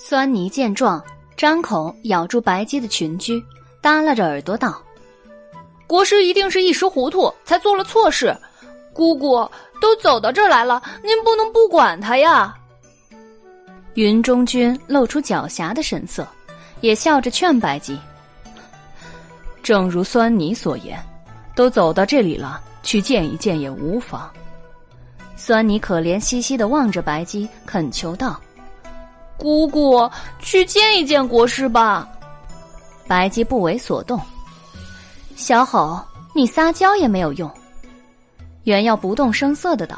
酸泥见状，张口咬住白姬的裙裾，耷拉着耳朵道：“国师一定是一时糊涂，才做了错事。姑姑都走到这儿来了，您不能不管他呀。”云中君露出狡黠的神色，也笑着劝白姬：“正如酸泥所言，都走到这里了，去见一见也无妨。”酸泥可怜兮兮的望着白姬，恳求道。姑姑，去见一见国师吧。白姬不为所动。小吼，你撒娇也没有用。原耀不动声色的道：“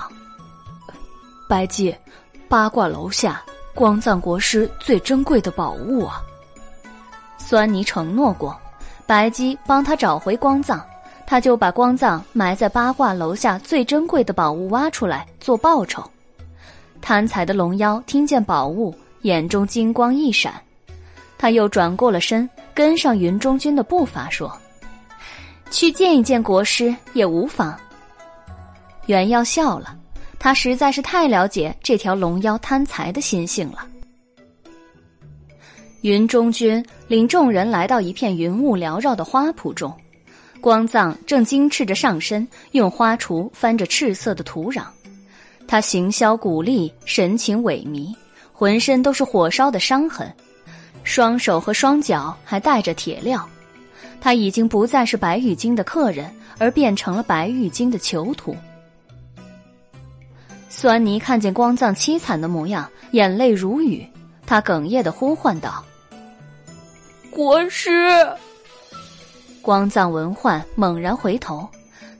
白姬，八卦楼下光藏国师最珍贵的宝物啊。”酸泥承诺过，白姬帮他找回光藏，他就把光藏埋在八卦楼下最珍贵的宝物挖出来做报酬。贪财的龙妖听见宝物。眼中金光一闪，他又转过了身，跟上云中君的步伐，说：“去见一见国师也无妨。”袁耀笑了，他实在是太了解这条龙妖贪财的心性了。云中君领众人来到一片云雾缭绕的花圃中，光藏正矜持着上身，用花锄翻着赤色的土壤，他行销骨立，神情萎靡。浑身都是火烧的伤痕，双手和双脚还带着铁镣。他已经不再是白玉京的客人，而变成了白玉京的囚徒。酸泥看见光藏凄惨的模样，眼泪如雨，他哽咽的呼唤道：“国师！”光藏闻唤，猛然回头，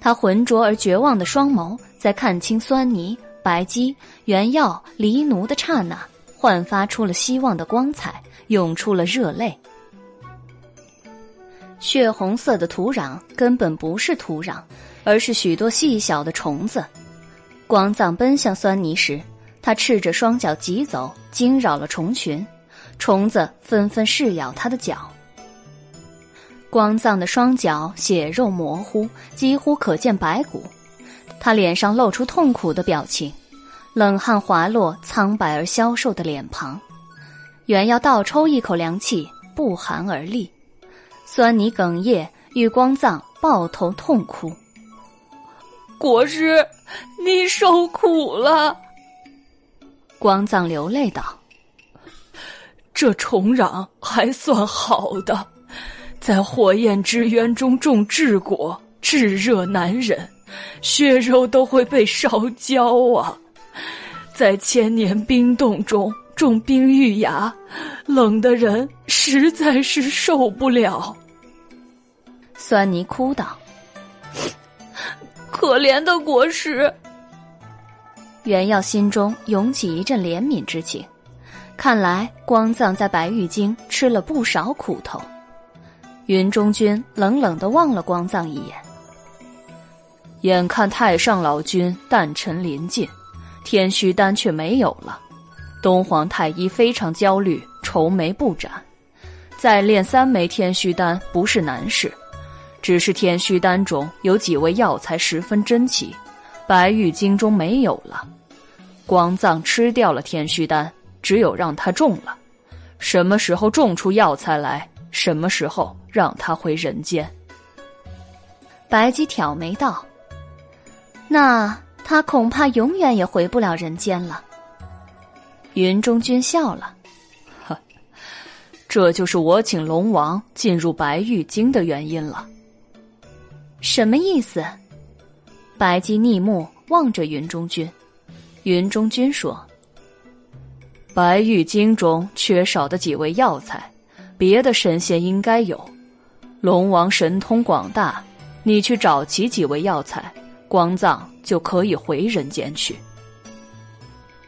他浑浊而绝望的双眸，在看清酸泥、白姬、原药、黎奴的刹那。焕发出了希望的光彩，涌出了热泪。血红色的土壤根本不是土壤，而是许多细小的虫子。光藏奔向酸泥时，他赤着双脚疾走，惊扰了虫群，虫子纷纷噬咬他的脚。光藏的双脚血肉模糊，几乎可见白骨，他脸上露出痛苦的表情。冷汗滑落苍白而消瘦的脸庞，原要倒抽一口凉气，不寒而栗。酸泥哽咽，与光藏抱头痛哭。国师，你受苦了。光藏流泪道：“这重壤还算好的，在火焰之渊中种治果，炙热难忍，血肉都会被烧焦啊。”在千年冰冻中种冰玉芽，冷的人实在是受不了。酸泥哭道：“可怜的国师。”袁耀心中涌起一阵怜悯之情，看来光藏在白玉京吃了不少苦头。云中君冷冷的望了光藏一眼，眼看太上老君诞辰临近。天虚丹却没有了，东皇太一非常焦虑，愁眉不展。再炼三枚天虚丹不是难事，只是天虚丹中有几味药材十分珍奇，白玉京中没有了。光藏吃掉了天虚丹，只有让他种了。什么时候种出药材来，什么时候让他回人间。白姬挑眉道：“那。”他恐怕永远也回不了人间了。云中君笑了，呵，这就是我请龙王进入白玉京的原因了。什么意思？白姬逆目望着云中君，云中君说：“白玉京中缺少的几味药材，别的神仙应该有。龙王神通广大，你去找齐几味药材。”光藏就可以回人间去。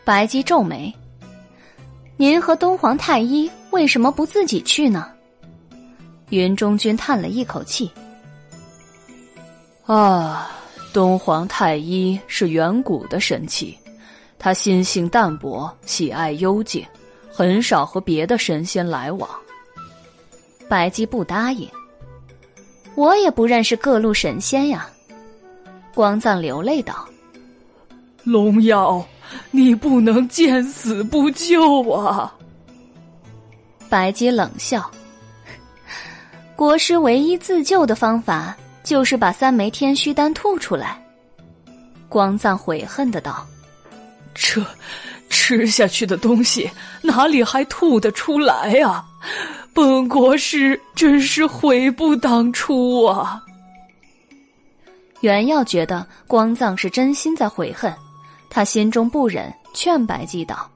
白姬皱眉：“您和东皇太一为什么不自己去呢？”云中君叹了一口气：“啊，东皇太一是远古的神奇，他心性淡泊，喜爱幽静，很少和别的神仙来往。”白姬不答应：“我也不认识各路神仙呀。”光藏流泪道：“龙妖，你不能见死不救啊！”白姬冷笑：“国师唯一自救的方法，就是把三枚天虚丹吐出来。”光藏悔恨的道：“这吃下去的东西，哪里还吐得出来啊？本国师真是悔不当初啊！”袁耀觉得光藏是真心在悔恨，他心中不忍，劝白姬道：“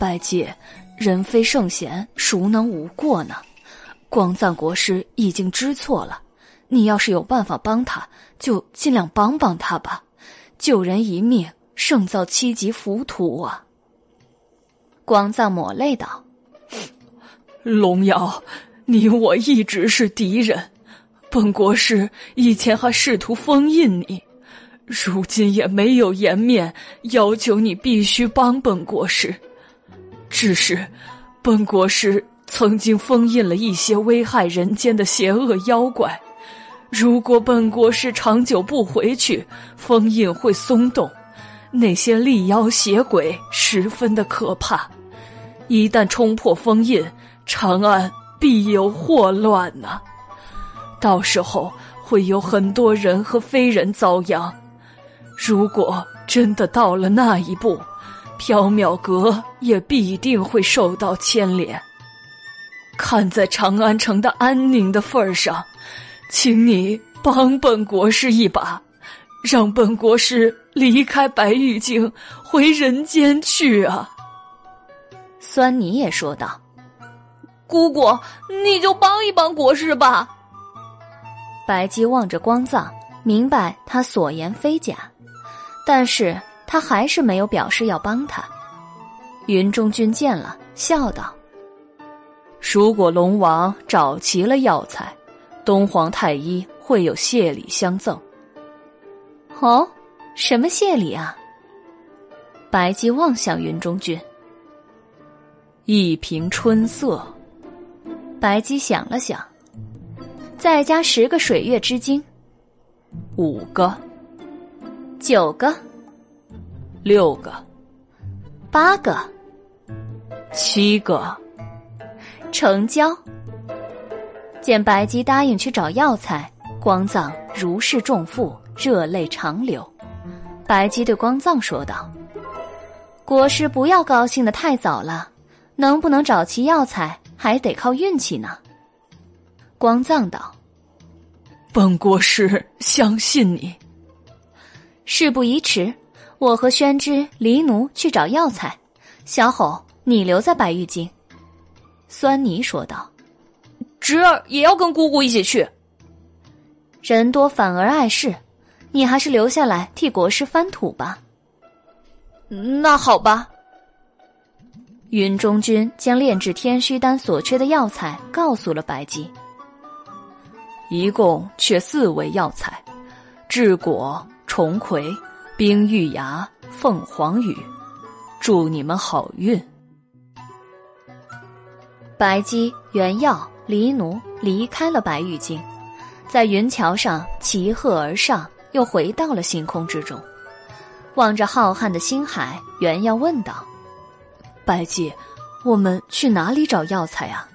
白姬，人非圣贤，孰能无过呢？光藏国师已经知错了，你要是有办法帮他，就尽量帮帮他吧。救人一命，胜造七级浮屠啊！”光藏抹泪道：“ 龙瑶，你我一直是敌人。”本国师以前还试图封印你，如今也没有颜面要求你必须帮本国师。只是，本国师曾经封印了一些危害人间的邪恶妖怪，如果本国师长久不回去，封印会松动，那些厉妖邪鬼十分的可怕，一旦冲破封印，长安必有祸乱呢。到时候会有很多人和非人遭殃。如果真的到了那一步，缥缈阁也必定会受到牵连。看在长安城的安宁的份上，请你帮本国师一把，让本国师离开白玉京，回人间去啊！酸泥也说道：“姑姑，你就帮一帮国师吧。”白姬望着光藏，明白他所言非假，但是他还是没有表示要帮他。云中君见了，笑道：“如果龙王找齐了药材，东皇太医会有谢礼相赠。”哦，什么谢礼啊？白姬望向云中君，一瓶春色。白姬想了想。再加十个水月之精，五个，九个，六个，八个，七个，成交。见白姬答应去找药材，光藏如释重负，热泪长流。白姬对光藏说道：“国师不要高兴的太早了，能不能找齐药材，还得靠运气呢。”光藏道：“本国师相信你。事不宜迟，我和宣之、黎奴去找药材。小吼，你留在白玉京。”酸泥说道：“侄儿也要跟姑姑一起去。人多反而碍事，你还是留下来替国师翻土吧。”那好吧。云中君将炼制天虚丹所缺的药材告诉了白姬。一共缺四味药材：治果、重葵、冰玉芽、凤凰羽。祝你们好运。白姬、原药、黎奴离开了白玉京，在云桥上骑鹤而上，又回到了星空之中。望着浩瀚的星海，原药问道：“白姬，我们去哪里找药材啊？”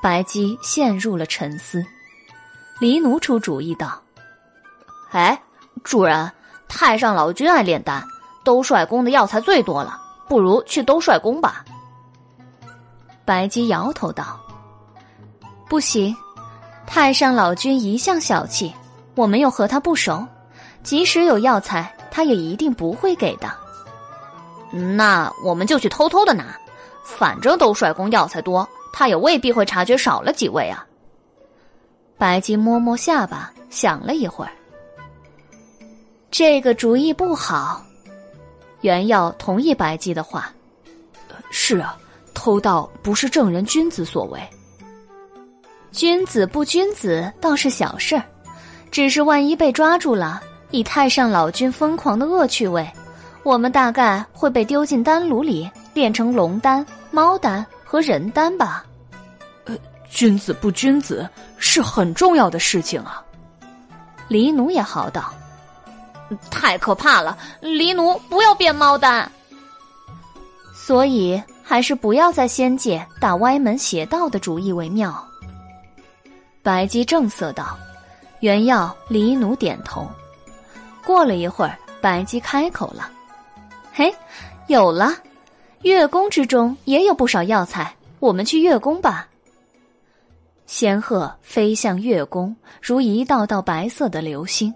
白姬陷入了沉思。黎奴出主意道：“哎，主人，太上老君爱炼丹，兜率宫的药材最多了，不如去兜率宫吧。”白姬摇头道：“不行，太上老君一向小气，我们又和他不熟，即使有药材，他也一定不会给的。那我们就去偷偷的拿，反正兜率宫药材多，他也未必会察觉少了几味啊。”白姬摸摸下巴，想了一会儿，这个主意不好。袁耀同意白姬的话：“是啊，偷盗不是正人君子所为。君子不君子倒是小事儿，只是万一被抓住了，以太上老君疯狂的恶趣味，我们大概会被丢进丹炉里，炼成龙丹、猫丹和人丹吧。”呃君子不君子是很重要的事情啊！黎奴也嚎道：“太可怕了！黎奴不要变猫丹。”所以还是不要在仙界打歪门邪道的主意为妙。白姬正色道：“原药离奴点头。”过了一会儿，白姬开口了：“嘿，有了！月宫之中也有不少药材，我们去月宫吧。”仙鹤飞向月宫，如一道道白色的流星。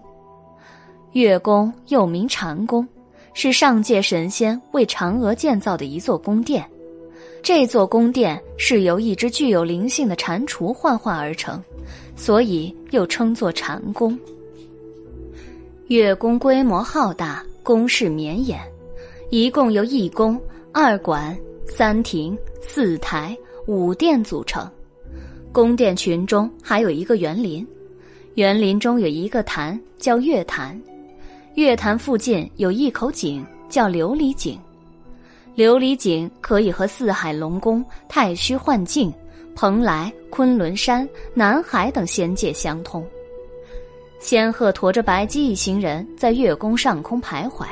月宫又名禅宫，是上界神仙为嫦娥建造的一座宫殿。这座宫殿是由一只具有灵性的蟾蜍幻化而成，所以又称作禅宫。月宫规模浩大，宫室绵延，一共由一宫、二馆、三亭、四台、五殿组成。宫殿群中还有一个园林，园林中有一个潭，叫月潭。月潭附近有一口井，叫琉璃井。琉璃井可以和四海龙宫、太虚幻境、蓬莱、昆仑山、南海等仙界相通。仙鹤驮着白姬一行人在月宫上空徘徊，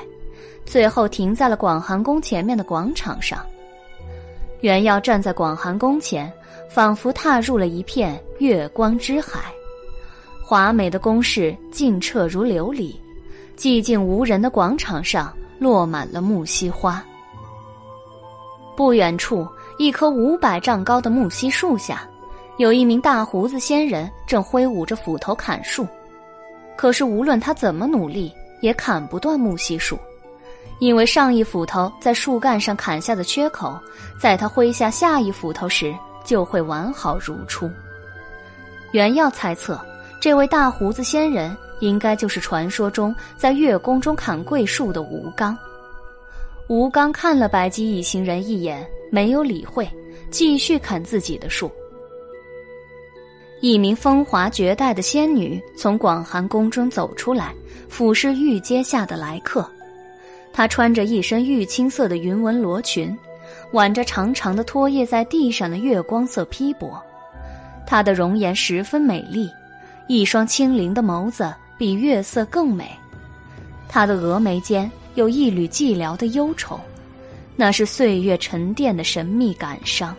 最后停在了广寒宫前面的广场上。原耀站在广寒宫前，仿佛踏入了一片月光之海。华美的宫室净澈如琉璃。寂静无人的广场上落满了木樨花。不远处，一棵五百丈高的木樨树下，有一名大胡子仙人正挥舞着斧头砍树。可是无论他怎么努力，也砍不断木樨树，因为上一斧头在树干上砍下的缺口，在他挥下下一斧头时就会完好如初。原要猜测，这位大胡子仙人。应该就是传说中在月宫中砍桂树的吴刚。吴刚看了白姬一行人一眼，没有理会，继续砍自己的树。一名风华绝代的仙女从广寒宫中走出来，俯视玉阶下的来客。她穿着一身玉青色的云纹罗裙，挽着长长的拖曳在地上的月光色披帛。她的容颜十分美丽，一双清灵的眸子。比月色更美，她的峨眉间有一缕寂寥的忧愁，那是岁月沉淀的神秘感伤。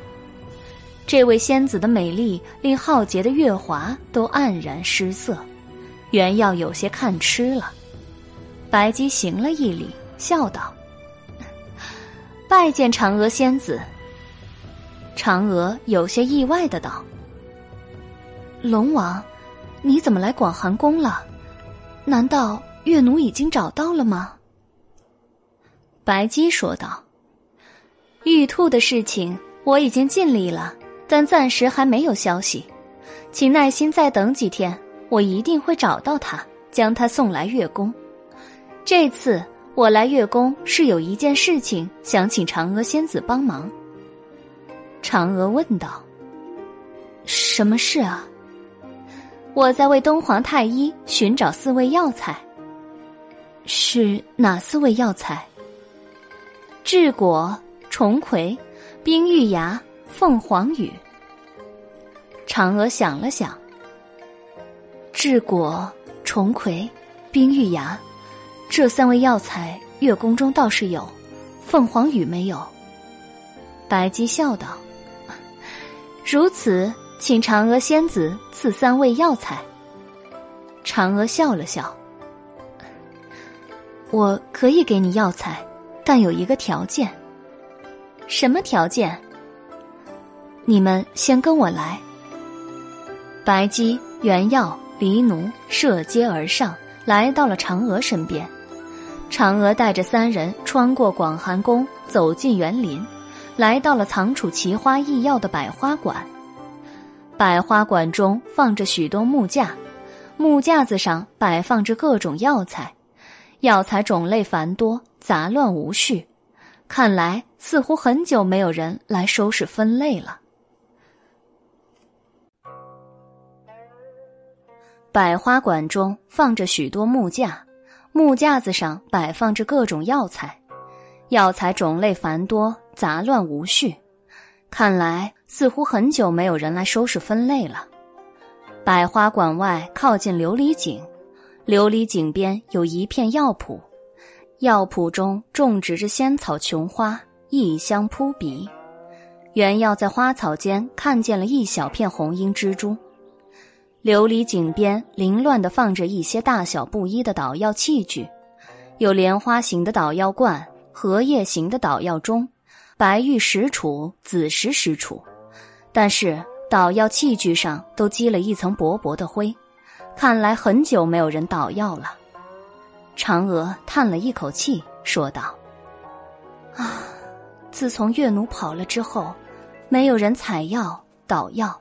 这位仙子的美丽令浩劫的月华都黯然失色，原耀有些看痴了。白姬行了一礼，笑道：“拜见嫦娥仙子。”嫦娥有些意外的道：“龙王，你怎么来广寒宫了？”难道月奴已经找到了吗？白姬说道：“玉兔的事情我已经尽力了，但暂时还没有消息，请耐心再等几天，我一定会找到他，将他送来月宫。这次我来月宫是有一件事情想请嫦娥仙子帮忙。”嫦娥问道：“什么事啊？”我在为东皇太一寻找四味药材。是哪四味药材？治果、重葵、冰玉芽、凤凰羽。嫦娥想了想。治果、重葵、冰玉芽，这三味药材月宫中倒是有，凤凰羽没有。白姬笑道：“ 如此。”请嫦娥仙子赐三味药材。嫦娥笑了笑：“我可以给你药材，但有一个条件。什么条件？你们先跟我来。”白姬、原药、离奴涉阶而上，来到了嫦娥身边。嫦娥带着三人穿过广寒宫，走进园林，来到了藏储奇花异药的百花馆。百花馆中放着许多木架，木架子上摆放着各种药材，药材种类繁多，杂乱无序，看来似乎很久没有人来收拾分类了。百花馆中放着许多木架，木架子上摆放着各种药材，药材种类繁多，杂乱无序，看来。似乎很久没有人来收拾分类了。百花馆外靠近琉璃井，琉璃井边有一片药圃，药圃中种植着仙草琼花，异香扑鼻。原药在花草间看见了一小片红缨蜘蛛，琉璃井边凌乱的放着一些大小不一的捣药器具，有莲花形的捣药罐、荷叶形的捣药钟、白玉石杵、紫石石杵，但是捣药器具上都积了一层薄薄的灰，看来很久没有人捣药了。嫦娥叹了一口气，说道：“啊，自从月奴跑了之后。”没有人采药捣药，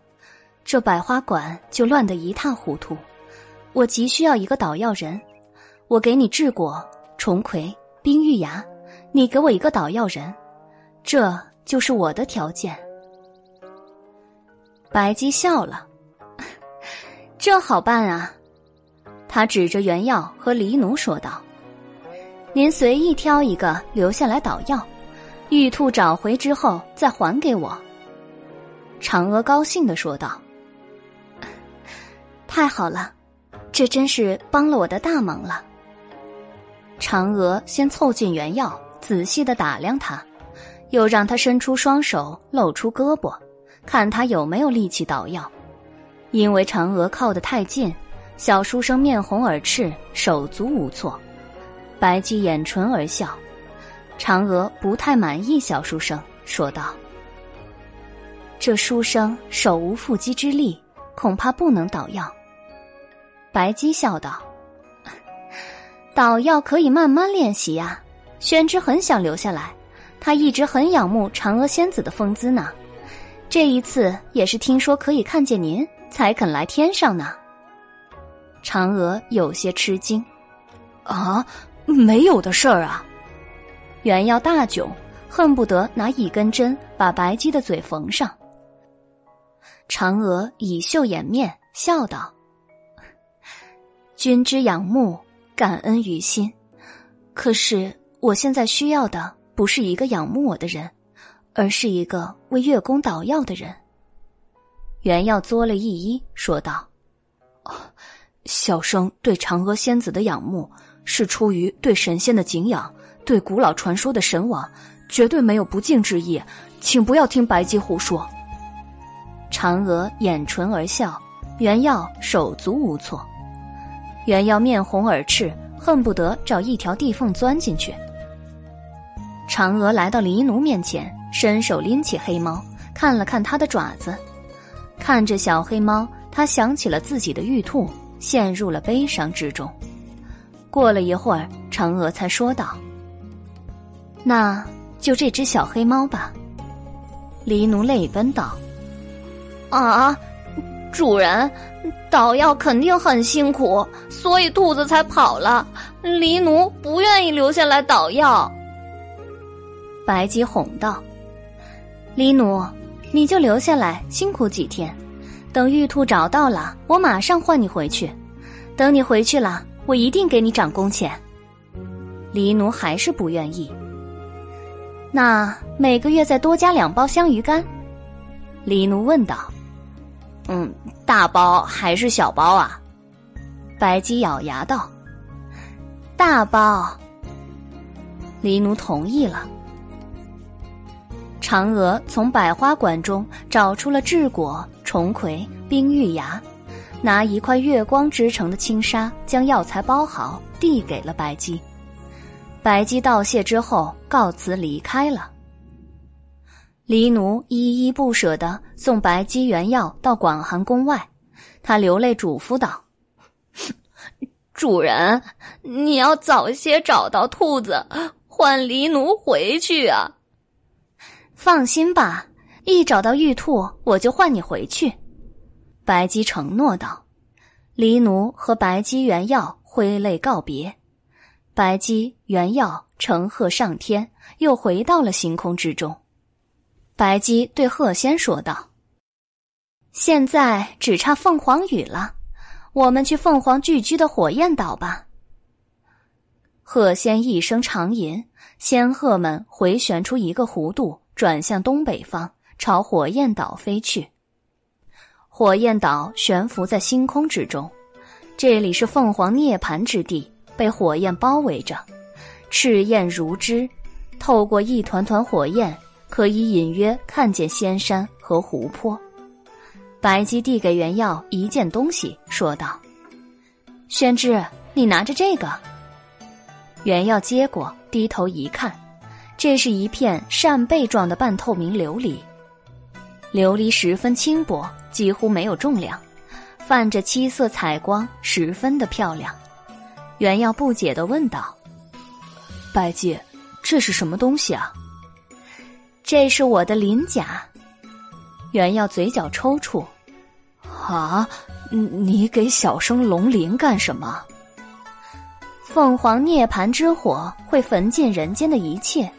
这百花馆就乱得一塌糊涂。我急需要一个捣药人，我给你治果、重葵、冰玉芽，你给我一个捣药人，这就是我的条件。白姬笑了，这好办啊！他指着原药和黎奴说道：“您随意挑一个留下来捣药，玉兔找回之后再还给我。”嫦娥高兴的说道：“太好了，这真是帮了我的大忙了。”嫦娥先凑近原药，仔细的打量他，又让他伸出双手，露出胳膊，看他有没有力气捣药。因为嫦娥靠得太近，小书生面红耳赤，手足无措。白姬掩唇而笑，嫦娥不太满意小书生，说道。这书生手无缚鸡之力，恐怕不能捣药。白姬笑道：“ 捣药可以慢慢练习呀。”宣之很想留下来，他一直很仰慕嫦娥仙子的风姿呢。这一次也是听说可以看见您，才肯来天上呢。嫦娥有些吃惊：“啊，没有的事儿啊！”原要大窘，恨不得拿一根针把白姬的嘴缝上。嫦娥以袖掩面，笑道：“君之仰慕，感恩于心。可是我现在需要的不是一个仰慕我的人，而是一个为月宫捣药的人。”原耀作了一揖，说道：“小生对嫦娥仙子的仰慕，是出于对神仙的敬仰，对古老传说的神往，绝对没有不敬之意，请不要听白姬胡说。”嫦娥掩唇而笑，原耀手足无措，原耀面红耳赤，恨不得找一条地缝钻进去。嫦娥来到黎奴面前，伸手拎起黑猫，看了看它的爪子，看着小黑猫，她想起了自己的玉兔，陷入了悲伤之中。过了一会儿，嫦娥才说道：“那就这只小黑猫吧。”黎奴泪奔道。啊，主人，捣药肯定很辛苦，所以兔子才跑了。黎奴不愿意留下来捣药。白姬哄道：“黎奴，你就留下来辛苦几天，等玉兔找到了，我马上换你回去。等你回去了，我一定给你涨工钱。”黎奴还是不愿意。那每个月再多加两包香鱼干。黎奴问道。嗯，大包还是小包啊？白姬咬牙道：“大包。”黎奴同意了。嫦娥从百花馆中找出了治果、重葵、冰玉芽，拿一块月光织成的轻纱将药材包好，递给了白姬。白姬道谢之后，告辞离开了。黎奴依依不舍的送白姬原药到广寒宫外，他流泪嘱咐道：“主人，你要早些找到兔子，换黎奴回去啊！”放心吧，一找到玉兔，我就换你回去。”白姬承诺道。黎奴和白姬原药挥泪告别，白姬原药乘鹤上天，又回到了星空之中。白姬对鹤仙说道：“现在只差凤凰羽了，我们去凤凰聚居的火焰岛吧。”鹤仙一声长吟，仙鹤们回旋出一个弧度，转向东北方，朝火焰岛飞去。火焰岛悬浮在星空之中，这里是凤凰涅槃之地，被火焰包围着，赤焰如织，透过一团团火焰。可以隐约看见仙山和湖泊。白姬递给袁耀一件东西，说道：“宣之，你拿着这个。”袁耀接过，低头一看，这是一片扇贝状的半透明琉璃。琉璃十分轻薄，几乎没有重量，泛着七色彩光，十分的漂亮。袁耀不解的问道：“白姬，这是什么东西啊？”“这是我的鳞甲。”袁耀嘴角抽搐。“啊，你给小生龙鳞干什么？”“凤凰涅槃之火会焚尽人间的一切，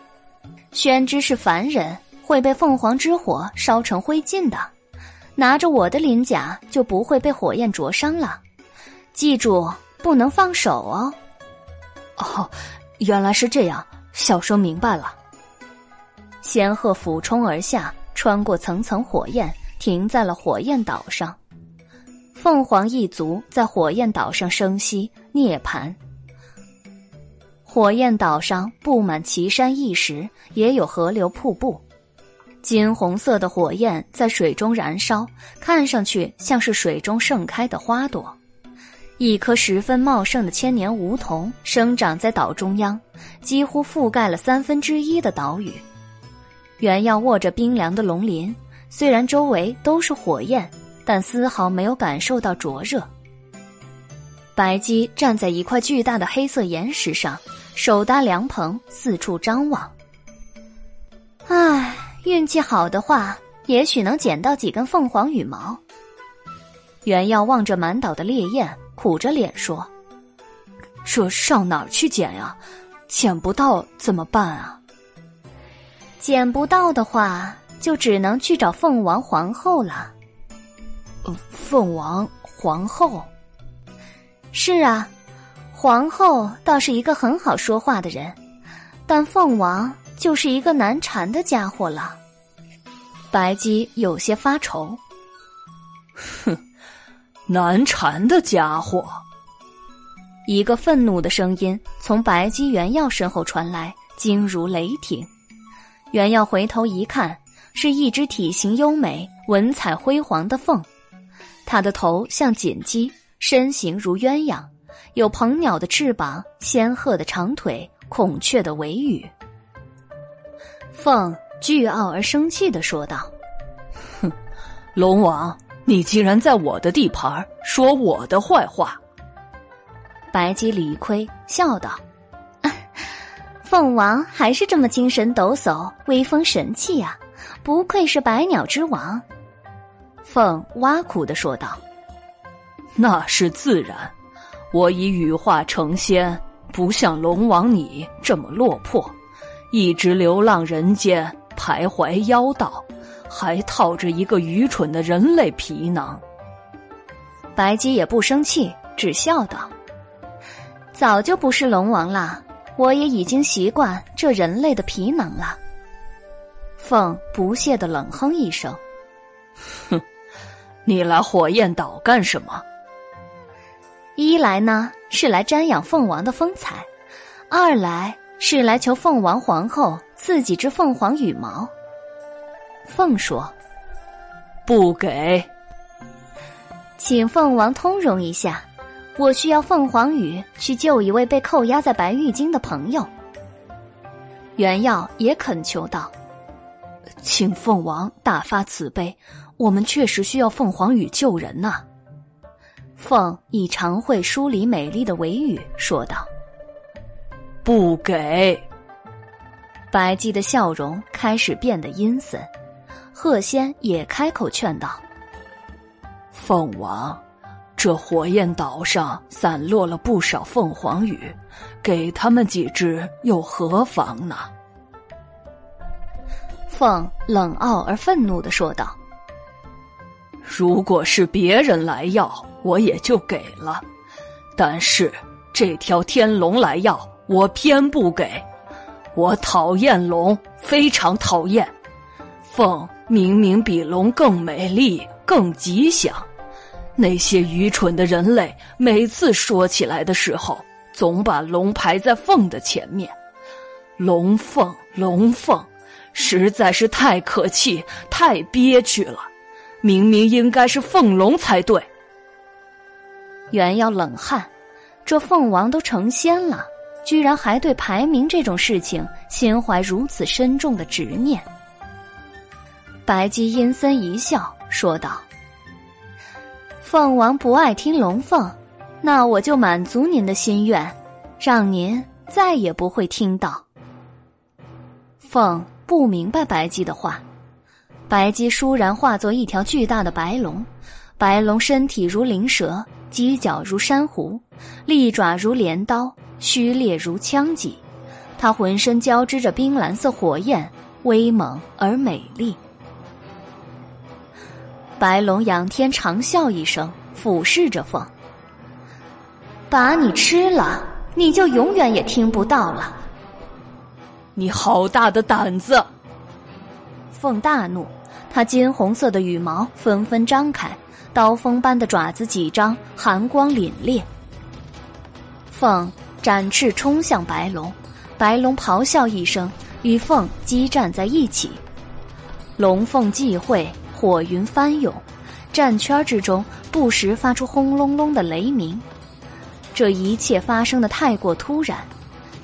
宣之是凡人，会被凤凰之火烧成灰烬的。拿着我的鳞甲，就不会被火焰灼伤了。记住。”不能放手哦！哦，原来是这样，小生明白了。仙鹤俯冲而下，穿过层层火焰，停在了火焰岛上。凤凰一族在火焰岛上生息涅槃。火焰岛上布满奇山异石，也有河流瀑布。金红色的火焰在水中燃烧，看上去像是水中盛开的花朵。一棵十分茂盛的千年梧桐生长在岛中央，几乎覆盖了三分之一的岛屿。原耀握着冰凉的龙鳞，虽然周围都是火焰，但丝毫没有感受到灼热。白姬站在一块巨大的黑色岩石上，手搭凉棚，四处张望。唉，运气好的话，也许能捡到几根凤凰羽毛。原耀望着满岛的烈焰。苦着脸说：“这上哪儿去捡呀？捡不到怎么办啊？捡不到的话，就只能去找凤王皇后了。”凤王皇后？是啊，皇后倒是一个很好说话的人，但凤王就是一个难缠的家伙了。白姬有些发愁。哼。难缠的家伙！一个愤怒的声音从白姬原耀身后传来，惊如雷霆。原耀回头一看，是一只体型优美、文采辉煌的凤。它的头像锦鸡，身形如鸳鸯，有鹏鸟的翅膀、仙鹤的长腿、孔雀的尾羽。凤倨傲而生气的说道：“哼，龙王！”你竟然在我的地盘说我的坏话！白姬理亏笑道：“凤王还是这么精神抖擞、威风神气呀，不愧是百鸟之王。”凤挖苦的说道：“那是自然，我已羽化成仙，不像龙王你这么落魄，一直流浪人间，徘徊妖道。”还套着一个愚蠢的人类皮囊。白姬也不生气，只笑道：“早就不是龙王了，我也已经习惯这人类的皮囊了。”凤不屑的冷哼一声：“哼，你来火焰岛干什么？一来呢是来瞻仰凤王的风采，二来是来求凤王皇后赐几只凤凰羽毛。”凤说：“不给，请凤王通融一下，我需要凤凰羽去救一位被扣押在白玉京的朋友。”袁耀也恳求道：“请凤王大发慈悲，我们确实需要凤凰羽救人呐。”凤以长会梳理美丽的尾羽说道：“不给。”白姬的笑容开始变得阴森。鹤仙也开口劝道：“凤王，这火焰岛上散落了不少凤凰羽，给他们几只又何妨呢？”凤冷傲而愤怒的说道：“如果是别人来要，我也就给了；但是这条天龙来要，我偏不给。我讨厌龙，非常讨厌。凤。”明明比龙更美丽、更吉祥，那些愚蠢的人类每次说起来的时候，总把龙排在凤的前面。龙凤龙凤，实在是太可气，太憋屈了。明明应该是凤龙才对。原要冷汗，这凤王都成仙了，居然还对排名这种事情心怀如此深重的执念。白姬阴森一笑，说道：“凤王不爱听龙凤，那我就满足您的心愿，让您再也不会听到。”凤不明白白姬的话。白姬倏然化作一条巨大的白龙，白龙身体如灵蛇，犄角如珊瑚，利爪如镰刀，须裂如枪戟。它浑身交织着冰蓝色火焰，威猛而美丽。白龙仰天长啸一声，俯视着凤：“把你吃了，你就永远也听不到了。”你好大的胆子！凤大怒。它金红色的羽毛纷纷张开，刀锋般的爪子几张，寒光凛冽。凤展翅冲向白龙，白龙咆哮一声，与凤激战在一起。龙凤际会，火云翻涌，战圈之中不时发出轰隆隆的雷鸣。这一切发生的太过突然，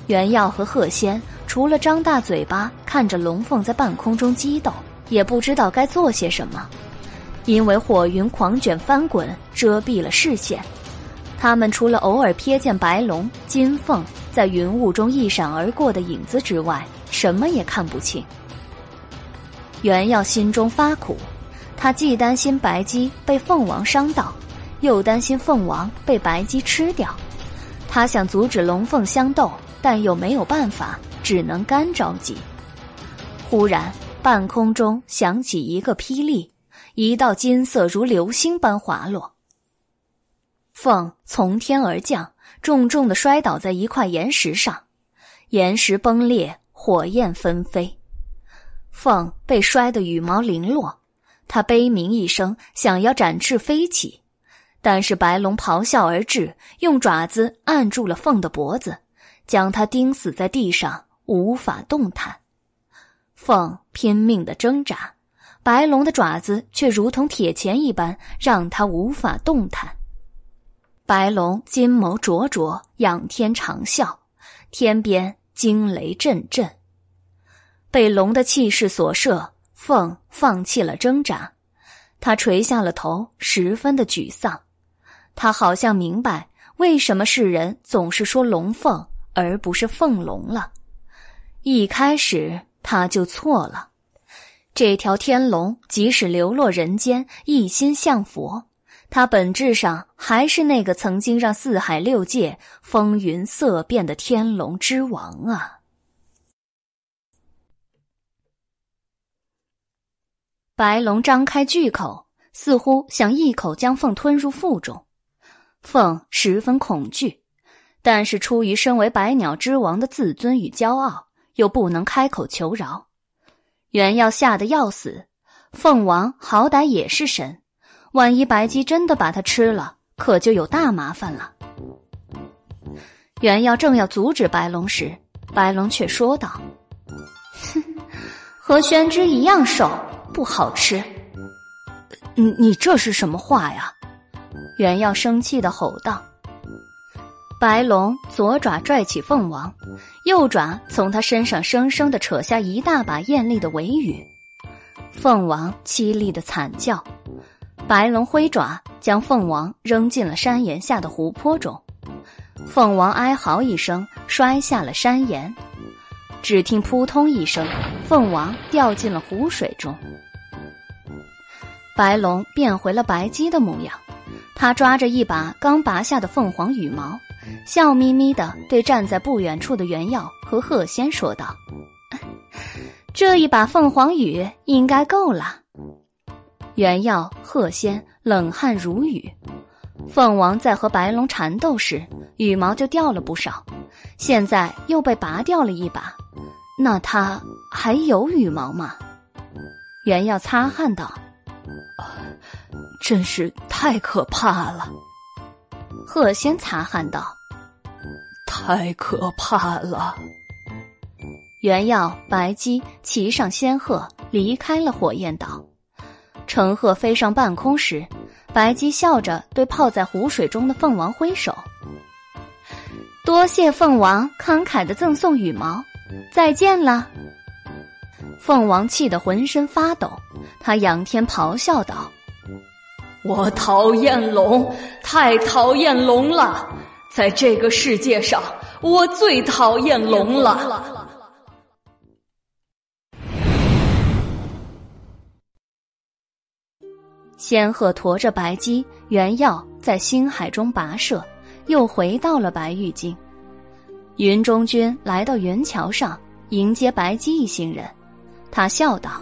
袁耀和贺仙除了张大嘴巴看着龙凤在半空中激斗。也不知道该做些什么，因为火云狂卷翻滚，遮蔽了视线。他们除了偶尔瞥见白龙、金凤在云雾中一闪而过的影子之外，什么也看不清。袁耀心中发苦，他既担心白姬被凤王伤到，又担心凤王被白姬吃掉。他想阻止龙凤相斗，但又没有办法，只能干着急。忽然。半空中响起一个霹雳，一道金色如流星般滑落。凤从天而降，重重的摔倒在一块岩石上，岩石崩裂，火焰纷飞。凤被摔得羽毛零落，他悲鸣一声，想要展翅飞起，但是白龙咆哮而至，用爪子按住了凤的脖子，将它钉死在地上，无法动弹。凤拼命的挣扎，白龙的爪子却如同铁钳一般，让它无法动弹。白龙金眸灼灼，仰天长啸，天边惊雷阵阵。被龙的气势所慑，凤放弃了挣扎，他垂下了头，十分的沮丧。他好像明白为什么世人总是说龙凤而不是凤龙了。一开始。他就错了，这条天龙即使流落人间，一心向佛，他本质上还是那个曾经让四海六界风云色变的天龙之王啊！白龙张开巨口，似乎想一口将凤吞入腹中，凤十分恐惧，但是出于身为百鸟之王的自尊与骄傲。又不能开口求饶，原要吓得要死。凤王好歹也是神，万一白姬真的把他吃了，可就有大麻烦了。原要正要阻止白龙时，白龙却说道：“哼，和玄之一样瘦，不好吃。”你你这是什么话呀？原要生气的吼道。白龙左爪拽起凤王，右爪从他身上生生的扯下一大把艳丽的尾羽，凤王凄厉的惨叫。白龙挥爪将凤王扔进了山岩下的湖泊中，凤王哀嚎一声，摔下了山岩。只听扑通一声，凤王掉进了湖水中。白龙变回了白鸡的模样，他抓着一把刚拔下的凤凰羽毛。笑眯眯的对站在不远处的袁耀和贺仙说道：“ 这一把凤凰羽应该够了。”袁耀、贺仙冷汗如雨。凤王在和白龙缠斗时，羽毛就掉了不少，现在又被拔掉了一把，那他还有羽毛吗？袁耀擦汗道：“真是太可怕了。”贺仙擦汗道。太可怕了！原耀、白姬骑上仙鹤，离开了火焰岛。乘鹤飞上半空时，白姬笑着对泡在湖水中的凤王挥手：“多谢凤王慷慨的赠送羽毛，再见了。”凤王气得浑身发抖，他仰天咆哮道：“我讨厌龙，太讨厌龙了！在这个世界上，我最讨厌龙了。”仙鹤驮着白鸡、原要在星海中跋涉，又回到了白玉京。云中君来到云桥上迎接白姬一行人，他笑道：“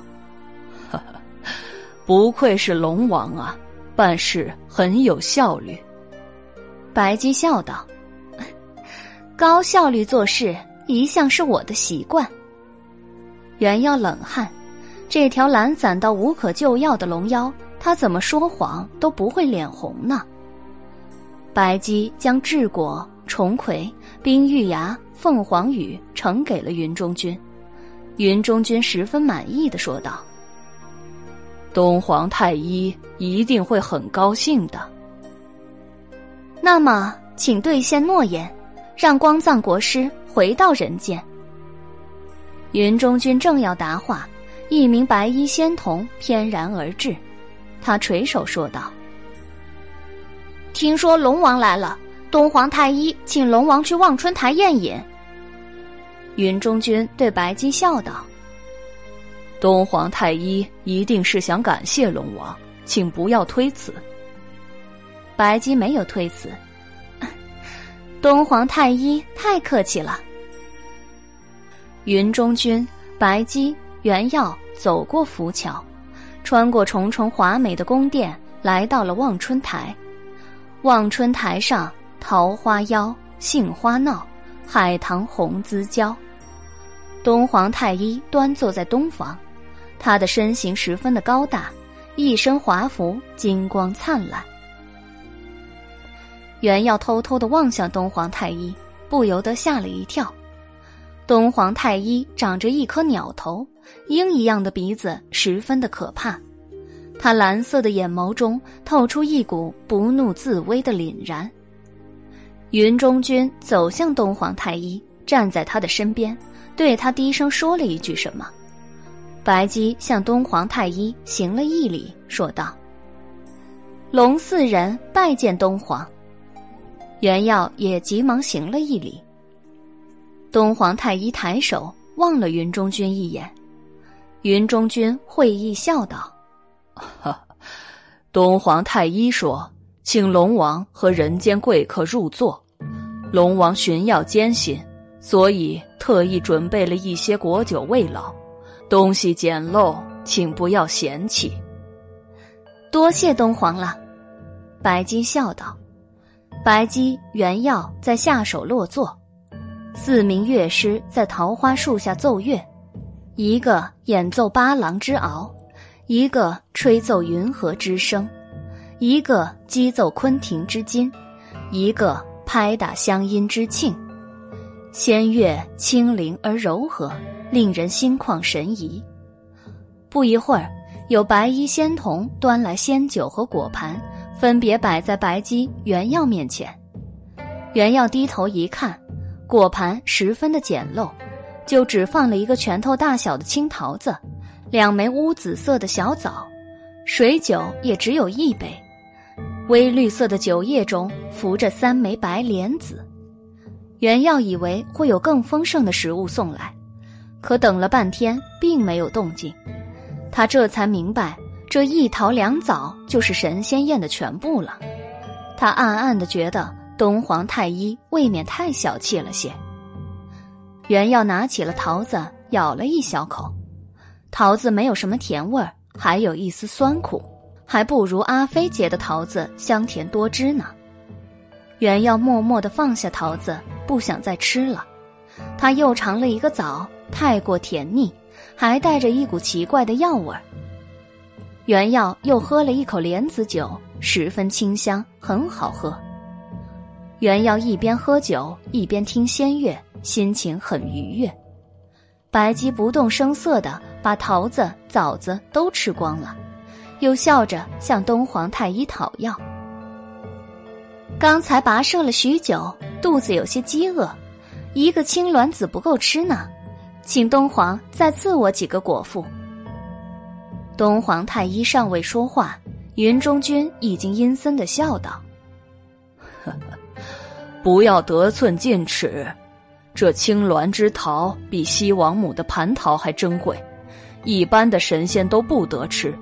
不愧是龙王啊，办事很有效率。”白姬笑道：“高效率做事一向是我的习惯。”原耀冷汗，这条懒散到无可救药的龙妖。他怎么说谎都不会脸红呢？白姬将治果、重葵、冰玉芽、凤凰羽呈给了云中君，云中君十分满意的说道：“东皇太一一定会很高兴的。”那么，请兑现诺言，让光藏国师回到人间。云中君正要答话，一名白衣仙童翩然而至。他垂手说道：“听说龙王来了，东皇太一请龙王去望春台宴饮。”云中君对白姬笑道：“东皇太一一定是想感谢龙王，请不要推辞。”白姬没有推辞。东皇太一太客气了。云中君、白姬、原耀走过浮桥。穿过重重华美的宫殿，来到了望春台。望春台上，桃花妖，杏花闹，海棠红姿娇。东皇太一端坐在东房，他的身形十分的高大，一身华服金光灿烂。原要偷偷的望向东皇太一，不由得吓了一跳。东皇太一长着一颗鸟头。鹰一样的鼻子十分的可怕，他蓝色的眼眸中透出一股不怒自威的凛然。云中君走向东皇太一，站在他的身边，对他低声说了一句什么。白姬向东皇太一行了一礼，说道：“龙四人拜见东皇。”袁耀也急忙行了一礼。东皇太一抬手望了云中君一眼。云中君会意笑道：“哈 东皇太一说，请龙王和人间贵客入座。龙王寻药艰辛，所以特意准备了一些果酒慰劳。东西简陋，请不要嫌弃。”多谢东皇了。白姬笑道：“白姬、原药在下手落座，四名乐师在桃花树下奏乐。”一个演奏八郎之敖，一个吹奏云和之声，一个击奏昆庭之金，一个拍打香音之磬。仙乐清灵而柔和，令人心旷神怡。不一会儿，有白衣仙童端来仙酒和果盘，分别摆在白姬、原耀面前。原耀低头一看，果盘十分的简陋。就只放了一个拳头大小的青桃子，两枚乌紫色的小枣，水酒也只有一杯，微绿色的酒液中浮着三枚白莲子。原耀以为会有更丰盛的食物送来，可等了半天并没有动静，他这才明白这一桃两枣就是神仙宴的全部了。他暗暗的觉得东皇太一未免太小气了些。原耀拿起了桃子，咬了一小口，桃子没有什么甜味儿，还有一丝酸苦，还不如阿飞结的桃子香甜多汁呢。原耀默默的放下桃子，不想再吃了。他又尝了一个枣，太过甜腻，还带着一股奇怪的药味儿。原耀又喝了一口莲子酒，十分清香，很好喝。原耀一边喝酒，一边听仙乐。心情很愉悦，白姬不动声色的把桃子、枣子都吃光了，又笑着向东皇太医讨要。刚才跋涉了许久，肚子有些饥饿，一个青鸾子不够吃呢，请东皇再赐我几个果腹。东皇太医尚未说话，云中君已经阴森的笑道：“，不要得寸进尺。”这青鸾之桃比西王母的蟠桃还珍贵，一般的神仙都不得吃。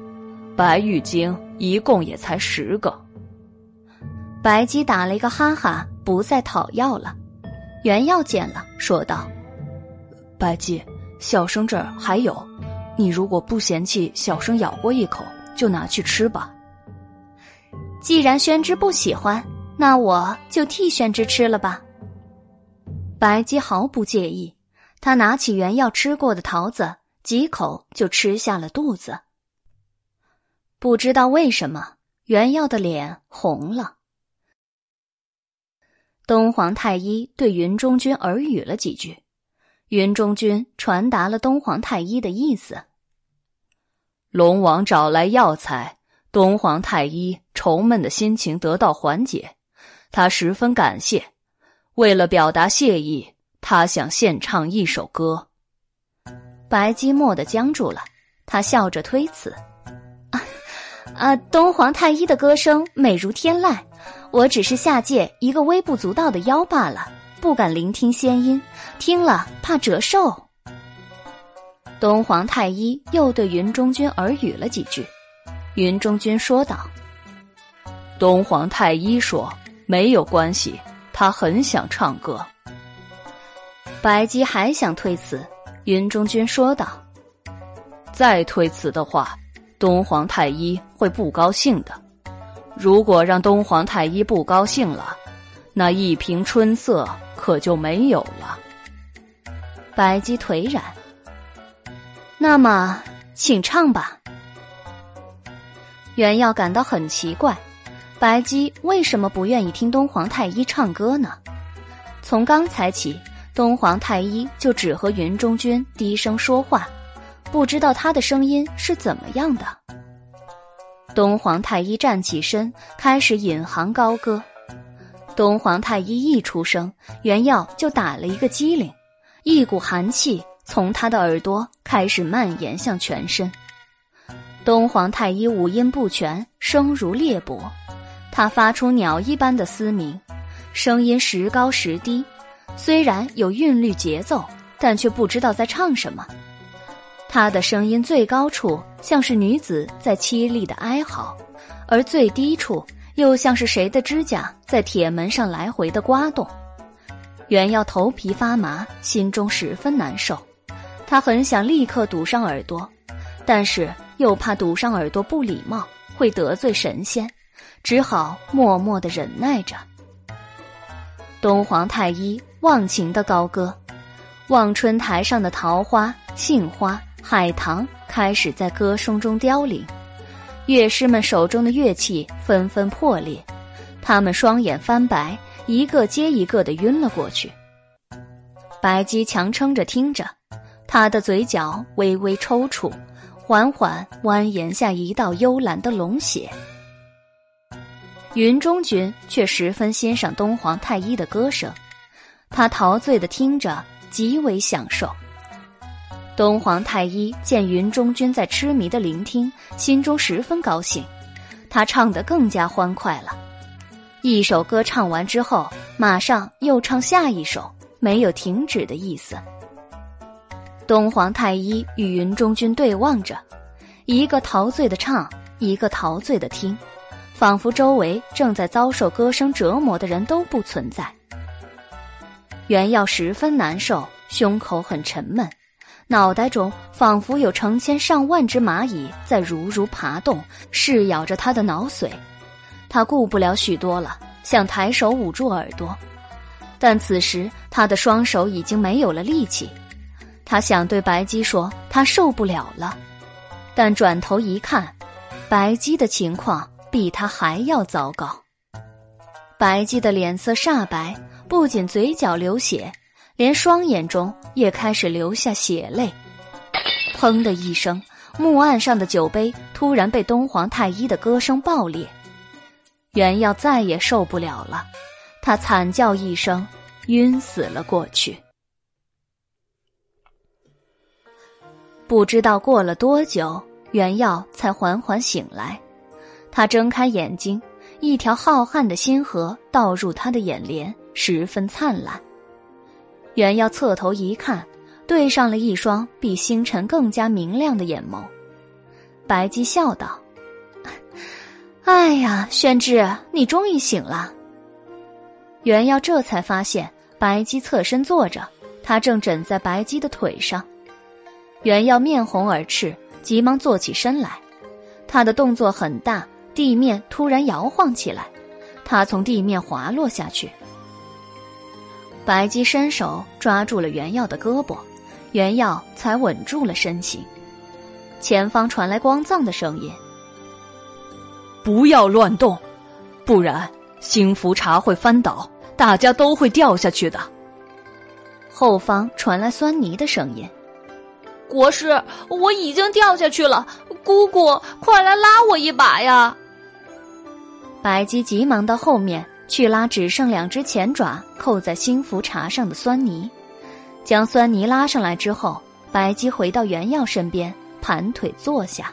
白玉精一共也才十个。白姬打了一个哈哈，不再讨要了。原药见了，说道：“白姬，小生这儿还有，你如果不嫌弃，小生咬过一口，就拿去吃吧。”既然宣之不喜欢，那我就替宣之吃了吧。白姬毫不介意，他拿起原药吃过的桃子，几口就吃下了肚子。不知道为什么，原药的脸红了。东皇太医对云中君耳语了几句，云中君传达了东皇太医的意思。龙王找来药材，东皇太医愁闷的心情得到缓解，他十分感谢。为了表达谢意，他想献唱一首歌。白姬蓦地僵住了，他笑着推辞：“啊，啊，东皇太一的歌声美如天籁，我只是下界一个微不足道的妖罢了，不敢聆听仙音，听了怕折寿。”东皇太一又对云中君耳语了几句，云中君说道：“东皇太一说没有关系。”他很想唱歌，白姬还想推辞，云中君说道：“再推辞的话，东皇太一会不高兴的。如果让东皇太医不高兴了，那一瓶春色可就没有了。”白姬颓然。那么，请唱吧。原耀感到很奇怪。白姬为什么不愿意听东皇太一唱歌呢？从刚才起，东皇太一就只和云中君低声说话，不知道他的声音是怎么样的。东皇太一站起身，开始引吭高歌。东皇太一一出声，原耀就打了一个激灵，一股寒气从他的耳朵开始蔓延向全身。东皇太一五音不全，声如裂帛。他发出鸟一般的嘶鸣，声音时高时低，虽然有韵律节奏，但却不知道在唱什么。他的声音最高处像是女子在凄厉的哀嚎，而最低处又像是谁的指甲在铁门上来回的刮动。原要头皮发麻，心中十分难受。他很想立刻堵上耳朵，但是又怕堵上耳朵不礼貌，会得罪神仙。只好默默的忍耐着。东皇太一忘情的高歌，望春台上的桃花、杏花、海棠开始在歌声中凋零，乐师们手中的乐器纷纷破裂，他们双眼翻白，一个接一个的晕了过去。白姬强撑着听着，他的嘴角微微抽搐，缓缓蜿蜒下一道幽蓝的龙血。云中君却十分欣赏东皇太一的歌声，他陶醉的听着，极为享受。东皇太一见云中君在痴迷的聆听，心中十分高兴，他唱得更加欢快了。一首歌唱完之后，马上又唱下一首，没有停止的意思。东皇太一与云中君对望着，一个陶醉的唱，一个陶醉的听。仿佛周围正在遭受歌声折磨的人都不存在。原耀十分难受，胸口很沉闷，脑袋中仿佛有成千上万只蚂蚁在如如爬动，噬咬着他的脑髓。他顾不了许多了，想抬手捂住耳朵，但此时他的双手已经没有了力气。他想对白姬说他受不了了，但转头一看，白姬的情况。比他还要糟糕。白姬的脸色煞白，不仅嘴角流血，连双眼中也开始流下血泪。砰的一声，木案上的酒杯突然被东皇太一的歌声爆裂。袁耀再也受不了了，他惨叫一声，晕死了过去。不知道过了多久，袁耀才缓缓醒来。他睁开眼睛，一条浩瀚的星河倒入他的眼帘，十分灿烂。袁耀侧头一看，对上了一双比星辰更加明亮的眼眸。白姬笑道：“哎呀，宣之，你终于醒了。”袁耀这才发现，白姬侧身坐着，他正枕在白姬的腿上。袁耀面红耳赤，急忙坐起身来。他的动作很大。地面突然摇晃起来，他从地面滑落下去。白姬伸手抓住了袁耀的胳膊，袁耀才稳住了身形。前方传来光藏的声音：“不要乱动，不然星福茶会翻倒，大家都会掉下去的。”后方传来酸泥的声音：“国师，我已经掉下去了，姑姑，快来拉我一把呀！”白姬急忙到后面去拉只剩两只前爪扣在星福茶上的酸泥，将酸泥拉上来之后，白姬回到原耀身边，盘腿坐下。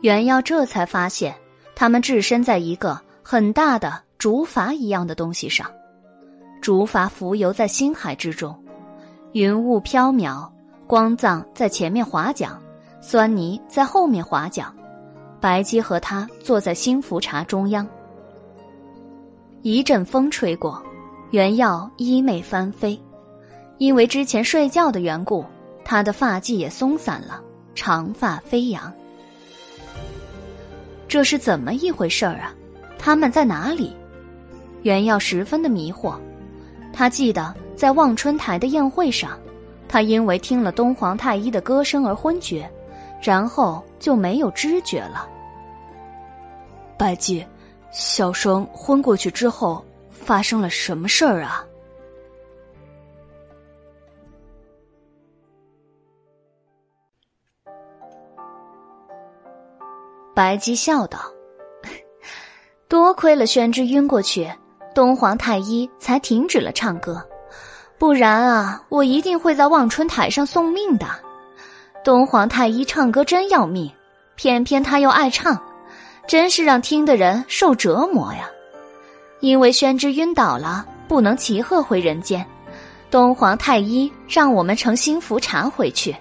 原耀这才发现，他们置身在一个很大的竹筏一样的东西上，竹筏浮游在星海之中，云雾飘渺，光藏在前面划桨，酸泥在后面划桨。白姬和他坐在新福茶中央，一阵风吹过，袁耀衣袂翻飞，因为之前睡觉的缘故，他的发髻也松散了，长发飞扬。这是怎么一回事儿啊？他们在哪里？袁耀十分的迷惑。他记得在望春台的宴会上，他因为听了东皇太一的歌声而昏厥。然后就没有知觉了。白姬，小生昏过去之后发生了什么事儿啊？白姬笑道：“ 多亏了宣之晕过去，东皇太一才停止了唱歌，不然啊，我一定会在望春台上送命的。”东皇太一唱歌真要命，偏偏他又爱唱，真是让听的人受折磨呀。因为宣之晕倒了，不能骑鹤回人间，东皇太一让我们乘星福茶回去。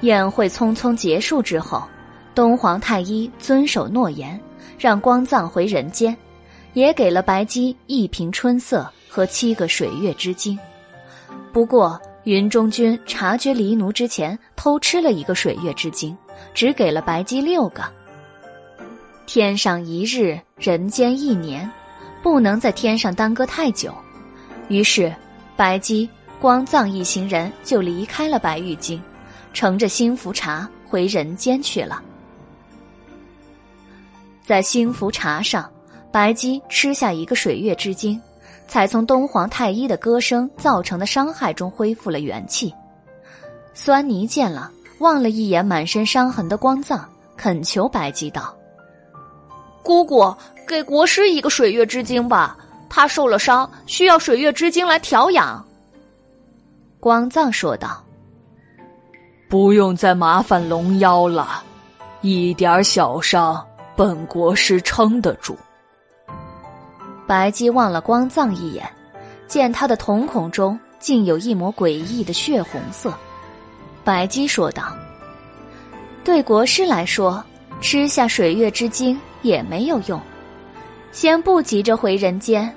宴会匆匆结束之后，东皇太一遵守诺言，让光藏回人间，也给了白姬一瓶春色和七个水月之精。不过。云中君察觉黎奴之前偷吃了一个水月之精，只给了白姬六个。天上一日，人间一年，不能在天上耽搁太久。于是，白姬、光藏一行人就离开了白玉京，乘着星福茶回人间去了。在星福茶上，白姬吃下一个水月之精。才从东皇太一的歌声造成的伤害中恢复了元气。酸泥见了，望了一眼满身伤痕的光藏，恳求白姬道：“姑姑，给国师一个水月之精吧，他受了伤，需要水月之精来调养。”光藏说道：“不用再麻烦龙妖了，一点小伤，本国师撑得住。”白姬望了光藏一眼，见他的瞳孔中竟有一抹诡异的血红色。白姬说道：“对国师来说，吃下水月之精也没有用。先不急着回人间，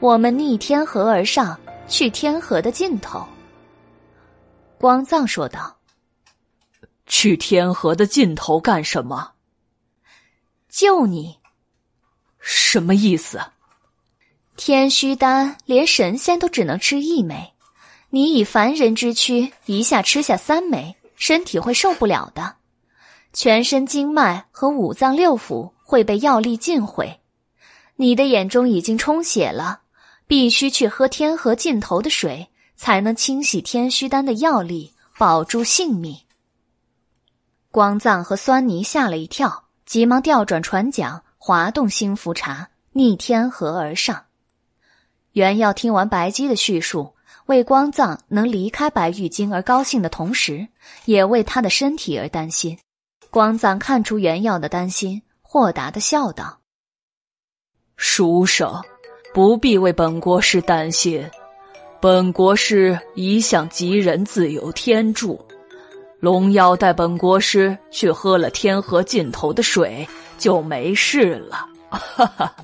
我们逆天河而上，去天河的尽头。”光藏说道：“去天河的尽头干什么？救你。什么意思？”天虚丹连神仙都只能吃一枚，你以凡人之躯一下吃下三枚，身体会受不了的，全身经脉和五脏六腑会被药力尽毁，你的眼中已经充血了，必须去喝天河尽头的水，才能清洗天虚丹的药力，保住性命。光藏和酸泥吓了一跳，急忙调转船桨，划动星符茶，逆天河而上。袁耀听完白姬的叙述，为光藏能离开白玉京而高兴的同时，也为他的身体而担心。光藏看出袁耀的担心，豁达的笑道：“书生，不必为本国师担心，本国师一向吉人自有天助。龙妖带本国师去喝了天河尽头的水，就没事了。”哈哈哈。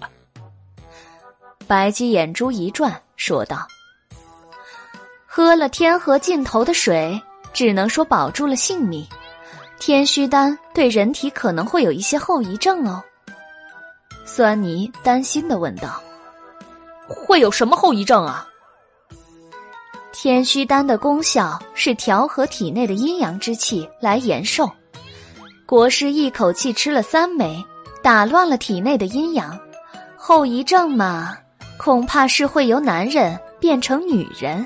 白姬眼珠一转，说道：“喝了天河尽头的水，只能说保住了性命。天虚丹对人体可能会有一些后遗症哦。”酸泥担心的问道：“会有什么后遗症啊？”天虚丹的功效是调和体内的阴阳之气来延寿。国师一口气吃了三枚，打乱了体内的阴阳，后遗症嘛。恐怕是会由男人变成女人。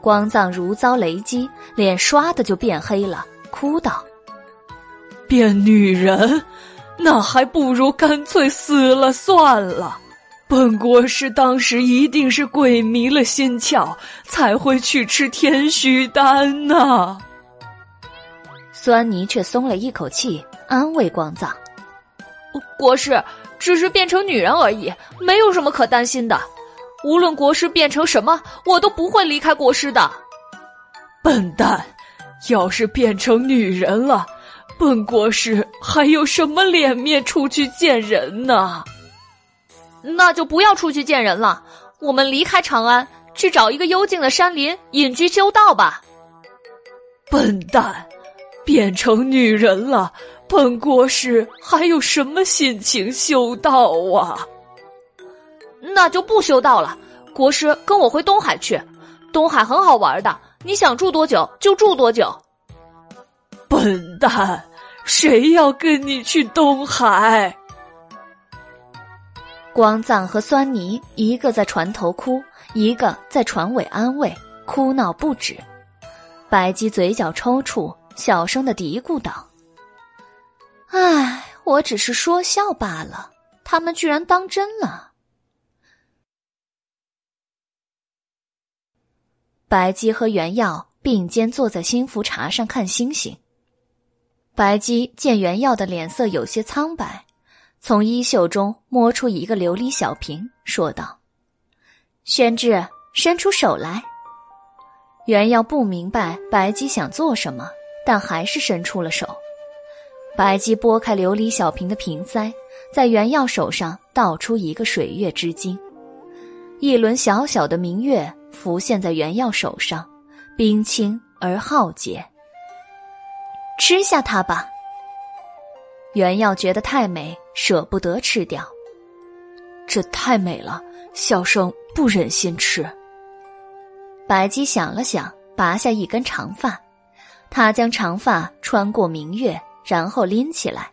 光藏如遭雷击，脸唰的就变黑了，哭道：“变女人，那还不如干脆死了算了。本国师当时一定是鬼迷了心窍，才会去吃天虚丹呢。”酸泥却松了一口气，安慰光藏：“国师。”只是变成女人而已，没有什么可担心的。无论国师变成什么，我都不会离开国师的。笨蛋，要是变成女人了，本国师还有什么脸面出去见人呢？那就不要出去见人了，我们离开长安，去找一个幽静的山林隐居修道吧。笨蛋，变成女人了。本国师还有什么心情修道啊？那就不修道了。国师跟我回东海去，东海很好玩的，你想住多久就住多久。笨蛋，谁要跟你去东海？光藏和酸泥一个在船头哭，一个在船尾安慰，哭闹不止。白姬嘴角抽搐，小声的嘀咕道。唉，我只是说笑罢了，他们居然当真了。白姬和袁耀并肩坐在新福茶上看星星。白姬见袁耀的脸色有些苍白，从衣袖中摸出一个琉璃小瓶，说道：“宣志，伸出手来。”袁耀不明白白姬想做什么，但还是伸出了手。白姬拨开琉璃小瓶的瓶塞，在原药手上倒出一个水月之精，一轮小小的明月浮现在原药手上，冰清而浩洁。吃下它吧。原药觉得太美，舍不得吃掉。这太美了，小生不忍心吃。白姬想了想，拔下一根长发，她将长发穿过明月。然后拎起来，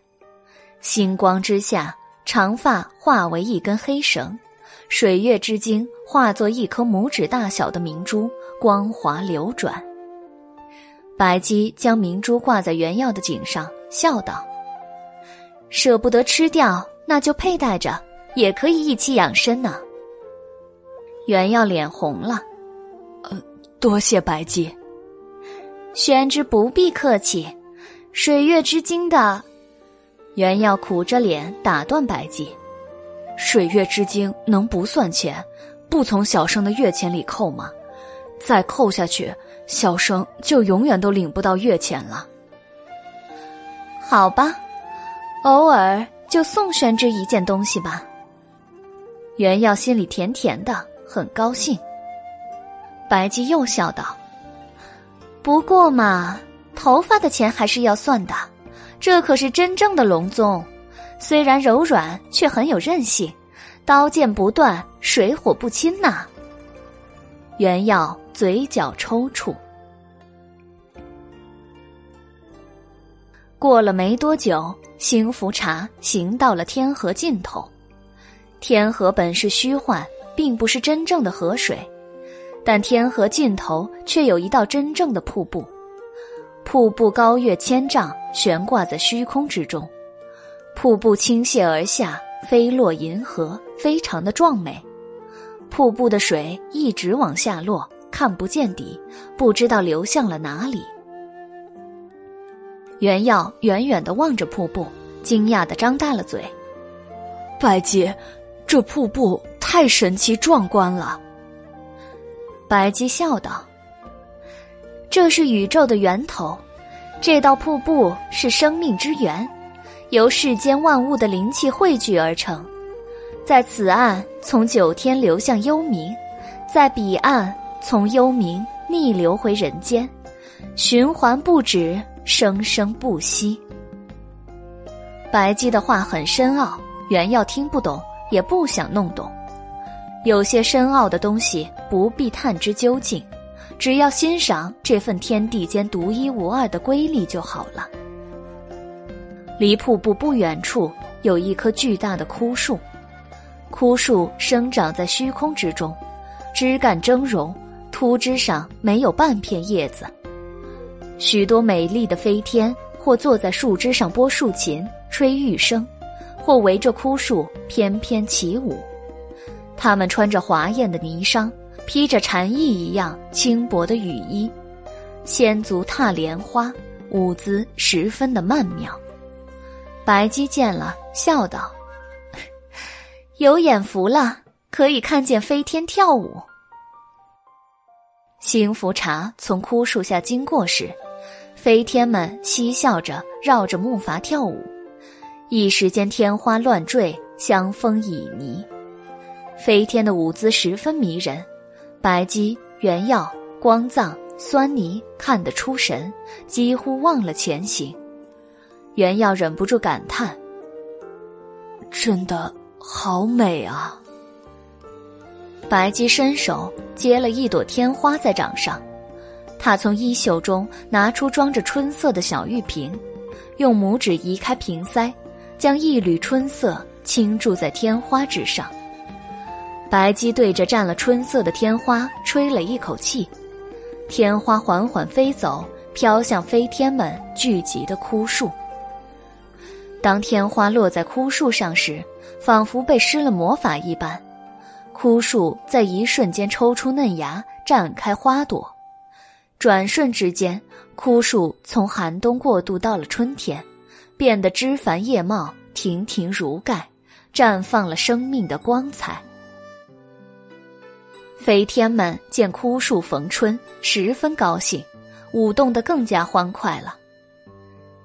星光之下，长发化为一根黑绳，水月之精化作一颗拇指大小的明珠，光滑流转。白姬将明珠挂在原药的颈上，笑道：“舍不得吃掉，那就佩戴着，也可以一起养生呢。”原药脸红了，呃，多谢白姬。玄之不必客气。水月之精的，原耀苦着脸打断白姬：“水月之精能不算钱，不从小生的月钱里扣吗？再扣下去，小生就永远都领不到月钱了。”好吧，偶尔就送玄之一件东西吧。原耀心里甜甜的，很高兴。白姬又笑道：“不过嘛。”头发的钱还是要算的，这可是真正的龙宗，虽然柔软，却很有韧性，刀剑不断，水火不侵呐。原耀嘴角抽搐。过了没多久，星福茶行到了天河尽头。天河本是虚幻，并不是真正的河水，但天河尽头却有一道真正的瀑布。瀑布高越千丈，悬挂在虚空之中。瀑布倾泻而下，飞落银河，非常的壮美。瀑布的水一直往下落，看不见底，不知道流向了哪里。袁耀远远的望着瀑布，惊讶的张大了嘴：“白姬，这瀑布太神奇壮观了。”白姬笑道。这是宇宙的源头，这道瀑布是生命之源，由世间万物的灵气汇聚而成。在此岸从九天流向幽冥，在彼岸从幽冥逆流回人间，循环不止，生生不息。白姬的话很深奥，原耀听不懂，也不想弄懂。有些深奥的东西不必探知究竟。只要欣赏这份天地间独一无二的瑰丽就好了。离瀑布不远处有一棵巨大的枯树，枯树生长在虚空之中，枝干峥嵘，秃枝上没有半片叶子。许多美丽的飞天或坐在树枝上拨竖琴、吹玉笙，或围着枯树翩翩起舞。他们穿着华艳的霓裳。披着蝉翼一样轻薄的羽衣，仙足踏莲花，舞姿十分的曼妙。白姬见了，笑道：“ 有眼福了，可以看见飞天跳舞。”幸福茶从枯树下经过时，飞天们嬉笑着绕着木筏跳舞，一时间天花乱坠，香风旖旎，飞天的舞姿十分迷人。白姬、原药、光藏、酸泥看得出神，几乎忘了前行。原药忍不住感叹：“真的好美啊！”白姬伸手接了一朵天花在掌上，他从衣袖中拿出装着春色的小玉瓶，用拇指移开瓶塞，将一缕春色倾注在天花之上。白姬对着沾了春色的天花吹了一口气，天花缓缓飞走，飘向飞天们聚集的枯树。当天花落在枯树上时，仿佛被施了魔法一般，枯树在一瞬间抽出嫩芽，绽开花朵。转瞬之间，枯树从寒冬过渡到了春天，变得枝繁叶茂，亭亭如盖，绽放了生命的光彩。飞天们见枯树逢春，十分高兴，舞动得更加欢快了。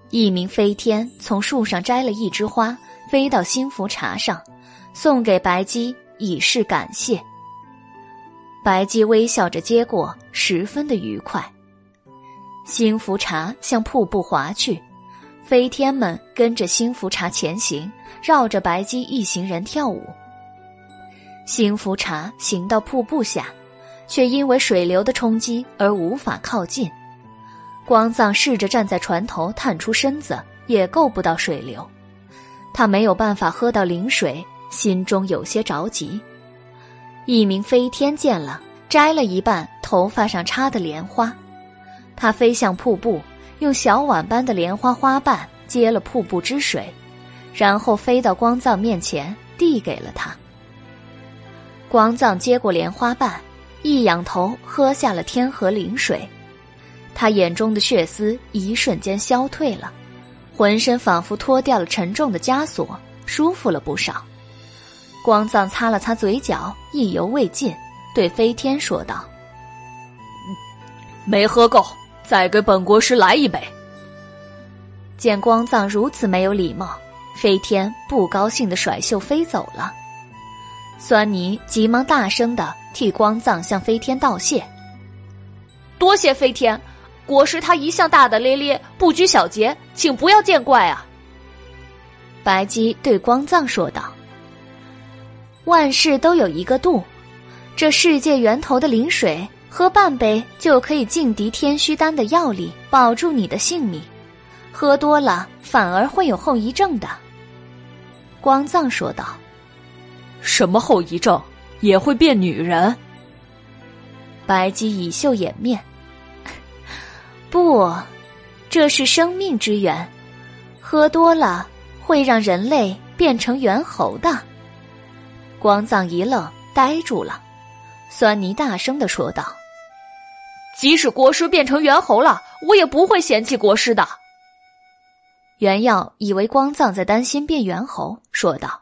一名飞天从树上摘了一枝花，飞到新福茶上，送给白姬以示感谢。白姬微笑着接过，十分的愉快。新福茶向瀑布滑去，飞天们跟着新福茶前行，绕着白姬一行人跳舞。幸福茶行到瀑布下，却因为水流的冲击而无法靠近。光藏试着站在船头探出身子，也够不到水流。他没有办法喝到灵水，心中有些着急。一名飞天见了，摘了一半头发上插的莲花，他飞向瀑布，用小碗般的莲花花瓣接了瀑布之水，然后飞到光藏面前，递给了他。光藏接过莲花瓣，一仰头喝下了天河灵水，他眼中的血丝一瞬间消退了，浑身仿佛脱掉了沉重的枷锁，舒服了不少。光藏擦了擦嘴角，意犹未尽，对飞天说道：“没喝够，再给本国师来一杯。”见光藏如此没有礼貌，飞天不高兴的甩袖飞走了。酸泥急忙大声的替光藏向飞天道谢：“多谢飞天，国师他一向大大咧咧，不拘小节，请不要见怪啊。”白姬对光藏说道：“万事都有一个度，这世界源头的灵水，喝半杯就可以劲敌天虚丹的药力，保住你的性命；喝多了反而会有后遗症的。”光藏说道。什么后遗症？也会变女人。白姬以袖掩面，不，这是生命之源，喝多了会让人类变成猿猴的。光藏一愣，呆住了。酸泥大声的说道：“即使国师变成猿猴了，我也不会嫌弃国师的。”原耀以为光藏在担心变猿猴，说道：“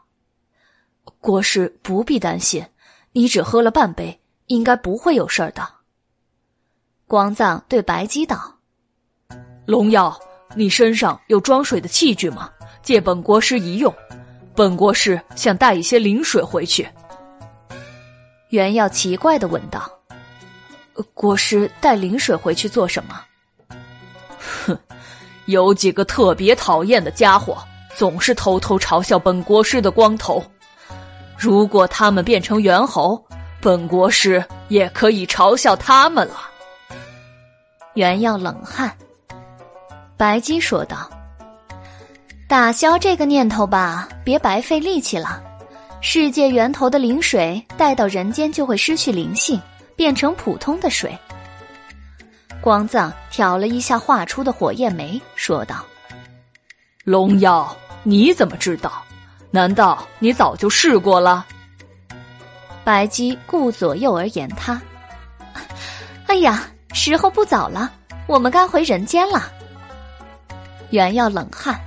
国师不必担心，你只喝了半杯。”应该不会有事儿的。光藏对白姬道：“龙耀，你身上有装水的器具吗？借本国师一用。本国师想带一些灵水回去。”袁耀奇怪的问道：“国师带灵水回去做什么？”哼，有几个特别讨厌的家伙，总是偷偷嘲笑本国师的光头。如果他们变成猿猴，本国师也可以嘲笑他们了。原耀冷汗。白姬说道：“打消这个念头吧，别白费力气了。世界源头的灵水带到人间就会失去灵性，变成普通的水。”光藏挑了一下画出的火焰眉，说道：“龙妖，你怎么知道？难道你早就试过了？”白姬顾左右而言他：“哎呀，时候不早了，我们该回人间了。”袁耀冷汗：“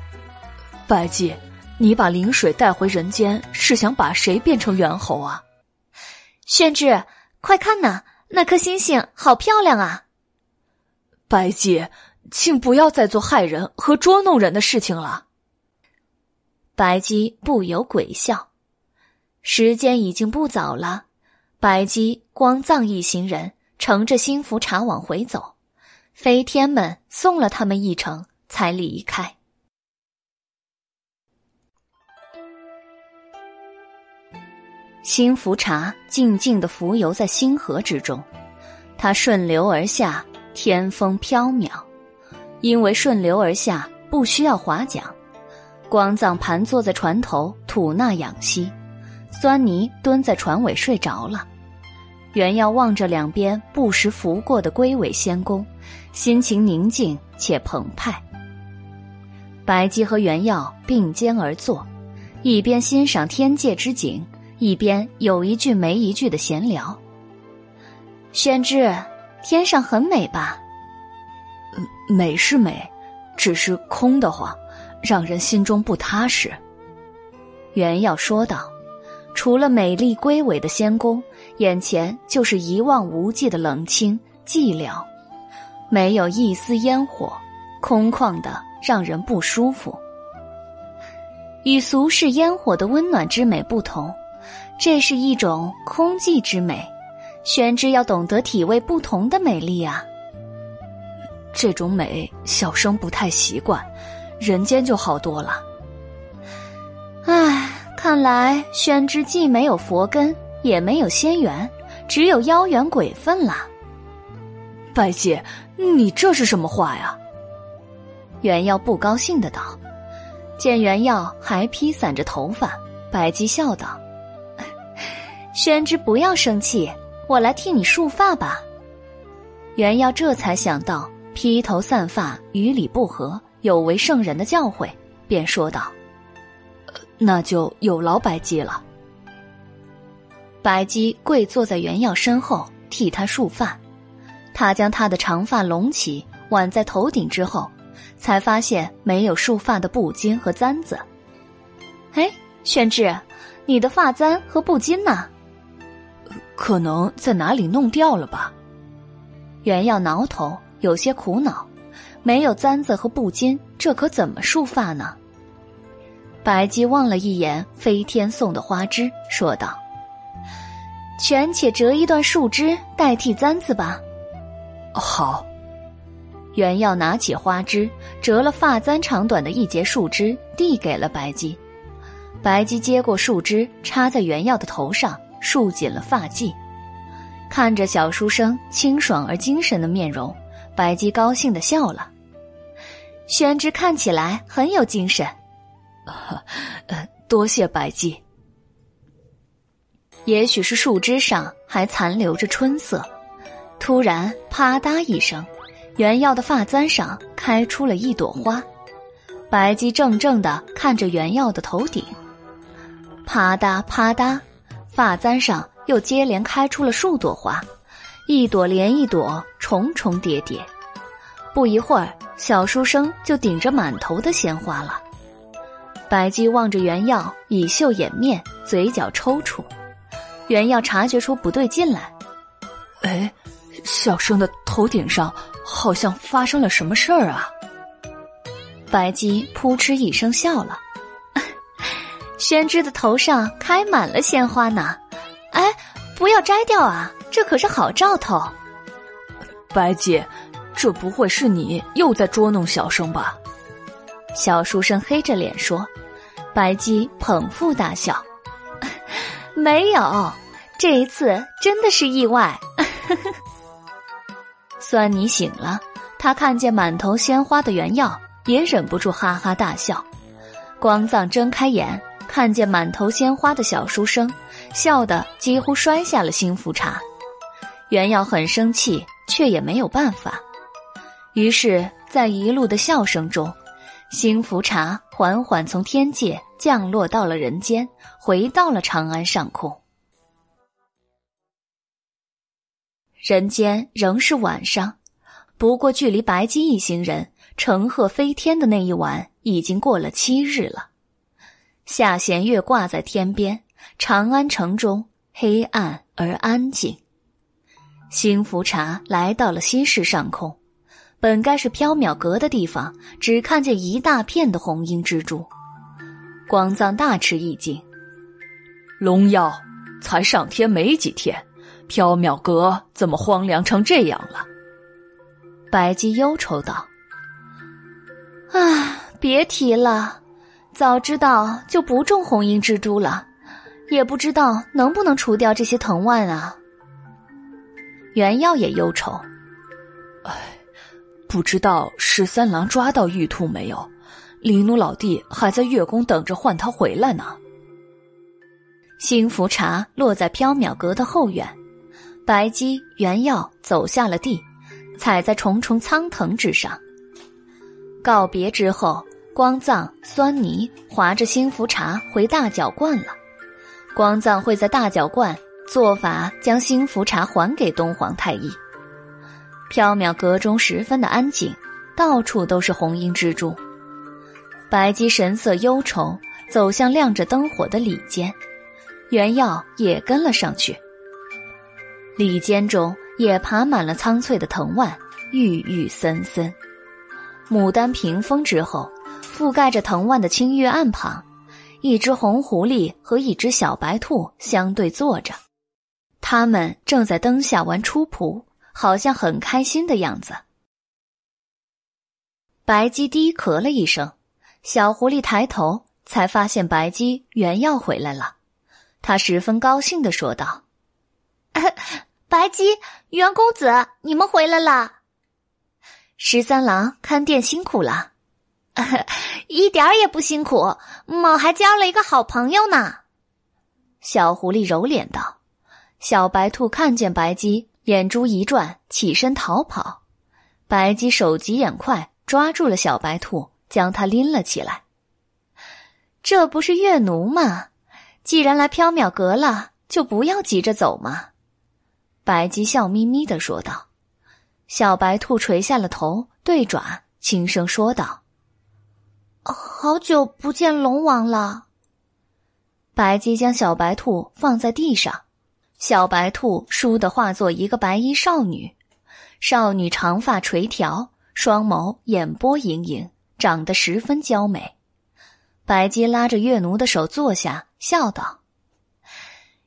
白姬，你把灵水带回人间，是想把谁变成猿猴啊？”宣志，快看呐，那颗星星好漂亮啊！白姬，请不要再做害人和捉弄人的事情了。白姬不由鬼笑。时间已经不早了，白姬、光藏一行人乘着星福茶往回走，飞天们送了他们一程，才离开。星福茶静静的浮游在星河之中，它顺流而下，天风飘渺。因为顺流而下，不需要划桨，光藏盘坐在船头，吐纳养息。酸泥蹲在船尾睡着了，袁耀望着两边不时拂过的龟尾仙宫，心情宁静且澎湃。白姬和袁耀并肩而坐，一边欣赏天界之景，一边有一句没一句的闲聊。宣之，天上很美吧？美是美，只是空得慌，让人心中不踏实。袁耀说道。除了美丽归尾的仙宫，眼前就是一望无际的冷清寂寥，没有一丝烟火，空旷的让人不舒服。与俗世烟火的温暖之美不同，这是一种空寂之美。玄之要懂得体味不同的美丽啊！这种美，小生不太习惯，人间就好多了。唉。看来宣之既没有佛根，也没有仙缘，只有妖缘鬼分了。白姐，你这是什么话呀？袁耀不高兴的道。见袁耀还披散着头发，白姬笑道：“ 宣之不要生气，我来替你束发吧。”袁耀这才想到披头散发与理不合，有违圣人的教诲，便说道。那就有劳白姬了。白姬跪坐在袁耀身后，替他束发。他将他的长发拢起，挽在头顶之后，才发现没有束发的布巾和簪子。哎，宣志，你的发簪和布巾呢？可能在哪里弄掉了吧。袁耀挠头，有些苦恼。没有簪子和布巾，这可怎么束发呢？白姬望了一眼飞天送的花枝，说道：“权且折一段树枝代替簪子吧。”好。袁耀拿起花枝，折了发簪长短的一截树枝，递给了白姬。白姬接过树枝，插在袁耀的头上，束紧了发髻。看着小书生清爽而精神的面容，白姬高兴的笑了。宣之看起来很有精神。呃，多谢白姬。也许是树枝上还残留着春色。突然，啪嗒一声，袁耀的发簪上开出了一朵花。白姬怔怔的看着袁耀的头顶，啪嗒啪嗒，发簪上又接连开出了数朵花，一朵连一朵，重重叠叠。不一会儿，小书生就顶着满头的鲜花了。白姬望着原药，以袖掩面，嘴角抽搐。原药察觉出不对劲来，哎，小生的头顶上好像发生了什么事儿啊！白姬扑哧一声笑了，宣之的头上开满了鲜花呢。哎，不要摘掉啊，这可是好兆头。白姬，这不会是你又在捉弄小生吧？小书生黑着脸说。白姬捧腹大笑，没有，这一次真的是意外。酸妮醒了，他看见满头鲜花的原药。也忍不住哈哈大笑，光藏睁开眼，看见满头鲜花的小书生，笑得几乎摔下了新福茶。原药很生气，却也没有办法。于是，在一路的笑声中，新福茶缓缓从天界降落到了人间，回到了长安上空。人间仍是晚上，不过距离白姬一行人。乘鹤飞天的那一晚已经过了七日了，下弦月挂在天边，长安城中黑暗而安静。新福茶来到了西市上空，本该是缥缈阁的地方，只看见一大片的红缨蜘蛛。光藏大吃一惊：“龙妖，才上天没几天，缥缈阁怎么荒凉成这样了？”白姬忧愁道。啊，别提了，早知道就不种红缨蜘蛛了，也不知道能不能除掉这些藤蔓啊。原药也忧愁，哎，不知道十三郎抓到玉兔没有？李奴老弟还在月宫等着唤他回来呢。幸福茶落在缥缈阁的后院，白姬、原药走下了地，踩在重重苍藤之上。告别之后，光藏、酸泥划着新福茶回大角观了。光藏会在大角观做法，将新福茶还给东皇太一。缥缈阁中十分的安静，到处都是红缨蜘蛛。白姬神色忧愁，走向亮着灯火的里间，原药也跟了上去。里间中也爬满了苍翠的藤蔓，郁郁森森。牡丹屏风之后，覆盖着藤蔓的青玉案旁，一只红狐狸和一只小白兔相对坐着，他们正在灯下玩出仆，好像很开心的样子。白鸡低咳了一声，小狐狸抬头，才发现白鸡原要回来了，他十分高兴的说道：“ 白鸡，袁公子，你们回来了。”十三郎看店辛苦了，一点儿也不辛苦，某还交了一个好朋友呢。小狐狸揉脸道：“小白兔看见白鸡，眼珠一转，起身逃跑。白鸡手疾眼快，抓住了小白兔，将它拎了起来。这不是月奴吗？既然来缥缈阁了，就不要急着走嘛。”白鸡笑眯眯的说道。小白兔垂下了头，对爪轻声说道：“好久不见龙王了。”白姬将小白兔放在地上，小白兔倏地化作一个白衣少女。少女长发垂髫，双眸眼波盈盈，长得十分娇美。白姬拉着月奴的手坐下，笑道：“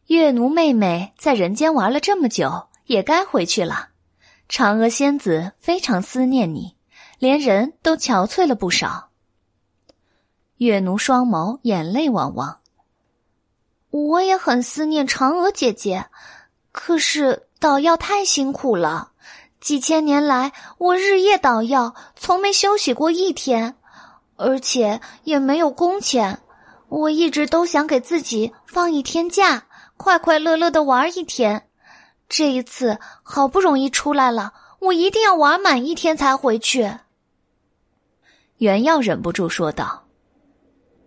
月奴妹妹在人间玩了这么久，也该回去了。”嫦娥仙子非常思念你，连人都憔悴了不少。月奴双眸眼泪汪汪。我也很思念嫦娥姐姐，可是捣药太辛苦了，几千年来我日夜捣药，从没休息过一天，而且也没有工钱。我一直都想给自己放一天假，快快乐乐的玩一天。这一次好不容易出来了，我一定要玩满一天才回去。原耀忍不住说道：“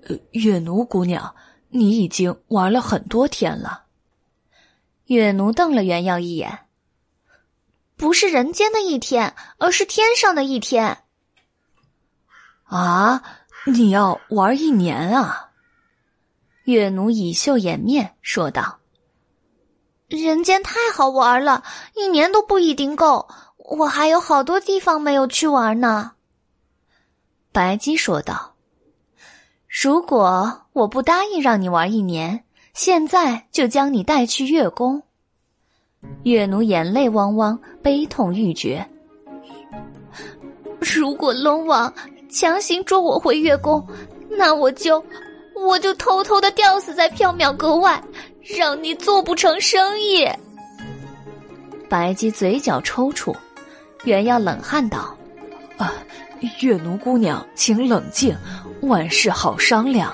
呃，月奴姑娘，你已经玩了很多天了。”月奴瞪了袁耀一眼：“不是人间的一天，而是天上的一天。”啊，你要玩一年啊？月奴以袖掩面说道：“人间太好玩了，一年都不一定够，我还有好多地方没有去玩呢。”白姬说道：“如果我不答应让你玩一年，现在就将你带去月宫。”月奴眼泪汪汪，悲痛欲绝。如果龙王强行捉我回月宫，那我就……我就偷偷的吊死在缥缈阁外，让你做不成生意。白姬嘴角抽搐，原耀冷汗道：“啊，月奴姑娘，请冷静，万事好商量。”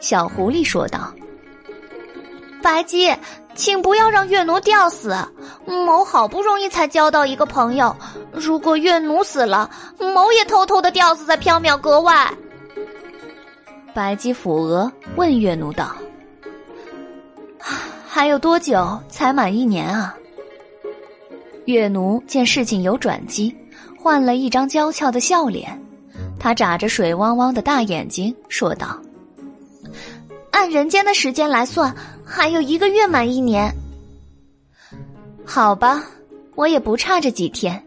小狐狸说道：“白姬，请不要让月奴吊死。某好不容易才交到一个朋友，如果月奴死了，某也偷偷的吊死在缥缈阁外。”白姬抚额，问月奴道：“还有多久才满一年啊？”月奴见事情有转机，换了一张娇俏的笑脸，他眨着水汪汪的大眼睛说道：“按人间的时间来算，还有一个月满一年。好吧，我也不差这几天。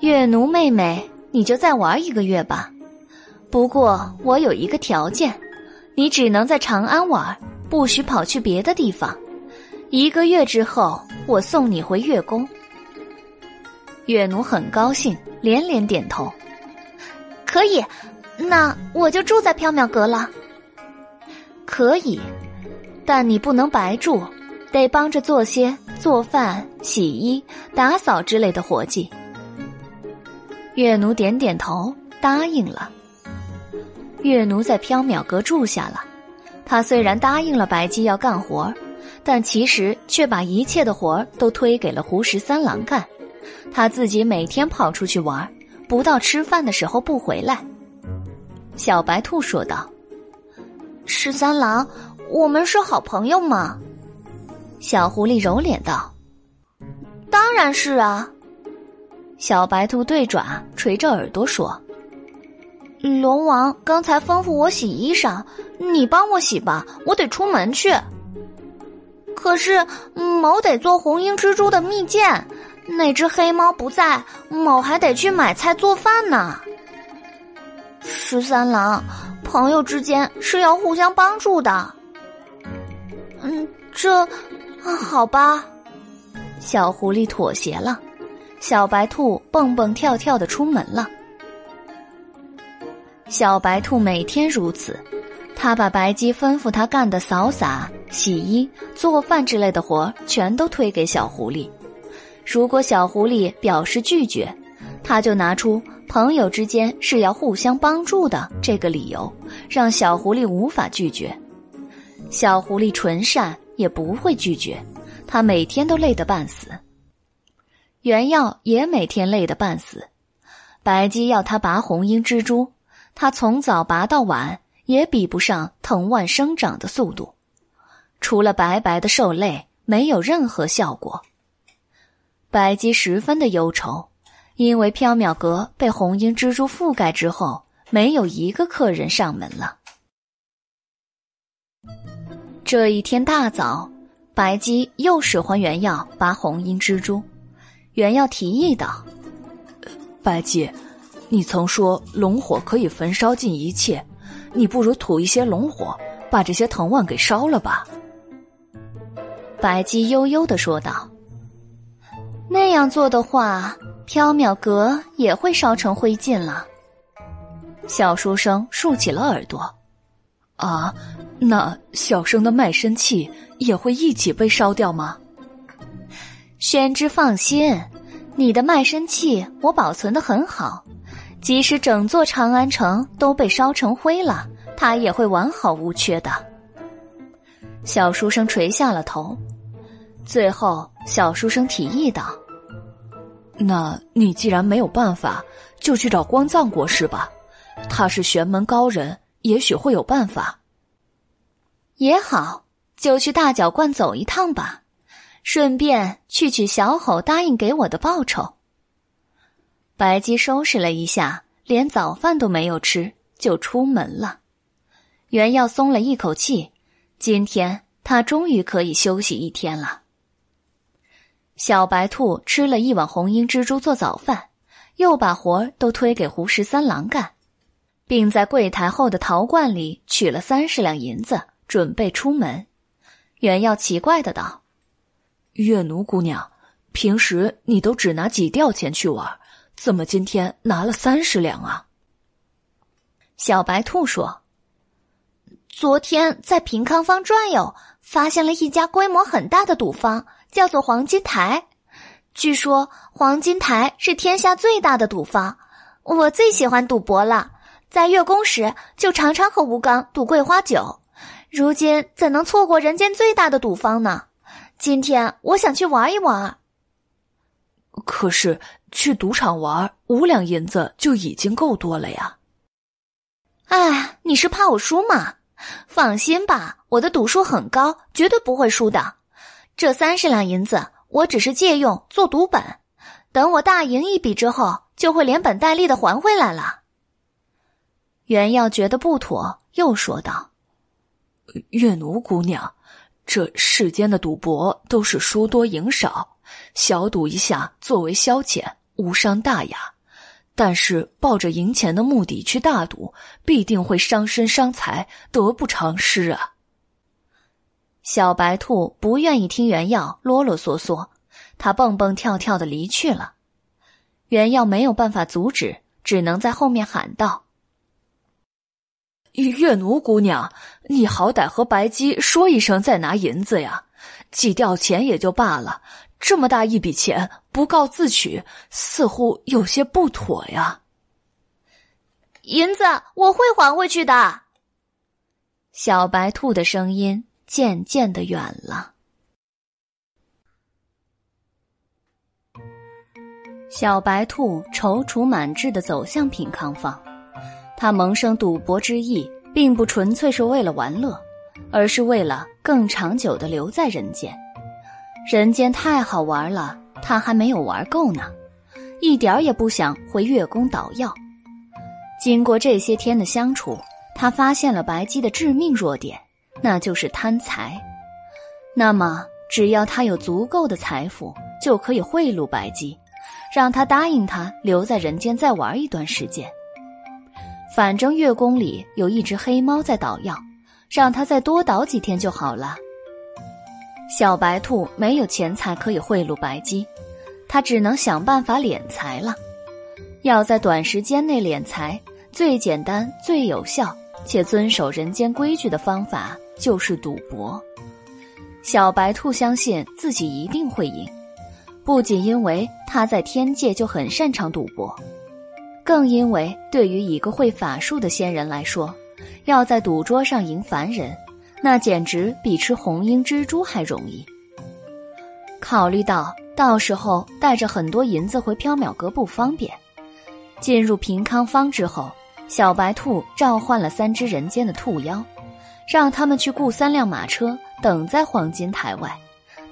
月奴妹妹，你就再玩一个月吧。”不过我有一个条件，你只能在长安玩，不许跑去别的地方。一个月之后，我送你回月宫。月奴很高兴，连连点头。可以，那我就住在缥缈阁了。可以，但你不能白住，得帮着做些做饭、洗衣、打扫之类的活计。月奴点点头，答应了。月奴在缥缈阁住下了，他虽然答应了白姬要干活，但其实却把一切的活都推给了胡十三郎干，他自己每天跑出去玩，不到吃饭的时候不回来。小白兔说道：“十三郎，我们是好朋友吗？”小狐狸揉脸道：“当然是啊。”小白兔对爪垂着耳朵说。龙王刚才吩咐我洗衣裳，你帮我洗吧，我得出门去。可是某得做红缨蜘蛛的蜜饯，那只黑猫不在，某还得去买菜做饭呢。十三郎，朋友之间是要互相帮助的。嗯，这，好吧。小狐狸妥协了，小白兔蹦蹦跳跳的出门了。小白兔每天如此，他把白鸡吩咐他干的扫洒、洗衣、做饭之类的活全都推给小狐狸。如果小狐狸表示拒绝，他就拿出朋友之间是要互相帮助的这个理由，让小狐狸无法拒绝。小狐狸纯善，也不会拒绝。他每天都累得半死，原耀也每天累得半死。白鸡要他拔红缨蜘蛛。他从早拔到晚，也比不上藤蔓生长的速度，除了白白的受累，没有任何效果。白姬十分的忧愁，因为缥缈阁被红缨蜘蛛覆盖之后，没有一个客人上门了。这一天大早，白姬又使唤原药拔红缨蜘蛛，原药提议道：“白姬。”你曾说龙火可以焚烧尽一切，你不如吐一些龙火，把这些藤蔓给烧了吧。”白姬悠悠的说道。“那样做的话，缥缈阁也会烧成灰烬了。”小书生竖起了耳朵。“啊，那小生的卖身契也会一起被烧掉吗？”宣之放心，你的卖身契我保存的很好。即使整座长安城都被烧成灰了，它也会完好无缺的。小书生垂下了头。最后，小书生提议道：“那你既然没有办法，就去找光藏国师吧，他是玄门高人，也许会有办法。”也好，就去大角观走一趟吧，顺便去取小吼答应给我的报酬。白姬收拾了一下，连早饭都没有吃，就出门了。袁耀松了一口气，今天他终于可以休息一天了。小白兔吃了一碗红缨蜘蛛做早饭，又把活儿都推给胡十三郎干，并在柜台后的陶罐里取了三十两银子，准备出门。袁耀奇怪的道：“月奴姑娘，平时你都只拿几吊钱去玩，怎么今天拿了三十两啊？”小白兔说：“昨天在平康坊转悠，发现了一家规模很大的赌坊。”叫做黄金台，据说黄金台是天下最大的赌坊。我最喜欢赌博了，在月宫时就常常和吴刚赌桂花酒。如今怎能错过人间最大的赌坊呢？今天我想去玩一玩。可是去赌场玩五两银子就已经够多了呀。哎，你是怕我输吗？放心吧，我的赌术很高，绝对不会输的。这三十两银子，我只是借用做赌本，等我大赢一笔之后，就会连本带利的还回来了。袁耀觉得不妥，又说道：“月奴姑娘，这世间的赌博都是输多赢少，小赌一下作为消遣，无伤大雅；但是抱着赢钱的目的去大赌，必定会伤身伤财，得不偿失啊。”小白兔不愿意听原药啰啰嗦嗦，他蹦蹦跳跳的离去了。原药没有办法阻止，只能在后面喊道：“月奴姑娘，你好歹和白姬说一声再拿银子呀，几吊钱也就罢了，这么大一笔钱不告自取，似乎有些不妥呀。”银子我会还回去的。小白兔的声音。渐渐的远了。小白兔踌躇满志的走向品康坊，他萌生赌博之意，并不纯粹是为了玩乐，而是为了更长久的留在人间。人间太好玩了，他还没有玩够呢，一点儿也不想回月宫捣药。经过这些天的相处，他发现了白姬的致命弱点。那就是贪财，那么只要他有足够的财富，就可以贿赂白姬，让他答应他留在人间再玩一段时间。反正月宫里有一只黑猫在捣药，让他再多捣几天就好了。小白兔没有钱财可以贿赂白姬，他只能想办法敛财了。要在短时间内敛财，最简单、最有效且遵守人间规矩的方法。就是赌博，小白兔相信自己一定会赢，不仅因为他在天界就很擅长赌博，更因为对于一个会法术的仙人来说，要在赌桌上赢凡人，那简直比吃红缨蜘蛛还容易。考虑到到时候带着很多银子回缥缈阁不方便，进入平康坊之后，小白兔召唤了三只人间的兔妖。让他们去雇三辆马车，等在黄金台外，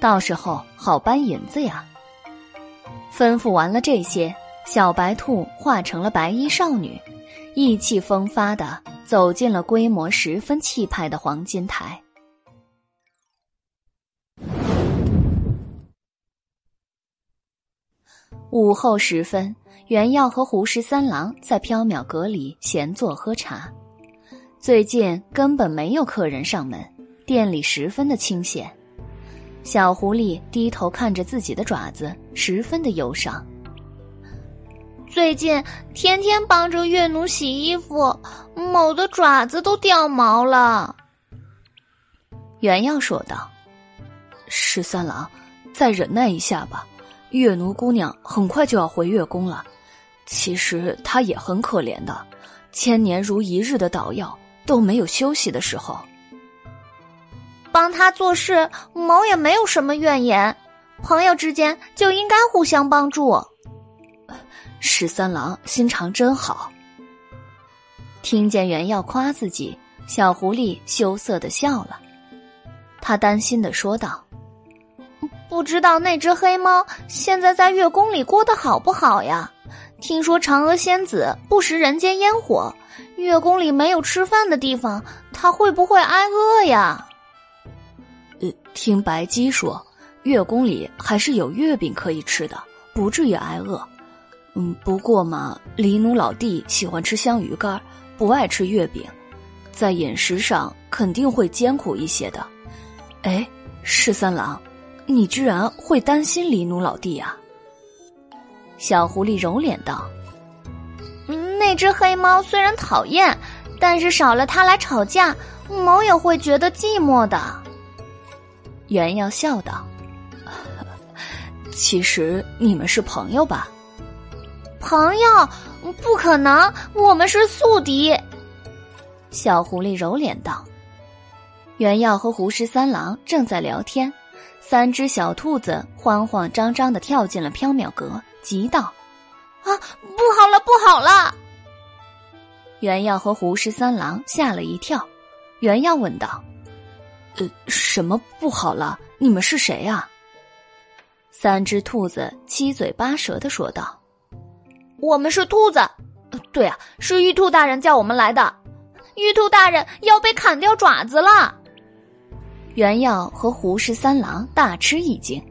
到时候好搬银子呀。吩咐完了这些，小白兔化成了白衣少女，意气风发的走进了规模十分气派的黄金台。午后时分，袁耀和胡十三郎在缥缈阁里闲坐喝茶。最近根本没有客人上门，店里十分的清闲。小狐狸低头看着自己的爪子，十分的忧伤。最近天天帮着月奴洗衣服，某的爪子都掉毛了。原耀说道：“十三郎，再忍耐一下吧。月奴姑娘很快就要回月宫了。其实他也很可怜的，千年如一日的捣药。”都没有休息的时候。帮他做事，毛也没有什么怨言。朋友之间就应该互相帮助。十三郎心肠真好。听见原耀夸自己，小狐狸羞涩的笑了。他担心的说道：“不知道那只黑猫现在在月宫里过得好不好呀？听说嫦娥仙子不食人间烟火，月宫里没有吃饭的地方，她会不会挨饿呀？”呃，听白姬说，月宫里还是有月饼可以吃的，不至于挨饿。嗯，不过嘛，黎奴老弟喜欢吃香鱼干，不爱吃月饼，在饮食上肯定会艰苦一些的。哎，十三郎，你居然会担心黎奴老弟呀？小狐狸揉脸道：“那只黑猫虽然讨厌，但是少了它来吵架，猫也会觉得寂寞的。”原耀笑道：“其实你们是朋友吧？”朋友？不可能，我们是宿敌。小狐狸揉脸道。原耀和胡十三郎正在聊天，三只小兔子慌慌张张的跳进了缥缈阁，急道：“啊，不好了，不好了！”原耀和胡十三郎吓了一跳。原耀问道：“呃，什么不好了？你们是谁啊？”三只兔子七嘴八舌的说道：“我们是兔子，对啊，是玉兔大人叫我们来的。玉兔大人要被砍掉爪子了。”原耀和胡十三郎大吃一惊，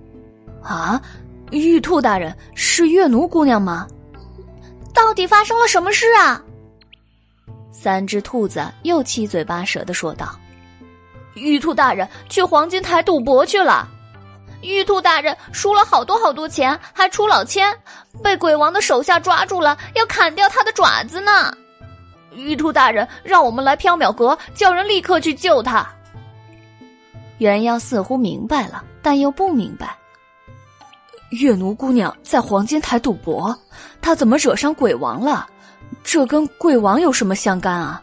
啊！玉兔大人是月奴姑娘吗？到底发生了什么事啊？三只兔子又七嘴八舌的说道：“玉兔大人去黄金台赌博去了，玉兔大人输了好多好多钱，还出老千，被鬼王的手下抓住了，要砍掉他的爪子呢。玉兔大人让我们来缥缈阁，叫人立刻去救他。”原耀似乎明白了，但又不明白。月奴姑娘在黄金台赌博，她怎么惹上鬼王了？这跟鬼王有什么相干啊？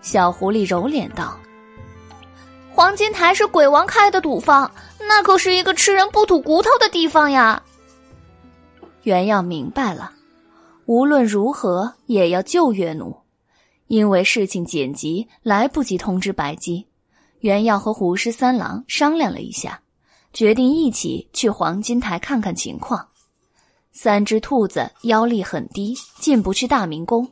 小狐狸揉脸道：“黄金台是鬼王开的赌坊，那可是一个吃人不吐骨头的地方呀。”原耀明白了，无论如何也要救月奴，因为事情紧急，来不及通知白姬。原耀和胡十三郎商量了一下，决定一起去黄金台看看情况。三只兔子妖力很低，进不去大明宫，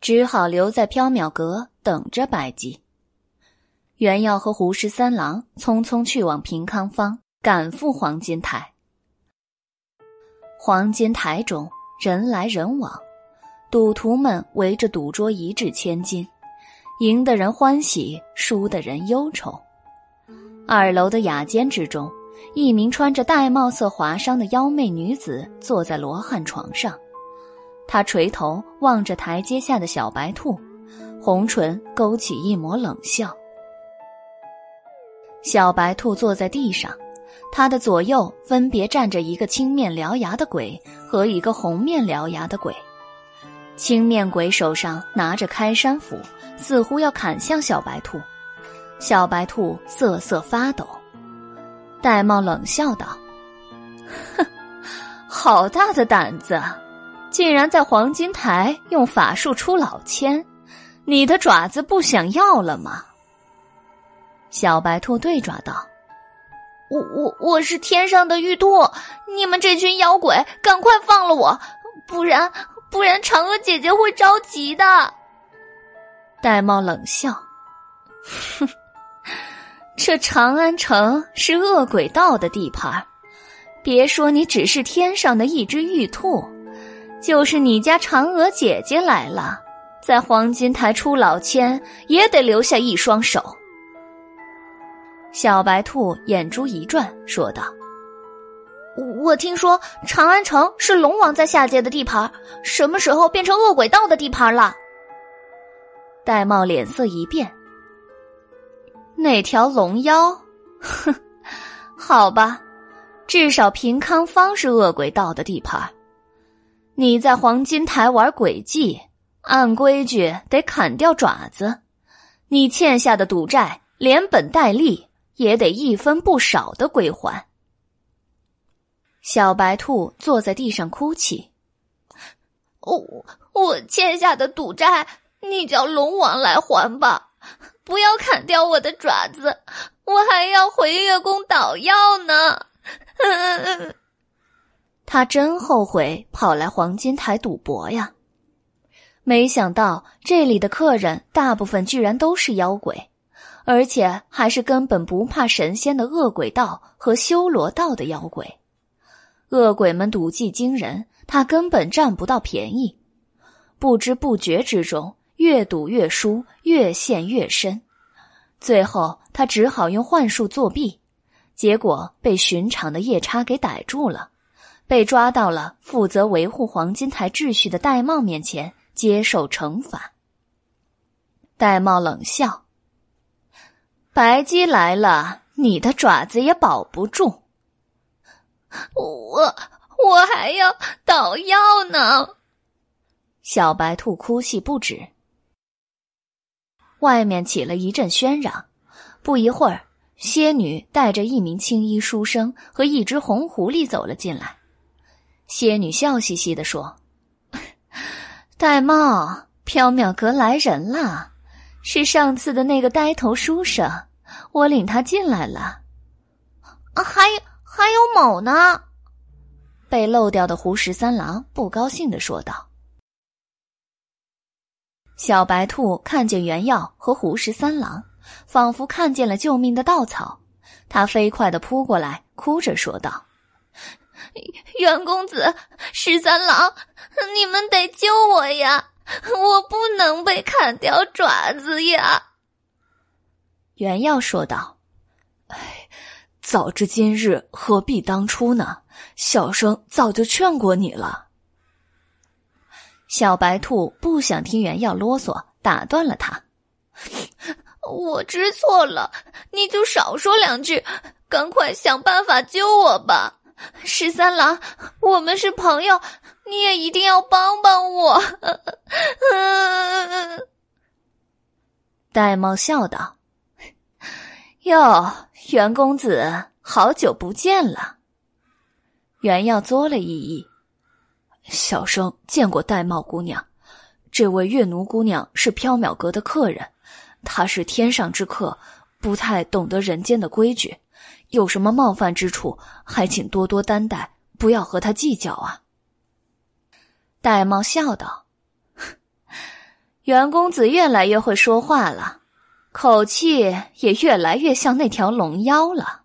只好留在缥缈阁等着白姬。袁耀和胡十三郎匆匆去往平康坊，赶赴黄金台。黄金台中人来人往，赌徒们围着赌桌一掷千金。赢的人欢喜，输的人忧愁。二楼的雅间之中，一名穿着玳瑁色华裳的妖媚女子坐在罗汉床上，她垂头望着台阶下的小白兔，红唇勾起一抹冷笑。小白兔坐在地上，它的左右分别站着一个青面獠牙的鬼和一个红面獠牙的鬼。青面鬼手上拿着开山斧。似乎要砍向小白兔，小白兔瑟瑟发抖。玳瑁冷笑道：“哼，好大的胆子，竟然在黄金台用法术出老千！你的爪子不想要了吗？”小白兔对爪道：“我我我是天上的玉兔，你们这群妖鬼，赶快放了我，不然不然嫦娥姐姐会着急的。”玳瑁冷笑：“哼，这长安城是恶鬼道的地盘别说你只是天上的一只玉兔，就是你家嫦娥姐姐来了，在黄金台出老千，也得留下一双手。”小白兔眼珠一转，说道：“我听说长安城是龙王在下界的地盘什么时候变成恶鬼道的地盘了？”玳瑁脸色一变，那条龙妖，哼，好吧，至少平康坊是恶鬼道的地盘。你在黄金台玩诡计，按规矩得砍掉爪子，你欠下的赌债连本带利也得一分不少的归还。小白兔坐在地上哭泣：“我我欠下的赌债，你叫龙王来还吧，不要砍掉我的爪子，我还要回月宫捣药呢。”他真后悔跑来黄金台赌博呀！没想到这里的客人大部分居然都是妖鬼，而且还是根本不怕神仙的恶鬼道和修罗道的妖鬼。恶鬼们赌技惊人，他根本占不到便宜。不知不觉之中，越赌越输，越陷越深。最后，他只好用幻术作弊，结果被寻常的夜叉给逮住了。被抓到了负责维护黄金台秩序的玳瑁面前接受惩罚。玳瑁冷笑：“白鸡来了，你的爪子也保不住。我我还要捣药呢。”小白兔哭泣不止。外面起了一阵喧嚷，不一会儿，仙女带着一名青衣书生和一只红狐狸走了进来。仙女笑嘻嘻的说：“ 玳瑁，缥缈阁来人了，是上次的那个呆头书生，我领他进来了。啊，还还有某呢。”被漏掉的胡十三郎不高兴的说道。小白兔看见原耀和胡十三郎，仿佛看见了救命的稻草，他飞快的扑过来，哭着说道。袁公子、十三郎，你们得救我呀！我不能被砍掉爪子呀！袁耀说道：“哎，早知今日，何必当初呢？小生早就劝过你了。”小白兔不想听袁耀啰嗦，打断了他：“我知错了，你就少说两句，赶快想办法救我吧。”十三郎，我们是朋友，你也一定要帮帮我。戴帽笑道：“哟，袁公子，好久不见了。”袁耀作了一揖：“小生见过玳瑁姑娘，这位月奴姑娘是缥缈阁的客人，她是天上之客，不太懂得人间的规矩。”有什么冒犯之处，还请多多担待，不要和她计较啊。玳瑁笑道：“ 袁公子越来越会说话了，口气也越来越像那条龙妖了。”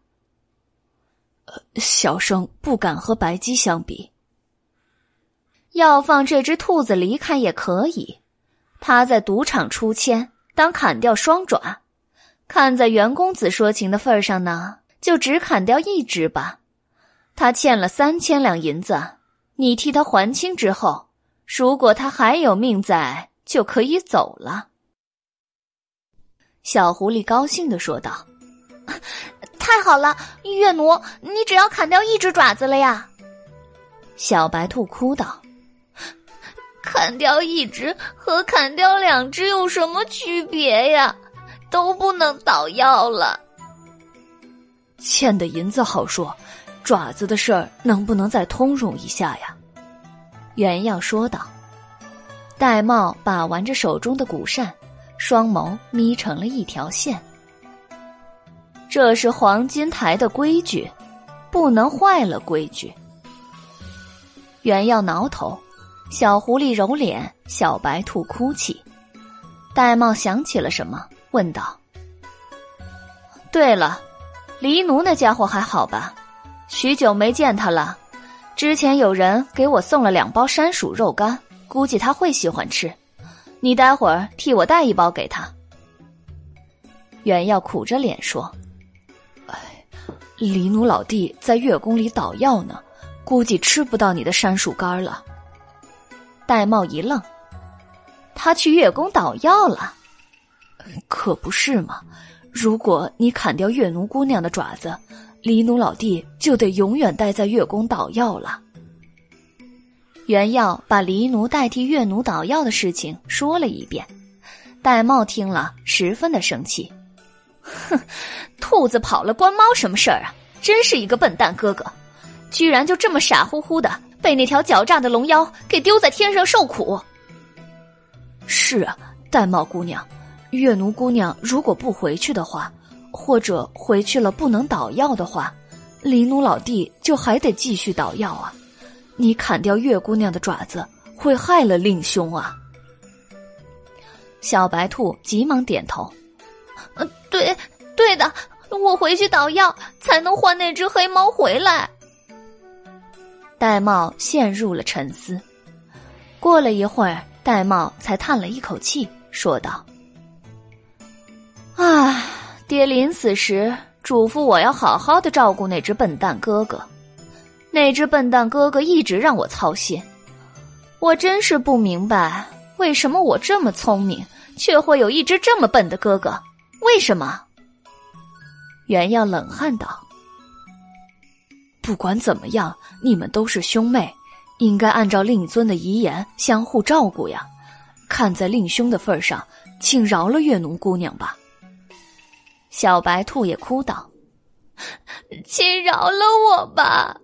小生不敢和白姬相比。要放这只兔子离开也可以，他在赌场出千，当砍掉双爪。看在袁公子说情的份上呢。就只砍掉一只吧，他欠了三千两银子，你替他还清之后，如果他还有命在，就可以走了。小狐狸高兴的说道：“太好了，月奴，你只要砍掉一只爪子了呀！”小白兔哭道：“砍掉一只和砍掉两只有什么区别呀？都不能捣药了。”欠的银子好说，爪子的事儿能不能再通融一下呀？袁耀说道。玳瑁把玩着手中的古扇，双眸眯成了一条线。这是黄金台的规矩，不能坏了规矩。袁耀挠头，小狐狸揉脸，小白兔哭泣。玳瑁想起了什么，问道：“对了。”黎奴那家伙还好吧？许久没见他了。之前有人给我送了两包山鼠肉干，估计他会喜欢吃。你待会儿替我带一包给他。袁耀苦着脸说：“哎，黎奴老弟在月宫里捣药呢，估计吃不到你的山鼠干了。”玳瑁一愣：“他去月宫捣药了？可不是嘛。”如果你砍掉月奴姑娘的爪子，黎奴老弟就得永远待在月宫捣药了。袁耀把黎奴代替月奴捣药的事情说了一遍，玳瑁听了十分的生气。哼，兔子跑了关猫什么事儿啊？真是一个笨蛋哥哥，居然就这么傻乎乎的被那条狡诈的龙妖给丢在天上受苦。是啊，玳瑁姑娘，月奴姑娘如果不回去的话，或者回去了不能捣药的话，林奴老弟就还得继续捣药啊。你砍掉月姑娘的爪子，会害了令兄啊。小白兔急忙点头：“呃，对，对的，我回去捣药才能换那只黑猫回来。”玳瑁陷入了沉思。过了一会儿。玳瑁才叹了一口气，说道：“啊，爹临死时嘱咐我要好好的照顾那只笨蛋哥哥，那只笨蛋哥哥一直让我操心，我真是不明白为什么我这么聪明，却会有一只这么笨的哥哥？为什么？”原耀冷汗道：“不管怎么样，你们都是兄妹。”应该按照令尊的遗言相互照顾呀！看在令兄的份上，请饶了月奴姑娘吧。小白兔也哭道：“请饶了我吧！”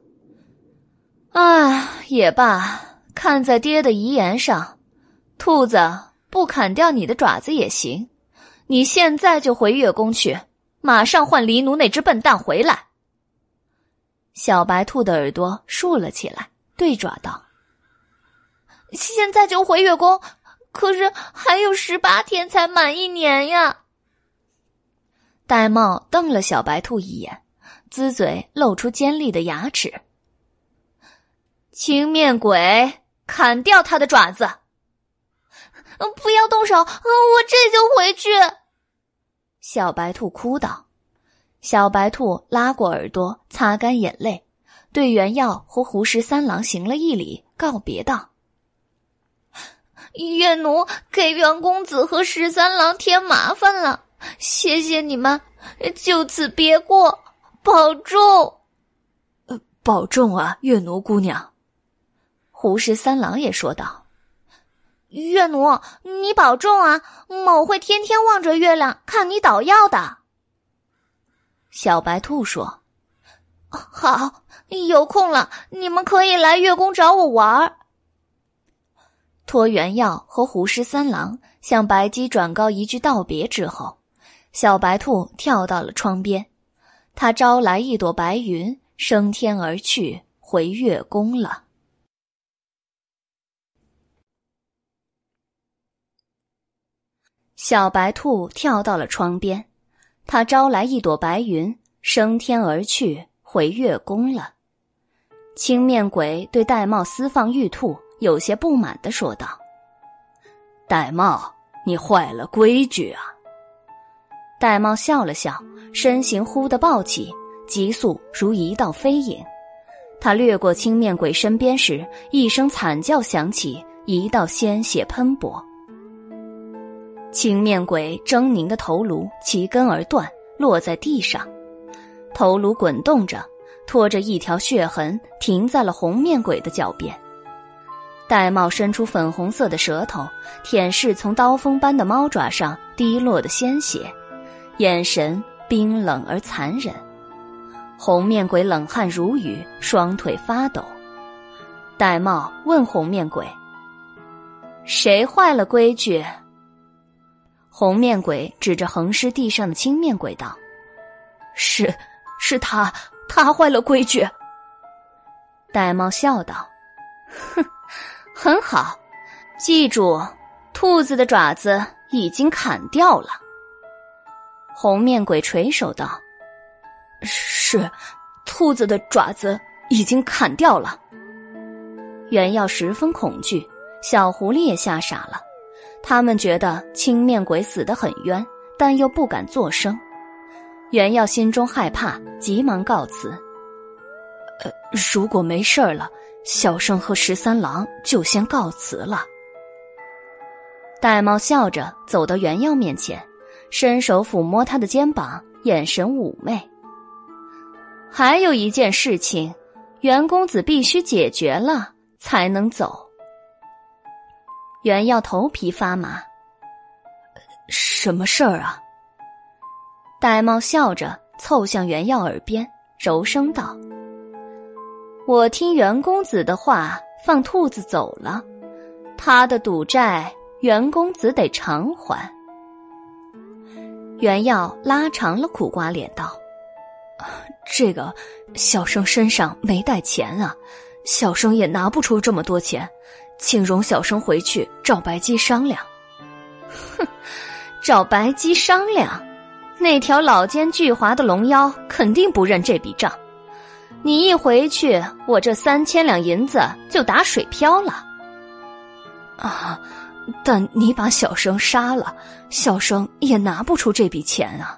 啊，也罢，看在爹的遗言上，兔子不砍掉你的爪子也行。你现在就回月宫去，马上换黎奴那只笨蛋回来。小白兔的耳朵竖了起来。对爪道：“现在就回月宫，可是还有十八天才满一年呀。”玳瑁瞪了小白兔一眼，呲嘴露出尖利的牙齿。青面鬼，砍掉他的爪子！不要动手，我这就回去。小白兔哭道。小白兔拉过耳朵，擦干眼泪。对原耀和胡十三郎行了一礼，告别道：“月奴给袁公子和十三郎添麻烦了，谢谢你们，就此别过，保重。”“呃，保重啊，月奴姑娘。”胡十三郎也说道：“月奴，你保重啊，某会天天望着月亮看你捣药的。”小白兔说。好，有空了你们可以来月宫找我玩儿。托元耀和胡十三郎向白姬转告一句道别之后，小白兔跳到了窗边，他招来一朵白云，升天而去，回月宫了。小白兔跳到了窗边，他招来一朵白云，升天而去。回月宫了，青面鬼对玳瑁私放玉兔有些不满的说道：“玳瑁，你坏了规矩啊！”玳瑁笑了笑，身形忽的暴起，急速如一道飞影。他掠过青面鬼身边时，一声惨叫响起，一道鲜血喷薄。青面鬼狰狞的头颅齐根而断，落在地上。头颅滚动着，拖着一条血痕，停在了红面鬼的脚边。玳瑁伸出粉红色的舌头，舔舐从刀锋般的猫爪上滴落的鲜血，眼神冰冷而残忍。红面鬼冷汗如雨，双腿发抖。玳瑁问红面鬼：“谁坏了规矩？”红面鬼指着横尸地上的青面鬼道：“是。”是他，他坏了规矩。玳瑁笑道：“哼，很好，记住，兔子的爪子已经砍掉了。”红面鬼垂手道：“是，兔子的爪子已经砍掉了。”原耀十分恐惧，小狐狸也吓傻了。他们觉得青面鬼死得很冤，但又不敢作声。袁耀心中害怕，急忙告辞。呃，如果没事了，小生和十三郎就先告辞了。玳瑁笑着走到袁耀面前，伸手抚摸他的肩膀，眼神妩媚。还有一件事情，袁公子必须解决了才能走。袁耀头皮发麻。什么事儿啊？玳瑁笑着凑向袁耀耳边，柔声道：“我听袁公子的话，放兔子走了，他的赌债，袁公子得偿还。”袁耀拉长了苦瓜脸道：“这个，小生身上没带钱啊，小生也拿不出这么多钱，请容小生回去找白姬商量。”哼，找白姬商量。那条老奸巨猾的龙妖肯定不认这笔账，你一回去，我这三千两银子就打水漂了。啊！但你把小生杀了，小生也拿不出这笔钱啊。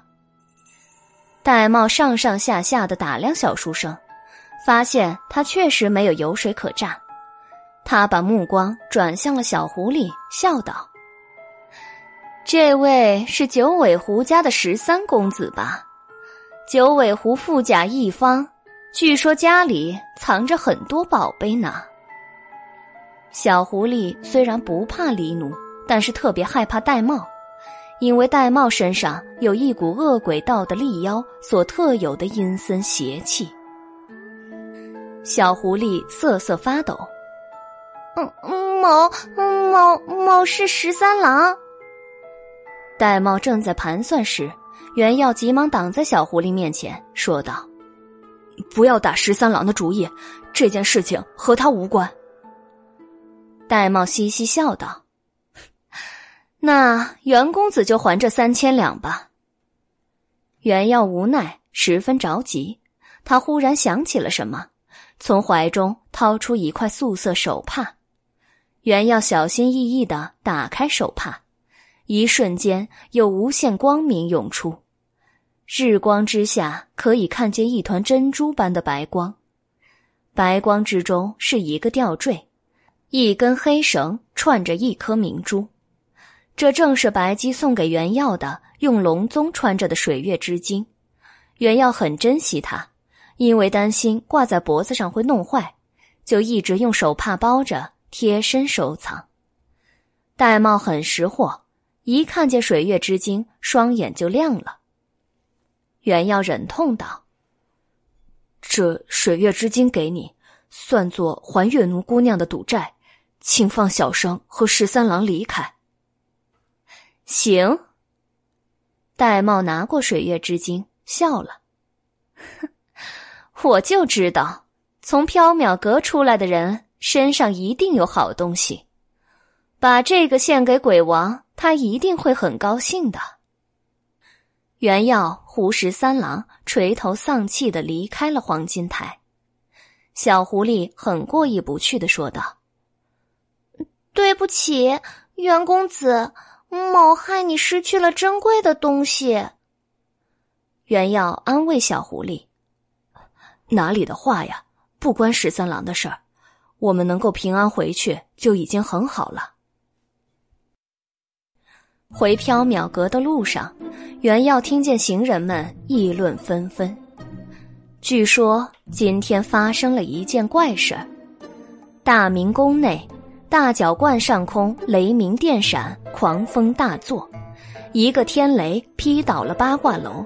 戴帽上上下下的打量小书生，发现他确实没有油水可榨，他把目光转向了小狐狸，笑道。这位是九尾狐家的十三公子吧？九尾狐富甲一方，据说家里藏着很多宝贝呢。小狐狸虽然不怕狸奴，但是特别害怕玳瑁，因为玳瑁身上有一股恶鬼道的厉妖所特有的阴森邪气。小狐狸瑟瑟发抖。嗯，某某某是十三郎。玳瑁正在盘算时，袁耀急忙挡在小狐狸面前，说道：“不要打十三郎的主意，这件事情和他无关。”玳瑁嘻嘻笑道：“那袁公子就还这三千两吧。”袁耀无奈，十分着急，他忽然想起了什么，从怀中掏出一块素色手帕，袁耀小心翼翼的打开手帕。一瞬间，有无限光明涌出，日光之下可以看见一团珍珠般的白光。白光之中是一个吊坠，一根黑绳串着一颗明珠。这正是白姬送给袁耀的用龙宗穿着的水月之晶。袁耀很珍惜它，因为担心挂在脖子上会弄坏，就一直用手帕包着，贴身收藏。玳瑁很识货。一看见水月之精，双眼就亮了。袁耀忍痛道：“这水月之精给你，算作还月奴姑娘的赌债，请放小生和十三郎离开。”行。玳瑁拿过水月之精，笑了：“哼 我就知道，从缥缈阁出来的人身上一定有好东西，把这个献给鬼王。”他一定会很高兴的。原耀、胡十三郎垂头丧气的离开了黄金台。小狐狸很过意不去的说道：“对不起，袁公子，某害你失去了珍贵的东西。”袁耀安慰小狐狸：“哪里的话呀，不关十三郎的事儿，我们能够平安回去就已经很好了。”回缥缈阁的路上，袁耀听见行人们议论纷纷。据说今天发生了一件怪事儿：大明宫内大角观上空雷鸣电闪，狂风大作，一个天雷劈倒了八卦楼。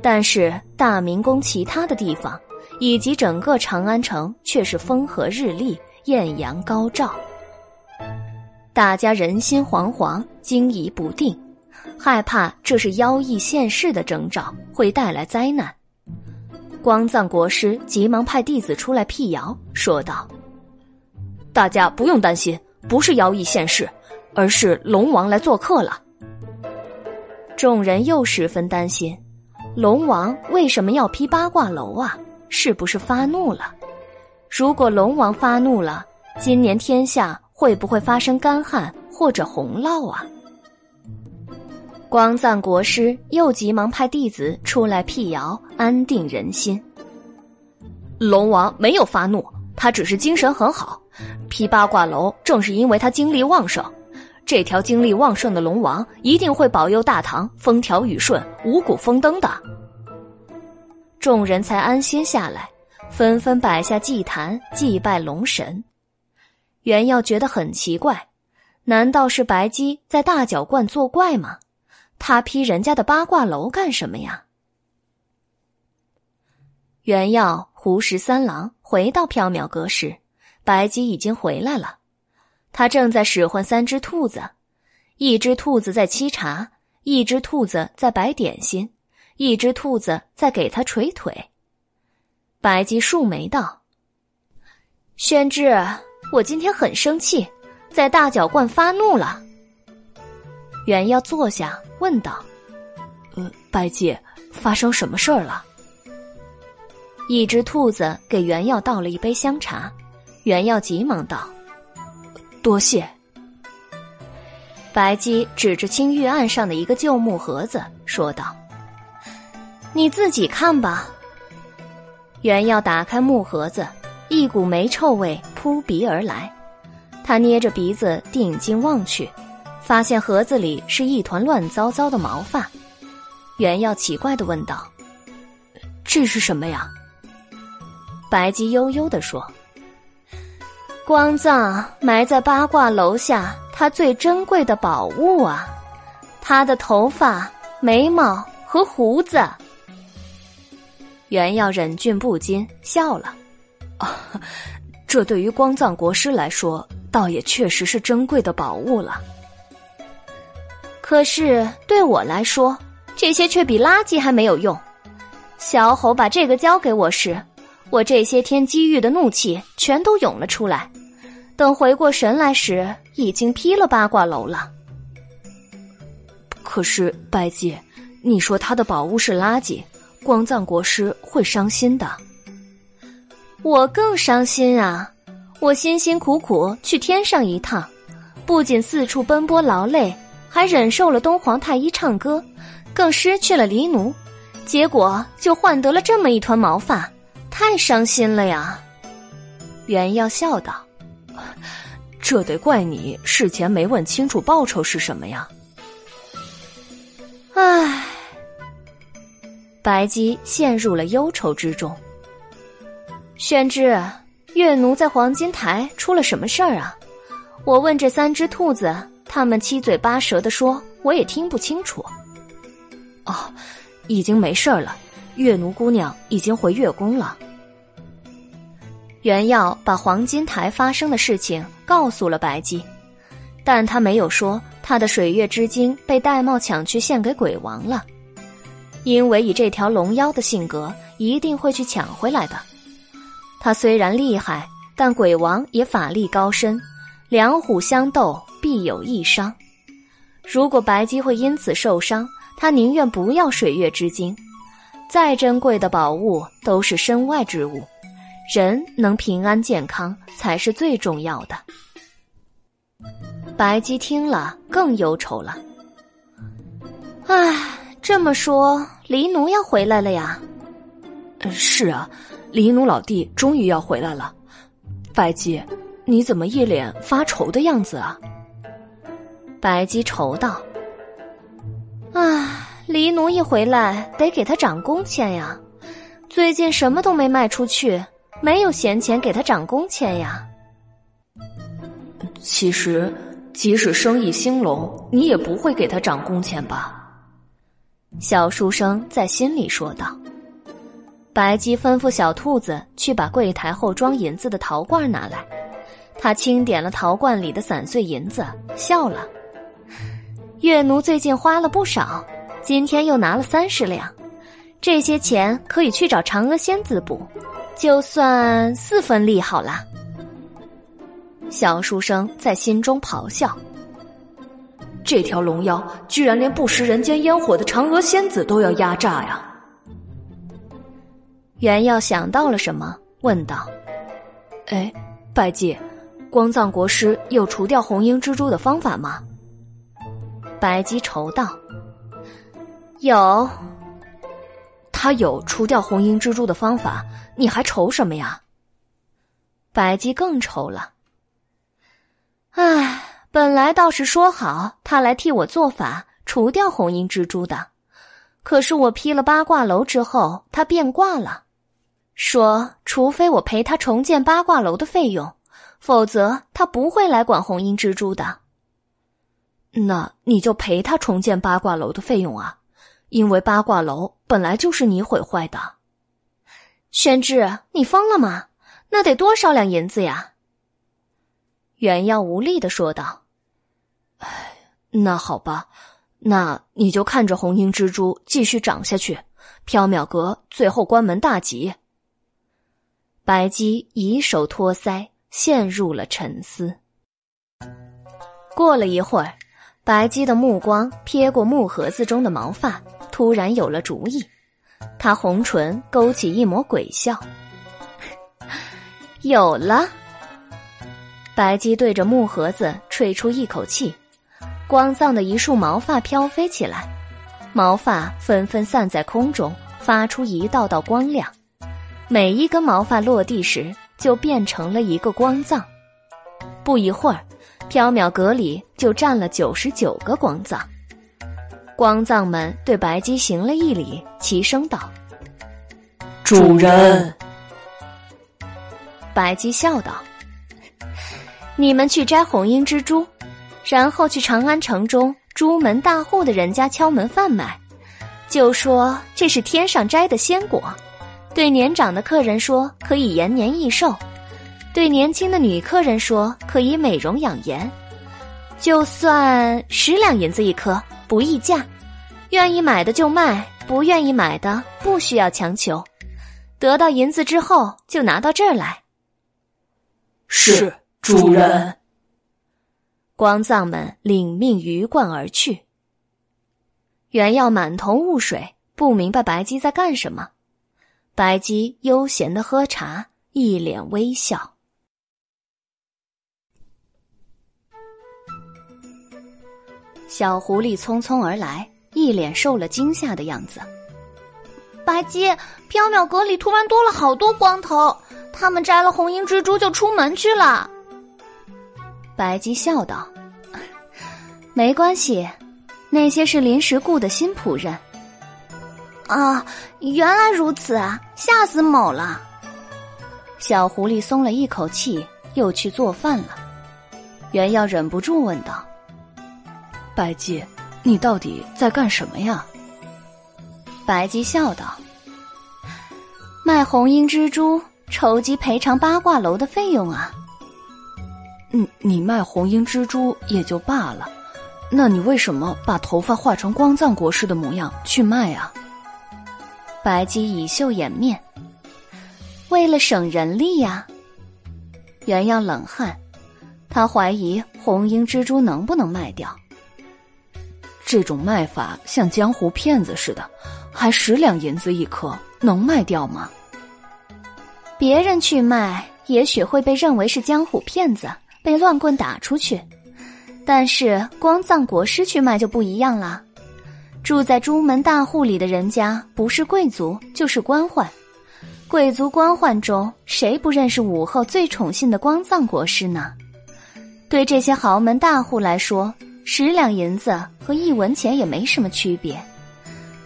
但是大明宫其他的地方以及整个长安城却是风和日丽，艳阳高照。大家人心惶惶，惊疑不定，害怕这是妖异现世的征兆，会带来灾难。光藏国师急忙派弟子出来辟谣，说道：“大家不用担心，不是妖异现世，而是龙王来做客了。”众人又十分担心，龙王为什么要劈八卦楼啊？是不是发怒了？如果龙王发怒了，今年天下。会不会发生干旱或者洪涝啊？光赞国师又急忙派弟子出来辟谣，安定人心。龙王没有发怒，他只是精神很好。劈八卦楼正是因为他精力旺盛。这条精力旺盛的龙王一定会保佑大唐风调雨顺、五谷丰登的。众人才安心下来，纷纷摆下祭坛祭拜龙神。袁耀觉得很奇怪，难道是白姬在大角观作怪吗？他批人家的八卦楼干什么呀？袁耀、胡十三郎回到缥缈阁时，白姬已经回来了。他正在使唤三只兔子，一只兔子在沏茶，一只兔子在摆点心，一只兔子在给他捶腿。白姬竖眉道：“宣之，我今天很生气，在大脚观发怒了。”原耀坐下，问道：“呃，白姬，发生什么事儿了？”一只兔子给原耀倒了一杯香茶，原耀急忙道：“多谢。”白姬指着青玉案上的一个旧木盒子说道：“你自己看吧。”原耀打开木盒子，一股霉臭味扑鼻而来。他捏着鼻子定睛望去，发现盒子里是一团乱糟糟的毛发。原耀奇怪的问道：“这是什么呀？”白姬悠悠的说：“光藏埋在八卦楼下，他最珍贵的宝物啊，他的头发、眉毛和胡子。”原耀忍俊不禁笑了，啊，这对于光藏国师来说，倒也确实是珍贵的宝物了。可是对我来说，这些却比垃圾还没有用。小吼把这个交给我时，我这些天积郁的怒气全都涌了出来。等回过神来时，已经劈了八卦楼了。可是白姐，你说他的宝物是垃圾？光藏国师会伤心的，我更伤心啊！我辛辛苦苦去天上一趟，不仅四处奔波劳累，还忍受了东皇太一唱歌，更失去了黎奴，结果就换得了这么一团毛发，太伤心了呀！袁耀笑道：“这得怪你事前没问清楚报酬是什么呀！”唉。白姬陷入了忧愁之中。宣之，月奴在黄金台出了什么事儿啊？我问这三只兔子，他们七嘴八舌的说，我也听不清楚。哦，已经没事了，月奴姑娘已经回月宫了。原耀把黄金台发生的事情告诉了白姬，但他没有说他的水月之精被玳瑁抢去献给鬼王了。因为以这条龙妖的性格，一定会去抢回来的。他虽然厉害，但鬼王也法力高深，两虎相斗必有一伤。如果白姬会因此受伤，他宁愿不要水月之精。再珍贵的宝物都是身外之物，人能平安健康才是最重要的。白姬听了更忧愁了，唉。这么说，黎奴要回来了呀？是啊，黎奴老弟终于要回来了。白姬，你怎么一脸发愁的样子啊？白姬愁道：“啊，黎奴一回来，得给他涨工钱呀。最近什么都没卖出去，没有闲钱给他涨工钱呀。其实，即使生意兴隆，你也不会给他涨工钱吧？”小书生在心里说道：“白姬吩咐小兔子去把柜台后装银子的陶罐拿来。他清点了陶罐里的散碎银子，笑了。月奴最近花了不少，今天又拿了三十两，这些钱可以去找嫦娥仙子补，就算四分利好啦。”小书生在心中咆哮。这条龙妖居然连不食人间烟火的嫦娥仙子都要压榨呀！袁耀想到了什么，问道：“哎，拜祭，光藏国师有除掉红缨蜘蛛的方法吗？”白姬愁道：“有。他有除掉红缨蜘蛛的方法，你还愁什么呀？”白姬更愁了。唉。本来倒是说好他来替我做法除掉红缨蜘蛛的，可是我劈了八卦楼之后，他变卦了，说除非我赔他重建八卦楼的费用，否则他不会来管红缨蜘蛛的。那你就赔他重建八卦楼的费用啊，因为八卦楼本来就是你毁坏的。宣志，你疯了吗？那得多少两银子呀？袁耀无力的说道：“，那好吧，那你就看着红缨蜘蛛继续长下去，缥缈阁最后关门大吉。”白姬以手托腮，陷入了沉思。过了一会儿，白姬的目光瞥过木盒子中的毛发，突然有了主意。他红唇勾起一抹鬼笑，有了。白姬对着木盒子吹出一口气，光藏的一束毛发飘飞起来，毛发纷纷散在空中，发出一道道光亮。每一根毛发落地时，就变成了一个光藏。不一会儿，缥缈阁里就站了九十九个光藏。光藏们对白姬行了一礼，齐声道：“主人。”白姬笑道。你们去摘红缨蜘蛛，然后去长安城中朱门大户的人家敲门贩卖，就说这是天上摘的鲜果。对年长的客人说可以延年益寿，对年轻的女客人说可以美容养颜。就算十两银子一颗，不议价，愿意买的就卖，不愿意买的不需要强求。得到银子之后，就拿到这儿来。是。主人，光藏们领命鱼贯而去。原耀满头雾水，不明白白姬在干什么。白姬悠闲的喝茶，一脸微笑。小狐狸匆匆而来，一脸受了惊吓的样子。白姬，缥缈阁里突然多了好多光头，他们摘了红缨蜘蛛就出门去了。白姬笑道：“没关系，那些是临时雇的新仆人。”啊，原来如此啊！吓死某了。小狐狸松了一口气，又去做饭了。袁耀忍不住问道：“白姬，你到底在干什么呀？”白姬笑道：“卖红缨蜘蛛，筹集赔偿八卦楼的费用啊。”嗯，你卖红缨蜘蛛也就罢了，那你为什么把头发画成光藏国师的模样去卖啊？白姬以袖掩面，为了省人力呀。原样冷汗，他怀疑红缨蜘蛛能不能卖掉。这种卖法像江湖骗子似的，还十两银子一颗，能卖掉吗？别人去卖，也许会被认为是江湖骗子。被乱棍打出去，但是光藏国师去卖就不一样了。住在朱门大户里的人家，不是贵族就是官宦。贵族官宦中，谁不认识武后最宠信的光藏国师呢？对这些豪门大户来说，十两银子和一文钱也没什么区别。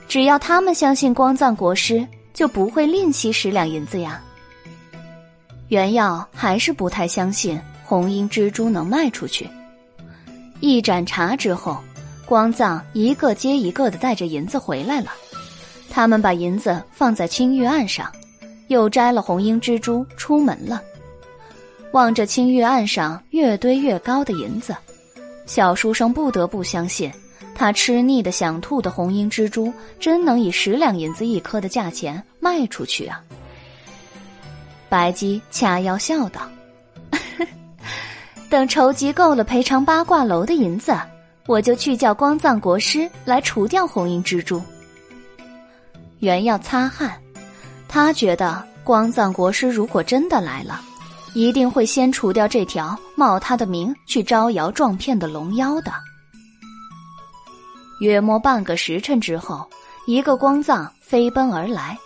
只要他们相信光藏国师，就不会吝惜十两银子呀。袁耀还是不太相信。红缨蜘蛛能卖出去。一盏茶之后，光藏一个接一个的带着银子回来了。他们把银子放在青玉案上，又摘了红缨蜘蛛出门了。望着青玉案上越堆越高的银子，小书生不得不相信，他吃腻的想吐的红缨蜘蛛真能以十两银子一颗的价钱卖出去啊！白姬掐腰笑道。等筹集够了赔偿八卦楼的银子，我就去叫光藏国师来除掉红缨蜘蛛。原要擦汗，他觉得光藏国师如果真的来了，一定会先除掉这条冒他的名去招摇撞骗的龙妖的。约莫半个时辰之后，一个光藏飞奔而来，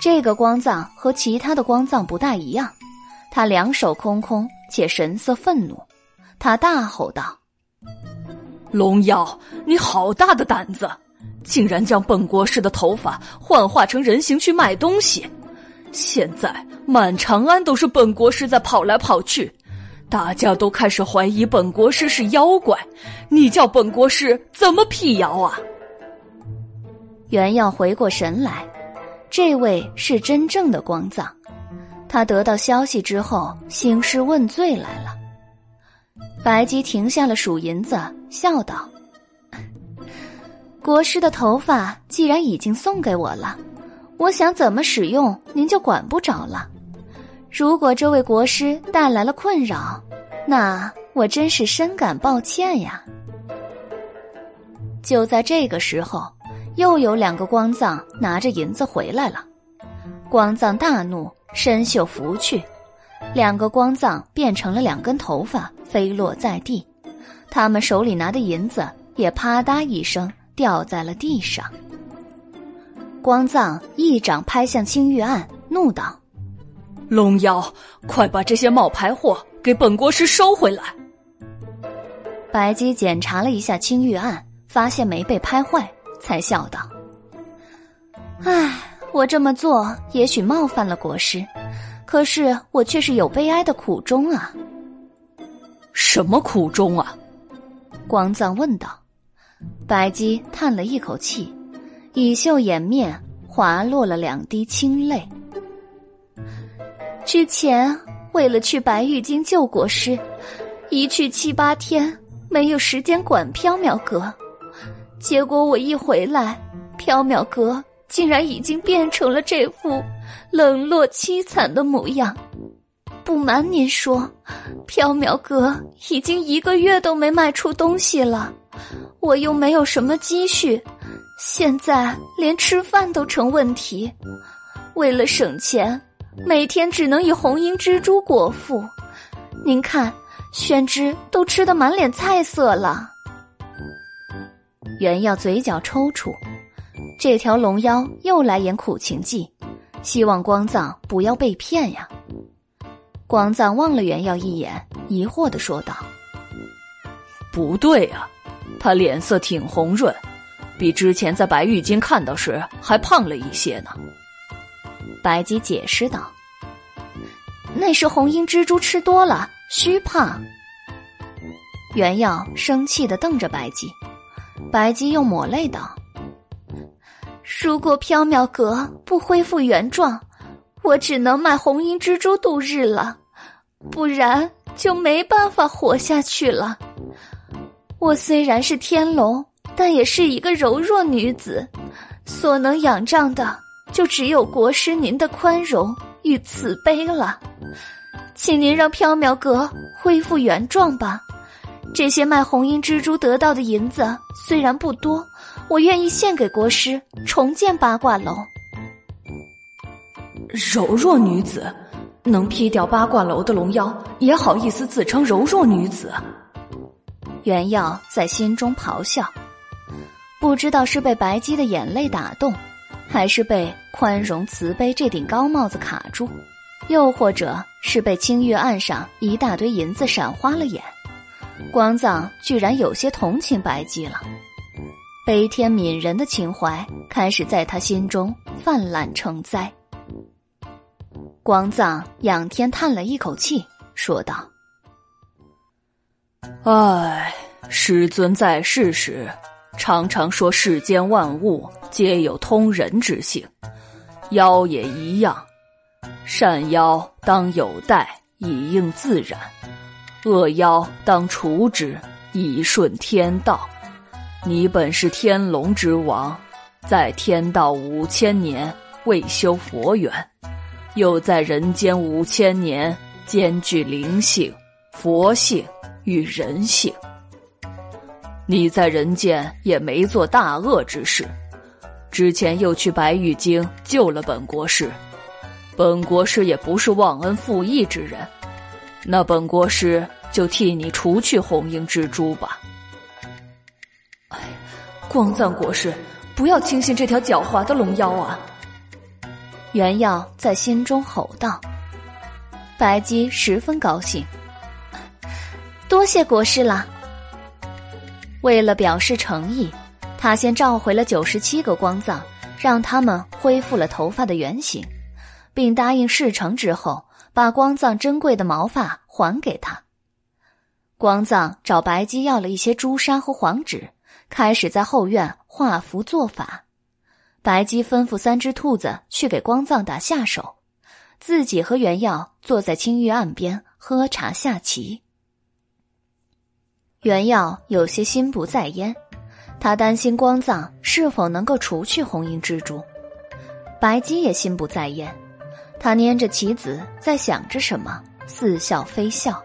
这个光藏和其他的光藏不大一样，他两手空空。且神色愤怒，他大吼道：“龙妖，你好大的胆子，竟然将本国师的头发幻化成人形去卖东西！现在满长安都是本国师在跑来跑去，大家都开始怀疑本国师是妖怪，你叫本国师怎么辟谣啊？原耀回过神来，这位是真正的光藏。他得到消息之后，兴师问罪来了。白姬停下了数银子，笑道：“国师的头发既然已经送给我了，我想怎么使用，您就管不着了。如果这位国师带来了困扰，那我真是深感抱歉呀。”就在这个时候。又有两个光藏拿着银子回来了，光藏大怒，伸袖拂去，两个光藏变成了两根头发，飞落在地，他们手里拿的银子也啪嗒一声掉在了地上。光藏一掌拍向青玉案，怒道：“龙妖，快把这些冒牌货给本国师收回来！”白姬检查了一下青玉案，发现没被拍坏。才笑道：“唉，我这么做也许冒犯了国师，可是我却是有悲哀的苦衷啊。”“什么苦衷啊？”光藏问道。白姬叹了一口气，以袖掩面，滑落了两滴清泪。之前为了去白玉京救国师，一去七八天，没有时间管缥缈阁。结果我一回来，缥缈阁竟然已经变成了这副冷落凄惨的模样。不瞒您说，缥缈阁已经一个月都没卖出东西了，我又没有什么积蓄，现在连吃饭都成问题。为了省钱，每天只能以红缨蜘蛛果腹。您看，宣之都吃得满脸菜色了。原耀嘴角抽搐，这条龙妖又来演苦情计，希望光藏不要被骗呀。光藏望了原耀一眼，疑惑的说道：“不对啊，他脸色挺红润，比之前在白玉京看到时还胖了一些呢。”白姬解释道：“那是红缨蜘蛛吃多了，虚胖。”原耀生气的瞪着白姬。白姬又抹泪道：“如果缥缈阁不恢复原状，我只能卖红缨蜘蛛度日了，不然就没办法活下去了。我虽然是天龙，但也是一个柔弱女子，所能仰仗的就只有国师您的宽容与慈悲了。请您让缥缈阁恢复原状吧。”这些卖红缨蜘蛛得到的银子虽然不多，我愿意献给国师重建八卦楼。柔弱女子能劈掉八卦楼的龙妖，也好意思自称柔弱女子？袁耀在心中咆哮，不知道是被白姬的眼泪打动，还是被宽容慈悲这顶高帽子卡住，又或者是被青玉案上一大堆银子闪花了眼。光藏居然有些同情白姬了，悲天悯人的情怀开始在他心中泛滥成灾。光藏仰天叹了一口气，说道：“唉，师尊在世时，常常说世间万物皆有通人之性，妖也一样，善妖当有待，以应自然。”恶妖当除之，以顺天道。你本是天龙之王，在天道五千年未修佛缘，又在人间五千年兼具灵性、佛性与人性。你在人间也没做大恶之事，之前又去白玉京救了本国师，本国师也不是忘恩负义之人。那本国师就替你除去红缨蜘蛛吧。光藏国师，不要轻信这条狡猾的龙妖啊！原耀在心中吼道。白姬十分高兴，多谢国师了。为了表示诚意，他先召回了九十七个光藏，让他们恢复了头发的原形，并答应事成之后。把光藏珍贵的毛发还给他。光藏找白姬要了一些朱砂和黄纸，开始在后院画符做法。白姬吩咐三只兔子去给光藏打下手，自己和原耀坐在青玉岸边喝茶下棋。原耀有些心不在焉，他担心光藏是否能够除去红缨蜘蛛。白姬也心不在焉，他拈着棋子在想着什么，似笑非笑。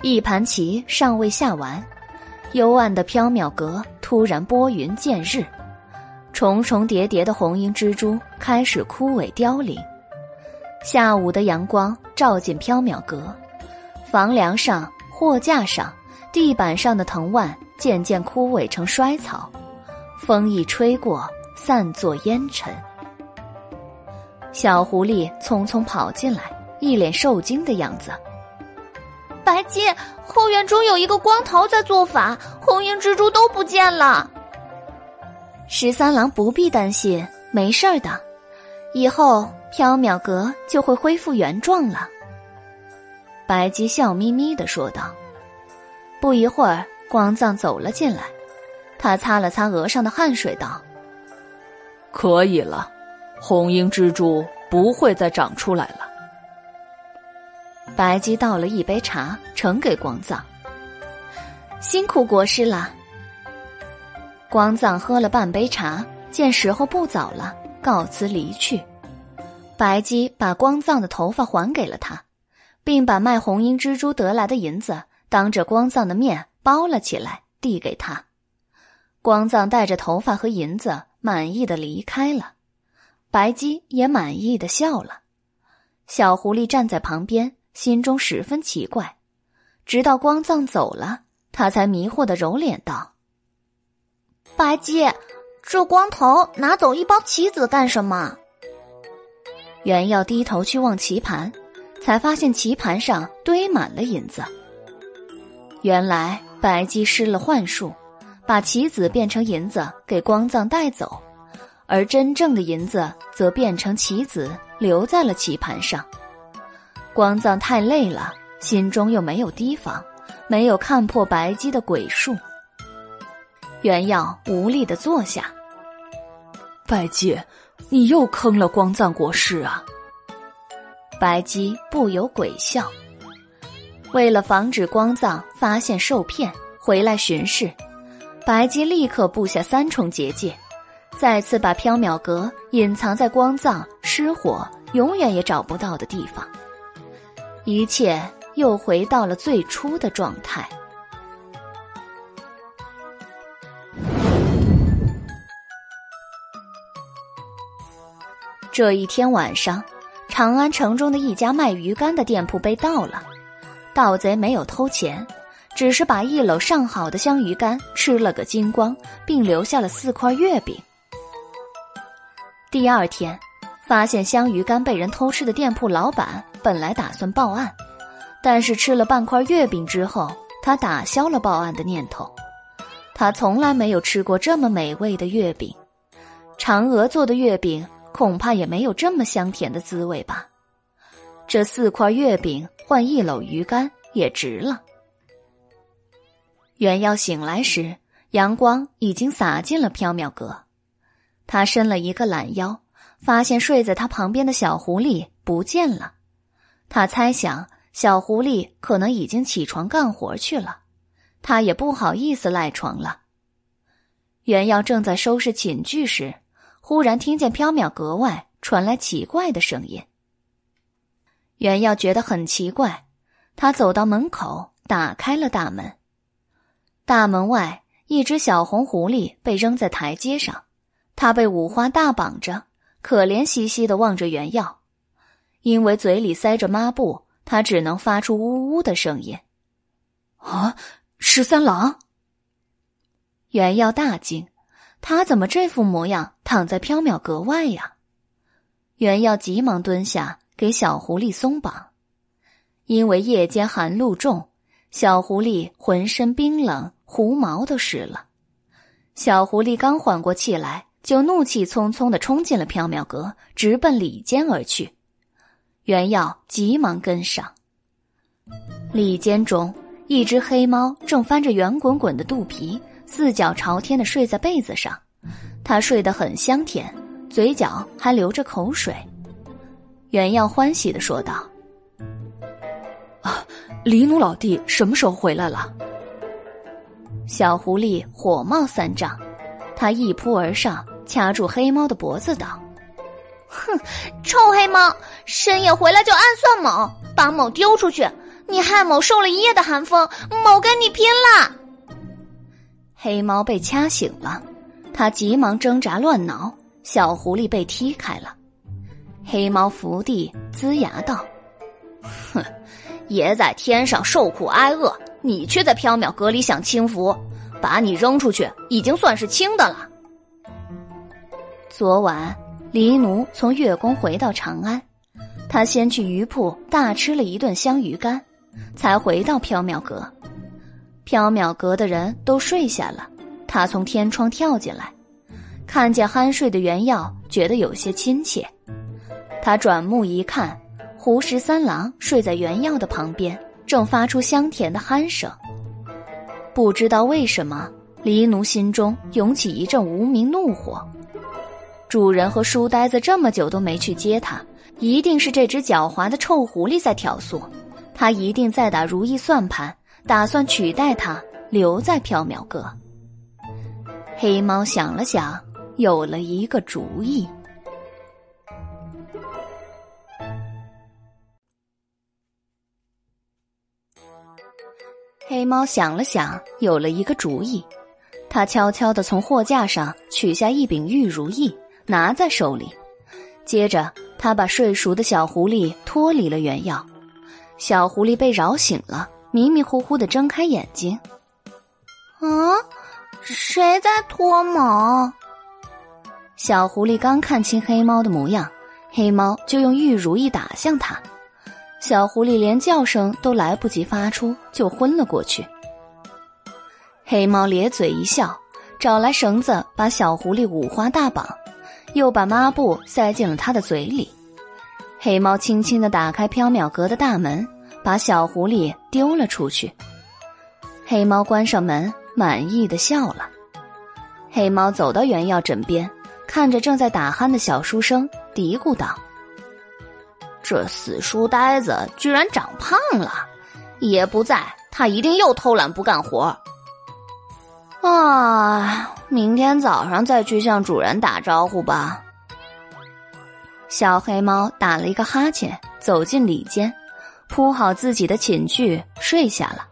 一盘棋尚未下完，幽暗的缥缈阁突然拨云见日，重重叠叠的红缨蜘蛛开始枯萎凋零。下午的阳光照进缥缈阁，房梁上、货架上、地板上的藤蔓渐渐枯萎成衰草，风一吹过，散作烟尘。小狐狸匆匆跑进来，一脸受惊的样子。白姬，后院中有一个光头在做法，红缨蜘蛛都不见了。十三郎不必担心，没事的，以后缥缈阁就会恢复原状了。白姬笑眯眯的说道。不一会儿，光藏走了进来，他擦了擦额上的汗水，道：“可以了，红缨蜘蛛不会再长出来了。”白姬倒了一杯茶，呈给光藏。辛苦国师了。光藏喝了半杯茶，见时候不早了，告辞离去。白姬把光藏的头发还给了他，并把卖红缨蜘蛛得来的银子当着光藏的面包了起来，递给他。光藏带着头发和银子，满意的离开了。白姬也满意的笑了。小狐狸站在旁边。心中十分奇怪，直到光藏走了，他才迷惑的揉脸道：“白姬，这光头拿走一包棋子干什么？”原要低头去望棋盘，才发现棋盘上堆满了银子。原来白姬施了幻术，把棋子变成银子给光藏带走，而真正的银子则变成棋子留在了棋盘上。光藏太累了，心中又没有提防，没有看破白姬的鬼术。原耀无力的坐下。白姬，你又坑了光藏国师啊！白姬不由鬼笑。为了防止光藏发现受骗回来巡视，白姬立刻布下三重结界，再次把缥缈阁隐藏在光藏失火永远也找不到的地方。一切又回到了最初的状态。这一天晚上，长安城中的一家卖鱼干的店铺被盗了。盗贼没有偷钱，只是把一篓上好的香鱼干吃了个精光，并留下了四块月饼。第二天。发现香鱼干被人偷吃的店铺老板本来打算报案，但是吃了半块月饼之后，他打消了报案的念头。他从来没有吃过这么美味的月饼，嫦娥做的月饼恐怕也没有这么香甜的滋味吧。这四块月饼换一篓鱼干也值了。元耀醒来时，阳光已经洒进了缥缈阁，他伸了一个懒腰。发现睡在他旁边的小狐狸不见了，他猜想小狐狸可能已经起床干活去了，他也不好意思赖床了。原耀正在收拾寝具时，忽然听见缥缈阁外传来奇怪的声音。原耀觉得很奇怪，他走到门口，打开了大门。大门外，一只小红狐狸被扔在台阶上，它被五花大绑着。可怜兮兮的望着原耀，因为嘴里塞着抹布，他只能发出呜呜的声音。啊，十三郎！原耀大惊，他怎么这副模样躺在缥缈阁外呀？原耀急忙蹲下给小狐狸松绑，因为夜间寒露重，小狐狸浑身冰冷，狐毛都湿了。小狐狸刚缓过气来。就怒气冲冲的冲进了缥缈阁，直奔里间而去。袁耀急忙跟上。里间中，一只黑猫正翻着圆滚滚的肚皮，四脚朝天的睡在被子上，它睡得很香甜，嘴角还流着口水。原耀欢喜的说道：“啊，黎奴老弟什么时候回来了？”小狐狸火冒三丈，他一扑而上，掐住黑猫的脖子，道：“哼，臭黑猫，深夜回来就暗算某，把某丢出去！你害某受了一夜的寒风，某跟你拼了！”黑猫被掐醒了，他急忙挣扎乱挠，小狐狸被踢开了。黑猫伏地龇牙道：“哼，爷在天上受苦挨饿。”你却在缥缈阁里享清福，把你扔出去已经算是轻的了。昨晚，黎奴从月宫回到长安，他先去鱼铺大吃了一顿香鱼干，才回到缥缈阁。缥缈阁的人都睡下了，他从天窗跳进来，看见酣睡的袁耀，觉得有些亲切。他转目一看，胡十三郎睡在袁耀的旁边。正发出香甜的鼾声。不知道为什么，黎奴心中涌起一阵无名怒火。主人和书呆子这么久都没去接他，一定是这只狡猾的臭狐狸在挑唆。他一定在打如意算盘，打算取代他留在缥缈阁。黑猫想了想，有了一个主意。黑猫想了想，有了一个主意。他悄悄的从货架上取下一柄玉如意，拿在手里。接着，他把睡熟的小狐狸脱离了原药。小狐狸被扰醒了，迷迷糊糊的睁开眼睛。啊，谁在脱毛？小狐狸刚看清黑猫的模样，黑猫就用玉如意打向他。小狐狸连叫声都来不及发出，就昏了过去。黑猫咧嘴一笑，找来绳子把小狐狸五花大绑，又把抹布塞进了他的嘴里。黑猫轻轻的打开缥缈阁的大门，把小狐狸丢了出去。黑猫关上门，满意的笑了。黑猫走到原药枕边，看着正在打鼾的小书生，嘀咕道。这死书呆子居然长胖了，爷不在，他一定又偷懒不干活。啊，明天早上再去向主人打招呼吧。小黑猫打了一个哈欠，走进里间，铺好自己的寝具，睡下了。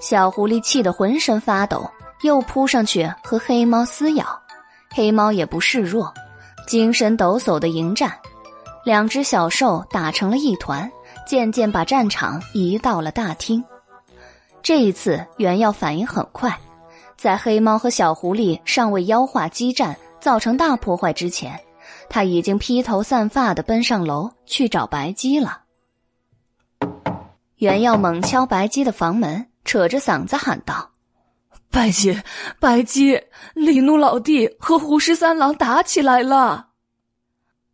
小狐狸气得浑身发抖，又扑上去和黑猫撕咬，黑猫也不示弱，精神抖擞的迎战。两只小兽打成了一团，渐渐把战场移到了大厅。这一次，原耀反应很快，在黑猫和小狐狸尚未妖化激战，造成大破坏之前，他已经披头散发的奔上楼去找白姬了。袁耀猛敲白姬的房门，扯着嗓子喊道：“白姬，白姬，李怒老弟和胡十三郎打起来了。”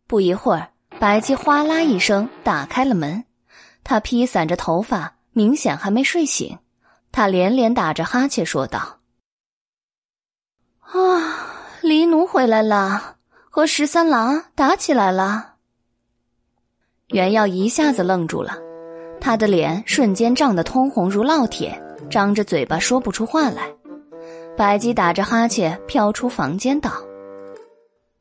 不一会儿。白姬哗啦一声打开了门，他披散着头发，明显还没睡醒。他连连打着哈欠说道：“啊，黎奴回来了，和十三郎打起来了。”袁耀一下子愣住了，他的脸瞬间涨得通红如烙铁，张着嘴巴说不出话来。白姬打着哈欠飘出房间道。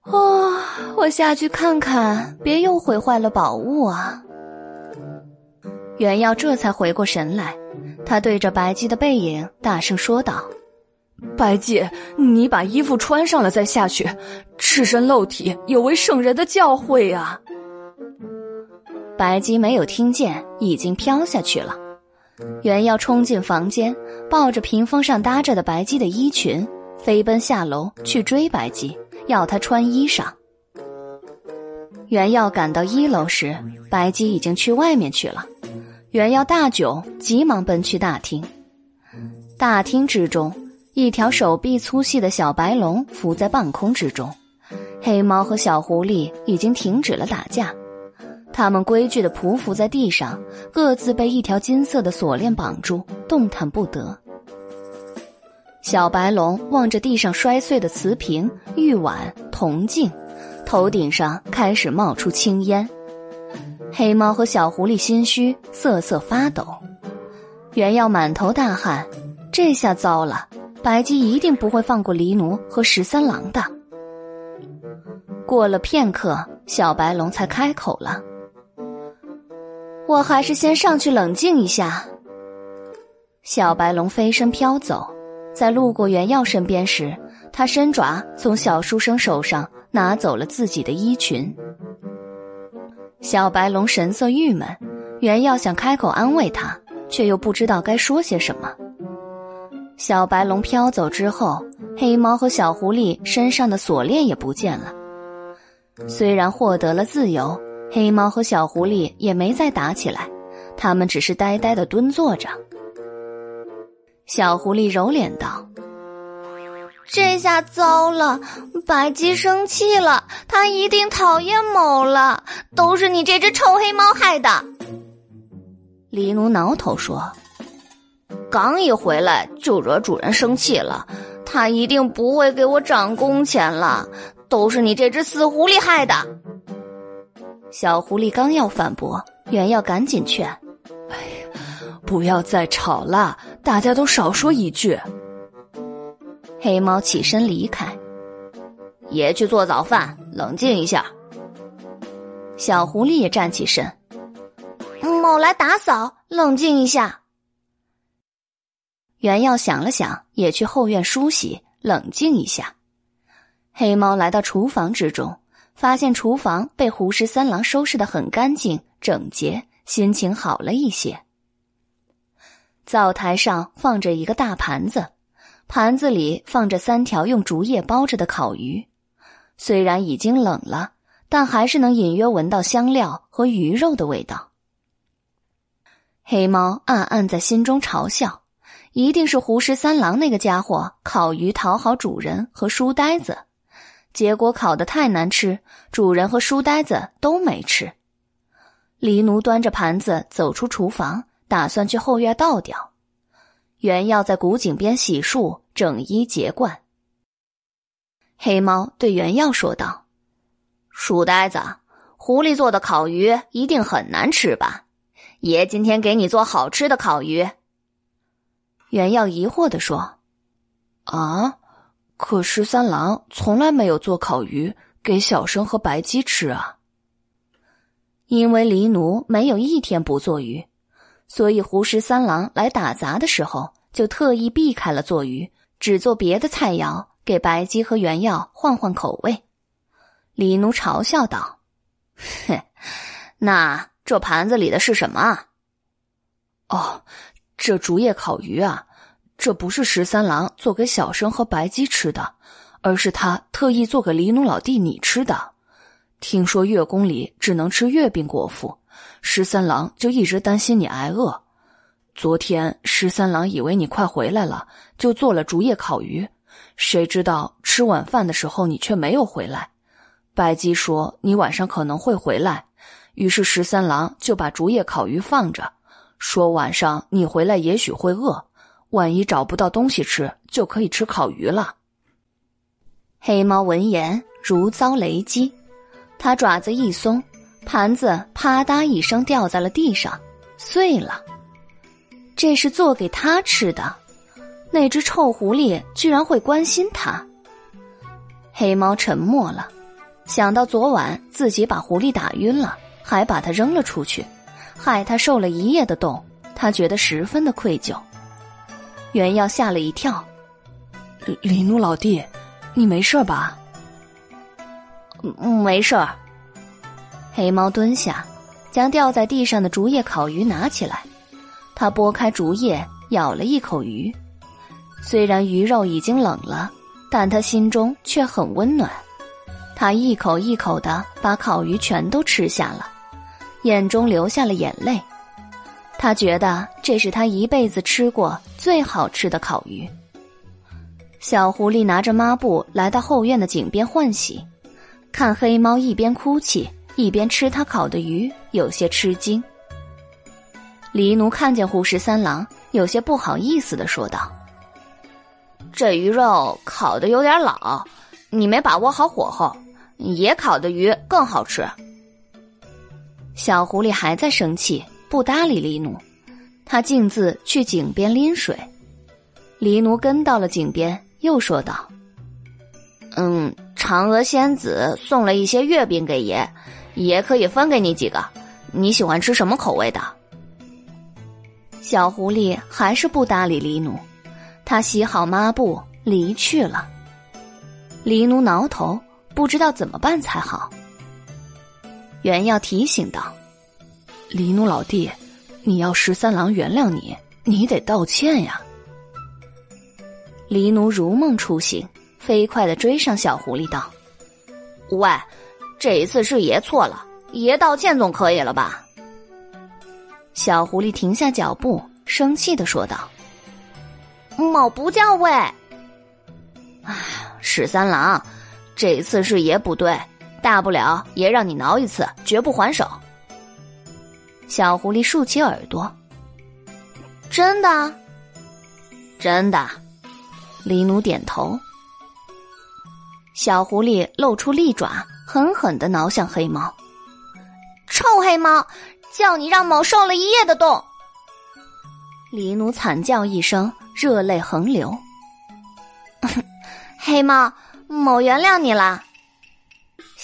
哦，我下去看看，别又毁坏了宝物啊！袁耀这才回过神来，他对着白姬的背影大声说道：“白姬，你把衣服穿上了再下去，赤身露体有违圣人的教诲啊！”白姬没有听见，已经飘下去了。袁耀冲进房间，抱着屏风上搭着的白姬的衣裙，飞奔下楼去追白姬。要她穿衣裳。袁耀赶到一楼时，白姬已经去外面去了。袁耀大窘，急忙奔去大厅。大厅之中，一条手臂粗细的小白龙浮在半空之中。黑猫和小狐狸已经停止了打架，他们规矩的匍匐在地上，各自被一条金色的锁链绑住，动弹不得。小白龙望着地上摔碎的瓷瓶、玉碗、铜镜，头顶上开始冒出青烟。黑猫和小狐狸心虚，瑟瑟发抖。原耀满头大汗，这下糟了，白姬一定不会放过黎奴和十三郎的。过了片刻，小白龙才开口了。我还是先上去冷静一下。小白龙飞身飘走，在路过袁耀身边时，他伸爪从小书生手上拿走了自己的衣裙。小白龙神色郁闷，袁耀想开口安慰他，却又不知道该说些什么。小白龙飘走之后，黑猫和小狐狸身上的锁链也不见了。虽然获得了自由。黑猫和小狐狸也没再打起来，他们只是呆呆的蹲坐着。小狐狸揉脸道：“这下糟了，白鸡生气了，它一定讨厌某了，都是你这只臭黑猫害的。”狸奴挠头说：“刚一回来就惹主人生气了，他一定不会给我涨工钱了，都是你这只死狐狸害的。”小狐狸刚要反驳，原要赶紧劝：“哎呀，不要再吵了，大家都少说一句。”黑猫起身离开，爷去做早饭，冷静一下。小狐狸也站起身：“某来打扫，冷静一下。”原耀想了想，也去后院梳洗，冷静一下。黑猫来到厨房之中。发现厨房被胡十三郎收拾的很干净整洁，心情好了一些。灶台上放着一个大盘子，盘子里放着三条用竹叶包着的烤鱼，虽然已经冷了，但还是能隐约闻到香料和鱼肉的味道。黑猫暗暗在心中嘲笑，一定是胡十三郎那个家伙烤鱼讨好主人和书呆子。结果烤的太难吃，主人和书呆子都没吃。黎奴端着盘子走出厨房，打算去后院倒掉。原耀在古井边洗漱，整衣洁冠。黑猫对原药说道：“书呆子，狐狸做的烤鱼一定很难吃吧？爷今天给你做好吃的烤鱼。”原耀疑惑的说：“啊？”可十三郎从来没有做烤鱼给小生和白鸡吃啊。因为黎奴没有一天不做鱼，所以胡十三郎来打杂的时候就特意避开了做鱼，只做别的菜肴给白鸡和原药换换口味。黎奴嘲笑道：“哼，那这盘子里的是什么啊？”“哦，这竹叶烤鱼啊。”这不是十三郎做给小生和白鸡吃的，而是他特意做给黎奴老弟你吃的。听说月宫里只能吃月饼果腹，十三郎就一直担心你挨饿。昨天十三郎以为你快回来了，就做了竹叶烤鱼，谁知道吃晚饭的时候你却没有回来。白鸡说你晚上可能会回来，于是十三郎就把竹叶烤鱼放着，说晚上你回来也许会饿。万一找不到东西吃，就可以吃烤鱼了。黑猫闻言如遭雷击，它爪子一松，盘子啪嗒一声掉在了地上，碎了。这是做给他吃的，那只臭狐狸居然会关心他。黑猫沉默了，想到昨晚自己把狐狸打晕了，还把它扔了出去，害他受了一夜的冻，他觉得十分的愧疚。原耀吓了一跳，李奴老弟，你没事吧？没事儿。黑猫蹲下，将掉在地上的竹叶烤鱼拿起来，他拨开竹叶，咬了一口鱼。虽然鱼肉已经冷了，但他心中却很温暖。他一口一口的把烤鱼全都吃下了，眼中流下了眼泪。他觉得这是他一辈子吃过最好吃的烤鱼。小狐狸拿着抹布来到后院的井边换洗，看黑猫一边哭泣一边吃他烤的鱼，有些吃惊。黎奴看见胡十三郎，有些不好意思的说道：“这鱼肉烤的有点老，你没把握好火候。野烤的鱼更好吃。”小狐狸还在生气，不搭理黎奴。他径自去井边拎水，黎奴跟到了井边，又说道：“嗯，嫦娥仙子送了一些月饼给爷，爷可以分给你几个。你喜欢吃什么口味的？”小狐狸还是不搭理黎奴，他洗好抹布离去了。黎奴挠头，不知道怎么办才好。袁耀提醒道：“黎奴老弟。”你要十三郎原谅你，你得道歉呀。黎奴如梦初醒，飞快的追上小狐狸道：“喂，这一次是爷错了，爷道歉总可以了吧？”小狐狸停下脚步，生气的说道：“某不叫喂。哎，十三郎，这一次是爷不对，大不了爷让你挠一次，绝不还手。”小狐狸竖起耳朵，真的，真的。黎奴点头。小狐狸露出利爪，狠狠的挠向黑猫。臭黑猫，叫你让某受了一夜的冻。黎奴惨叫一声，热泪横流。黑猫，某原谅你了。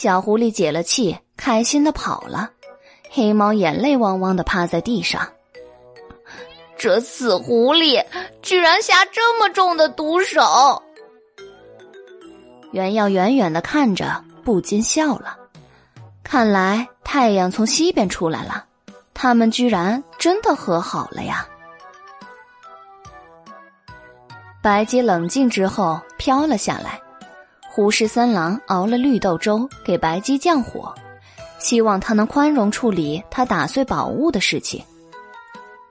小狐狸解了气，开心的跑了。黑猫眼泪汪汪的趴在地上，这死狐狸居然下这么重的毒手！原耀远远的看着，不禁笑了。看来太阳从西边出来了，他们居然真的和好了呀！白姬冷静之后飘了下来，胡十三郎熬了绿豆粥给白姬降火。希望他能宽容处理他打碎宝物的事情。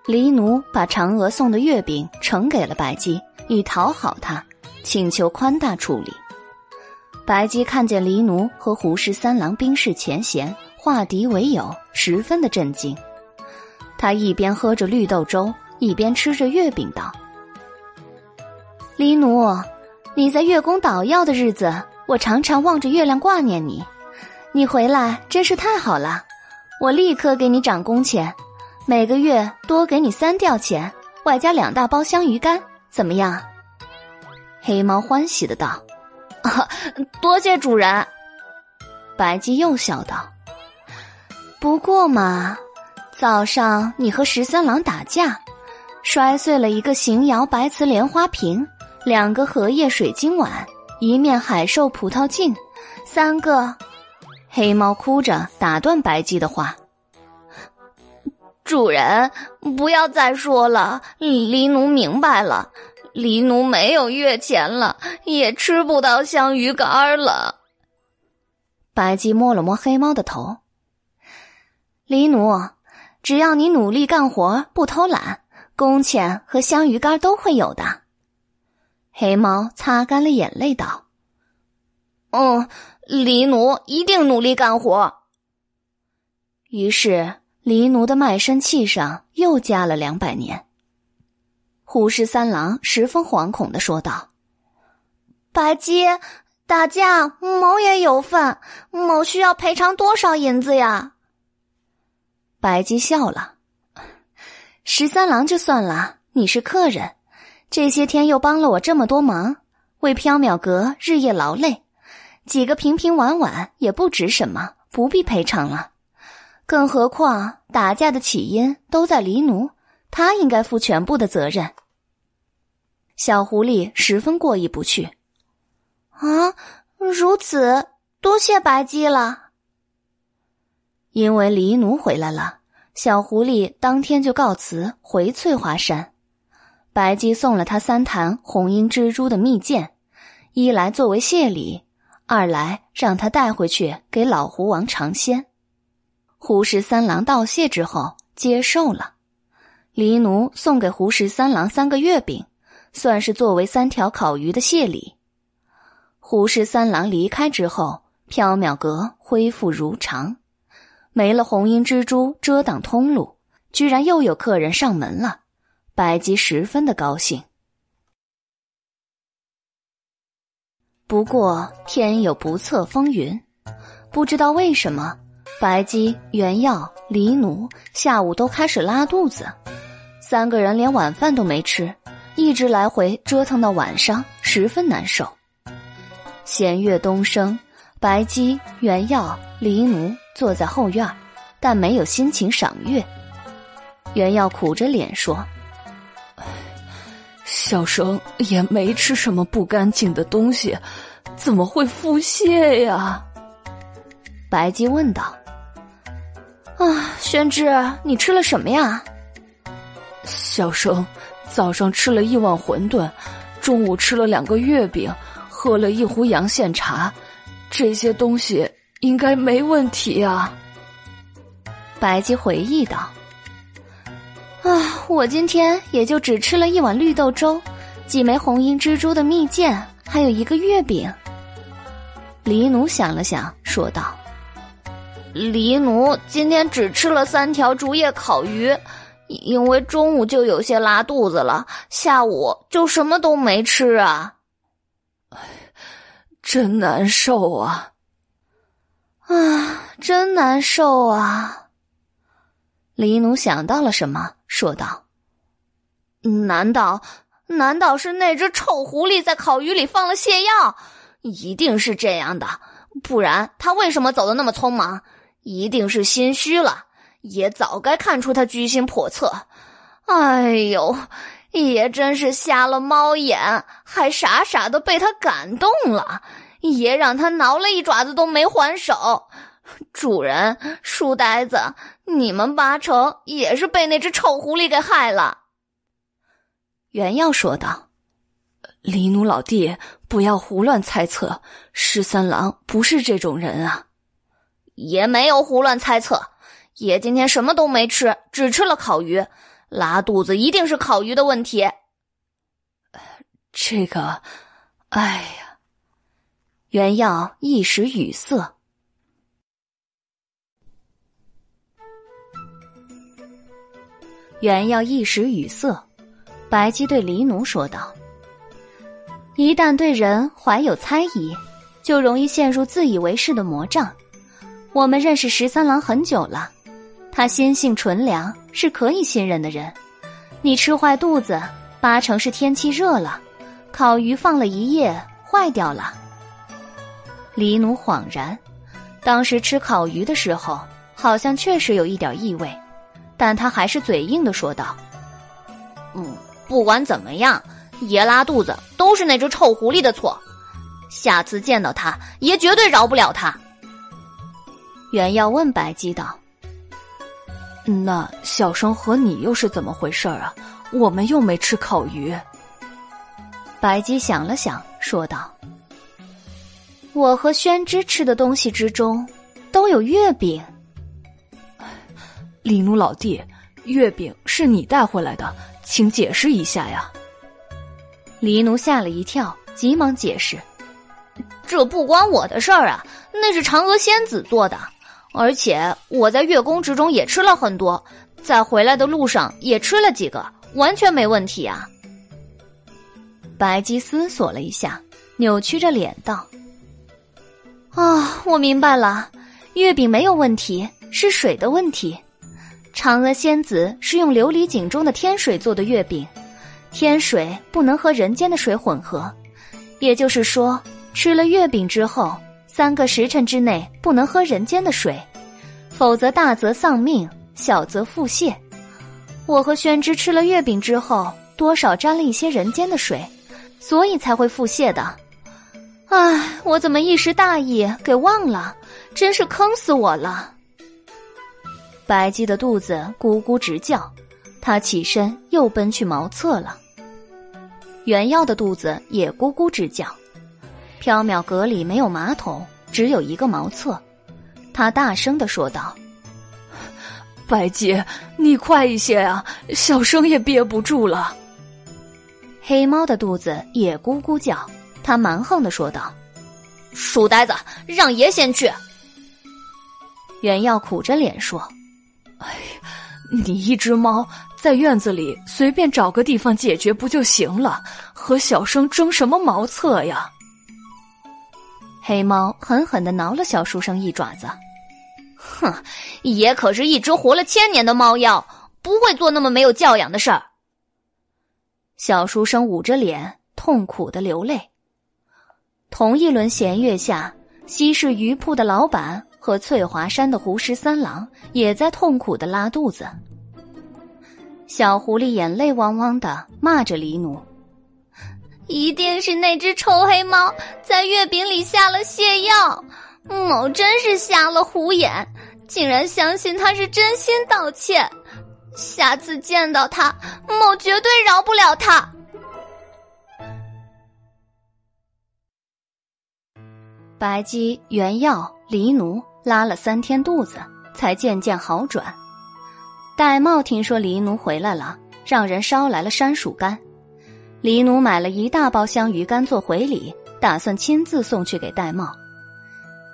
黎奴把嫦娥送的月饼呈给了白姬，以讨好他，请求宽大处理。白姬看见黎奴和胡氏三郎冰释前嫌，化敌为友，十分的震惊。他一边喝着绿豆粥，一边吃着月饼，道：“黎奴，你在月宫捣药的日子，我常常望着月亮挂念你。”你回来真是太好了，我立刻给你涨工钱，每个月多给你三吊钱，外加两大包香鱼干，怎么样？黑猫欢喜的道：“啊，多谢主人。”白姬又笑道：“不过嘛，早上你和十三郎打架，摔碎了一个邢窑白瓷莲花瓶，两个荷叶水晶碗，一面海兽葡萄镜，三个。”黑猫哭着打断白姬的话：“主人，不要再说了。黎奴明白了，黎奴没有月钱了，也吃不到香鱼干了。”白姬摸了摸黑猫的头：“黎奴，只要你努力干活，不偷懒，工钱和香鱼干都会有的。”黑猫擦干了眼泪道：“嗯。”黎奴一定努力干活。于是，黎奴的卖身契上又加了两百年。虎视三郎十分惶恐的说道：“白鸡，打架，某也有份，某需要赔偿多少银子呀？”白鸡笑了：“十三郎就算了，你是客人，这些天又帮了我这么多忙，为缥缈阁日夜劳累。”几个平平碗碗也不值什么，不必赔偿了。更何况打架的起因都在黎奴，他应该负全部的责任。小狐狸十分过意不去。啊，如此，多谢白姬了。因为黎奴回来了，小狐狸当天就告辞回翠华山。白姬送了他三坛红缨蜘蛛的蜜饯，一来作为谢礼。二来让他带回去给老狐王尝鲜。胡十三郎道谢之后接受了，黎奴送给胡十三郎三个月饼，算是作为三条烤鱼的谢礼。胡十三郎离开之后，缥缈阁恢复如常，没了红缨蜘蛛遮挡通路，居然又有客人上门了。白姬十分的高兴。不过天有不测风云，不知道为什么，白姬、原耀、黎奴下午都开始拉肚子，三个人连晚饭都没吃，一直来回折腾到晚上，十分难受。弦乐东升，白姬、原耀、黎奴坐在后院，但没有心情赏月。原耀苦着脸说。小生也没吃什么不干净的东西，怎么会腹泻呀？白姬问道。啊，宣之，你吃了什么呀？小生早上吃了一碗馄饨，中午吃了两个月饼，喝了一壶阳羡茶，这些东西应该没问题啊。白姬回忆道。啊，我今天也就只吃了一碗绿豆粥，几枚红缨蜘蛛的蜜饯，还有一个月饼。黎奴想了想，说道：“黎奴今天只吃了三条竹叶烤鱼，因为中午就有些拉肚子了，下午就什么都没吃啊。”真难受啊！啊，真难受啊！黎奴想到了什么？说道：“难道难道是那只臭狐狸在烤鱼里放了泻药？一定是这样的，不然他为什么走的那么匆忙？一定是心虚了。爷早该看出他居心叵测。哎呦，爷真是瞎了猫眼，还傻傻的被他感动了。爷让他挠了一爪子都没还手。”主人，书呆子，你们八成也是被那只臭狐狸给害了。”原耀说道。“黎奴老弟，不要胡乱猜测，十三郎不是这种人啊。”也没有胡乱猜测，爷今天什么都没吃，只吃了烤鱼，拉肚子一定是烤鱼的问题。这个，哎呀，原耀一时语塞。原要一时语塞，白姬对黎奴说道：“一旦对人怀有猜疑，就容易陷入自以为是的魔障。我们认识十三郎很久了，他心性纯良，是可以信任的人。你吃坏肚子，八成是天气热了，烤鱼放了一夜坏掉了。”黎奴恍然，当时吃烤鱼的时候，好像确实有一点异味。但他还是嘴硬的说道：“嗯，不管怎么样，爷拉肚子都是那只臭狐狸的错。下次见到他，爷绝对饶不了他。”袁耀问白姬道：“那小生和你又是怎么回事啊？我们又没吃烤鱼。”白姬想了想，说道：“我和宣之吃的东西之中，都有月饼。”李奴老弟，月饼是你带回来的，请解释一下呀！黎奴吓了一跳，急忙解释：“这不关我的事儿啊，那是嫦娥仙子做的，而且我在月宫之中也吃了很多，在回来的路上也吃了几个，完全没问题啊。”白姬思索了一下，扭曲着脸道：“啊，我明白了，月饼没有问题，是水的问题。”嫦娥仙子是用琉璃井中的天水做的月饼，天水不能和人间的水混合，也就是说，吃了月饼之后，三个时辰之内不能喝人间的水，否则大则丧命，小则腹泻。我和宣之吃了月饼之后，多少沾了一些人间的水，所以才会腹泻的。唉，我怎么一时大意给忘了，真是坑死我了。白姬的肚子咕咕直叫，他起身又奔去茅厕了。原耀的肚子也咕咕直叫，缥缈阁里没有马桶，只有一个茅厕。他大声的说道：“白姬，你快一些啊，小生也憋不住了。”黑猫的肚子也咕咕叫，他蛮横的说道：“书呆子，让爷先去。”袁耀苦着脸说：“哎呀，你一只猫在院子里随便找个地方解决不就行了？和小生争什么茅厕呀？”黑猫狠狠的挠了小书生一爪子。哼，爷可是一只活了千年的猫妖，不会做那么没有教养的事儿。小书生捂着脸，痛苦的流泪。同一轮弦月下，西市鱼铺的老板和翠华山的胡十三郎也在痛苦的拉肚子。小狐狸眼泪汪汪的骂着黎奴：“一定是那只臭黑猫在月饼里下了泻药，某真是瞎了虎眼，竟然相信他是真心道歉。下次见到他，某绝对饶不了他。” 白姬、原药、黎奴拉了三天肚子，才渐渐好转。戴瑁听说黎奴回来了，让人捎来了山薯干。黎奴买了一大包香鱼干做回礼，打算亲自送去给戴瑁。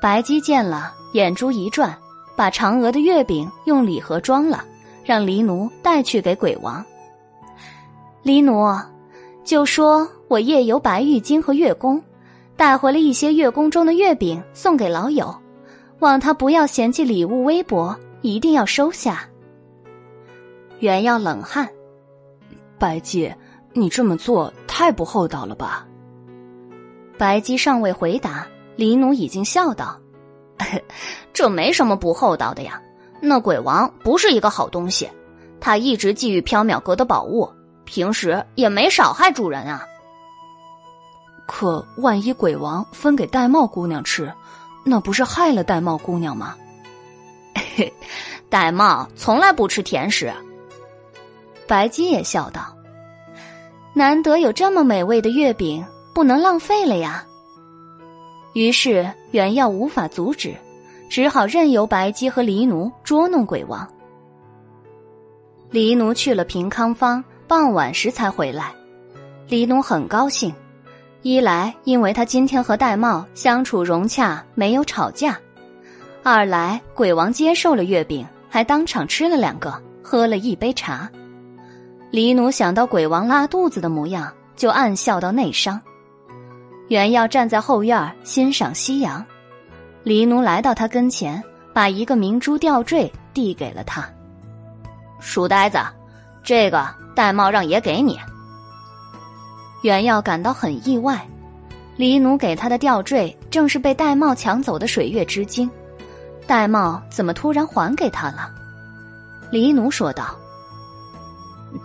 白姬见了，眼珠一转，把嫦娥的月饼用礼盒装了，让黎奴带去给鬼王。黎奴，就说我夜游白玉京和月宫。带回了一些月宫中的月饼送给老友，望他不要嫌弃礼物微薄，一定要收下。原要冷汗，白姬，你这么做太不厚道了吧？白姬尚未回答，黎奴已经笑道：“ 这没什么不厚道的呀。那鬼王不是一个好东西，他一直觊觎缥缈阁的宝物，平时也没少害主人啊。”可万一鬼王分给玳瑁姑娘吃，那不是害了玳瑁姑娘吗？玳瑁从来不吃甜食。白姬也笑道：“难得有这么美味的月饼，不能浪费了呀。”于是原耀无法阻止，只好任由白姬和黎奴捉弄鬼王。黎奴去了平康坊，傍晚时才回来。黎奴很高兴。一来，因为他今天和戴帽相处融洽，没有吵架；二来，鬼王接受了月饼，还当场吃了两个，喝了一杯茶。黎奴想到鬼王拉肚子的模样，就暗笑到内伤。原要站在后院欣赏夕阳，黎奴来到他跟前，把一个明珠吊坠递给了他。书呆子，这个戴帽让爷给你。原耀感到很意外，黎奴给他的吊坠正是被玳瑁抢走的水月之精，玳瑁怎么突然还给他了？黎奴说道：“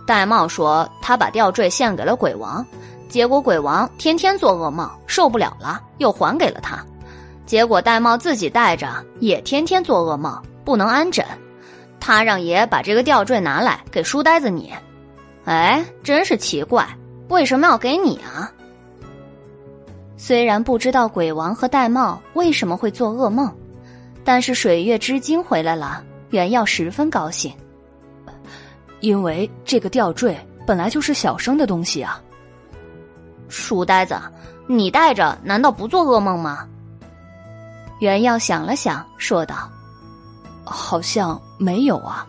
玳瑁说他把吊坠献给了鬼王，结果鬼王天天做噩梦，受不了了，又还给了他。结果玳瑁自己带着，也天天做噩梦，不能安枕。他让爷把这个吊坠拿来给书呆子你。哎，真是奇怪。”为什么要给你啊？虽然不知道鬼王和玳瑁为什么会做噩梦，但是水月之精回来了，原耀十分高兴。因为这个吊坠本来就是小生的东西啊。书呆子，你带着难道不做噩梦吗？原耀想了想，说道：“好像没有啊，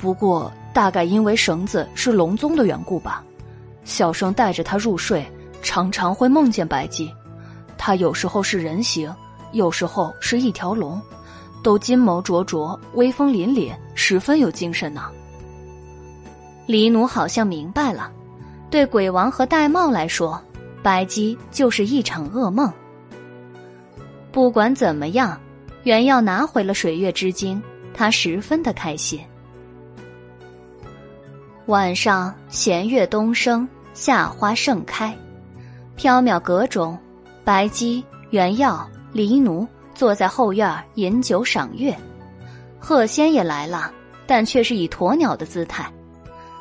不过大概因为绳子是龙宗的缘故吧。”小生带着他入睡，常常会梦见白姬。他有时候是人形，有时候是一条龙，都金眸灼灼，威风凛凛，十分有精神呢。黎奴好像明白了，对鬼王和玳瑁来说，白姬就是一场噩梦。不管怎么样，原要拿回了水月之精，他十分的开心。晚上，弦月东升，夏花盛开。缥缈阁中，白姬、原耀、黎奴坐在后院饮酒赏月。鹤仙也来了，但却是以鸵鸟的姿态。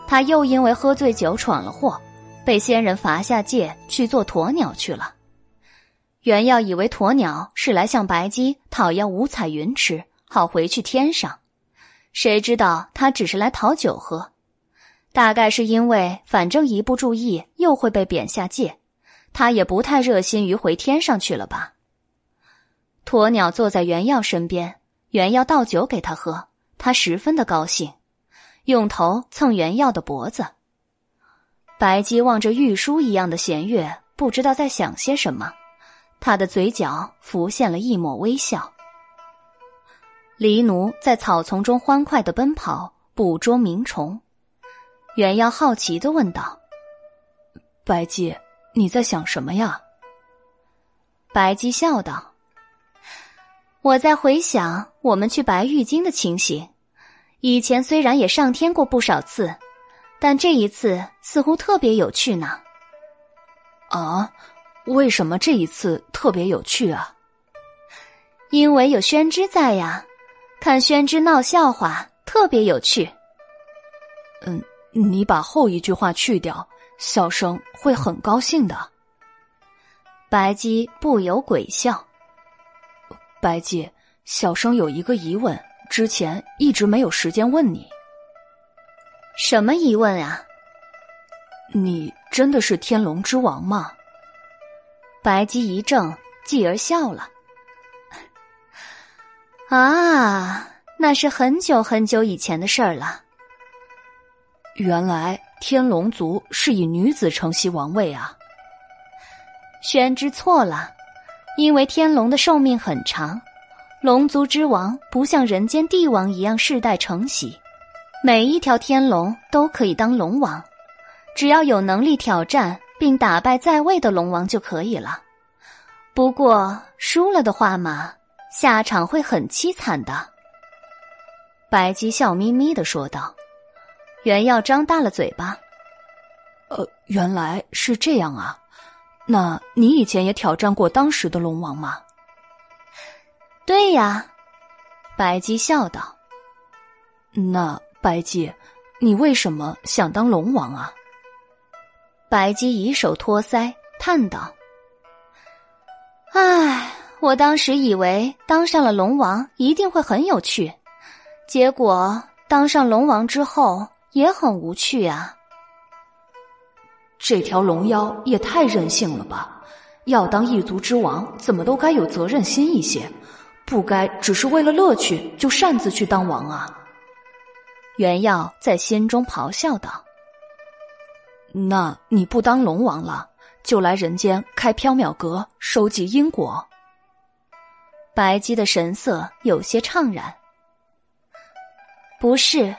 他又因为喝醉酒闯了祸，被仙人罚下界去做鸵鸟去了。原耀以为鸵鸟是来向白姬讨要五彩云吃，好回去天上，谁知道他只是来讨酒喝。大概是因为反正一不注意又会被贬下界，他也不太热心于回天上去了吧。鸵鸟坐在原耀身边，原耀倒酒给他喝，他十分的高兴，用头蹭原耀的脖子。白姬望着玉书一样的弦月，不知道在想些什么，他的嘴角浮现了一抹微笑。狸奴在草丛中欢快的奔跑，捕捉鸣虫。原耀好奇的问道：“白姬，你在想什么呀？”白姬笑道。我在回想我们去白玉京的情形，以前虽然也上天过不少次，但这一次似乎特别有趣呢。啊，为什么这一次特别有趣啊？因为有宣之在呀，看宣之闹笑话特别有趣。嗯，你把后一句话去掉，小生会很高兴的。白姬不由鬼笑。白姬，小生有一个疑问，之前一直没有时间问你。什么疑问啊？你真的是天龙之王吗？白姬一怔，继而笑了。啊，那是很久很久以前的事儿了。原来天龙族是以女子承袭王位啊。宣之错了。因为天龙的寿命很长，龙族之王不像人间帝王一样世代承袭，每一条天龙都可以当龙王，只要有能力挑战并打败在位的龙王就可以了。不过输了的话嘛，下场会很凄惨的。白姬笑眯眯的说道。原耀张大了嘴巴，呃，原来是这样啊。那你以前也挑战过当时的龙王吗？对呀，白姬笑道。那白姬，你为什么想当龙王啊？白姬以手托腮，叹道：“唉，我当时以为当上了龙王一定会很有趣，结果当上龙王之后也很无趣啊。”这条龙妖也太任性了吧！要当一族之王，怎么都该有责任心一些，不该只是为了乐趣就擅自去当王啊！袁耀在心中咆哮道：“那你不当龙王了，就来人间开缥缈阁，收集因果。”白姬的神色有些怅然。不是，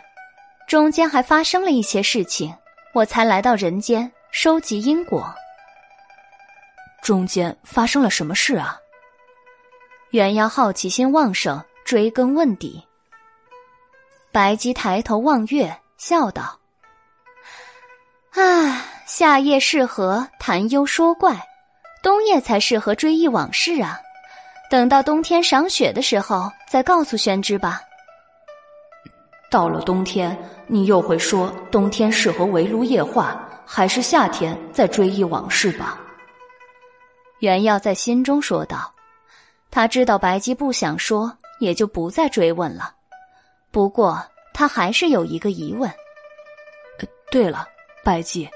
中间还发生了一些事情，我才来到人间。收集因果，中间发生了什么事啊？原妖好奇心旺盛，追根问底。白姬抬头望月，笑道：“啊，夏夜适合谈忧说怪，冬夜才适合追忆往事啊！等到冬天赏雪的时候，再告诉宣之吧。到了冬天，你又会说冬天适合围炉夜话。”还是夏天再追忆往事吧。袁耀在心中说道：“他知道白姬不想说，也就不再追问了。不过他还是有一个疑问。对了，白姬，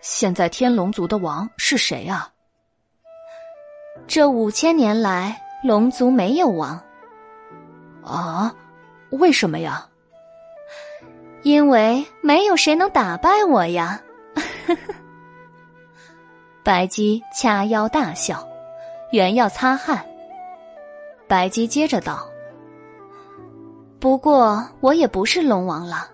现在天龙族的王是谁啊？这五千年来，龙族没有王。啊？为什么呀？因为没有谁能打败我呀。”呵呵，白姬掐腰大笑，原要擦汗。白姬接着道：“不过我也不是龙王了，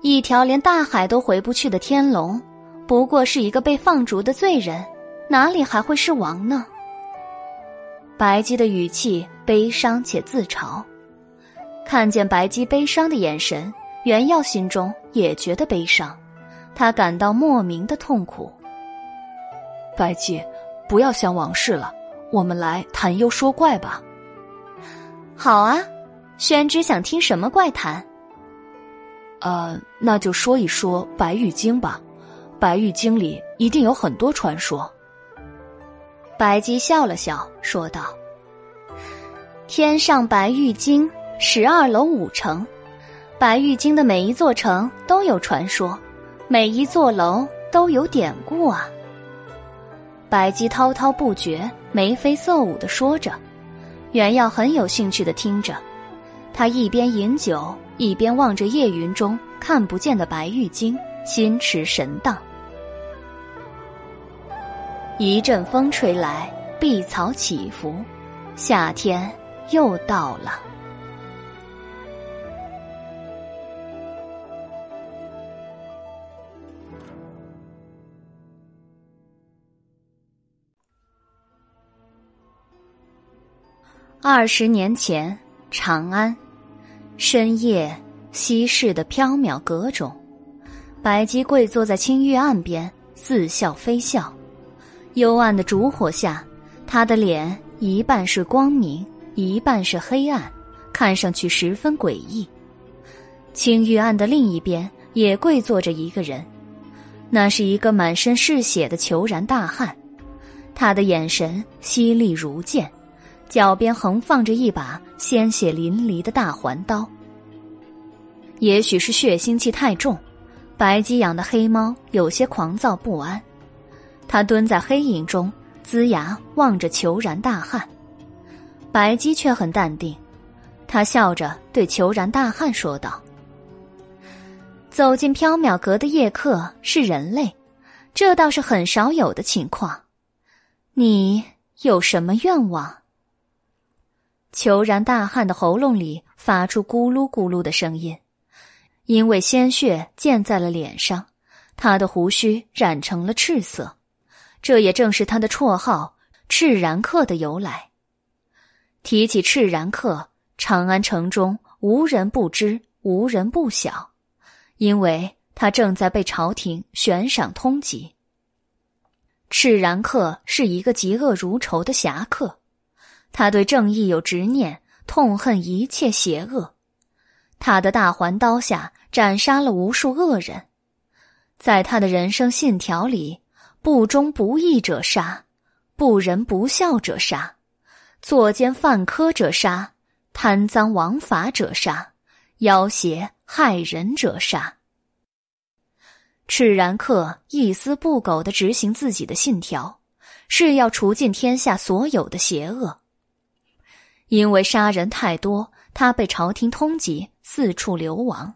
一条连大海都回不去的天龙，不过是一个被放逐的罪人，哪里还会是王呢？”白姬的语气悲伤且自嘲，看见白姬悲伤的眼神，原耀心中也觉得悲伤。他感到莫名的痛苦。白姬，不要想往事了，我们来谈忧说怪吧。好啊，宣之想听什么怪谈？呃，那就说一说《白玉经》吧，《白玉经》里一定有很多传说。白姬笑了笑，说道：“天上白玉京，十二楼五城，白玉京的每一座城都有传说。”每一座楼都有典故啊！白姬滔滔不绝、眉飞色舞的说着，袁耀很有兴趣的听着。他一边饮酒，一边望着夜云中看不见的白玉京，心驰神荡。一阵风吹来，碧草起伏，夏天又到了。二十年前，长安深夜，西市的缥缈阁中，白姬跪坐在青玉案边，似笑非笑。幽暗的烛火下，她的脸一半是光明，一半是黑暗，看上去十分诡异。青玉案的另一边也跪坐着一个人，那是一个满身是血的虬髯大汉，他的眼神犀利如剑。脚边横放着一把鲜血淋漓的大环刀。也许是血腥气太重，白鸡养的黑猫有些狂躁不安。它蹲在黑影中，龇牙望着虬髯大汉。白鸡却很淡定，他笑着对虬髯大汉说道：“走进缥缈阁的夜客是人类，这倒是很少有的情况。你有什么愿望？”虬髯大汉的喉咙里发出咕噜咕噜的声音，因为鲜血溅在了脸上，他的胡须染成了赤色，这也正是他的绰号“赤然客”的由来。提起赤然客，长安城中无人不知，无人不晓，因为他正在被朝廷悬赏通缉。赤然客是一个嫉恶如仇的侠客。他对正义有执念，痛恨一切邪恶。他的大环刀下斩杀了无数恶人，在他的人生信条里，不忠不义者杀，不仁不孝者杀，作奸犯科者杀，贪赃枉法者杀，要挟害人者杀。赤然客一丝不苟的执行自己的信条，是要除尽天下所有的邪恶。因为杀人太多，他被朝廷通缉，四处流亡。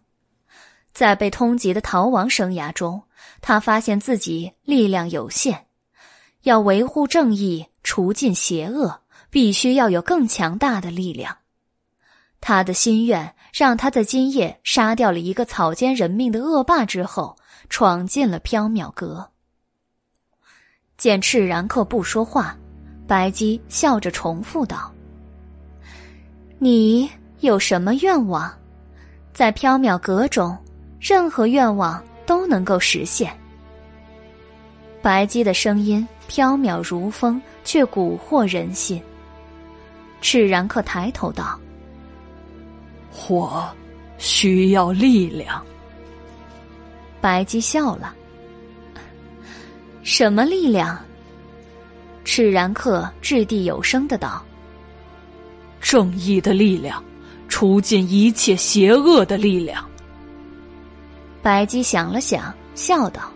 在被通缉的逃亡生涯中，他发现自己力量有限，要维护正义、除尽邪恶，必须要有更强大的力量。他的心愿让他在今夜杀掉了一个草菅人命的恶霸之后，闯进了缥缈阁。见赤然客不说话，白姬笑着重复道。你有什么愿望？在缥缈阁中，任何愿望都能够实现。白姬的声音飘渺如风，却蛊惑人心。赤然客抬头道：“我需要力量。”白姬笑了：“什么力量？”赤然客掷地有声的道。正义的力量，除尽一切邪恶的力量。白姬想了想，笑道：“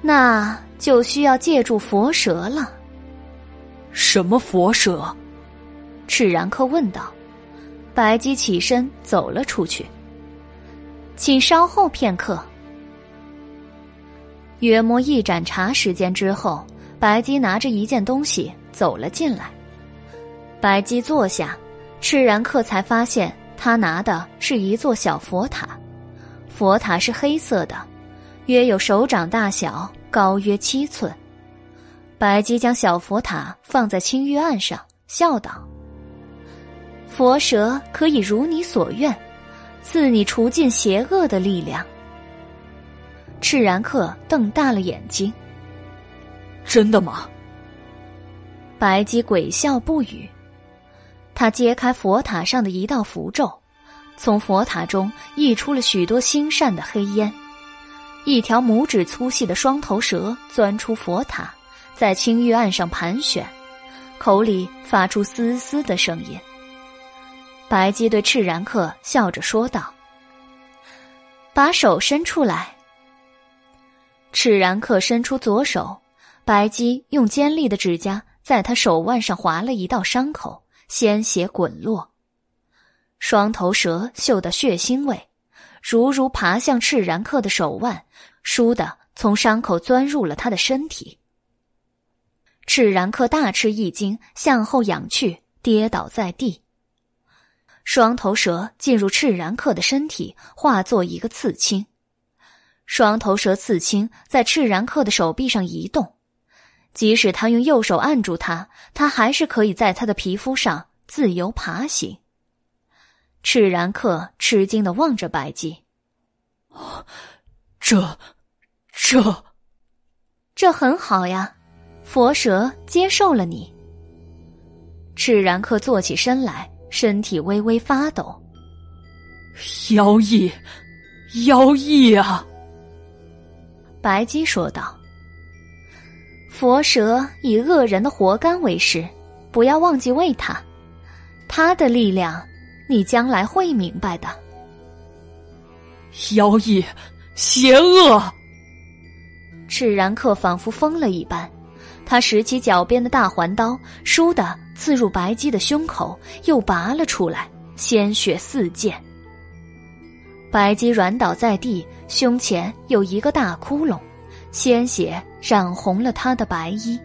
那就需要借助佛舌了。”什么佛舌？赤然客问道。白姬起身走了出去。请稍后片刻。约莫一盏茶时间之后，白姬拿着一件东西走了进来。白姬坐下，赤然客才发现他拿的是一座小佛塔，佛塔是黑色的，约有手掌大小，高约七寸。白姬将小佛塔放在青玉案上，笑道：“佛蛇可以如你所愿，赐你除尽邪恶的力量。”赤然客瞪大了眼睛：“真的吗？”白姬鬼笑不语。他揭开佛塔上的一道符咒，从佛塔中溢出了许多星善的黑烟。一条拇指粗细的双头蛇钻出佛塔，在青玉案上盘旋，口里发出嘶嘶的声音。白姬对赤然客笑着说道：“把手伸出来。”赤然客伸出左手，白姬用尖利的指甲在他手腕上划了一道伤口。鲜血滚落，双头蛇嗅到血腥味，如如爬向赤然克的手腕，倏地从伤口钻入了他的身体。赤然克大吃一惊，向后仰去，跌倒在地。双头蛇进入赤然克的身体，化作一个刺青。双头蛇刺青在赤然克的手臂上移动，即使他用右手按住他，他还是可以在他的皮肤上自由爬行。赤然客吃惊的望着白姬：“这，这，这很好呀，佛蛇接受了你。”赤然客坐起身来。身体微微发抖，妖异，妖异啊！白姬说道：“佛蛇以恶人的活干为食，不要忘记喂它。它的力量，你将来会明白的。”妖异，邪恶！赤然客仿佛疯了一般，他拾起脚边的大环刀，倏地。刺入白姬的胸口，又拔了出来，鲜血四溅。白姬软倒在地，胸前有一个大窟窿，鲜血染红了他的白衣。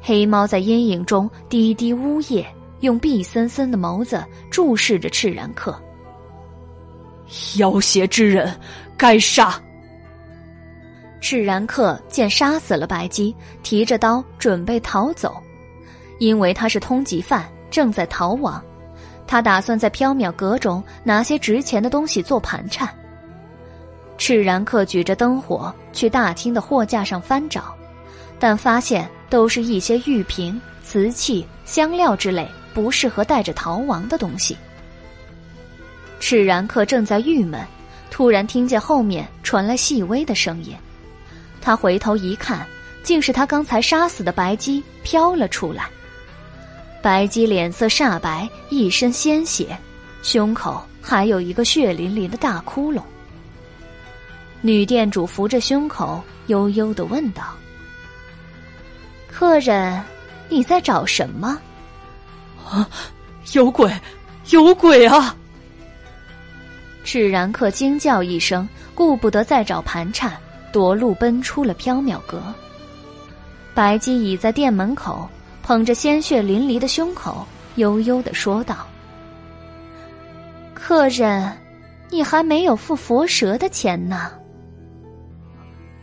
黑猫在阴影中低低呜咽，用碧森森的眸子注视着赤然客。妖邪之人，该杀！赤然客见杀死了白姬，提着刀准备逃走。因为他是通缉犯，正在逃亡，他打算在缥缈阁中拿些值钱的东西做盘缠。赤然克举着灯火去大厅的货架上翻找，但发现都是一些玉瓶、瓷器、香料之类不适合带着逃亡的东西。赤然克正在郁闷，突然听见后面传来细微的声音，他回头一看，竟是他刚才杀死的白姬飘了出来。白姬脸色煞白，一身鲜血，胸口还有一个血淋淋的大窟窿。女店主扶着胸口，悠悠的问道：“客人，你在找什么？”“啊，有鬼，有鬼啊！”赤然客惊叫一声，顾不得再找盘缠，夺路奔出了缥缈阁。白姬倚在店门口。捧着鲜血淋漓的胸口，悠悠的说道：“客人，你还没有付佛蛇的钱呢。”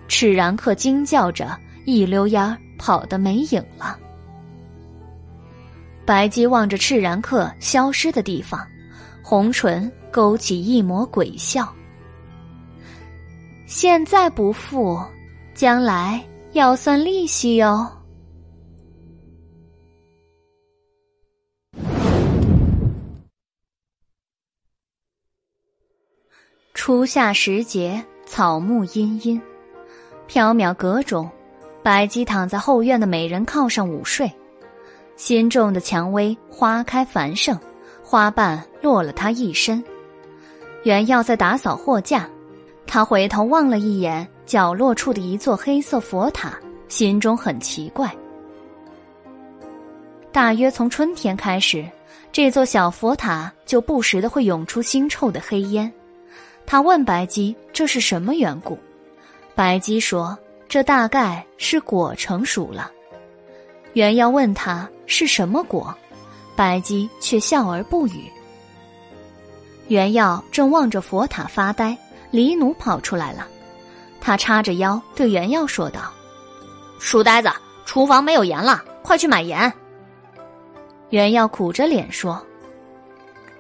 赤然客惊叫着，一溜烟跑得没影了。白姬望着赤然客消失的地方，红唇勾起一抹鬼笑：“现在不付，将来要算利息哟。”初夏时节，草木茵茵，缥缈阁中，白姬躺在后院的美人靠上午睡。新种的蔷薇花开繁盛，花瓣落了她一身。原要在打扫货架，他回头望了一眼角落处的一座黑色佛塔，心中很奇怪。大约从春天开始，这座小佛塔就不时的会涌出腥臭的黑烟。他问白姬：“这是什么缘故？”白姬说：“这大概是果成熟了。”原要问他是什么果，白姬却笑而不语。原耀正望着佛塔发呆，黎奴跑出来了，他叉着腰对原耀说道：“书呆子，厨房没有盐了，快去买盐。”原耀苦着脸说。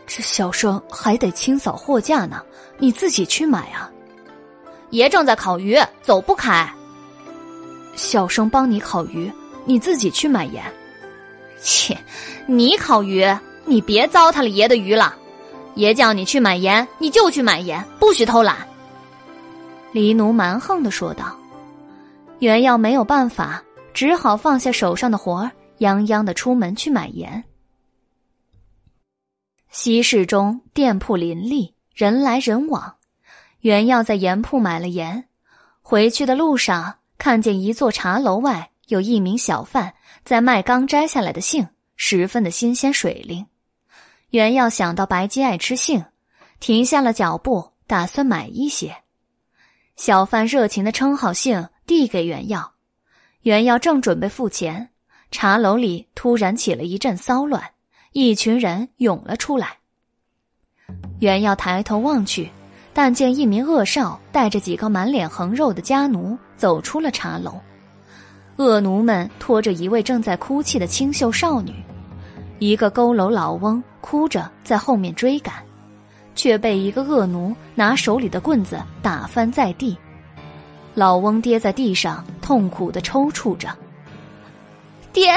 这小生还得清扫货架呢，你自己去买啊。爷正在烤鱼，走不开。小生帮你烤鱼，你自己去买盐。切，你烤鱼，你别糟蹋了爷的鱼了。爷叫你去买盐，你就去买盐，不许偷懒。黎奴蛮横的说道。原耀没有办法，只好放下手上的活儿，泱泱的出门去买盐。西市中店铺林立，人来人往。原耀在盐铺买了盐，回去的路上看见一座茶楼外有一名小贩在卖刚摘下来的杏，十分的新鲜水灵。袁耀想到白姬爱吃杏，停下了脚步，打算买一些。小贩热情的称好杏，递给袁耀。袁耀正准备付钱，茶楼里突然起了一阵骚乱，一群人涌了出来。袁耀抬头望去，但见一名恶少带着几个满脸横肉的家奴走出了茶楼。恶奴们拖着一位正在哭泣的清秀少女，一个佝偻老翁哭着在后面追赶。却被一个恶奴拿手里的棍子打翻在地，老翁跌在地上，痛苦的抽搐着。爹，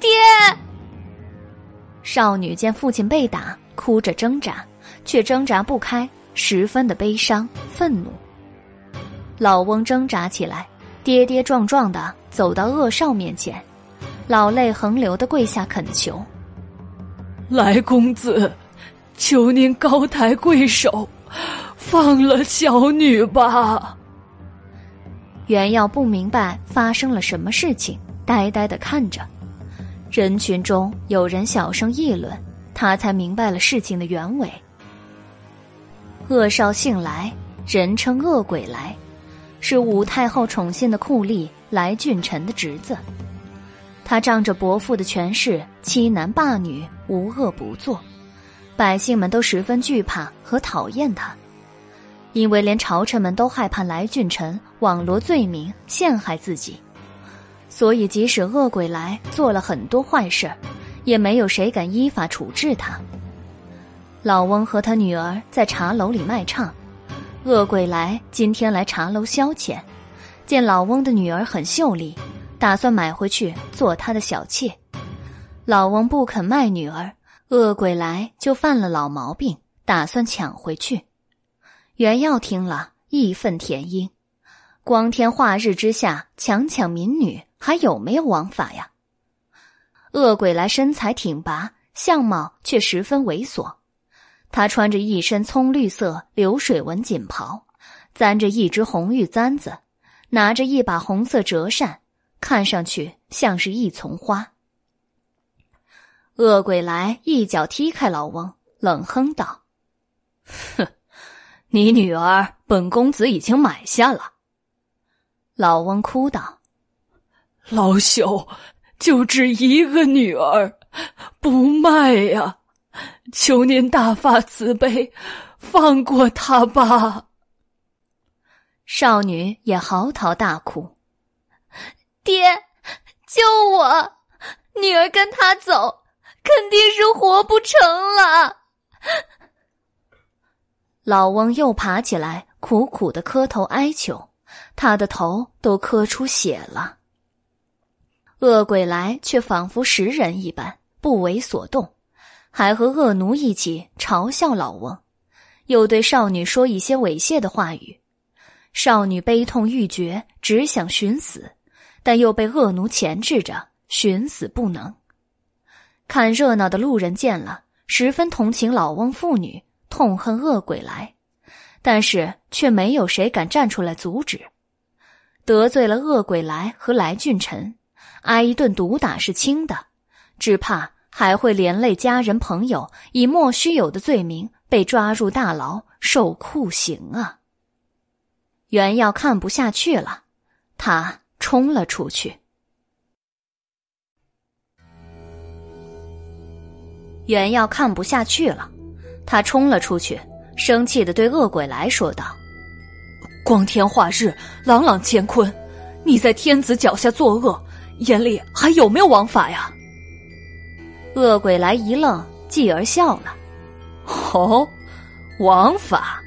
爹！少女见父亲被打，哭着挣扎，却挣扎不开，十分的悲伤愤怒。老翁挣扎起来，跌跌撞撞的走到恶少面前，老泪横流的跪下恳求：“来，公子。”求您高抬贵手，放了小女吧。袁耀不明白发生了什么事情，呆呆的看着。人群中有人小声议论，他才明白了事情的原委。恶少姓来，人称恶鬼来，是武太后宠信的酷吏来俊臣的侄子。他仗着伯父的权势，欺男霸女，无恶不作。百姓们都十分惧怕和讨厌他，因为连朝臣们都害怕来俊臣网罗罪名陷害自己，所以即使恶鬼来做了很多坏事，也没有谁敢依法处置他。老翁和他女儿在茶楼里卖唱，恶鬼来今天来茶楼消遣，见老翁的女儿很秀丽，打算买回去做他的小妾，老翁不肯卖女儿。恶鬼来就犯了老毛病，打算抢回去。袁耀听了，义愤填膺。光天化日之下强抢民女，还有没有王法呀？恶鬼来身材挺拔，相貌却十分猥琐。他穿着一身葱绿色流水纹锦袍，簪着一只红玉簪子，拿着一把红色折扇，看上去像是一丛花。恶鬼来一脚踢开老翁，冷哼道：“哼，你女儿本公子已经买下了。”老翁哭道：“老朽就只一个女儿，不卖呀！求您大发慈悲，放过她吧。”少女也嚎啕大哭：“爹，救我！女儿跟他走。”肯定是活不成了。老翁又爬起来，苦苦的磕头哀求，他的头都磕出血了。恶鬼来却仿佛食人一般，不为所动，还和恶奴一起嘲笑老翁，又对少女说一些猥亵的话语。少女悲痛欲绝，只想寻死，但又被恶奴钳制着，寻死不能。看热闹的路人见了，十分同情老翁妇女，痛恨恶鬼来，但是却没有谁敢站出来阻止。得罪了恶鬼来和来俊臣，挨一顿毒打是轻的，只怕还会连累家人朋友，以莫须有的罪名被抓入大牢受酷刑啊！袁耀看不下去了，他冲了出去。袁耀看不下去了，他冲了出去，生气的对恶鬼来说道：“光天化日，朗朗乾坤，你在天子脚下作恶，眼里还有没有王法呀？”恶鬼来一愣，继而笑了：“哦，王法，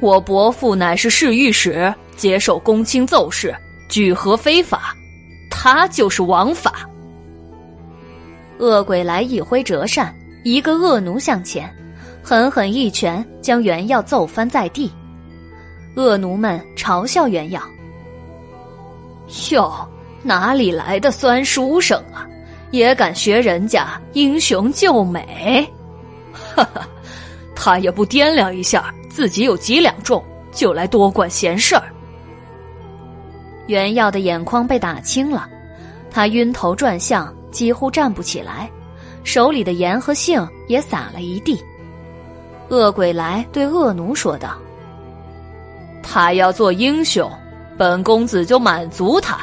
我伯父乃是侍御史，接受公卿奏事，举何非法，他就是王法。”恶鬼来一挥折扇。一个恶奴向前，狠狠一拳将袁耀揍翻在地。恶奴们嘲笑袁耀：“哟，哪里来的酸书生啊？也敢学人家英雄救美？哈哈，他也不掂量一下自己有几两重，就来多管闲事儿。”袁耀的眼眶被打青了，他晕头转向，几乎站不起来。手里的盐和杏也撒了一地。恶鬼来对恶奴说道：“他要做英雄，本公子就满足他。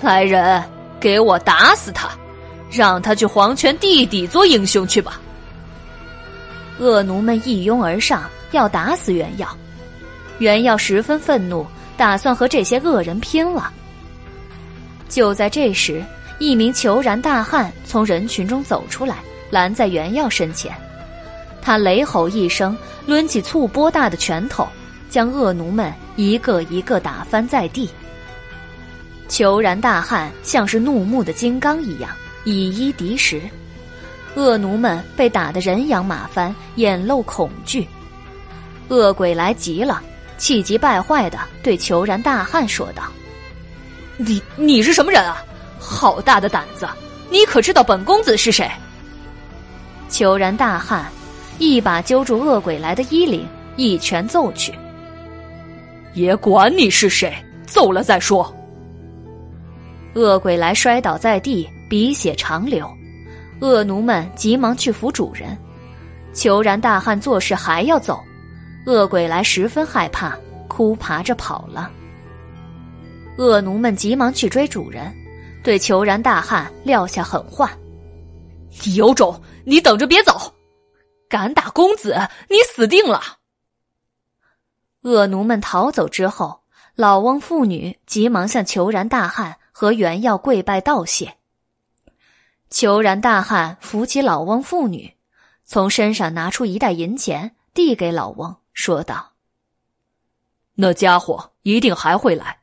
来人，给我打死他，让他去黄泉地底做英雄去吧。”恶奴们一拥而上，要打死袁耀。袁耀十分愤怒，打算和这些恶人拼了。就在这时，一名虬髯大汉从人群中走出来，拦在袁耀身前。他雷吼一声，抡起醋钵大的拳头，将恶奴们一个一个打翻在地。虬髯大汉像是怒目的金刚一样，以一敌十。恶奴们被打得人仰马翻，眼露恐惧。恶鬼来急了，气急败坏的对虬髯大汉说道：“你你是什么人啊？好大的胆子！你可知道本公子是谁？”虬髯大汉一把揪住恶鬼来的衣领，一拳揍去。也管你是谁，揍了再说。恶鬼来摔倒在地，鼻血长流。恶奴们急忙去扶主人，虬髯大汉做事还要走，恶鬼来十分害怕，哭爬着跑了。恶奴们急忙去追主人，对虬髯大汉撂下狠话：“你有种，你等着别走！敢打公子，你死定了！”恶奴们逃走之后，老翁妇女急忙向虬髯大汉和原耀跪拜道谢。虬髯大汉扶起老翁妇女，从身上拿出一袋银钱，递给老翁，说道：“那家伙一定还会来，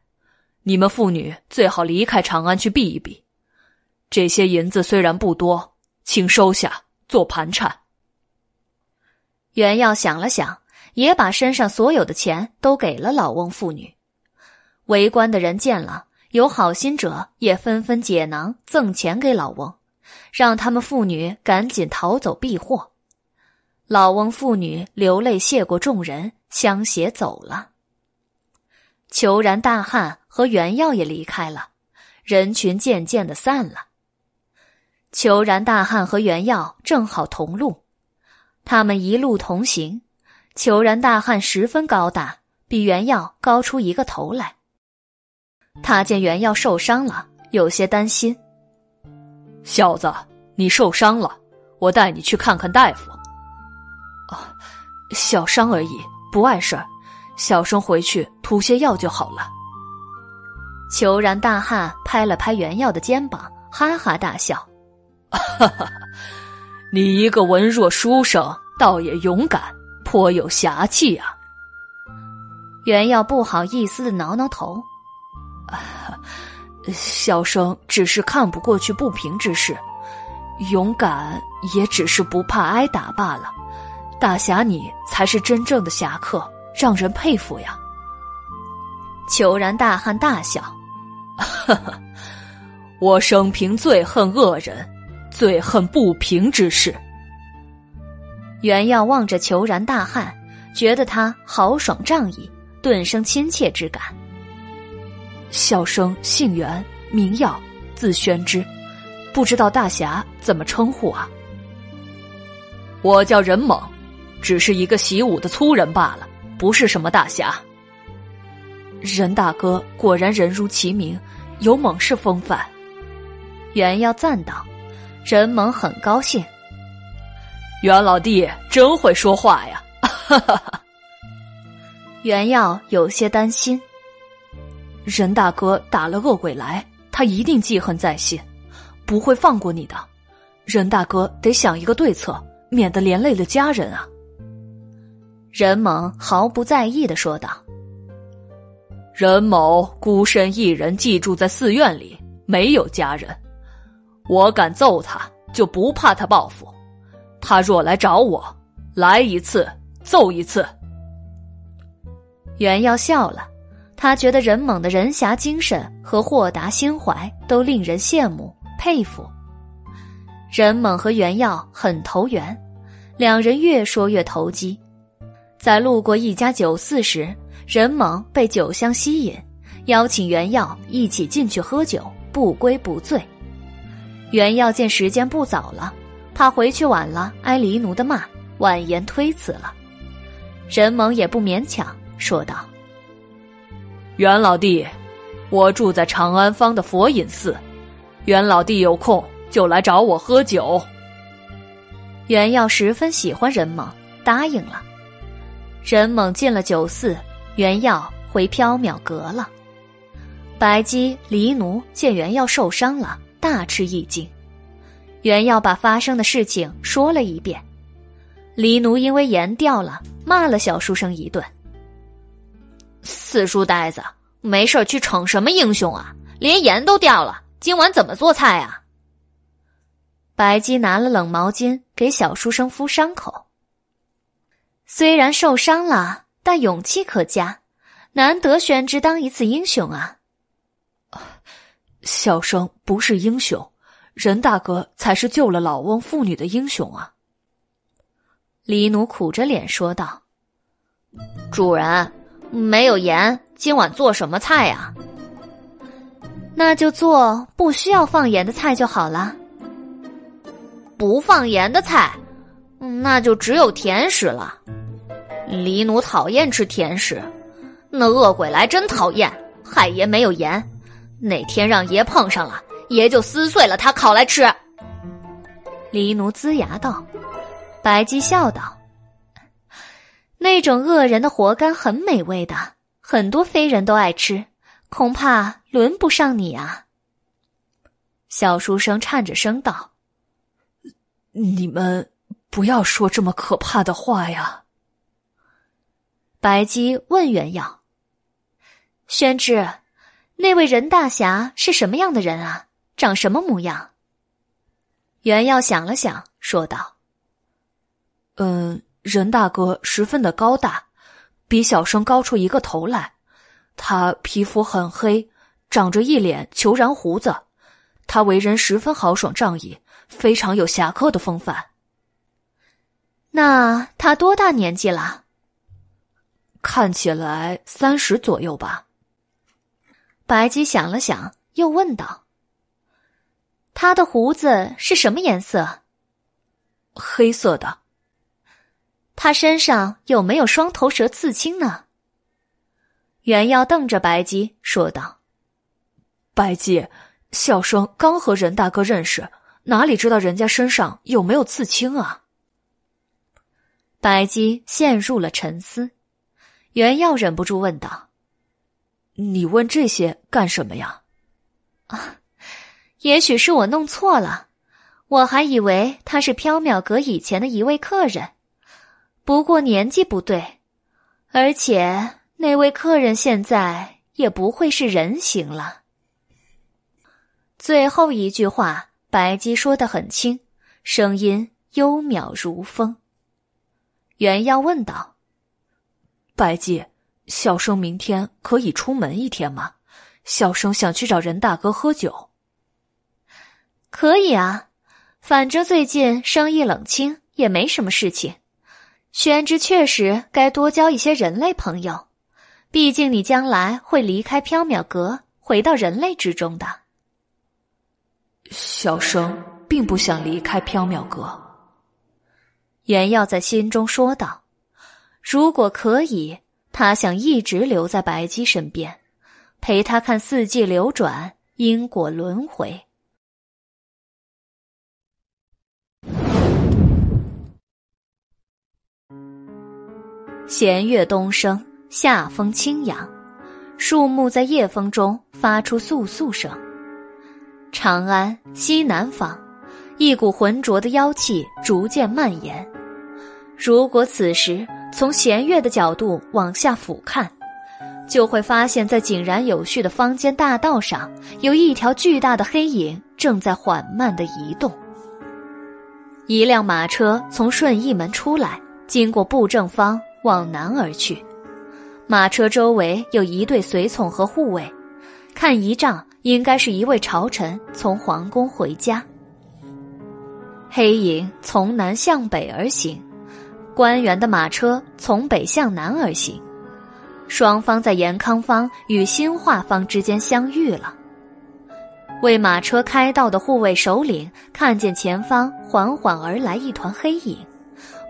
你们妇女最好离开长安去避一避。这些银子虽然不多，请收下做盘缠。”袁耀想了想，也把身上所有的钱都给了老翁妇女。围观的人见了，有好心者也纷纷解囊赠钱给老翁。让他们妇女赶紧逃走避祸，老翁妇女流泪谢过众人，相携走了。裘然大汉和袁耀也离开了，人群渐渐的散了。裘然大汉和袁耀正好同路，他们一路同行。裘然大汉十分高大，比袁耀高出一个头来。他见袁耀受伤了，有些担心。小子，你受伤了，我带你去看看大夫。啊，小伤而已，不碍事儿，小生回去涂些药就好了。虬髯大汉拍了拍袁耀的肩膀，哈哈大笑：“ 哈哈，你一个文弱书生，倒也勇敢，颇有侠气啊。”袁耀不好意思的挠挠头。小生只是看不过去不平之事，勇敢也只是不怕挨打罢了。大侠，你才是真正的侠客，让人佩服呀！虬髯大汉大笑：“哈哈，我生平最恨恶人，最恨不平之事。”袁耀望着虬髯大汉，觉得他豪爽仗义，顿生亲切之感。小生姓袁，名耀，字宣之，不知道大侠怎么称呼啊？我叫任猛，只是一个习武的粗人罢了，不是什么大侠。任大哥果然人如其名，有猛士风范。袁耀赞道：“任猛很高兴。袁老弟真会说话呀！”哈哈哈。袁耀有些担心。任大哥打了恶鬼来，他一定记恨在心，不会放过你的。任大哥得想一个对策，免得连累了家人啊。任猛毫不在意的说道：“任某孤身一人寄住在寺院里，没有家人，我敢揍他，就不怕他报复。他若来找我，来一次揍一次。”袁耀笑了。他觉得任猛的人侠精神和豁达心怀都令人羡慕佩服。任猛和袁耀很投缘，两人越说越投机。在路过一家酒肆时，任猛被酒香吸引，邀请袁耀一起进去喝酒，不归不醉。袁耀见时间不早了，怕回去晚了挨黎奴的骂，婉言推辞了。任猛也不勉强，说道：“袁老弟，我住在长安坊的佛隐寺，袁老弟有空就来找我喝酒。”袁耀十分喜欢任猛，答应了。任猛进了酒肆，袁耀回缥缈阁了。白姬、黎奴见袁耀受伤了，大吃一惊。袁耀把发生的事情说了一遍。黎奴因为盐掉了，骂了小书生一顿。四书呆子，没事去逞什么英雄啊？连盐都掉了，今晚怎么做菜啊？白姬拿了冷毛巾给小书生敷伤口。虽然受伤了，但勇气可嘉，难得宣之当一次英雄啊。小生不是英雄，任大哥才是救了老翁妇女的英雄啊！黎奴苦着脸说道：“主人，没有盐，今晚做什么菜呀？那就做不需要放盐的菜就好了。不放盐的菜，那就只有甜食了。黎奴讨厌吃甜食，那恶鬼来真讨厌，害爷没有盐。”哪天让爷碰上了，爷就撕碎了他烤来吃。黎奴龇牙道：“白姬笑道，那种恶人的活干很美味的，很多非人都爱吃，恐怕轮不上你啊。”小书生颤着声道：“你们不要说这么可怕的话呀。”白姬问袁耀：“宣之。”那位任大侠是什么样的人啊？长什么模样？袁耀想了想，说道：“嗯，任大哥十分的高大，比小生高出一个头来。他皮肤很黑，长着一脸虬髯胡子。他为人十分豪爽仗义，非常有侠客的风范。那他多大年纪了？看起来三十左右吧。”白姬想了想，又问道：“他的胡子是什么颜色？”“黑色的。”“他身上有没有双头蛇刺青呢？”袁耀瞪着白姬说道：“白姬，小生刚和任大哥认识，哪里知道人家身上有没有刺青啊？”白姬陷入了沉思，袁耀忍不住问道。你问这些干什么呀？啊，也许是我弄错了，我还以为他是缥缈阁以前的一位客人，不过年纪不对，而且那位客人现在也不会是人形了。最后一句话，白姬说得很轻，声音幽渺如风。袁耀问道：“白姬。”小生明天可以出门一天吗？小生想去找任大哥喝酒。可以啊，反正最近生意冷清，也没什么事情。宣之确实该多交一些人类朋友，毕竟你将来会离开缥缈阁，回到人类之中的。小生并不想离开缥缈阁。袁耀在心中说道：“如果可以。”他想一直留在白姬身边，陪他看四季流转，因果轮回。弦乐东升，夏风清扬，树木在夜风中发出簌簌声。长安西南方，一股浑浊的妖气逐渐蔓延。如果此时。从弦乐的角度往下俯瞰，就会发现，在井然有序的坊间大道上，有一条巨大的黑影正在缓慢的移动。一辆马车从顺义门出来，经过布政坊往南而去。马车周围有一队随从和护卫，看仪仗，应该是一位朝臣从皇宫回家。黑影从南向北而行。官员的马车从北向南而行，双方在延康坊与新化坊之间相遇了。为马车开道的护卫首领看见前方缓缓而来一团黑影，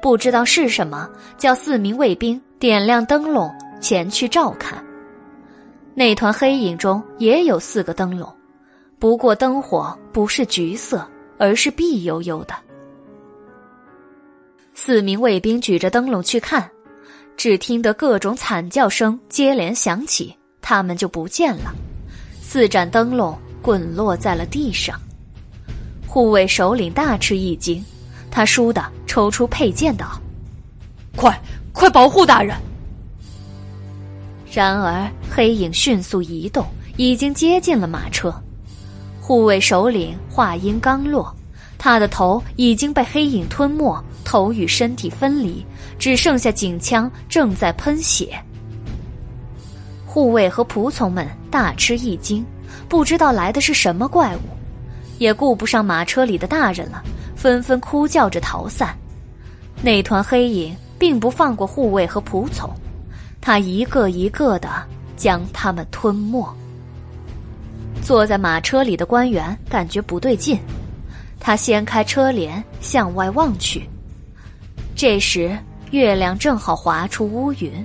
不知道是什么，叫四名卫兵点亮灯笼前去照看。那团黑影中也有四个灯笼，不过灯火不是橘色，而是碧悠悠的。四名卫兵举着灯笼去看，只听得各种惨叫声接连响起，他们就不见了。四盏灯笼。滚落在了地上，护卫首领大吃一惊，他倏地抽出佩剑道：“快，快保护大人！”然而黑影迅速移动，已经接近了马车。护卫首领话音刚落，他的头已经被黑影吞没，头与身体分离，只剩下颈腔正在喷血。护卫和仆从们大吃一惊。不知道来的是什么怪物，也顾不上马车里的大人了，纷纷哭叫着逃散。那团黑影并不放过护卫和仆从，他一个一个的将他们吞没。坐在马车里的官员感觉不对劲，他掀开车帘向外望去，这时月亮正好划出乌云，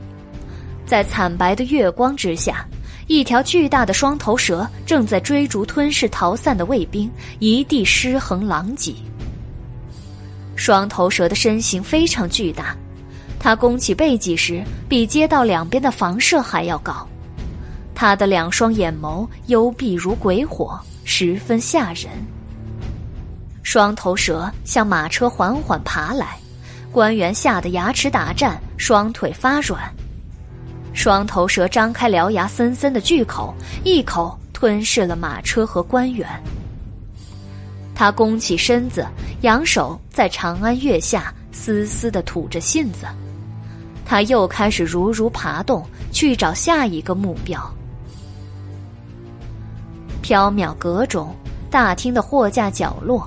在惨白的月光之下。一条巨大的双头蛇正在追逐吞噬逃散的卫兵，一地尸横狼藉。双头蛇的身形非常巨大，它弓起背脊时比街道两边的房舍还要高。它的两双眼眸幽闭如鬼火，十分吓人。双头蛇向马车缓缓爬来，官员吓得牙齿打颤，双腿发软。双头蛇张开獠牙森森的巨口，一口吞噬了马车和官员。他弓起身子，扬手在长安月下丝丝的吐着信子。他又开始如如爬动，去找下一个目标。缥缈阁中，大厅的货架角落，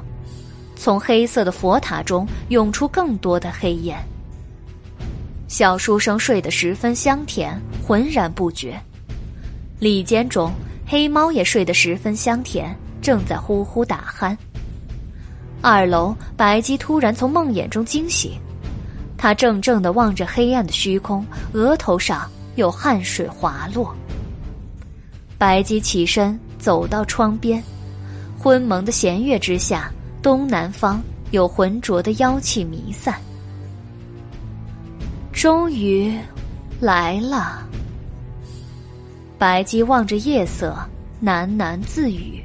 从黑色的佛塔中涌出更多的黑烟。小书生睡得十分香甜，浑然不觉。里间中，黑猫也睡得十分香甜，正在呼呼打鼾。二楼，白姬突然从梦魇中惊醒，他怔怔地望着黑暗的虚空，额头上有汗水滑落。白姬起身走到窗边，昏蒙的弦月之下，东南方有浑浊的妖气弥散。终于来了。白姬望着夜色，喃喃自语：“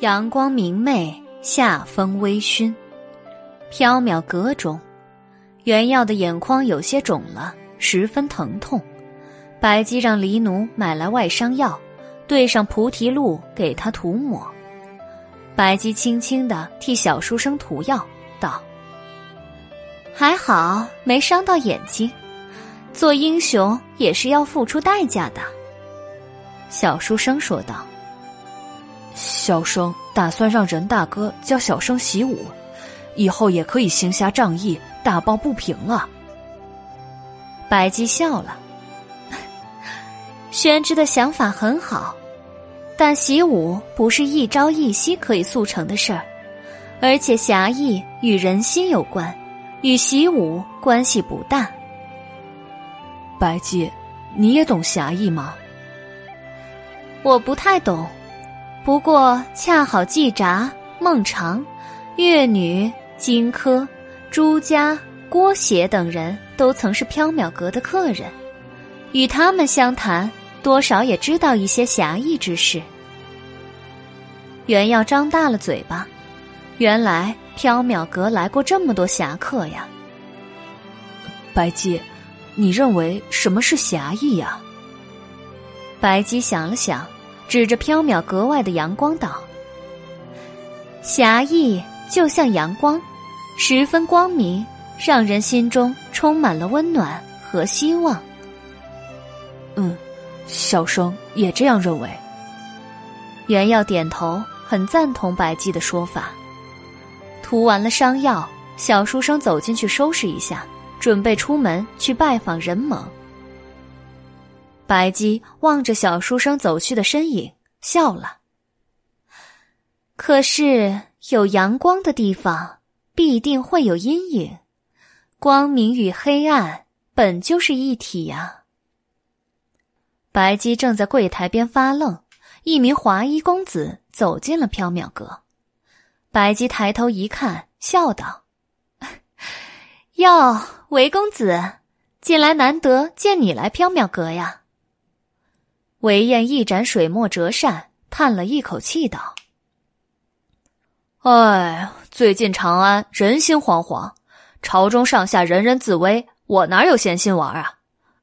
阳光明媚，夏风微醺。缥缈阁中，袁耀的眼眶有些肿了，十分疼痛。白姬让黎奴买来外伤药，兑上菩提露，给他涂抹。”白姬轻轻的替小书生涂药，道：“还好没伤到眼睛，做英雄也是要付出代价的。”小书生说道：“小生打算让任大哥教小生习武，以后也可以行侠仗义、打抱不平了。”白姬笑了，宣之的想法很好。但习武不是一朝一夕可以速成的事儿，而且侠义与人心有关，与习武关系不大。白姬，你也懂侠义吗？我不太懂，不过恰好季札、孟尝、越女、荆轲、朱家、郭邪等人都曾是缥缈阁的客人，与他们相谈。多少也知道一些侠义之事。袁耀张大了嘴巴，原来缥缈阁来过这么多侠客呀。白姬，你认为什么是侠义呀？白姬想了想，指着缥缈格外的阳光道：“侠义就像阳光，十分光明，让人心中充满了温暖和希望。”嗯。小生也这样认为。袁耀点头，很赞同白姬的说法。涂完了伤药，小书生走进去收拾一下，准。备出门去拜访任猛。白姬望着小书生走去的身影，笑了。可是有阳光的地方，必定会有阴影。光明与黑暗本就是一体呀。白姬正在柜台边发愣，一名华衣公子走进了缥缈阁。白姬抬头一看，笑道：“哟，韦公子，近来难得见你来缥缈阁呀。”韦燕一展水墨折扇，叹了一口气道。哎，最近长安人心惶惶，朝中上下人人自危，我哪有闲心玩啊？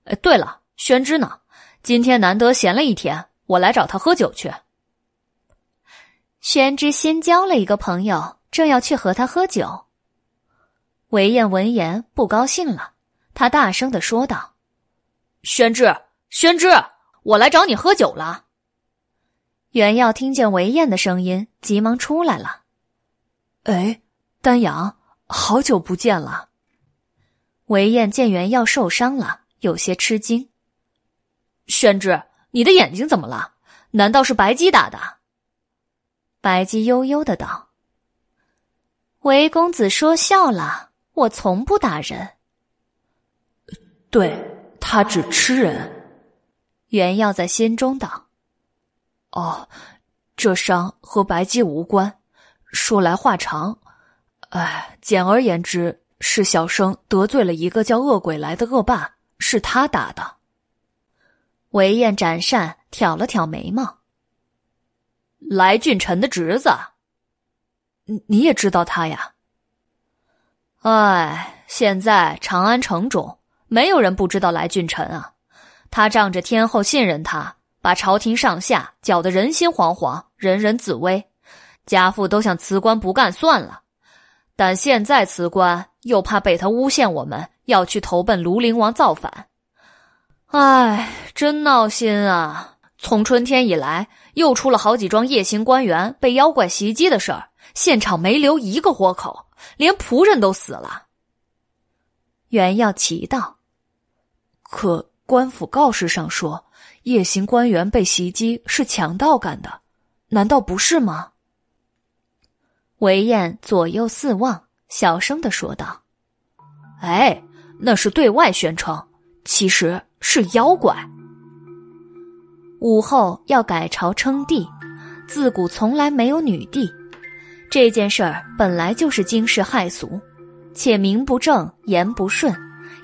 哎，对了，宣之呢？今天难得闲了一天，我来找他喝酒去。宣之新交了一个朋友，正要去和他喝酒。韦燕闻言不高兴了，他大声的说道：“宣之，宣之，我来找你喝酒了。”袁耀听见韦燕的声音，急忙出来了。哎，丹阳，好久不见了。韦燕见袁耀受伤了，有些吃惊。宣之，你的眼睛怎么了？难道是白姬打的？白姬悠悠的道：“韦公子说笑了，我从不打人。对他只吃人。”袁耀在心中道：“哦，这伤和白姬无关。”说来话长，哎，简而言之，是小生得罪了一个叫恶鬼来的恶霸，是他打的。韦燕展扇挑了挑眉毛。来俊臣的侄子，你你也知道他呀？哎，现在长安城中没有人不知道来俊臣啊。他仗着天后信任他，把朝廷上下搅得人心惶惶，人人自危。家父都想辞官不干算了，但现在辞官又怕被他诬陷，我们要去投奔庐陵王造反。唉，真闹心啊！从春天以来，又出了好几桩夜行官员被妖怪袭击的事儿，现场没留一个活口，连仆人都死了。袁耀奇道：“可官府告示上说，夜行官员被袭击是强盗干的，难道不是吗？”韦燕左右四望，小声的说道：“哎，那是对外宣称，其实是妖怪。武后要改朝称帝，自古从来没有女帝，这件事儿本来就是惊世骇俗，且名不正言不顺，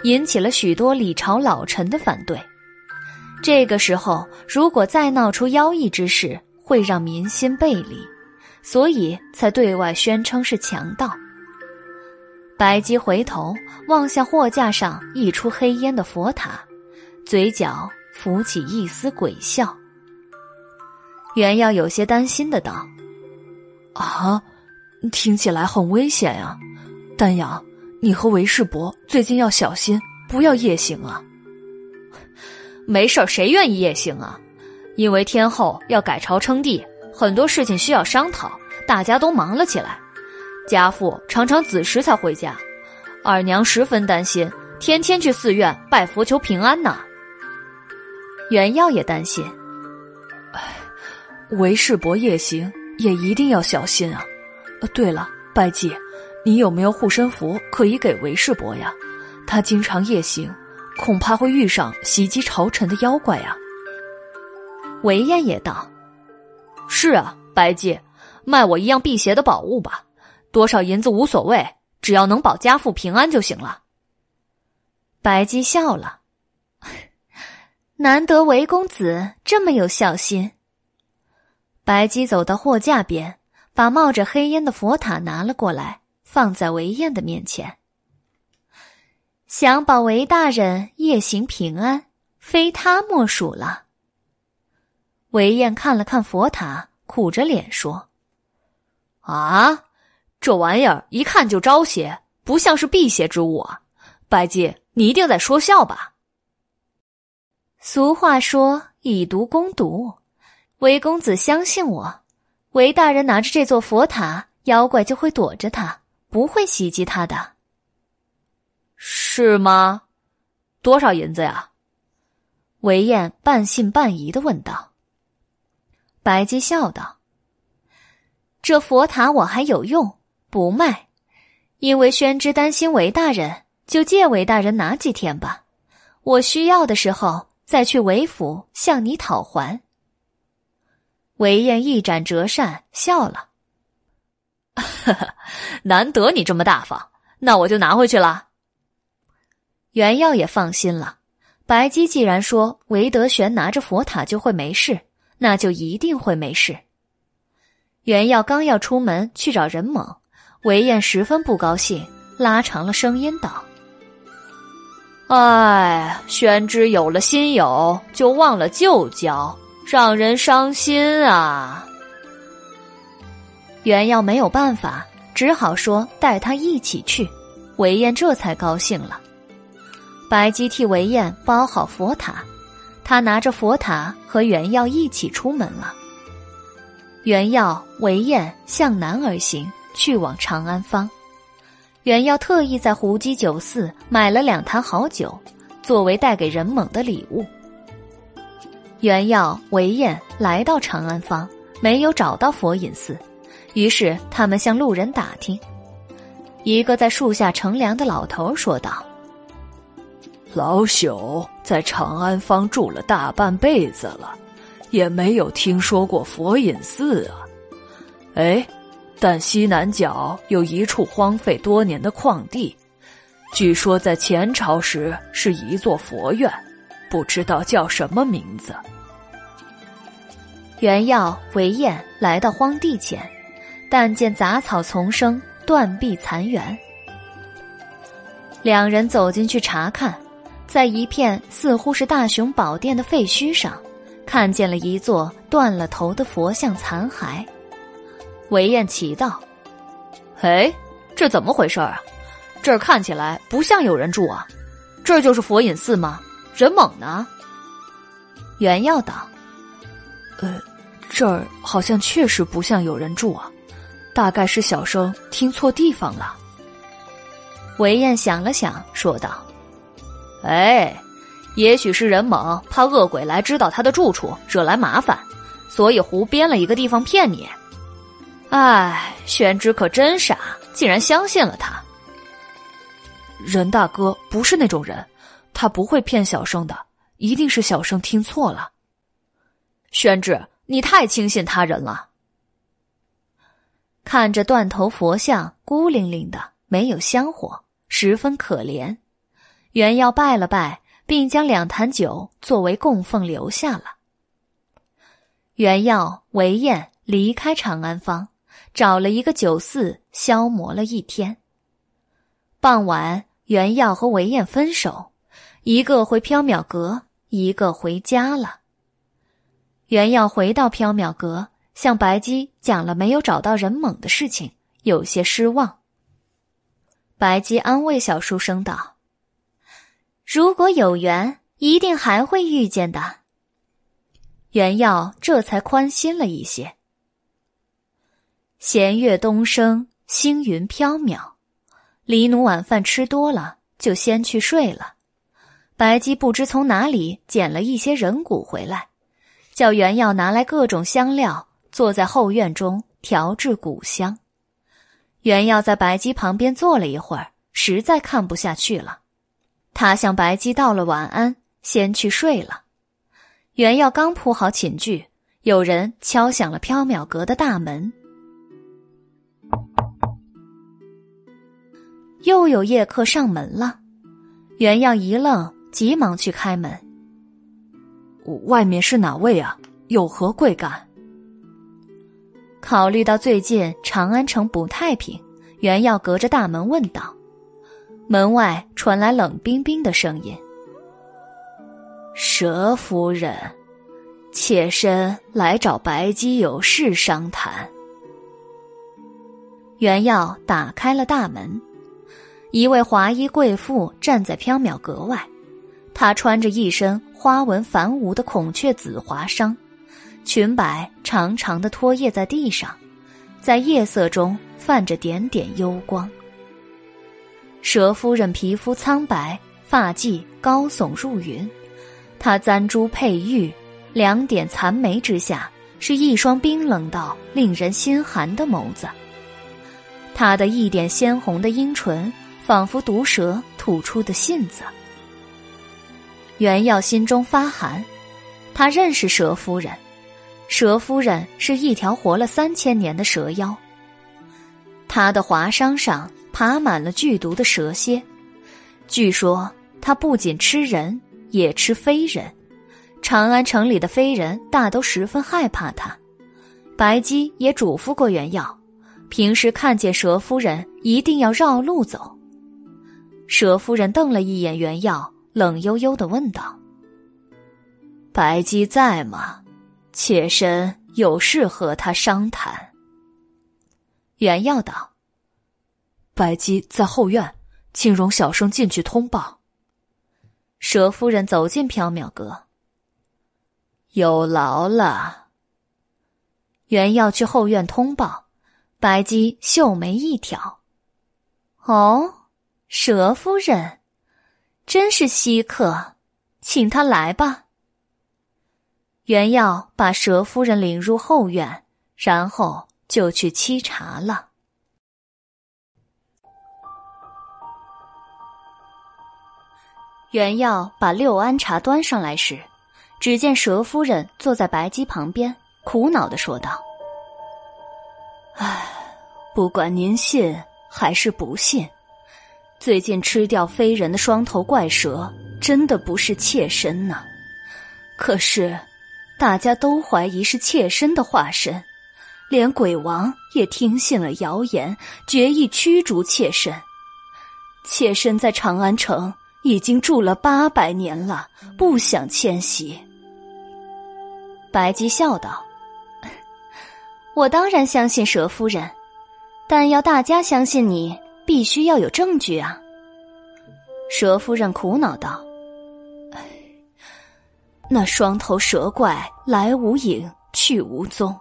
引起了许多李朝老臣的反对。这个时候，如果再闹出妖异之事，会让民心背离。”所以才对外宣称是强盗。白姬回头望向货架上溢出黑烟的佛塔，嘴角浮起一丝鬼笑。袁耀有些担心的道：“啊，听起来很危险呀，丹阳，你和韦世伯最近要小心，不要夜行啊。”没事谁愿意夜行啊？因为天后要改朝称帝。很多事情需要商讨，大家都忙了起来。家父常常子时才回家，二娘十分担心，天天去寺院拜佛求平安呢。袁耀也担心，韦世伯夜行也一定要小心啊。对了，拜祭，你有没有护身符可以给韦世伯呀？他经常夜行，恐怕会遇上袭击朝臣的妖怪呀。韦燕也道。是啊，白姬，卖我一样辟邪的宝物吧，多少银子无所谓，只要能保家父平安就行了。白姬笑了，难得韦公子这么有孝心。白姬走到货架边，把冒着黑烟的佛塔拿了过来，放在韦燕的面前。想保韦大人夜行平安，非他莫属了。韦燕看了看佛塔，苦着脸说：“啊，这玩意儿一看就招邪，不像是辟邪之物啊！白姬，你一定在说笑吧？”俗话说“以毒攻毒”，韦公子相信我，韦大人拿着这座佛塔，妖怪就会躲着他，不会袭击他的。是吗？多少银子呀？韦燕半信半疑的问道。白姬笑道：“这佛塔我还有用，不卖。因为宣之担心韦大人，就借韦大人拿几天吧。我需要的时候再去韦府向你讨还。”韦燕一展折扇，笑了：“ 难得你这么大方，那我就拿回去了。”袁耀也放心了。白姬既然说韦德玄拿着佛塔就会没事，那就一定会没事。袁耀刚要出门去找任猛，韦燕十分不高兴，拉长了声音道：“哎，宣之有了新友，就忘了旧交，让人伤心啊。”袁耀没有办法，只好说带他一起去。韦燕这才高兴了。白姬替韦燕包好佛塔，他拿着佛塔和袁耀一起出门了。袁耀、韦燕向南而行，去往长安坊。袁耀特意在胡姬酒肆买了两坛好酒，作为带给任猛的礼物。袁耀、韦燕来到长安坊，没有找到佛隐寺，于是他们向路人打听。一个在树下乘凉的老头说道。老朽在长安方住了大半辈子了，也没有听说过佛隐寺啊。哎，但西南角有一处荒废多年的旷地，据说在前朝时是一座佛院，不知道叫什么名字。袁耀、韦燕来到荒地前，但见杂草丛生，断壁残垣。两人走进去查看。在一片似乎是大雄宝殿的废墟上，看见了一座断了头的佛像残骸。韦燕奇道：“哎，这怎么回事啊？这儿看起来不像有人住啊！这就是佛隐寺吗？人猛呢？”袁耀道：“呃，这儿好像确实不像有人住啊，大概是小生听错地方了。”韦燕想了想，说道。哎，也许是任猛怕恶鬼来知道他的住处，惹来麻烦，所以胡编了一个地方骗你。哎，宣之可真傻，竟然相信了他。任大哥不是那种人，他不会骗小生的，一定是小生听错了。宣之，你太轻信他人了。看着断头佛像孤零零的，没有香火，十分可怜。袁耀拜了拜，并将两坛酒作为供奉留下了。袁耀、韦燕离开长安坊，找了一个酒肆消磨了一天。傍晚，袁耀和韦燕分手，一个回缥缈阁，一个回家了。袁耀回到缥缈阁，向白姬讲了没有找到人猛的事情，有些失望。白姬安慰小书生道。如果有缘，一定还会遇见的。袁耀这才宽心了一些。弦月东升，星云飘渺。黎奴晚饭吃多了，就先去睡了。白姬不知从哪里捡了一些人骨回来，叫袁耀拿来各种香料，坐在后院中调制古香。袁耀在白姬旁边坐了一会儿，实在看不下去了。他向白姬道了晚安，先去睡了。袁耀刚铺好寝具，有人敲响了缥缈阁的大门。又有夜客上门了，袁耀一愣，急忙去开门。外面是哪位啊？有何贵干？考虑到最近长安城不太平，袁耀隔着大门问道。门外传来冷冰冰的声音：“佘夫人，妾身来找白姬有事商谈。”袁耀打开了大门，一位华衣贵妇站在缥缈阁外，她穿着一身花纹繁芜的孔雀紫华裳，裙摆长长的拖曳在地上，在夜色中泛着点点幽光。佘夫人皮肤苍白，发髻高耸入云，她簪珠佩玉，两点残眉之下是一双冰冷到令人心寒的眸子。她的一点鲜红的樱唇，仿佛毒蛇吐出的信子。袁耀心中发寒，他认识佘夫人，蛇夫人是一条活了三千年的蛇妖。她的华裳上爬满了剧毒的蛇蝎，据说她不仅吃人，也吃非人。长安城里的非人大都十分害怕她。白姬也嘱咐过袁耀，平时看见蛇夫人一定要绕路走。蛇夫人瞪了一眼袁耀。冷悠悠的问道：“白姬在吗？妾身有事和他商谈。”袁耀道：“白姬在后院，请容小生进去通报。”佘夫人走进缥缈阁，有劳了。袁要去后院通报，白姬秀眉一挑：“哦，佘夫人。”真是稀客，请他来吧。袁耀把蛇夫人领入后院，然后就去沏茶了。袁耀把六安茶端上来时，只见蛇夫人坐在白鸡旁边，苦恼的说道：“唉，不管您信还是不信。”最近吃掉飞人的双头怪蛇，真的不是妾身呢。可是，大家都怀疑是妾身的化身，连鬼王也听信了谣言，决意驱逐妾身。妾身在长安城已经住了八百年了，不想迁徙。白姬笑道：“ 我当然相信佘夫人，但要大家相信你。”必须要有证据啊！佘夫人苦恼道：“，那双头蛇怪来无影去无踪，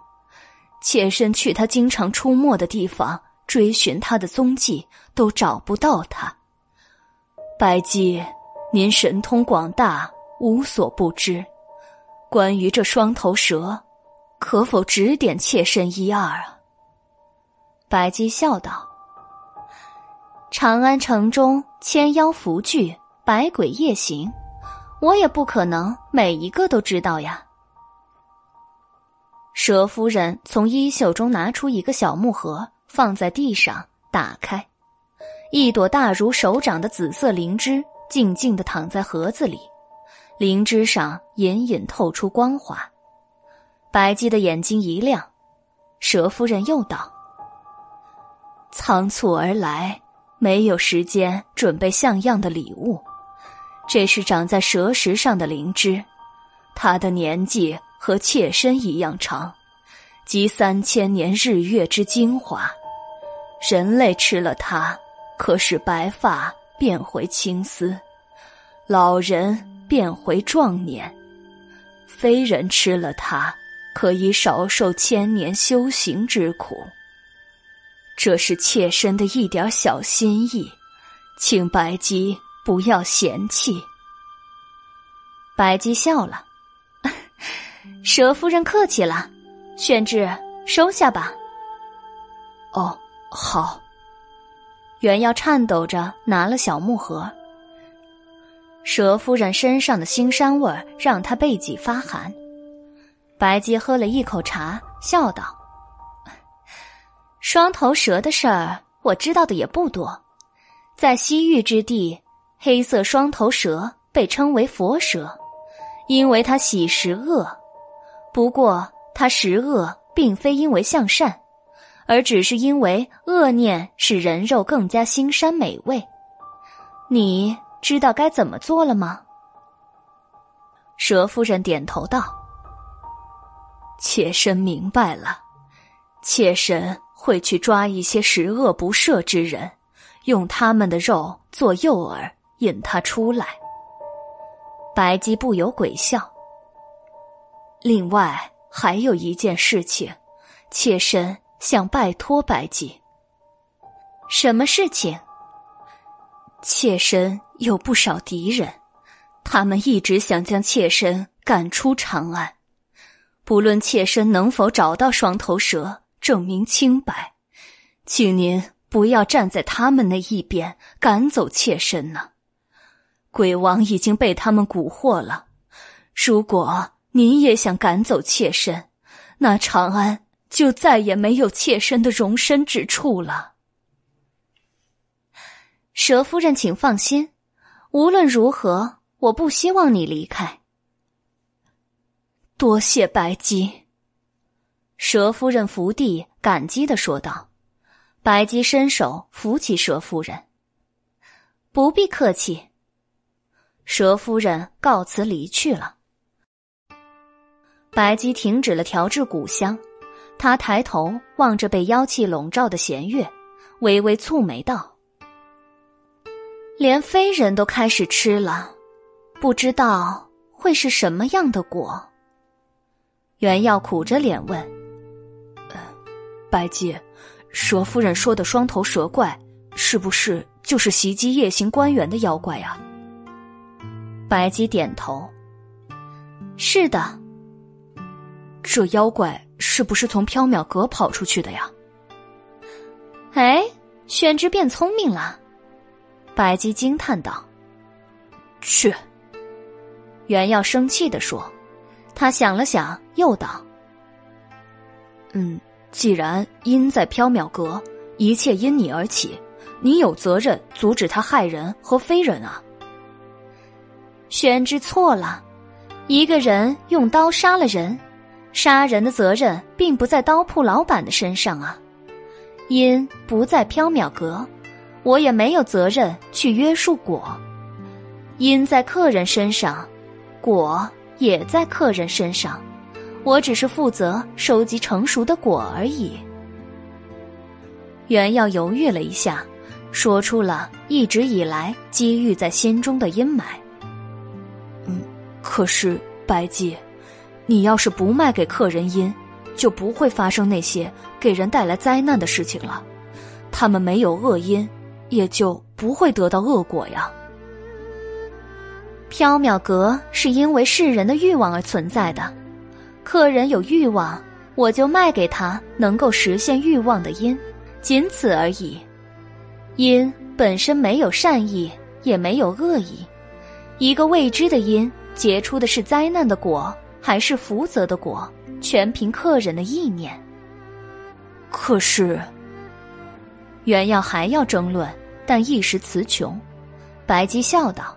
妾身去他经常出没的地方追寻他的踪迹，都找不到他。白姬，您神通广大，无所不知，关于这双头蛇，可否指点妾身一二啊？”白姬笑道。长安城中千妖伏聚，百鬼夜行，我也不可能每一个都知道呀。佘夫人从衣袖中拿出一个小木盒，放在地上，打开，一朵大如手掌的紫色灵芝静静的躺在盒子里，灵芝上隐隐透出光华。白姬的眼睛一亮，佘夫人又道：“仓促而来。”没有时间准备像样的礼物，这是长在蛇石上的灵芝，它的年纪和妾身一样长，集三千年日月之精华。人类吃了它，可使白发变回青丝，老人变回壮年；非人吃了它，可以少受千年修行之苦。这是妾身的一点小心意，请白姬不要嫌弃。白姬笑了，蛇夫人客气了，宣志收下吧。哦，好。袁耀颤抖着拿了小木盒。蛇夫人身上的腥膻味让他背脊发寒。白姬喝了一口茶，笑道。双头蛇的事儿，我知道的也不多。在西域之地，黑色双头蛇被称为佛蛇，因为它喜食恶。不过，它食恶并非因为向善，而只是因为恶念使人肉更加腥膻美味。你知道该怎么做了吗？蛇夫人点头道：“妾身明白了，妾身。”会去抓一些十恶不赦之人，用他们的肉做诱饵，引他出来。白姬不由鬼笑。另外还有一件事情，妾身想拜托白姬。什么事情？妾身有不少敌人，他们一直想将妾身赶出长安。不论妾身能否找到双头蛇，证明清白，请您不要站在他们那一边，赶走妾身呢。鬼王已经被他们蛊惑了。如果您也想赶走妾身，那长安就再也没有妾身的容身之处了。佘夫人，请放心，无论如何，我不希望你离开。多谢白姬。佘夫人伏地感激的说道。白姬伸手扶起佘夫人。不必客气。蛇夫人告辞离去了。白姬停止了调制古香，她抬头望着被妖气笼罩的弦月，微微蹙眉道：“连非人都开始吃了，不知道会是什么样的果。”袁耀苦着脸问：“白姬，蛇夫人说的双头蛇怪，是不是就是袭击夜行官员的妖怪啊？”白姬点头：“是的。”这妖怪是不是从缥缈阁跑出去的呀？哎，宣之变聪明了，白姬惊叹道：“去！”原耀生气的说。他想了想，又道：“嗯，既然因在缥缈阁，一切因你而起，你有责任阻止他害人和非人啊。”宣之错了，一个人用刀杀了人，杀人的责任并不在刀铺老板的身上啊。因不在缥缈阁，我也没有责任去约束果。因在客人身上，果。也在客人身上，我只是负责收集成熟的果而已。原耀犹豫了一下，说出了一直以来积郁在心中的阴霾。可是白姬，你要是不卖给客人因，就不会发生那些给人带来灾难的事情了。他们没有恶因，也就不会得到恶果呀。缥缈阁是因为世人的欲望而存在的，客人有欲望，我就卖给他能够实现欲望的因，仅此而已。因本身没有善意，也没有恶意，一个未知的因结出的是灾难的果，还是福泽的果，全凭客人的意念。可是，原耀还要争论，但一时词穷。白姬笑道。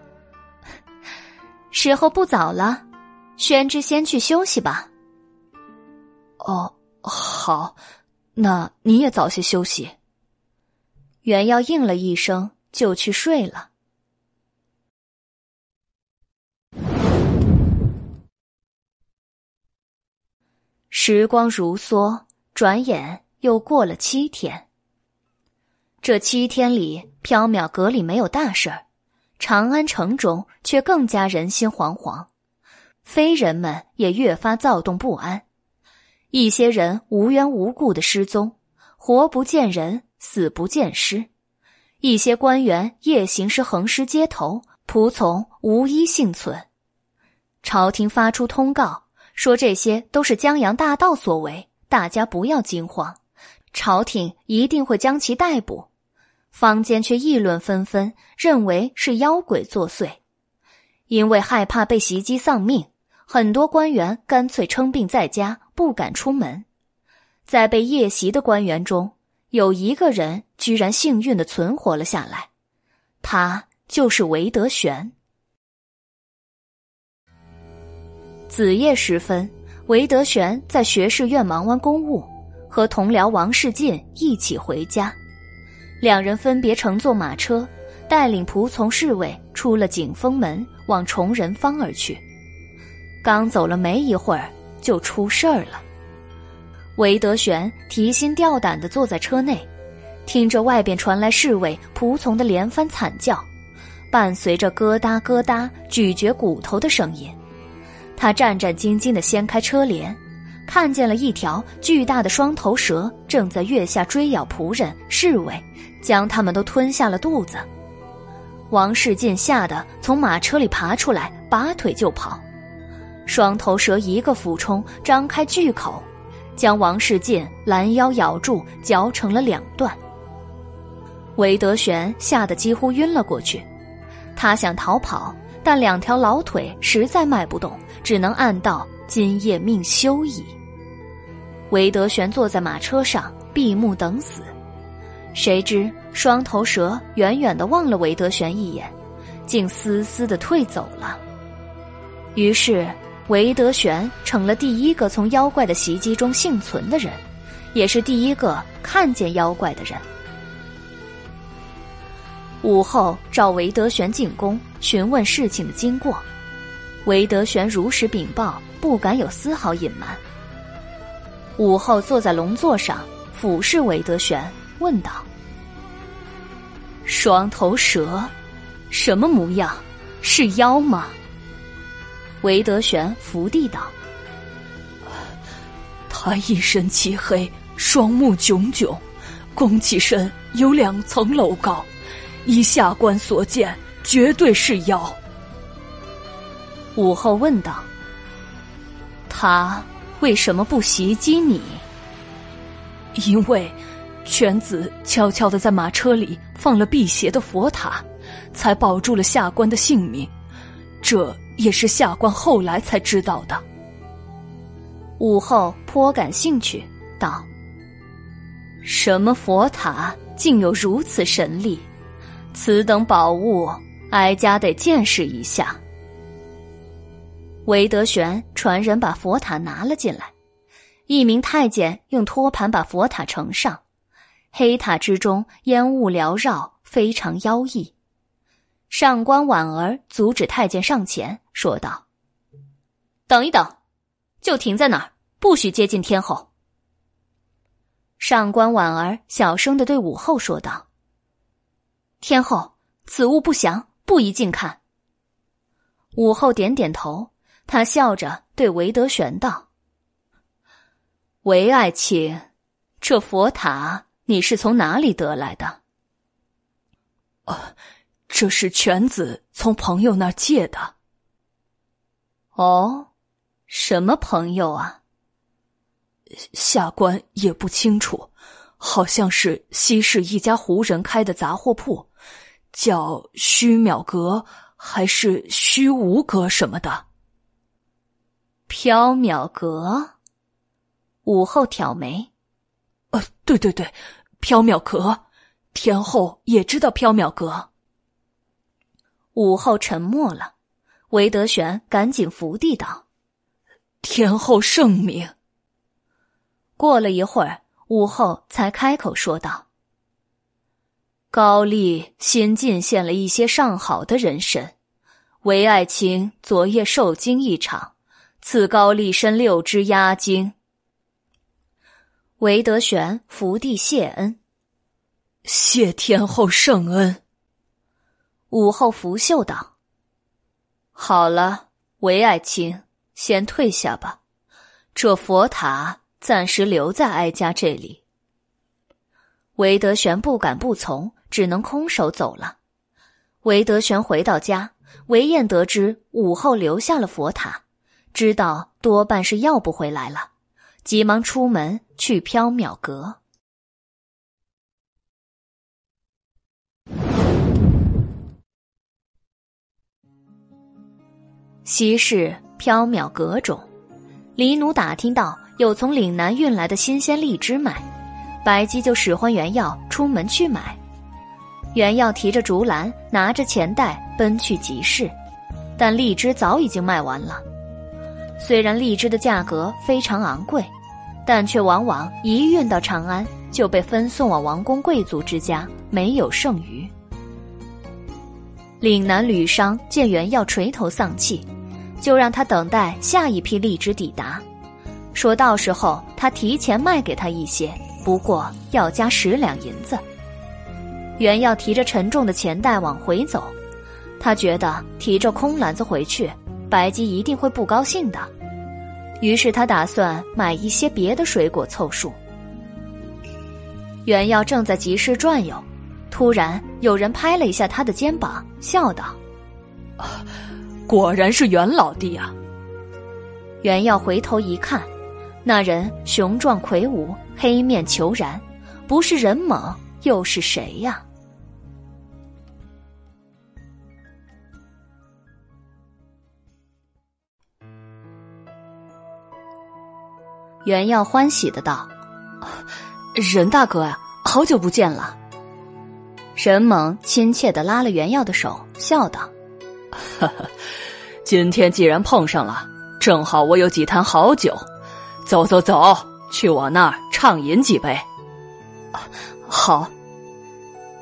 时候不早了，宣之先去休息吧。哦，好，那你也早些休息。袁耀应了一声，就去睡了。时光如梭，转眼又过了七天。这七天里，缥缈阁里没有大事儿。长安城中却更加人心惶惶，非人们也越发躁动不安。一些人无缘无故的失踪，活不见人，死不见尸；一些官员夜行时横尸街头，仆从无一幸存。朝廷发出通告，说这些都是江洋大盗所为，大家不要惊慌，朝廷一定会将其逮捕。坊间却议论纷纷，认为是妖鬼作祟。因为害怕被袭击丧命，很多官员干脆称病在家，不敢出门。在被夜袭的官员中，有一个人居然幸运的存活了下来，他就是韦德玄。子夜时分，韦德玄在学士院忙完公务，和同僚王世进一起回家。两人分别乘坐马车，带领仆从侍卫出了景丰门，往崇仁坊而去。刚走了没一会儿，就出事儿了。韦德玄提心吊胆地坐在车内，听着外边传来侍卫、仆从的连番惨叫，伴随着咯哒咯哒咀嚼骨头的声音。他战战兢兢地掀开车帘，看见了一条巨大的双头蛇正在月下追咬仆人、侍卫。将他们都吞下了肚子，王世进吓得从马车里爬出来，拔腿就跑。双头蛇一个俯冲，张开巨口，将王世进拦腰咬住，嚼成了两段。韦德玄吓得几乎晕了过去，他想逃跑，但两条老腿实在迈不动，只能暗道今夜命休矣。韦德玄坐在马车上，闭目等死。谁知双头蛇远远的望了韦德玄一眼，竟嘶嘶的退走了。于是韦德玄成了第一个从妖怪的袭击中幸存的人，也是第一个看见妖怪的人。午后召韦德玄进宫，询问事情的经过。韦德玄如实禀报，不敢有丝毫隐瞒。午后坐在龙座上，俯视韦德玄。问道：“双头蛇，什么模样？是妖吗？”韦德玄伏地道：“他一身漆黑，双目炯炯，弓起身有两层楼高，依下官所见，绝对是妖。”武后问道：“他为什么不袭击你？”因为。犬子悄悄的在马车里放了辟邪的佛塔，才保住了下官的性命。这也是下官后来才知道的。武后颇感兴趣，道：“什么佛塔竟有如此神力？此等宝物，哀家得见识一下。”韦德玄传人把佛塔拿了进来，一名太监用托盘把佛塔呈上。黑塔之中烟雾缭绕，非常妖异。上官婉儿阻止太监上前，说道：“等一等，就停在那儿，不许接近天后。”上官婉儿小声的对武后说道：“天后，此物不详，不宜近看。”武后点点头，她笑着对韦德玄道：“韦爱卿，这佛塔。”你是从哪里得来的？啊，这是犬子从朋友那儿借的。哦，什么朋友啊？下官也不清楚，好像是西市一家胡人开的杂货铺，叫虚渺阁还是虚无阁什么的。缥缈阁，午后挑眉。呃，对对对，缥缈阁，天后也知道缥缈阁。武后沉默了，韦德玄赶紧伏地道：“天后圣明。”过了一会儿，武后才开口说道：“高丽新进献了一些上好的人参，韦爱卿昨夜受惊一场，赐高丽参六支压惊。”韦德玄伏地谢恩，谢天后圣恩。武后拂袖道：“好了，韦爱卿，先退下吧。这佛塔暂时留在哀家这里。”韦德玄不敢不从，只能空手走了。韦德玄回到家，韦燕得知武后留下了佛塔，知道多半是要不回来了。急忙出门去缥缈阁。西市缥缈阁中，李奴打听到有从岭南运来的新鲜荔枝卖，白姬就使唤原药出门去买。原药提着竹篮，拿着钱袋奔去集市，但荔枝早已经卖完了。虽然荔枝的价格非常昂贵。但却往往一运到长安就被分送往王公贵族之家，没有剩余。岭南旅商见袁耀垂头丧气，就让他等待下一批荔枝抵达，说到时候他提前卖给他一些，不过要加十两银子。袁耀提着沉重的钱袋往回走，他觉得提着空篮子回去，白姬一定会不高兴的。于是他打算买一些别的水果凑数。袁耀正在集市转悠，突然有人拍了一下他的肩膀，笑道：“果然是袁老弟啊！”袁耀回头一看，那人雄壮魁梧，黑面虬髯，不是人猛又是谁呀？袁耀欢喜的道：“任大哥呀，好久不见了。”任猛亲切的拉了袁耀的手，笑道：“，今天既然碰上了，正好我有几坛好酒，走走走，去我那儿畅饮几杯。”好，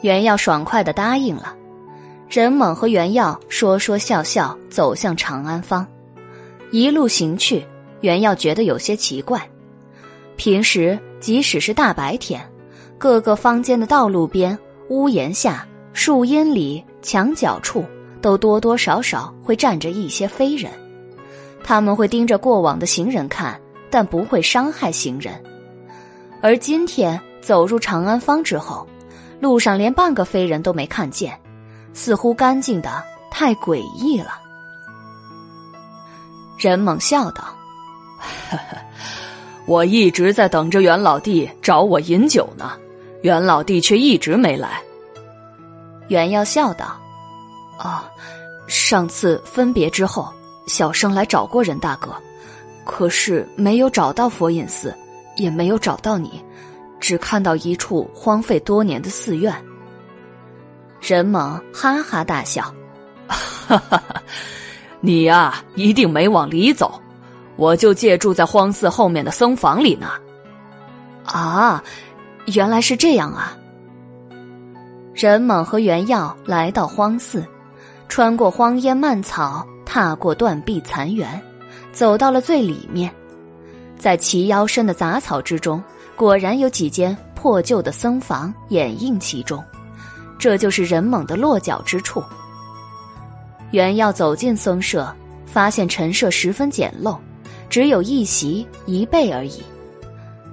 袁耀爽快的答应了。任猛和袁耀说说笑笑走向长安坊，一路行去，袁耀觉得有些奇怪。平时即使是大白天，各个坊间的道路边。屋檐下、树荫里、墙角处，都多多少少会站着一些飞人。他们会盯着过往的行人看，但不会伤害行人。而今天走入长安坊之后，路上连半个飞人都没看见，似乎干净的太诡异了。任猛笑道：“呵 呵我一直在等着袁老弟找我饮酒呢。”袁老弟却一直没来。袁耀笑道：“啊，上次分别之后，小生来找过任大哥，可是没有找到佛隐寺，也没有找到你，只看到一处荒废多年的寺院。”任猛哈哈大笑：“哈哈哈，你呀，一定没往里走，我就借住在荒寺后面的僧房里呢。”啊。原来是这样啊！任猛和袁耀来到荒寺，穿过荒烟蔓草，踏过断壁残垣，走到了最里面。在齐腰深的杂草之中，果然有几间破旧的僧房掩映其中，这就是任猛的落脚之处。袁耀走进僧舍，发现陈设十分简陋，只有一席一被而已。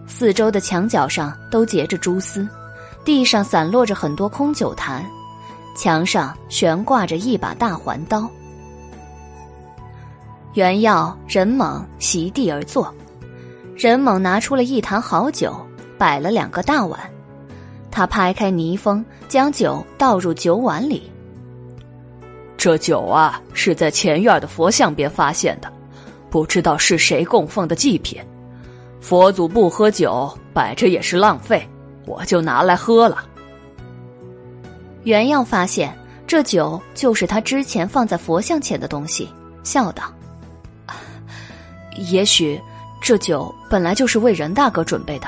四周的墙角上都结着蛛丝，地上散落着很多空酒坛，墙上悬挂着一把大环刀。袁耀、任猛席地而坐，任猛拿出了一坛好酒，摆了两个大碗，他拍开泥封，将酒倒入酒碗里。这酒啊，是在前院的佛像边发现的，不知道是谁供奉的祭品。佛祖不喝酒，摆着也是浪费，我就拿来喝了。袁耀发现这酒就是他之前放在佛像前的东西，笑道：“也许这酒本来就是为任大哥准备的。”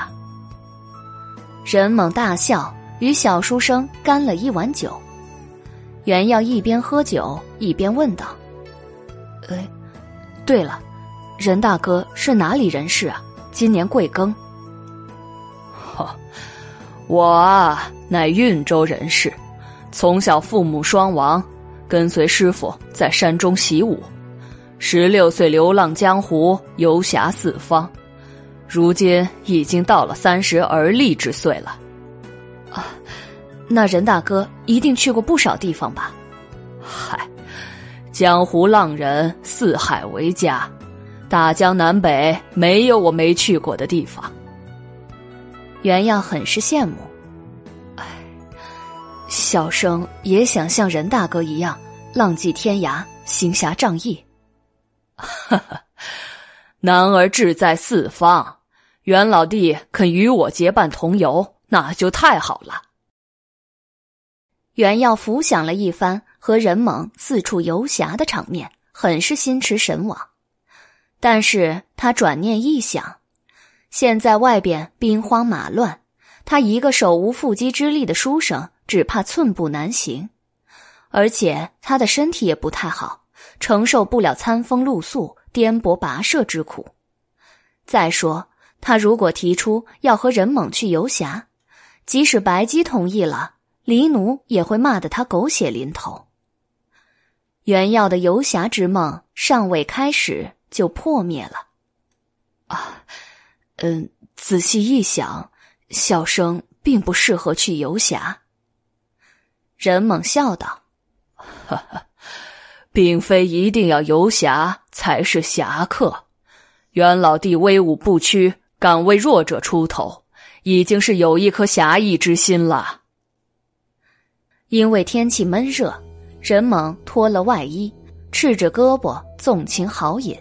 任猛大笑，与小书生干了一碗酒。袁耀一边喝酒一边问道：“哎，对了，任大哥是哪里人士啊？”今年贵庚？哈，我啊，乃运州人士，从小父母双亡，跟随师傅在山中习武，十六岁流浪江湖，游侠四方，如今已经到了三十而立之岁了。啊，那任大哥一定去过不少地方吧？嗨，江湖浪人，四海为家。大江南北没有我没去过的地方。袁耀很是羡慕，哎，小生也想像任大哥一样浪迹天涯，行侠仗义。哈哈，男儿志在四方，袁老弟肯与我结伴同游，那就太好了。袁耀浮想了一番和任猛四处游侠的场面，很是心驰神往。但是他转念一想，现在外边兵荒马乱，他一个手无缚鸡之力的书生，只怕寸步难行。而且他的身体也不太好，承受不了餐风露宿、颠簸跋涉之苦。再说，他如果提出要和任猛去游侠，即使白姬同意了，黎奴也会骂得他狗血淋头。袁耀的游侠之梦尚未开始。就破灭了，啊，嗯，仔细一想，笑声并不适合去游侠。任猛笑道：“哈哈，并非一定要游侠才是侠客。袁老弟威武不屈，敢为弱者出头，已经是有一颗侠义之心了。”因为天气闷热，任猛脱了外衣，赤着胳膊纵情豪饮。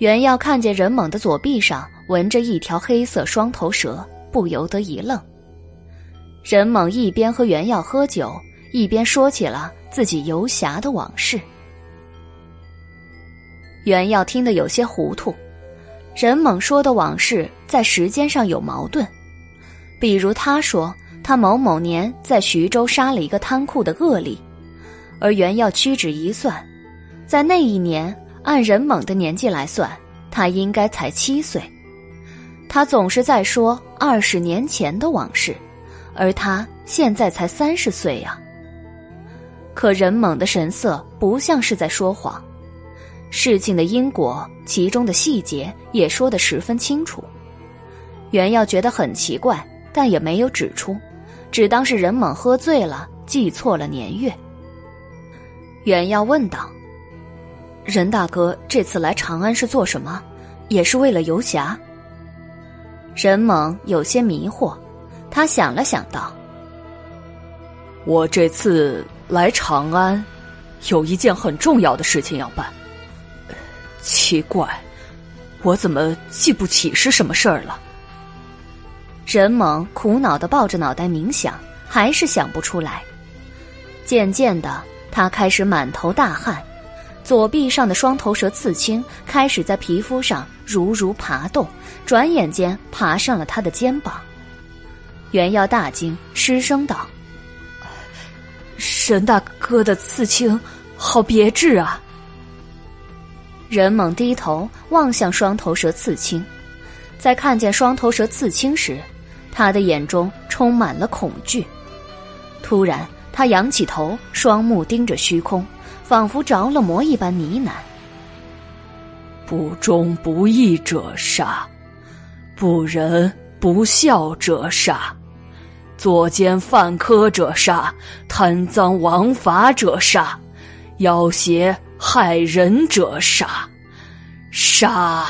袁耀看见任猛的左臂上纹着一条黑色双头蛇，不由得一愣。任猛一边和袁耀喝酒，一边说起了自己游侠的往事。袁耀听得有些糊涂，任猛说的往事在时间上有矛盾，比如他说。他某某年在徐州杀了一个贪酷的恶吏，而袁耀屈指一算，在那一年按任猛的年纪来算，他应该才七岁。他总是在说二十年前的往事，而他现在才三十岁呀。可任猛的神色不像是在说谎，事情的因果，其中的细节也说得十分清楚。袁耀觉得很奇怪，但也没有指出。只当是任猛喝醉了，记错了年月。袁耀问道：“任大哥这次来长安是做什么？也是为了游侠？”任猛有些迷惑，他想了想道：“我这次来长安，有一件很重要的事情要办。奇怪，我怎么记不起是什么事儿了？”任猛苦恼的抱着脑袋冥想，还是想不出来。渐渐的，他开始满头大汗，左臂上的双头蛇刺青开始在皮肤上如如爬动，转眼间爬上了他的肩膀。袁耀大惊，失声道：“沈大哥的刺青，好别致啊！”任猛低头望向双头蛇刺青，在看见双头蛇刺青时。他的眼中充满了恐惧，突然，他仰起头，双目盯着虚空，仿佛着了魔一般呢喃：“不忠不义者杀，不仁不孝者杀，作奸犯科者杀，贪赃枉法者杀，要挟害人者杀，杀！”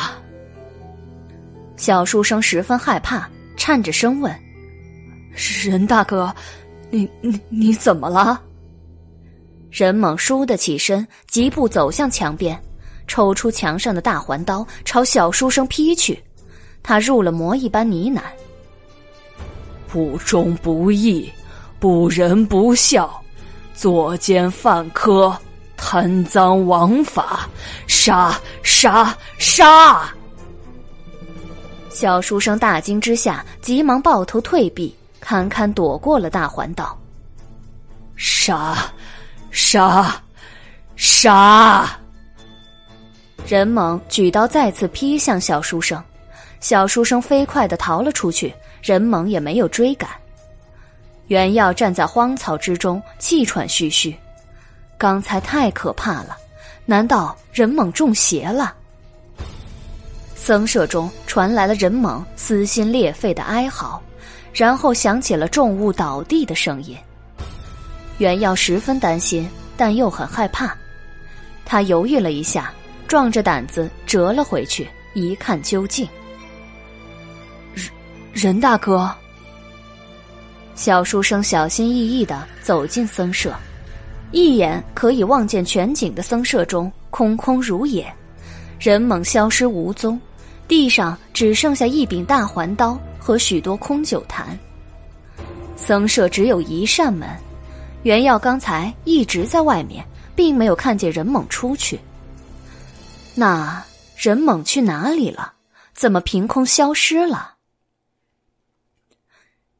小书生十分害怕。颤着声问：“任大哥，你你你怎么了？”任猛倏地起身，疾步走向墙边，抽出墙上的大环刀，朝小书生劈去。他入了魔一般呢喃：“不忠不义，不仁不孝，作奸犯科，贪赃枉法，杀杀杀！”小书生大惊之下，急忙抱头退避，堪堪躲过了大环刀。杀，杀，杀！任猛举刀再次劈向小书生，小书生飞快的逃了出去，任猛也没有追赶。袁耀站在荒草之中，气喘吁吁。刚才太可怕了，难道任猛中邪了？僧舍中传来了任猛撕心裂肺的哀嚎，然后响起了重物倒地的声音。袁耀十分担心，但又很害怕。他犹豫了一下，壮着胆子折了回去，一看究竟。任任大哥，小书生小心翼翼的走进僧舍，一眼可以望见全景的僧舍中空空如也，人猛消失无踪。地上只剩下一柄大环刀和许多空酒坛。僧舍只有一扇门，袁耀刚才一直在外面，并没有看见任猛出去。那任猛去哪里了？怎么凭空消失了？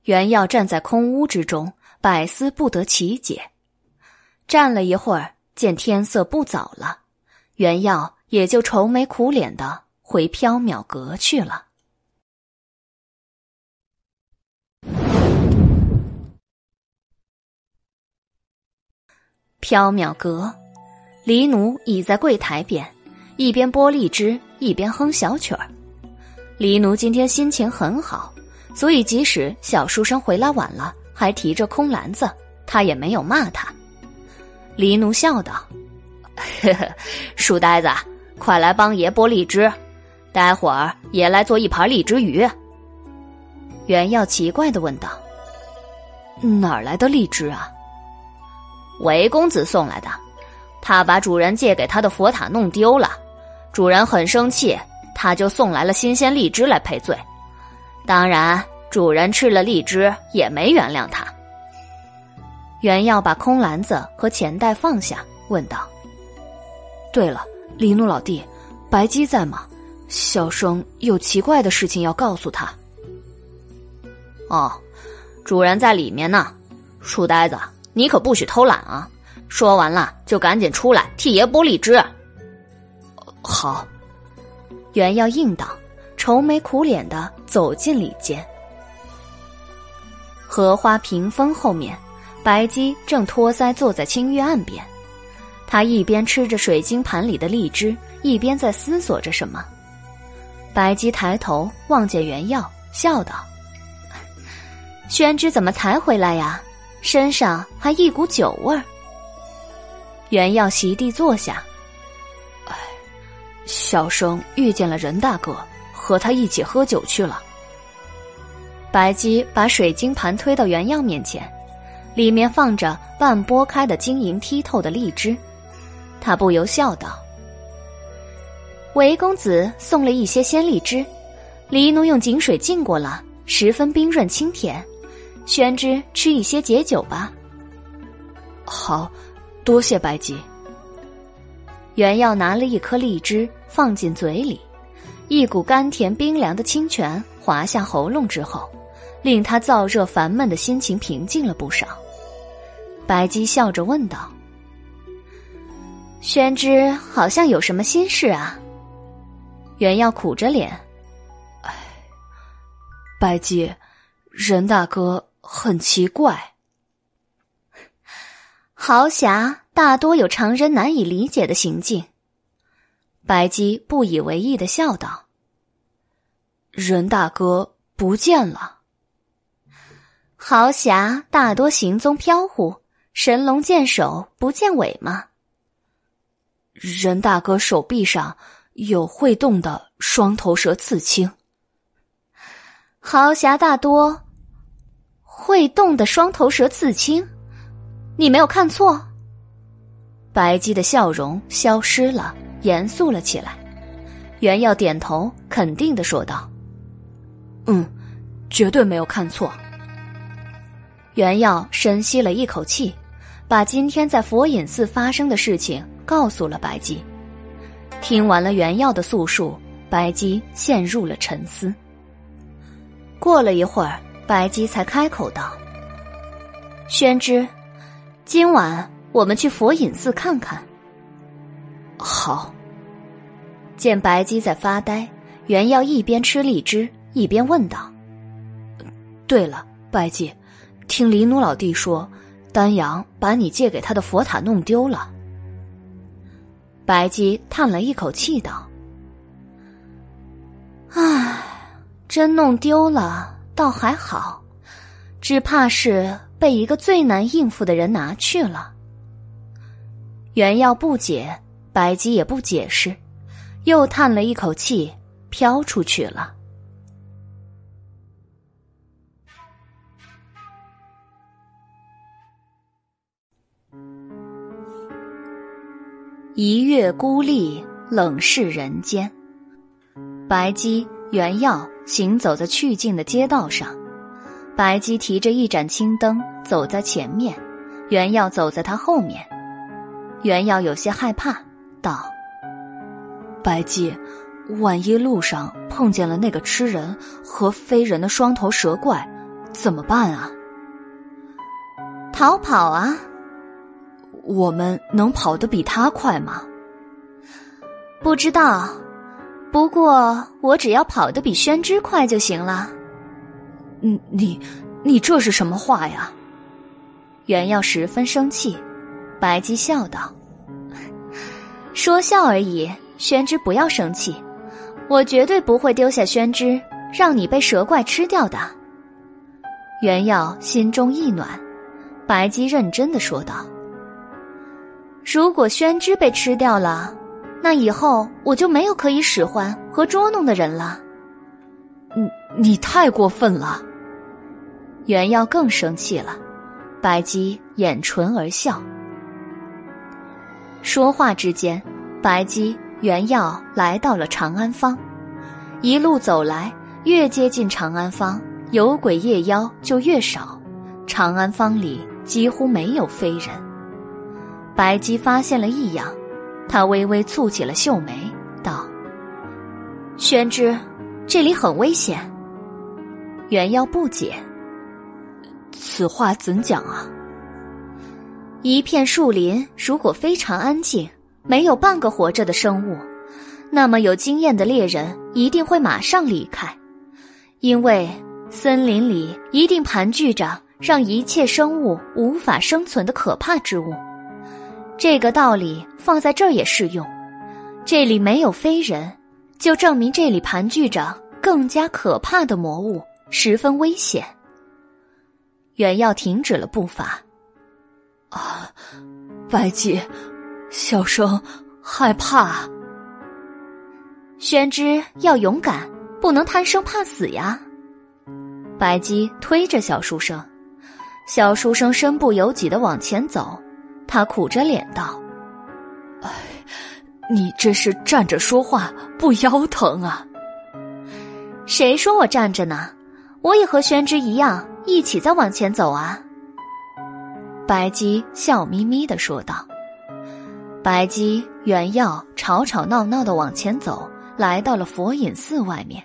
袁耀站在空屋之中，百思不得其解。站了一会儿，见天色不早了，袁耀也就愁眉苦脸的。回缥缈阁去了。缥缈阁，黎奴倚在柜台边，一边剥荔枝，一边哼小曲儿。黎奴今天心情很好，所以即使小书生回来晚了，还提着空篮子，他也没有骂他。黎奴笑道：“呵呵，书呆子，快来帮爷剥荔枝，待会儿爷来做一盘荔枝鱼。”袁耀奇怪的问道：“哪儿来的荔枝啊？”韦公子送来的，他把主人借给他的佛塔弄丢了，主人很生气，他就送来了新鲜荔枝来赔罪。当然，主人吃了荔枝也没原谅他。原耀把空篮子和钱袋放下，问道：“对了，黎奴老弟，白姬在吗？小生有奇怪的事情要告诉他。”哦，主人在里面呢。书呆子，你可不许偷懒啊！说完了就赶紧出来替爷剥荔枝。好，袁耀应道，愁眉苦脸的走进里间。荷花屏风后面。白姬正托腮坐在青玉案边，他一边吃着水晶盘里的荔枝，一边在思索着什么。白姬抬头望见袁耀，笑道：“ 宣之怎么才回来呀？身上还一股酒味儿。”袁耀席地坐下，哎，小生遇见了任大哥，和他一起喝酒去了。白姬把水晶盘推到袁耀面前。里面放着半剥开的晶莹剔透的荔枝，他不由笑道：“韦公子送了一些鲜荔枝，黎奴用井水浸过了，十分冰润清甜。宣之吃一些解酒吧。”好，多谢白姬。袁耀拿了一颗荔枝放进嘴里，一股甘甜冰凉的清泉滑下喉咙之后。令他燥热烦闷的心情平静了不少。白姬笑着问道：“宣之好像有什么心事啊？”袁耀苦着脸：“哎，白姬，任大哥很奇怪。豪侠大多有常人难以理解的行径。”白姬不以为意的笑道：“任大哥不见了。”豪侠大多行踪飘忽，神龙见首不见尾吗？任大哥手臂上有会动的双头蛇刺青。豪侠大多会动的双头蛇刺青，你没有看错。白姬的笑容消失了，严肃了起来。袁耀点头，肯定的说道：“嗯，绝对没有看错。”袁耀深吸了一口气，把今天在佛隐寺发生的事情告诉了白姬。听完了袁耀的诉说，白姬陷入了沉思。过了一会儿，白姬才开口道：“宣之，今晚我们去佛隐寺看看。”好。见白姬在发呆，袁耀一边吃荔枝一边问道：“对了，白姬。”听黎奴老弟说，丹阳把你借给他的佛塔弄丢了。白姬叹了一口气道：“唉，真弄丢了倒还好，只怕是被一个最难应付的人拿去了。”袁耀不解，白姬也不解释，又叹了一口气，飘出去了。一月孤立，冷视人间。白姬、袁耀行走在去近的街道上，白姬提着一盏青灯走在前面，袁耀走在他后面。袁耀有些害怕，道：“白姬，万一路上碰见了那个吃人和非人的双头蛇怪，怎么办啊？”逃跑啊！我们能跑得比他快吗？不知道，不过我只要跑得比宣之快就行了。你，你，你这是什么话呀？袁耀十分生气。白姬笑道：“说笑而已，宣之不要生气，我绝对不会丢下宣之，让你被蛇怪吃掉的。”袁耀心中一暖。白姬认真的说道：“如果宣之被吃掉了，那以后我就没有可以使唤和捉弄的人了。”你你太过分了！袁耀更生气了。白姬掩唇而笑。说话之间，白姬、袁耀来到了长安坊。一路走来，越接近长安坊，有鬼夜妖就越少。长安坊里。几乎没有飞人。白姬发现了异样，他微微蹙起了秀眉，道：“宣之，这里很危险。”元妖不解：“此话怎讲啊？”一片树林如果非常安静，没有半个活着的生物，那么有经验的猎人一定会马上离开，因为森林里一定盘踞着。让一切生物无法生存的可怕之物，这个道理放在这儿也适用。这里没有非人，就证明这里盘踞着更加可怕的魔物，十分危险。原耀停止了步伐。啊，白姬，小生害怕。宣之要勇敢，不能贪生怕死呀。白姬推着小书生。小书生身不由己的往前走，他苦着脸道：“哎，你这是站着说话不腰疼啊？”“谁说我站着呢？我也和宣之一样，一起在往前走啊。”白姬笑眯眯的说道。白姬、原耀吵吵闹闹的往前走，来到了佛隐寺外面，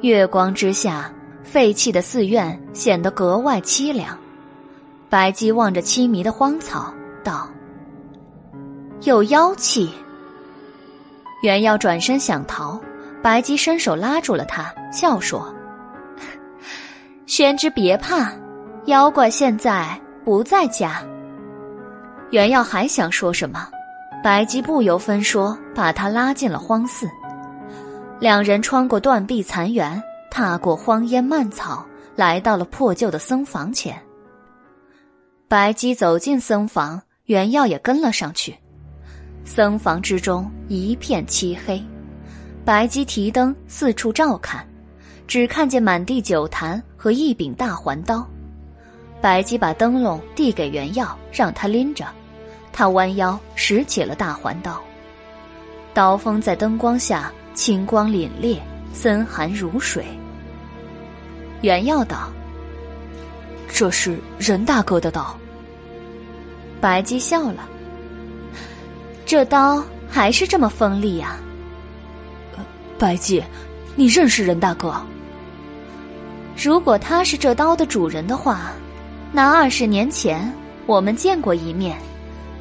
月光之下。废弃的寺院显得格外凄凉。白姬望着凄迷的荒草，道：“有妖气。”袁耀转身想逃，白姬伸手拉住了他，笑说：“宣之别怕，妖怪现在不在家。”袁耀还想说什么，白姬不由分说把他拉进了荒寺。两人穿过断壁残垣。踏过荒烟蔓草，来到了破旧的僧房前。白姬走进僧房，原耀也跟了上去。僧房之中一片漆黑，白姬提灯四处照看，只看见满地酒坛和一柄大环刀。白姬把灯笼递给原耀，让他拎着。他弯腰拾起了大环刀，刀锋在灯光下青光凛冽，森寒如水。原耀道：“这是任大哥的刀。”白姬笑了：“这刀还是这么锋利呀。”白姬，你认识任大哥？如果他是这刀的主人的话，那二十年前我们见过一面，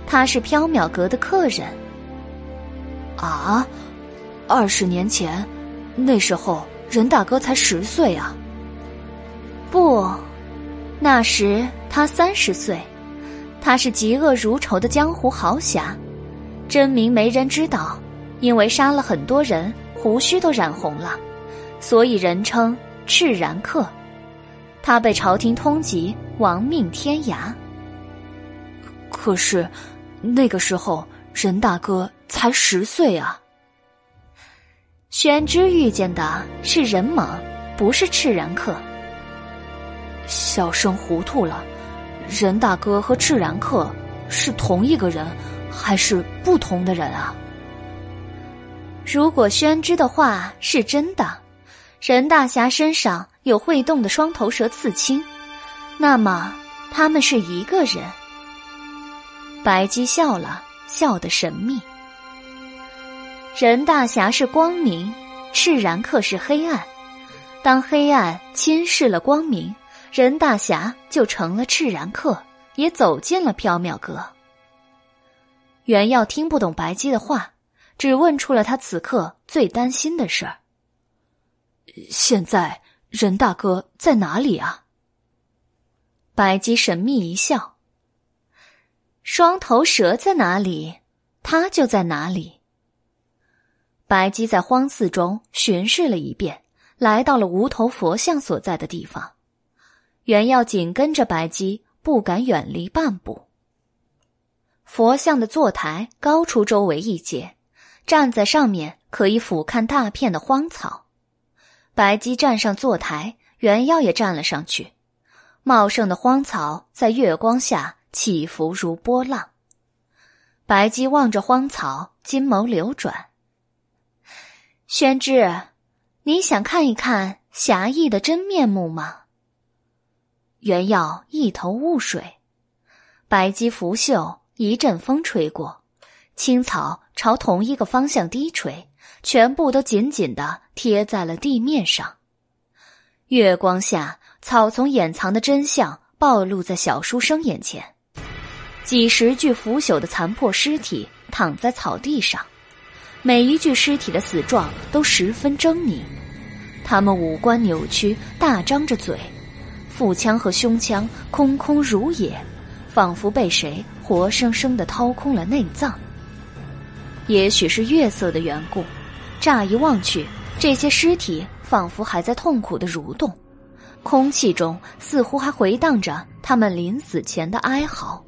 他是缥缈阁的客人。啊，二十年前，那时候任大哥才十岁啊。不，那时他三十岁，他是嫉恶如仇的江湖豪侠，真名没人知道，因为杀了很多人，胡须都染红了，所以人称赤然客。他被朝廷通缉，亡命天涯。可是，那个时候任大哥才十岁啊。宣之遇见的是人猛，不是赤然客。小生糊涂了，任大哥和赤然客是同一个人，还是不同的人啊？如果宣之的话是真的，任大侠身上有会动的双头蛇刺青，那么他们是一个人。白姬笑了笑得神秘。任大侠是光明，赤然客是黑暗，当黑暗侵蚀了光明。任大侠就成了赤然客，也走进了缥缈阁。袁耀听不懂白姬的话，只问出了他此刻最担心的事儿。现在任大哥在哪里啊？白姬神秘一笑：“双头蛇在哪里，他就在哪里。”白姬在荒寺中巡视了一遍，来到了无头佛像所在的地方。原要紧跟着白姬，不敢远离半步。佛像的坐台高出周围一截，站在上面可以俯瞰大片的荒草。白姬站上坐台，原耀也站了上去。茂盛的荒草在月光下起伏如波浪。白姬望着荒草，金眸流转。宣之，你想看一看侠义的真面目吗？原耀一头雾水。白姬拂袖，一阵风吹过，青草朝同一个方向低垂，全部都紧紧的贴在了地面上。月光下。草丛掩藏的真相暴露在小书生眼前，几十具腐朽的残破尸体躺在草地上，每一具尸体的死状都十分狰狞，他们五官扭曲，大张着嘴，腹腔和胸腔空空如也，仿佛被谁活生生的掏空了内脏。也许是月色的缘故，乍一望去，这些尸体仿佛还在痛苦的蠕动。空气中似乎还回荡着他们临死前的哀嚎。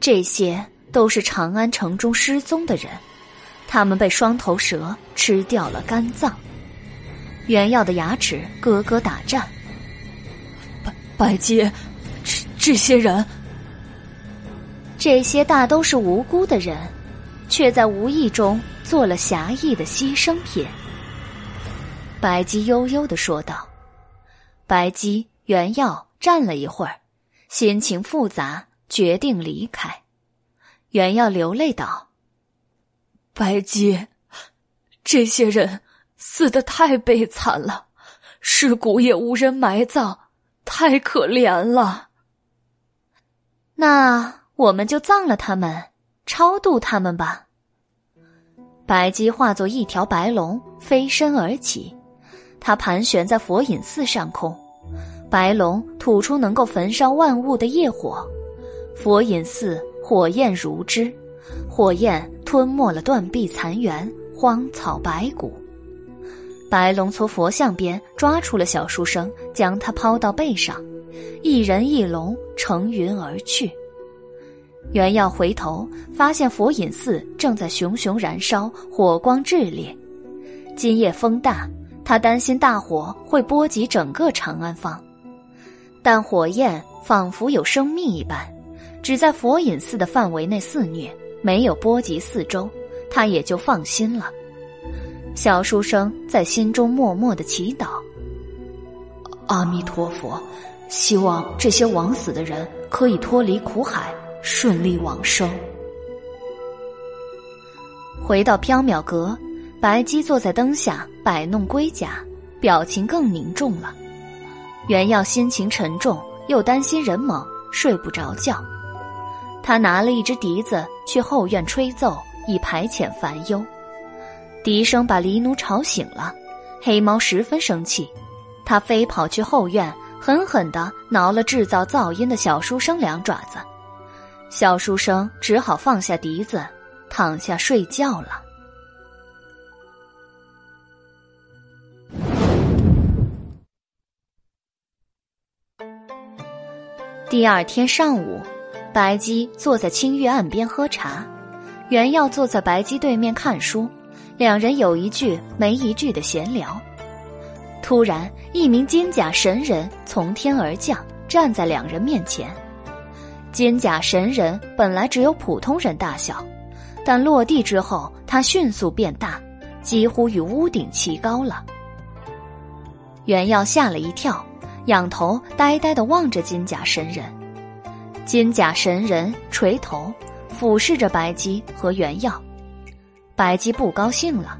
这些都是长安城中失踪的人，他们被双头蛇吃掉了肝脏。原耀的牙齿咯咯打颤。白白姬，这这些人，这些大都是无辜的人，却在无意中做了侠义的牺牲品。白姬悠悠的说道。白姬、原耀站了一会儿，心情复杂，决定离开。原耀流泪道：“白姬，这些人死的太悲惨了，尸骨也无人埋葬，太可怜了。那我们就葬了他们，超度他们吧。”白姬化作一条白龙，飞身而起。它盘旋在佛隐寺上空，白龙吐出能够焚烧万物的业火，佛隐寺火焰如织，火焰吞没了断壁残垣、荒草白骨。白龙从佛像边抓出了小书生，将他抛到背上，一人一龙乘云而去。袁耀回头，发现佛隐寺正在熊熊燃烧，火光炽烈。今夜风大。他担心大火会波及整个长安坊，但火焰仿佛有生命一般，只在佛隐寺的范围内肆虐，没有波及四周，他也就放心了。小书生在心中默默的祈祷：“阿弥陀佛，希望这些枉死的人可以脱离苦海，顺利往生。”回到缥缈阁。白姬坐在灯下摆弄龟甲，表情更凝重了。袁耀心情沉重，又担心人猛，睡不着觉。他拿了一只笛子去后院吹奏，以排遣烦忧。笛声把狸奴吵醒了，黑猫十分生气，它飞跑去后院，狠狠地挠了制造噪音的小书生两爪子。小书生只好放下笛子，躺下睡觉了。第二天上午，白姬坐在清月岸边喝茶，原耀坐在白姬对面看书，两人有一句没一句的闲聊。突然，一名金甲神人从天而降，站在两人面前。金甲神人本来只有普通人大小，但落地之后，他迅速变大，几乎与屋顶齐高了。袁耀吓了一跳。仰头呆呆的望着金甲神人，金甲神人垂头俯视着白姬和原耀，白姬不高兴了。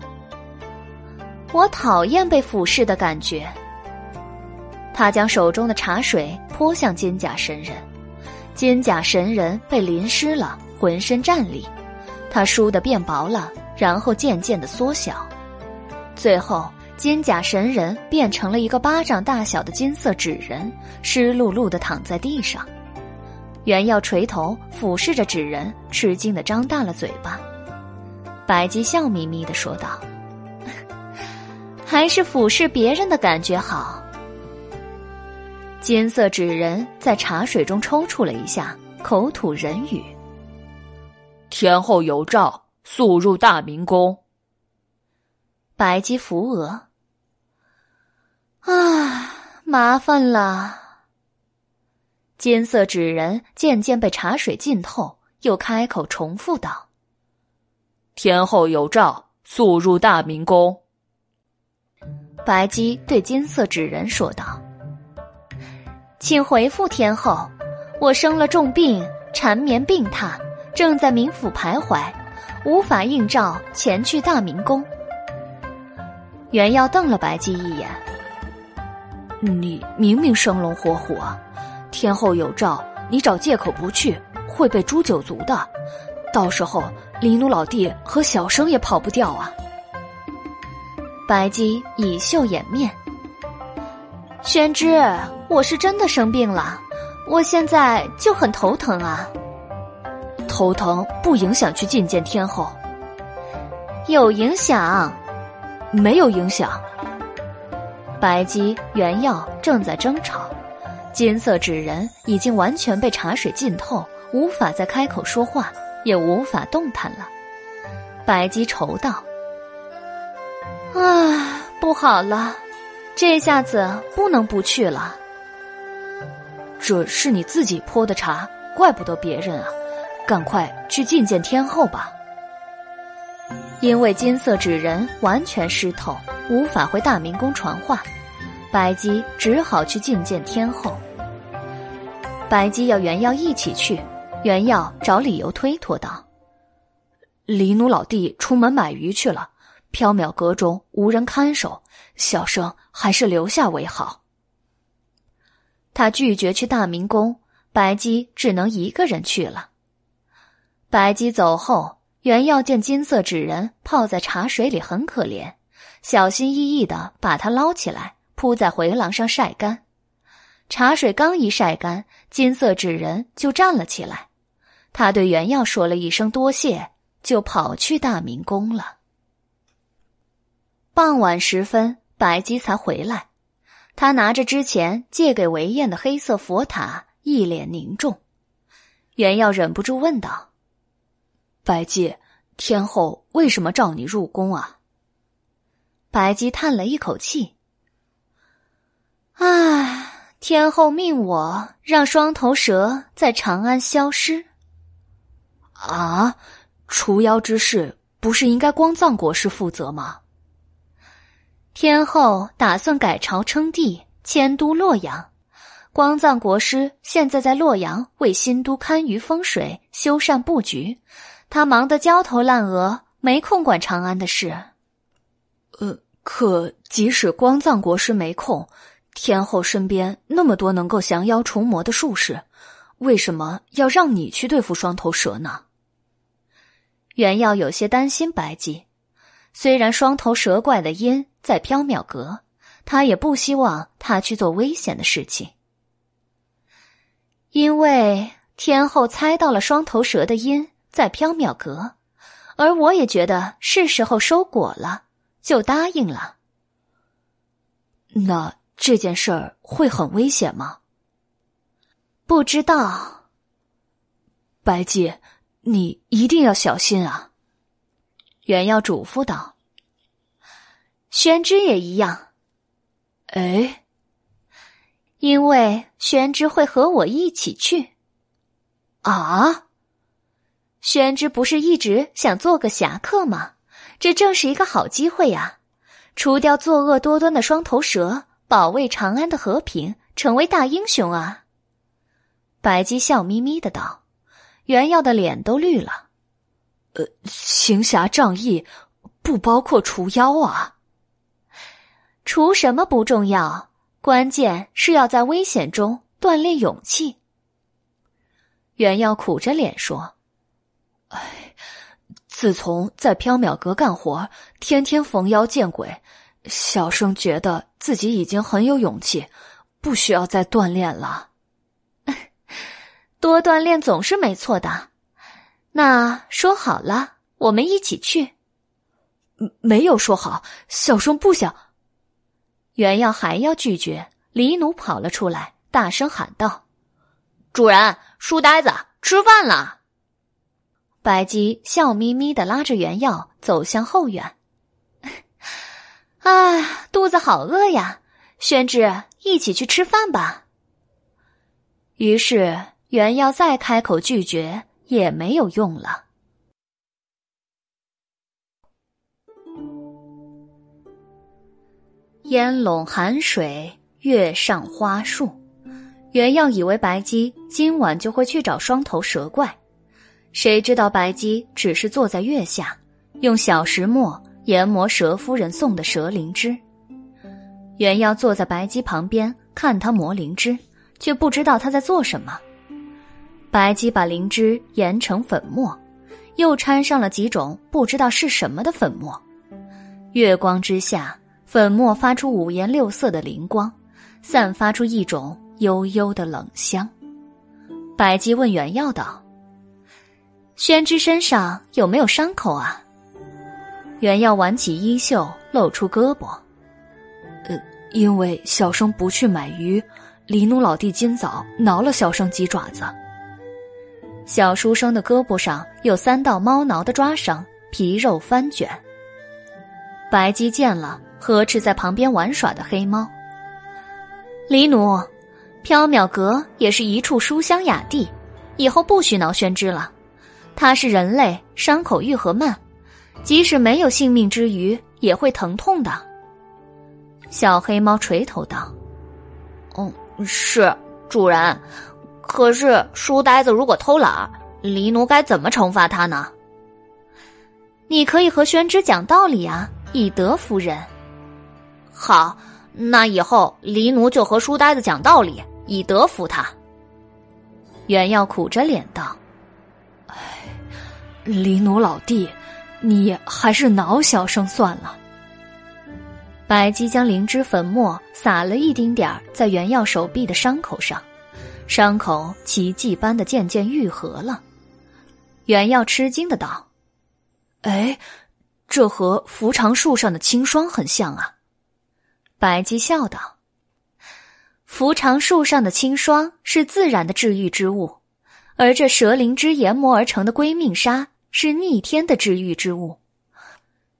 我讨厌被俯视的感觉。他将手中的茶水泼向金甲神人，金甲神人被淋湿了，浑身战栗，他输的变薄了，然后渐渐的缩小，最后。金甲神人变成了一个巴掌大小的金色纸人，湿漉漉的躺在地上。原耀垂头俯视着纸人，吃惊的张大了嘴巴。白姬笑眯眯的说道：“还是俯视别人的感觉好。”金色纸人在茶水中抽搐了一下，口吐人语：“天后有诏，速入大明宫。”白姬扶额：“啊，麻烦了。”金色纸人渐渐被茶水浸透，又开口重复道：“天后有诏，速入大明宫。”白姬对金色纸人说道：“请回复天后，我生了重病，缠绵病榻，正在冥府徘徊，无法应召前去大明宫。”袁耀瞪了白姬一眼：“你明明生龙活虎！”天后有诏，你找借口不去会被诛九族的，到时候黎奴老弟和小生也跑不掉啊！白姬以袖掩面。宣之，我是真的生病了，我现在就很头疼啊。头疼不影响去觐见天后，有影响，没有影响。白姬、原耀正在争吵。金色纸人已经完全被茶水浸透，无法再开口说话，也无法动弹了。白姬愁道：“啊，不好了，这下子不能不去了。这是你自己泼的茶，怪不得别人啊！赶快去觐见天后吧。”因为金色纸人完全湿透，无法回大明宫传话。白姬只好去觐见天后。白姬要袁耀一起去，袁耀找理由推脱道：“黎奴老弟出门买鱼去了，缥缈阁中无人看守，小生还是留下为好。”他拒绝去大明宫，白姬只能一个人去了。白姬走后，袁耀见金色纸人泡在茶水里很可怜，小心翼翼的把它捞起来。铺在回廊上晒干，茶水刚一晒干，金色纸人就站了起来。他对袁耀说了一声多谢，就跑去大明宫了。傍晚时分，白姬才回来，他拿着之前借给韦燕的黑色佛塔，一脸凝重。袁耀忍不住问道：“白姬，天后为什么召你入宫啊？”白姬叹了一口气。唉，天后命我让双头蛇在长安消失。啊，除妖之事不是应该光藏国师负责吗？天后打算改朝称帝，迁都洛阳。光藏国师现在在洛阳为新都堪舆风水、修缮布局，他忙得焦头烂额，没空管长安的事。呃，可即使光藏国师没空。天后身边那么多能够降妖除魔的术士，为什么要让你去对付双头蛇呢？袁耀有些担心白姬，虽然双头蛇怪的阴在缥缈阁，他也不希望他去做危险的事情。因为天后猜到了双头蛇的阴在缥缈阁，而我也觉得是时候收果了，就答应了。那。这件事儿会很危险吗？不知道。白姬，你一定要小心啊！袁耀嘱咐道。宣之也一样。哎，因为宣之会和我一起去。啊！宣之不是一直想做个侠客吗？这正是一个好机会呀！除掉作恶多端的双头蛇。保卫长安的和平，成为大英雄啊！白姬笑眯眯的道：“袁耀的脸都绿了。呃，行侠仗义不包括除妖啊？除什么不重要，关键是要在危险中锻炼勇气。”袁耀苦着脸说：“哎，自从在缥缈阁干活，天天逢妖见鬼。”小生觉得自己已经很有勇气，不需要再锻炼了。多锻炼总是没错的。那说好了，我们一起去。没有说好，小生不想。原耀还要拒绝，黎奴跑了出来，大声喊道：“主人，书呆子，吃饭了！”白姬笑眯眯的拉着原耀走向后院。啊，肚子好饿呀！宣之，一起去吃饭吧。于是原耀再开口拒绝也没有用了。烟笼寒水，月上花树。原耀以为白姬今晚就会去找双头蛇怪，谁知道白姬只是坐在月下，用小石磨研磨蛇夫人送的蛇灵芝。原耀坐在白姬旁边看他磨灵芝，却不知道他在做什么。白姬把灵芝研成粉末，又掺上了几种不知道是什么的粉末。月光之下。粉末发出五颜六色的灵光，散发出一种悠悠的冷香。白姬问原耀道：“宣之身上有没有伤口啊？”原耀挽起衣袖，露出胳膊。呃，因为小生不去买鱼，黎奴老弟今早挠了小生几爪子。小书生的胳膊上有三道猫挠的抓伤，皮肉翻卷。白姬见了。呵斥在旁边玩耍的黑猫。黎奴，缥缈阁也是一处书香雅地，以后不许挠宣之了。他是人类，伤口愈合慢，即使没有性命之余，也会疼痛的。小黑猫垂头道：“嗯，是主人。可是书呆子如果偷懒，黎奴该怎么惩罚他呢？你可以和宣之讲道理啊，以德服人。”好，那以后黎奴就和书呆子讲道理，以德服他。原耀苦着脸道：“哎，黎奴老弟，你还是挠小生算了。”白姬将灵芝粉末撒了一丁点儿在原耀手臂的伤口上，伤口奇迹般的渐渐愈合了。原耀吃惊的道：“哎，这和扶长树上的青霜很像啊。”白姬笑道：“扶长树上的青霜是自然的治愈之物，而这蛇灵芝研磨而成的归命砂是逆天的治愈之物。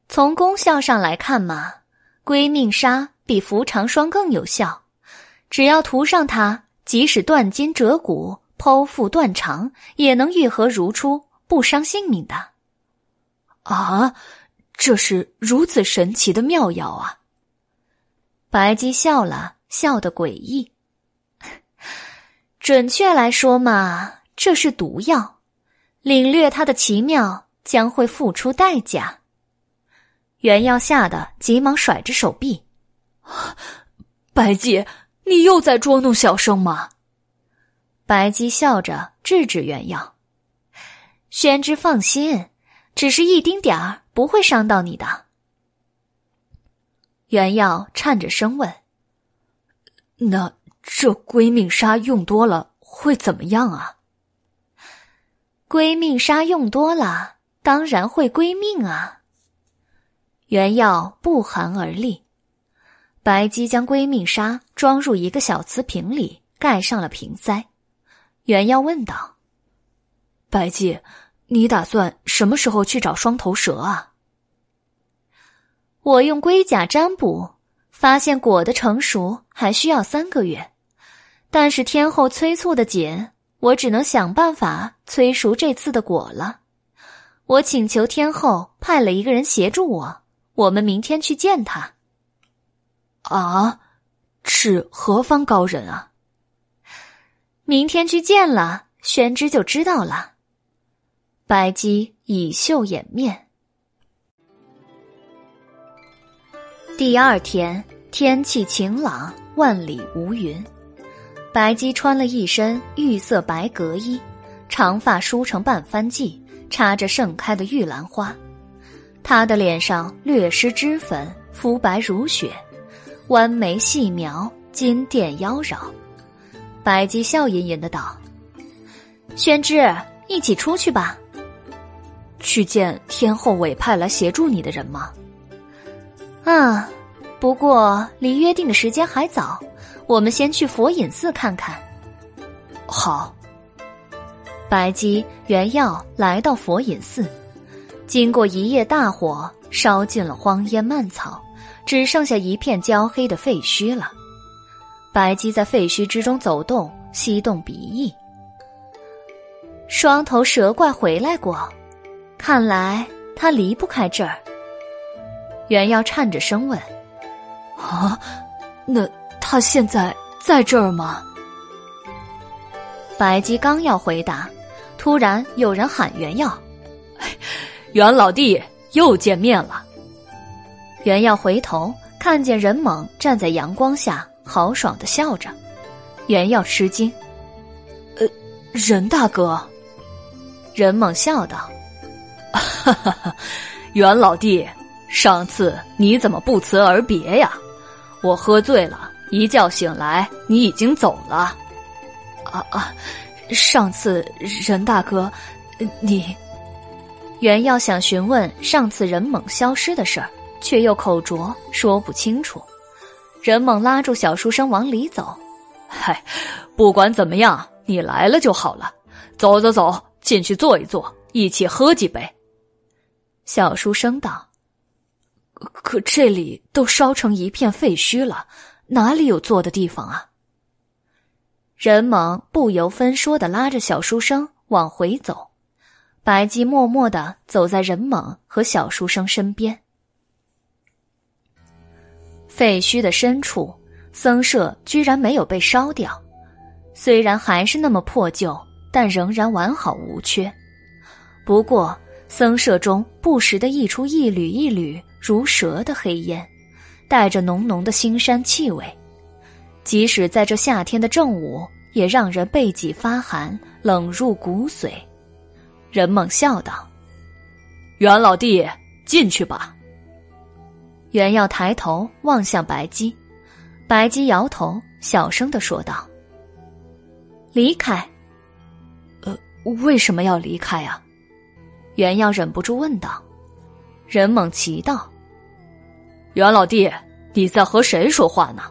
从功效上来看嘛，归命砂比扶长霜更有效。只要涂上它，即使断筋折骨、剖腹断肠，也能愈合如初，不伤性命的。啊，这是如此神奇的妙药啊！”白姬笑了笑得诡异。准确来说嘛，这是毒药，领略它的奇妙将会付出代价。原耀吓得急忙甩着手臂：“白姬，你又在捉弄小生吗？”白姬笑着制止原耀：“宣之放心，只是一丁点儿，不会伤到你的。”原耀颤着声问：“那这归命砂用多了会怎么样啊？”“归命砂用多了，当然会归命啊。”原耀不寒而栗。白姬将归命砂装入一个小瓷瓶里，盖上了瓶塞。原耀问道：“白姬，你打算什么时候去找双头蛇啊？”我用龟甲占卜，发现果的成熟还需要三个月，但是天后催促的紧，我只能想办法催熟这次的果了。我请求天后派了一个人协助我，我们明天去见他。啊，是何方高人啊？明天去见了，宣之就知道了。白姬以袖掩面。第二天天气晴朗，万里无云。白姬穿了一身玉色白格衣，长发梳成半翻髻，插着盛开的玉兰花。她的脸上略施脂粉，肤白如雪，弯眉细描，金殿妖娆。白姬笑吟吟的道：“宣之，一起出去吧。去见天后委派来协助你的人吗？”啊，不过离约定的时间还早，我们先去佛隐寺看看。好。白姬、原耀来到佛隐寺，经过一夜大火，烧尽了荒烟蔓草，只剩下一片焦黑的废墟了。白姬在废墟之中走动，吸动鼻翼。双头蛇怪回来过，看来他离不开这儿。原耀颤着声问：“啊，那他现在在这儿吗？”白姬刚要回答，突然有人喊：“袁耀，袁老弟，又见面了。”袁耀回头看见任猛站在阳光下，豪爽的笑着。袁耀吃惊：“呃，任大哥。”任猛笑道：“哈哈哈，袁老弟，上次你怎么不辞而别呀？我喝醉了，一觉醒来，你已经走了。”啊啊！上次任大哥，你袁耀想询问上次任猛消失的事儿，却又口拙说不清楚。任猛拉住小书生往里走：“嗨，不管怎么样，你来了就好了。走走走。”进去坐一坐，一起喝几杯。小书生道：“可这里都烧成一片废墟了，哪里有坐的地方啊？”任猛不由分说的拉着小书生往回走，白姬默默的走在任猛和小书生身边。废墟的深处，僧舍居然没有被烧掉，虽然还是那么破旧。但仍然完好无缺，不过僧舍中不时的溢出一缕一缕如蛇的黑烟，带着浓浓的腥膻气味，即使在这夏天的正午，也让人背脊发寒，冷入骨髓。任猛笑道：“袁老弟，进去吧。”袁耀抬头望向白姬，白姬摇头，小声的说道：“离开。”呃为什么要离开啊？袁耀忍不住问道。任猛奇道：“袁老弟，你在和谁说话呢？”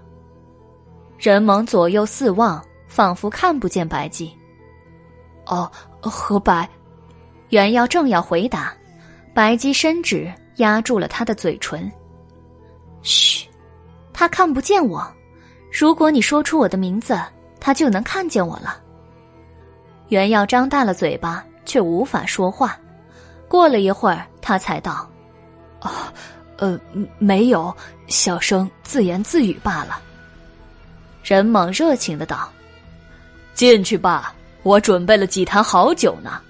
任猛左右四望，仿佛看不见白姬。哦，和白。袁耀正要回答，白姬伸指压住了他的嘴唇。嘘，他看不见我。如果你说出我的名字，他就能看见我了。袁耀张大了嘴巴，却无法说话。过了一会儿，他才道：“哦，呃，没有，小声自言自语罢了。”任猛热情的道：“进去吧，我准备了几坛好酒呢。”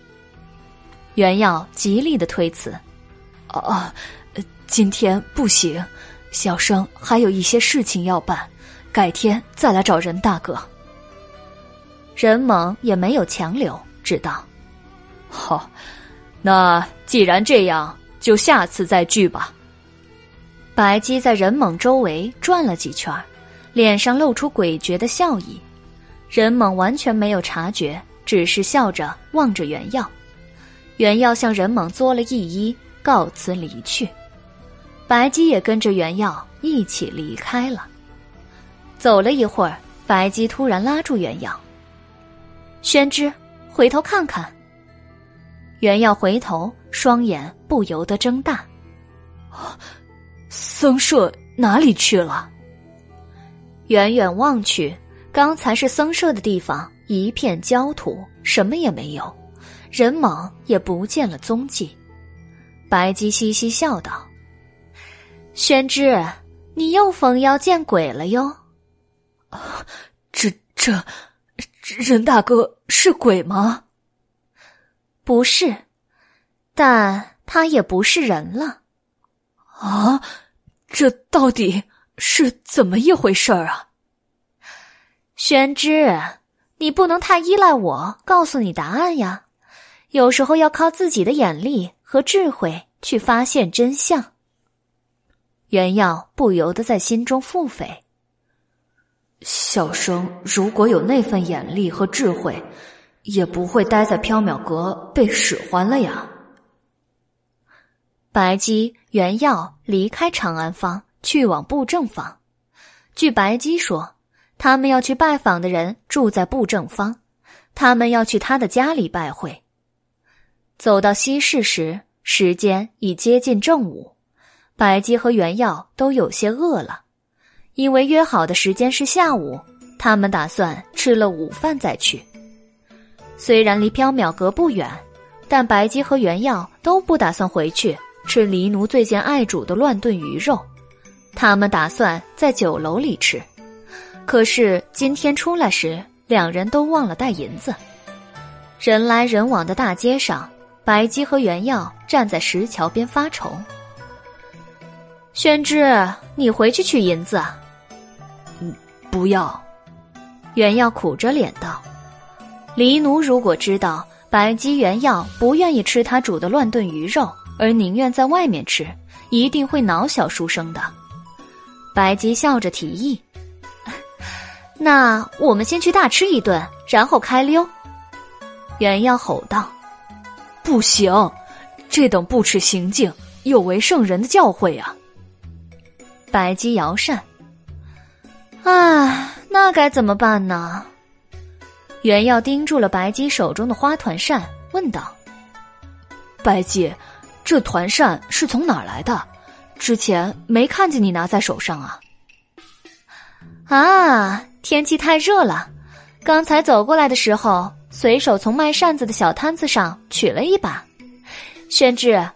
袁耀极力的推辞：“哦，今天不行，小生还有一些事情要办，改天再来找任大哥。”任猛也没有强留，只道：“好，那既然这样，就下次再聚吧。”白姬在任猛周围转了几圈，脸上露出诡谲的笑意。任猛完全没有察觉，只是笑着望着袁耀。袁耀向任猛作了一揖，告辞离去。白姬也跟着袁耀一起离开了。走了一会儿，白姬突然拉住袁耀。宣之，回头看看。袁耀回头，双眼不由得睁大。僧舍哪里去了？远远望去，刚才是僧舍的地方，一片焦土，什么也没有，人猛也不见了踪迹。白姬嘻嘻笑道：“宣之，你又逢妖见鬼了哟！”这这。任大哥是鬼吗？不是，但他也不是人了。啊，这到底是怎么一回事儿啊？宣之，你不能太依赖我告诉你答案呀。有时候要靠自己的眼力和智慧去发现真相。袁耀不由得在心中腹诽。小生如果有那份眼力和智慧，也不会待在缥缈阁被使唤了呀。白姬、袁耀离开长安坊，去往布政坊。据白姬说，他们要去拜访的人住在布政坊，他们要去他的家里拜会。走到西市时，时间已接近正午，白姬和袁耀都有些饿了，因为约好的时间是下午，他们打算吃了午饭再去。虽然离缥缈阁不远，但白姬和袁耀都不打算回去吃黎奴最见爱煮的乱炖鱼肉，他们打算在酒楼里吃。可是今天出来时，两人都忘了带银子。人来人往的大街上，白姬和袁耀站在石桥边发愁。宣之，你回去取银子。嗯，不要。袁耀苦着脸道。黎奴如果知道白姬原药不愿意吃他煮的乱炖鱼肉，而宁愿在外面吃，一定会恼小书生的。白姬笑着提议：“那我们先去大吃一顿，然后开溜。”原药吼道：“不行，这等不耻行径，有违圣人的教诲啊！”白姬摇扇：“唉，那该怎么办呢？”袁耀盯住了白姬手中的花团扇，问道：“白姬，这团扇是从哪儿来的？之前没看见你拿在手上啊？”“啊，天气太热了，刚才走过来的时候，随手从卖扇子的小摊子上取了一把。宣志，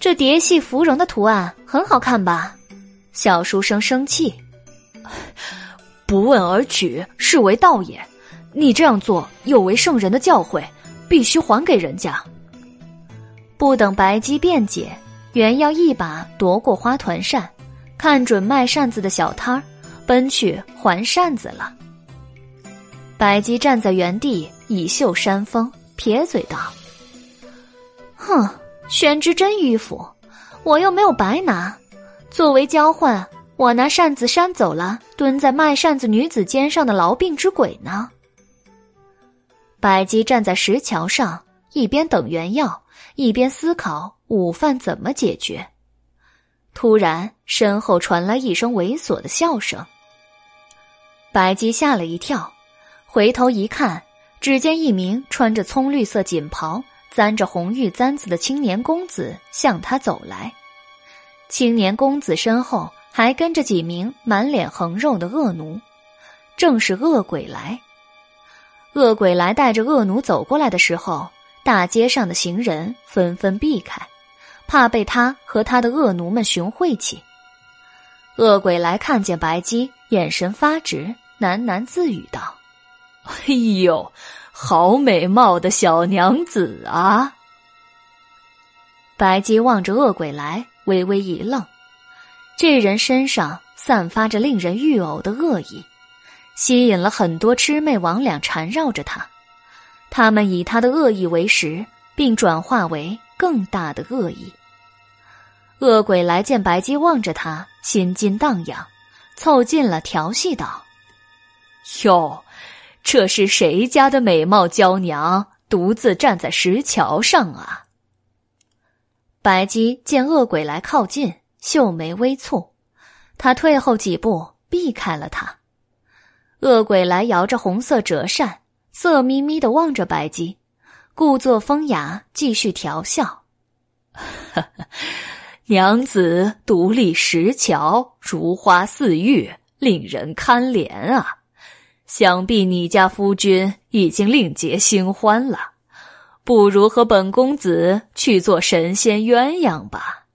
这蝶戏芙蓉的图案很好看吧？”小书生生气：“不问而取，是为道也。”你这样做有违圣人的教诲，必须还给人家。不等白姬辩解，原要一把夺过花团扇，看准卖扇子的小摊儿，奔去还扇子了。白姬站在原地，以袖扇风，撇嘴道：“哼，宣之真迂腐，我又没有白拿。作为交换，我拿扇子扇走了蹲在卖扇子女子肩上的痨病之鬼呢。”白姬站在石桥上，一边等原药，一边思考午饭怎么解决。突然，身后传来一声猥琐的笑声。白姬吓了一跳，回头一看，只见一名穿着葱绿色锦袍、簪着红玉簪子的青年公子向他走来。青年公子身后还跟着几名满脸横肉的恶奴，正是恶鬼来。恶鬼来带着恶奴走过来的时候，大街上的行人纷纷避开，怕被他和他的恶奴们寻晦气。恶鬼来看见白姬，眼神发直，喃喃自语道：“哎呦，好美貌的小娘子啊！”白姬望着恶鬼来，微微一愣，这人身上散发着令人欲呕的恶意。吸引了很多魑魅魍魉缠绕着他，他们以他的恶意为食，并转化为更大的恶意。恶鬼来见白姬望着他，心惊荡漾，凑近了调戏道：“哟，这是谁家的美貌娇娘，独自站在石桥上啊？”白姬见恶鬼来靠近，秀眉微蹙，他退后几步，避开了他。恶鬼来摇着红色折扇，色眯眯的望着白姬，故作风雅，继续调笑：“ 娘子独立石桥，如花似玉，令人堪怜啊！想必你家夫君已经另结新欢了，不如和本公子去做神仙鸳鸯吧。”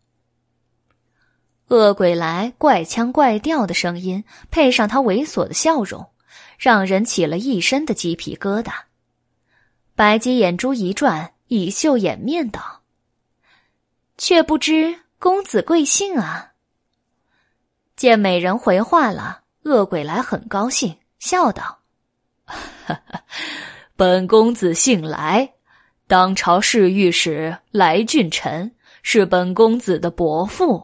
恶鬼来怪腔怪调的声音，配上他猥琐的笑容。让人起了一身的鸡皮疙瘩。白姬眼珠一转，以袖掩面道：“却不知公子贵姓啊？”见美人回话了，恶鬼来很高兴，笑道：“ 本公子姓来，当朝侍御史来俊臣是本公子的伯父。”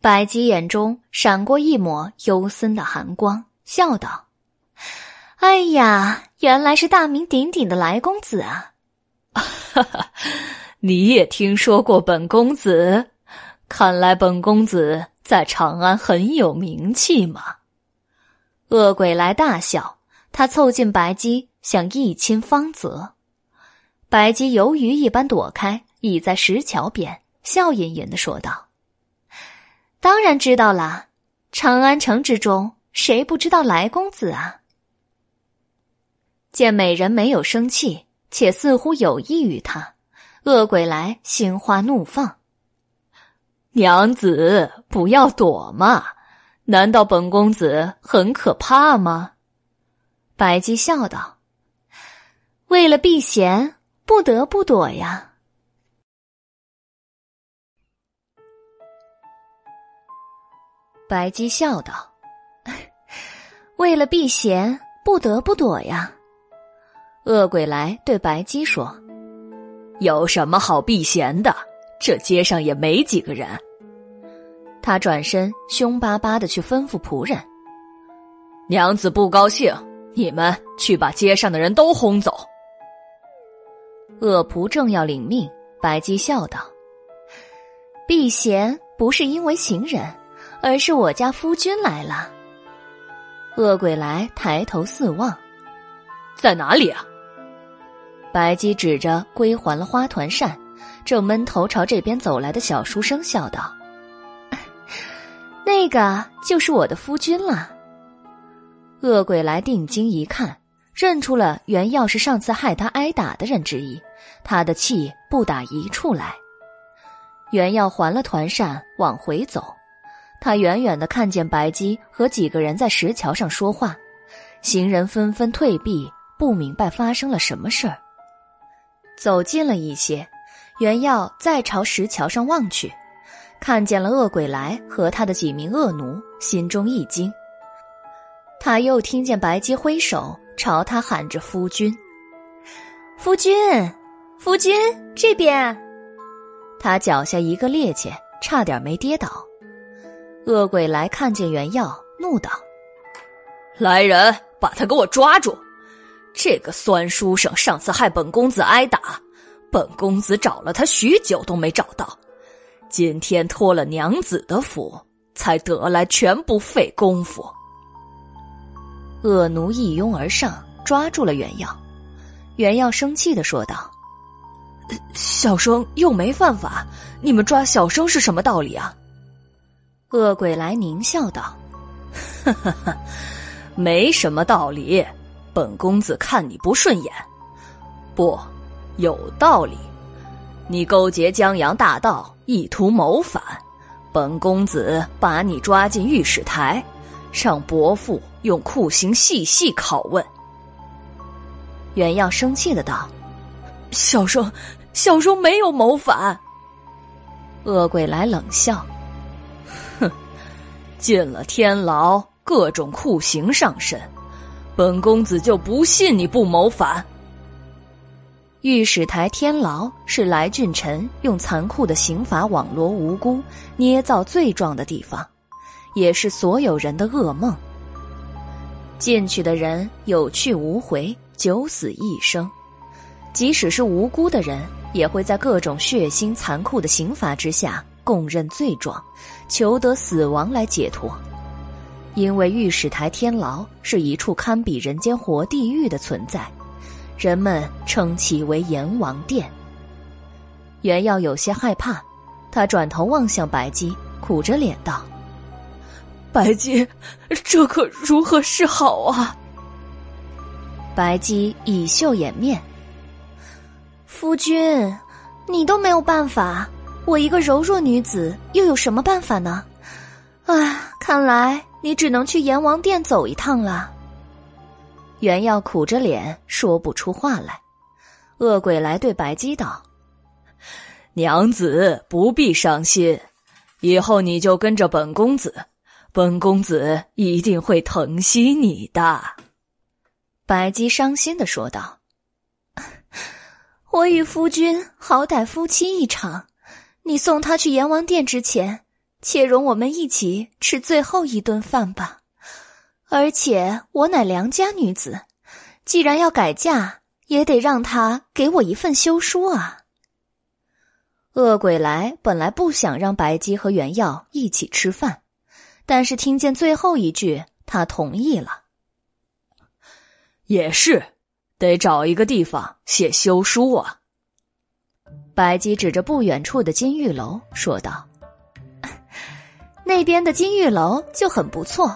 白姬眼中闪过一抹幽森的寒光。笑道：“哎呀，原来是大名鼎鼎的来公子啊！哈哈，你也听说过本公子？看来本公子在长安很有名气嘛。恶鬼来大笑，他凑近白姬，想一亲芳泽。白姬游鱼一般躲开，倚在石桥边，笑吟吟的说道：“当然知道啦，长安城之中，谁不知道来公子啊？”见美人没有生气，且似乎有意于他，恶鬼来心花怒放。娘子，不要躲嘛！难道本公子很可怕吗？白姬笑道：“为了避嫌，不得不躲呀。”白姬笑道：“为了避嫌，不得不躲呀。”恶鬼来对白姬说：“有什么好避嫌的？这街上也没几个人。”他转身，凶巴巴的去吩咐仆人：“娘子不高兴，你们去把街上的人都轰走。”恶仆正要领命，白姬笑道：“避嫌不是因为行人，而是我家夫君来了。”恶鬼来抬头四望，在哪里啊？白姬指着归还了花团扇，正闷头朝这边走来的小书生笑道。那个就是我的夫君了。恶鬼来定睛一看，认出了原要是上次害他挨打的人之一，他的气不打一处来。原耀还了团扇，往回走。他远远的看见白姬和几个人在石桥上说话，行人纷纷退避，不明白发生了什么事儿。走近了一些，原耀再朝石桥上望去。看见了恶鬼来和他的几名恶奴，心中一惊。他又听见白姬挥手朝他喊着：“夫君，夫君，夫君，这边！”他脚下一个趔趄，差点没跌倒。恶鬼来看见袁耀，怒道：“来人，把他给我抓住！这个酸书生上次害本公子挨打，本公子找了他许久都没找到。”今天托了娘子的福，才得来，全不费功夫。恶奴一拥而上，抓住了袁耀。袁耀生气的说道：“小生又没犯法，你们抓小生是什么道理啊？”恶鬼来狞笑道：“哈哈哈，没什么道理。本公子看你不顺眼，不，有道理。你勾结江洋大盗。”意图谋反，本公子把你抓进御史台，让伯父用酷刑细细拷问。袁耀生气的道：“小生，小生没有谋反。”恶鬼来冷笑：“哼，进了天牢，各种酷刑上身，本公子就不信你不谋反。”御史台天牢是来俊臣用残酷的刑罚网罗无辜、捏造罪状的地方，也是所有人的噩梦。进去的人有去无回，九死一生；即使是无辜的人，也会在各种血腥残酷的刑罚之下供认罪状，求得死亡来解脱。因为御史台天牢是一处堪比人间活地狱的存在。人们称其为阎王殿。袁耀有些害怕，他转头望向白姬，苦着脸道：“白姬，这可如何是好啊？”白姬以袖掩面：“夫君，你都没有办法，我一个柔弱女子又有什么办法呢？啊，看来你只能去阎王殿走一趟了。”袁耀苦着脸说不出话来，恶鬼来对白姬道：“娘子不必伤心，以后你就跟着本公子，本公子一定会疼惜你的。”白姬伤心的说道：“我与夫君好歹夫妻一场，你送他去阎王殿之前，且容我们一起吃最后一顿饭吧。”而且我乃良家女子，既然要改嫁，也得让他给我一份休书啊。恶鬼来本来不想让白姬和袁耀一起吃饭，但是听见最后一句，他同意了。也是，得找一个地方写休书啊。白姬指着不远处的金玉楼说道：“那边的金玉楼就很不错，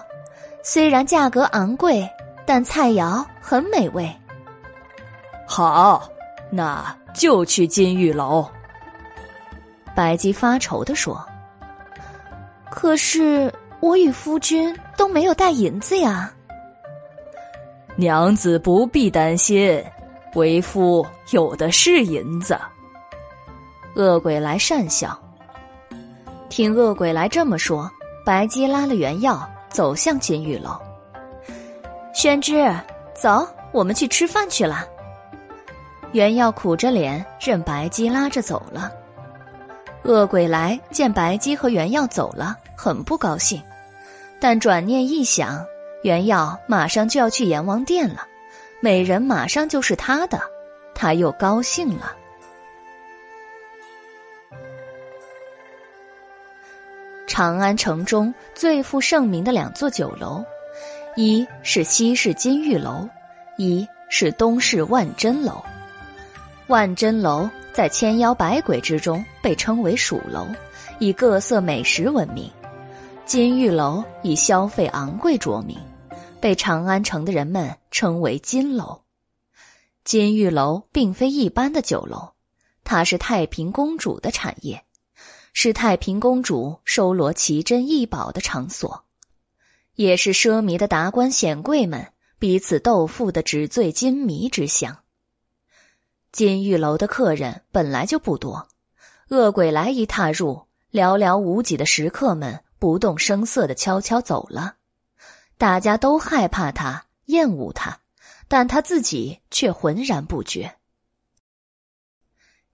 虽然价格昂贵，但菜肴很美味。”好，那就去金玉楼。白姬发愁的说：“可是我与夫君都没有带银子呀。”娘子不必担心，为夫有的是银子。恶鬼来讪笑。听恶鬼来这么说，白姬拉了原药走向金玉楼。宣之，走，我们去吃饭去了。原药苦着脸，任白姬拉着走了。恶鬼来见白姬和原药走了，很不高兴，但转念一想，原药马上就要去阎王殿了，美人马上就是他的，他又高兴了。长安城中最负盛名的两座酒楼，一是西市金玉楼，一是东市万珍楼。万珍楼在千妖百鬼之中被称为蜀楼，以各色美食闻名；金玉楼以消费昂贵着名，被长安城的人们称为金楼。金玉楼并非一般的酒楼，它是太平公主的产业，是太平公主收罗奇珍异宝的场所，也是奢靡的达官显贵们彼此斗富的纸醉金迷之乡。金玉楼的客人本来就不多，恶鬼来一踏入，寥寥无几的食客们不动声色的悄悄走了。大家都害怕他，厌恶他，但他自己却浑然不觉。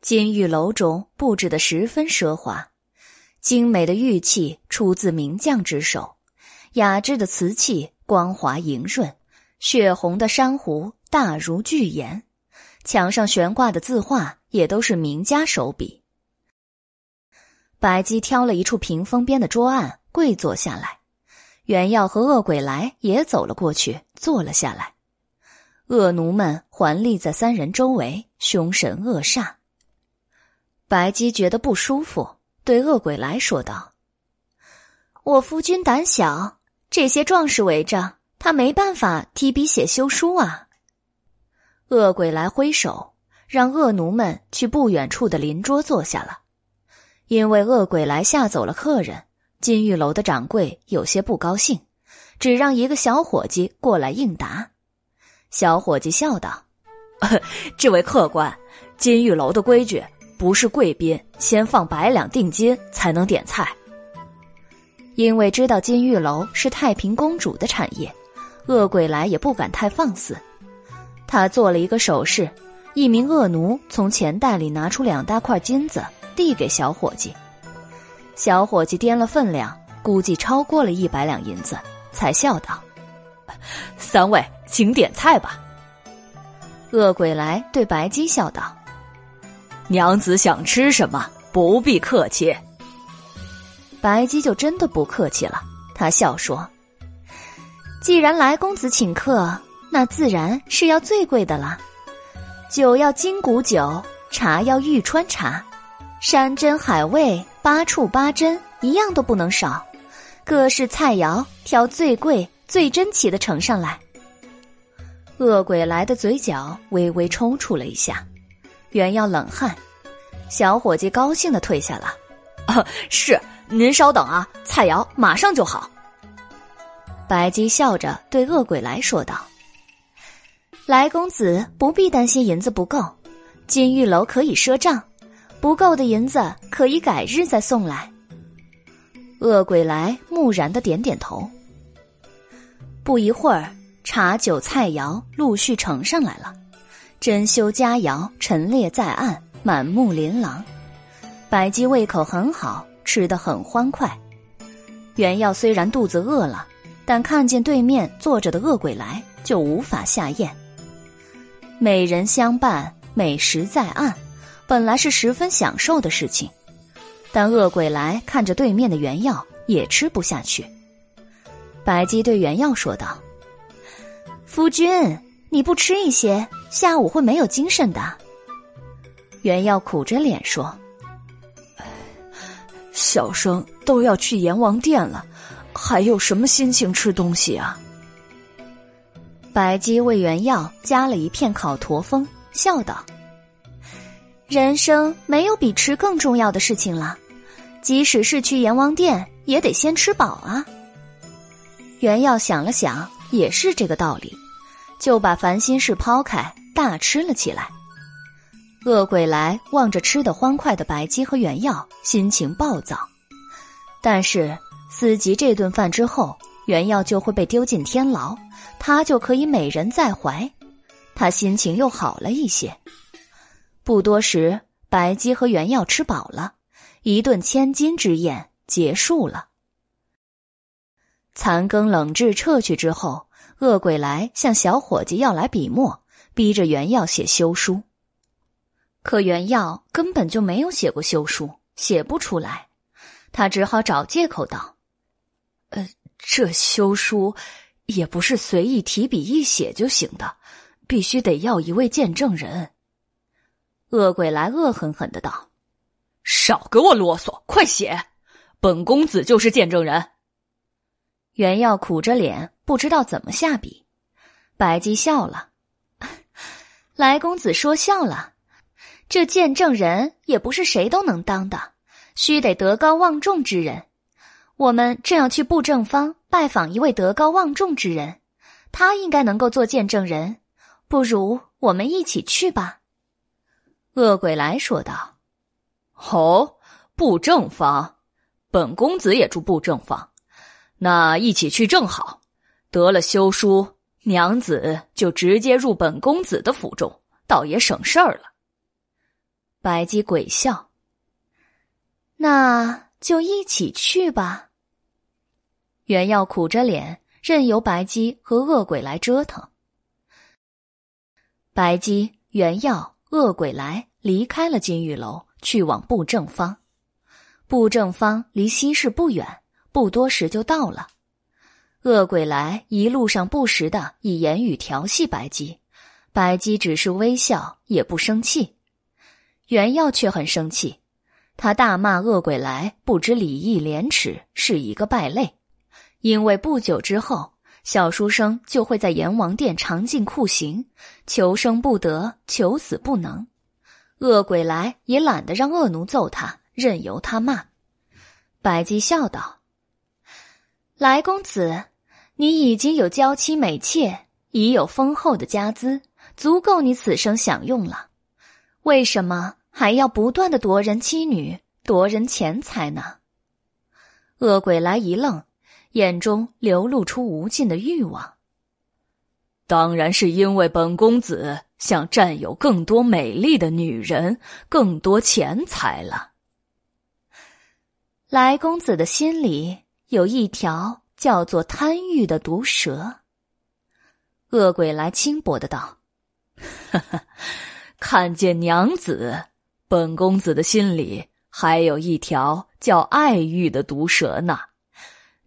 金玉楼中布置的十分奢华，精美的玉器出自名匠之手，雅致的瓷器光滑莹润，血红的珊瑚大如巨岩。墙上悬挂的字画也都是名家手笔。白姬挑了一处屏风边的桌案，跪坐下来。原耀和恶鬼来也走了过去，坐了下来。恶奴们环立在三人周围，凶神恶煞。白姬觉得不舒服，对恶鬼来说道：“我夫君胆小，这些壮士围着他，没办法提笔写休书啊。”恶鬼来挥手，让恶奴们去不远处的邻桌坐下了。因为恶鬼来吓走了客人，金玉楼的掌柜有些不高兴，只让一个小伙计过来应答。小伙计笑道：“ 这位客官，金玉楼的规矩不是贵宾先放百两定金才能点菜。因为知道金玉楼是太平公主的产业，恶鬼来也不敢太放肆。”他做了一个手势，一名恶奴从钱袋里拿出两大块金子，递给小伙计。小伙计掂了分量，估计超过了一百两银子，才笑道：“三位，请点菜吧。”恶鬼来对白姬笑道：“娘子想吃什么，不必客气。”白姬就真的不客气了，他笑说：“既然来公子请客。”那自然是要最贵的了，酒要金谷酒，茶要玉川茶，山珍海味八处八珍，一样都不能少。各式菜肴挑最贵、最珍奇的呈上来。恶鬼来的嘴角微微抽搐了一下，原要冷汗，小伙计高兴的退下了。啊，是您稍等啊，菜肴马上就好。白姬笑着对恶鬼来说道。来公子不必担心银子不够，金玉楼可以赊账，不够的银子可以改日再送来。恶鬼来木然的点点头。不一会儿，茶酒菜肴陆续呈上来了，珍馐佳肴陈列在案，满目琳琅。白姬胃口很好，吃得很欢快。原耀虽然肚子饿了，但看见对面坐着的恶鬼来，就无法下咽。美人相伴，美食在岸，本来是十分享受的事情，但恶鬼来看着对面的原药，也吃不下去。白姬对原药说道：“夫君，你不吃一些，下午会没有精神的。”原药苦着脸说：“小生都要去阎王殿了，还有什么心情吃东西啊？”白姬为原药加了一片烤驼峰，笑道：“人生没有比吃更重要的事情了，即使是去阎王殿，也得先吃饱啊。”原药想了想，也是这个道理，就把烦心事抛开，大吃了起来。恶鬼来望着吃得欢快的白鸡和原药，心情暴躁。但是思及这顿饭之后，原药就会被丢进天牢。他就可以美人在怀，他心情又好了一些。不多时，白姬和原药吃饱了，一顿千金之宴结束了。残羹冷炙撤去之后，恶鬼来向小伙计要来笔墨，逼着原药写休书。可原药根本就没有写过休书，写不出来，他只好找借口道：“呃，这休书。”也不是随意提笔一写就行的，必须得要一位见证人。恶鬼来恶狠狠的道：“少给我啰嗦，快写！本公子就是见证人。”袁耀苦着脸，不知道怎么下笔。白姬笑了：“来公子说笑了，这见证人也不是谁都能当的，须得德高望重之人。我们正要去布政方。”拜访一位德高望重之人，他应该能够做见证人。不如我们一起去吧。”恶鬼来说道。“哦，布正方，本公子也住布正方，那一起去正好。得了休书，娘子就直接入本公子的府中，倒也省事儿了。”白姬鬼笑。那就一起去吧。原耀苦着脸，任由白姬和恶鬼来折腾。白姬、原耀、恶鬼来离开了金玉楼，去往布正方。布正方离西市不远，不多时就到了。恶鬼来一路上不时的以言语调戏白姬，白姬只是微笑，也不生气。原耀却很生气，他大骂恶鬼来不知礼义廉耻，是一个败类。因为不久之后，小书生就会在阎王殿尝尽酷刑，求生不得，求死不能。恶鬼来也懒得让恶奴揍他，任由他骂。白姬笑道：“来公子，你已经有娇妻美妾，已有丰厚的家资，足够你此生享用了。为什么还要不断的夺人妻女，夺人钱财呢？”恶鬼来一愣。眼中流露出无尽的欲望。当然是因为本公子想占有更多美丽的女人，更多钱财了。来公子的心里有一条叫做贪欲的毒蛇。恶鬼来轻薄的道：“哈哈，看见娘子，本公子的心里还有一条叫爱欲的毒蛇呢。”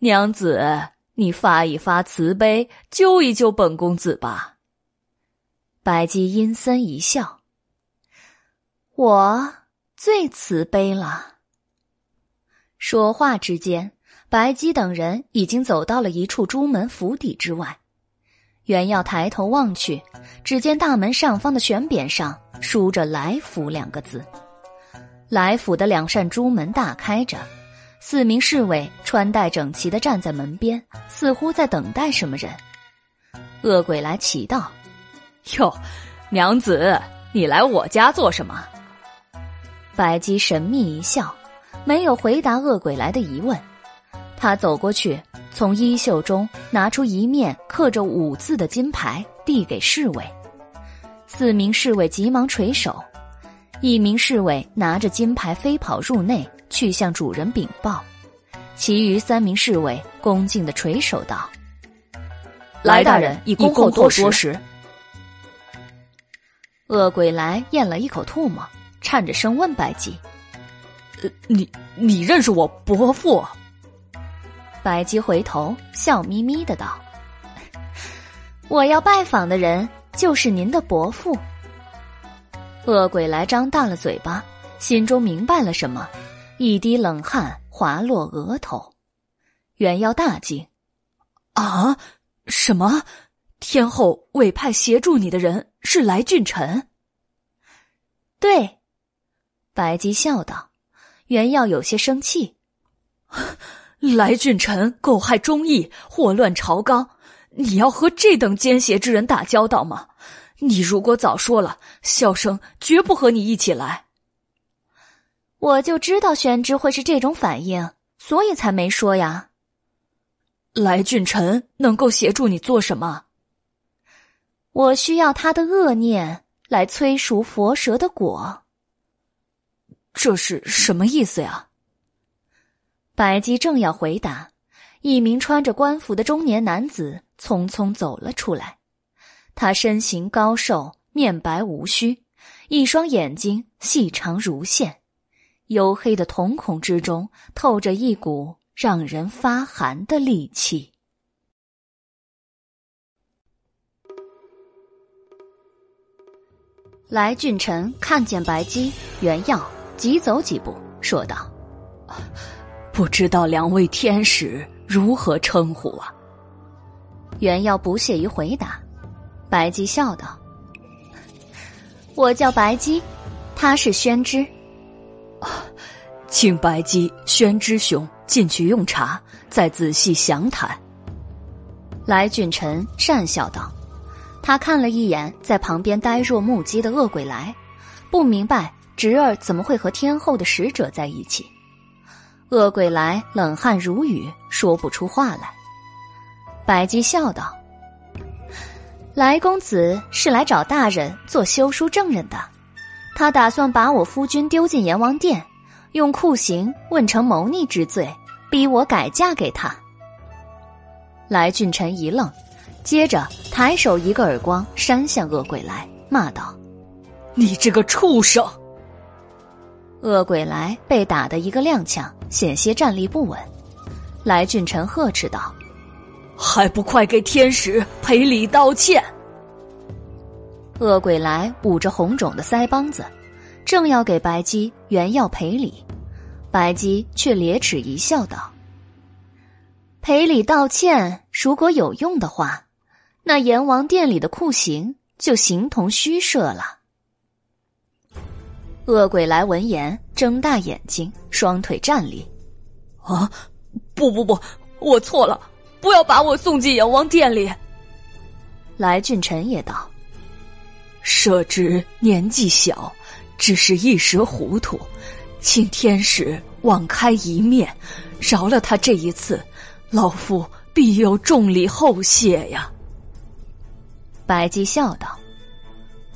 娘子，你发一发慈悲，救一救本公子吧。白姬阴森一笑：“我最慈悲了。”说话之间，白姬等人已经走到了一处朱门府邸之外。原要抬头望去，只见大门上方的悬匾上书着“来府”两个字。来府的两扇朱门大开着。四名侍卫穿戴整齐的站在门边，似乎在等待什么人。恶鬼来祈道：“哟，娘子，你来我家做什么？”白姬神秘一笑，没有回答恶鬼来的疑问。他走过去，从衣袖中拿出一面刻着五字的金牌，递给侍卫。四名侍卫急忙垂手，一名侍卫拿着金牌飞跑入内。去向主人禀报，其余三名侍卫恭敬的垂首道：“来大人，以恭候多时。”恶鬼来咽了一口唾沫，颤着声问白姬：“呃，你你认识我伯父？”白姬回头笑眯眯的道：“我要拜访的人就是您的伯父。”恶鬼来张大了嘴巴，心中明白了什么，一滴冷汗滑落额头。袁耀大惊：“啊，什么？天后委派协助你的人是来俊臣？”对，白姬笑道。袁耀有些生气：“来俊臣狗害忠义，祸乱朝纲，你要和这等奸邪之人打交道吗？”你如果早说了，小生绝不和你一起来。我就知道宣之会是这种反应，所以才没说呀。来俊臣能够协助你做什么？我需要他的恶念来催熟佛蛇的果。这是什么意思呀？白姬正要回答，一名穿着官服的中年男子匆匆走了出来。他身形高瘦，面白无须，一双眼睛细长如线，黝黑的瞳孔之中透着一股让人发寒的戾气。来俊臣看见白姬、袁耀，急走几步，说道：“不知道两位天使如何称呼啊？”袁耀不屑于回答。白姬笑道：“我叫白姬，他是宣之。请白姬、宣之兄进去用茶，再仔细详谈。”来俊臣讪笑道：“他看了一眼在旁边呆若木鸡的恶鬼来，不明白侄儿怎么会和天后的使者在一起。”恶鬼来冷汗如雨，说不出话来。白姬笑道。来公子是来找大人做休书证人的，他打算把我夫君丢进阎王殿，用酷刑问成谋逆之罪，逼我改嫁给他。来俊臣一愣，接着抬手一个耳光扇向恶鬼来，骂道：“你这个畜生！”恶鬼来被打得一个踉跄，险些站立不稳。来俊臣呵斥道。还不快给天使赔礼道歉！恶鬼来捂着红肿的腮帮子，正要给白姬、原药赔礼，白姬却咧齿一笑，道：“赔礼道歉，如果有用的话，那阎王殿里的酷刑就形同虚设了。”恶鬼来闻言，睁大眼睛，双腿站立：“啊，不不不，我错了。”不要把我送进阎王殿里。来俊臣也道：“舍侄年纪小，只是一时糊涂，请天使网开一面，饶了他这一次，老夫必有重礼厚谢呀。”白姬笑道：“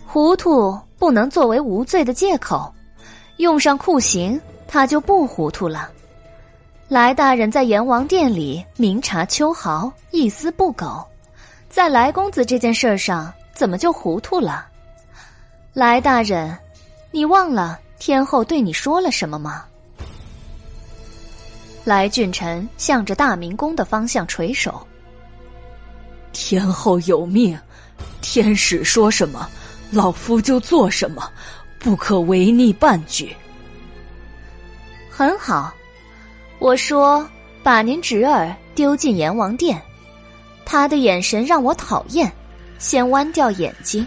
糊涂不能作为无罪的借口，用上酷刑，他就不糊涂了。”来大人在阎王殿里明察秋毫，一丝不苟，在来公子这件事上，怎么就糊涂了？来大人，你忘了天后对你说了什么吗？来俊臣向着大明宫的方向垂首。天后有命，天使说什么，老夫就做什么，不可违逆半句。很好。我说：“把您侄儿丢进阎王殿，他的眼神让我讨厌，先弯掉眼睛；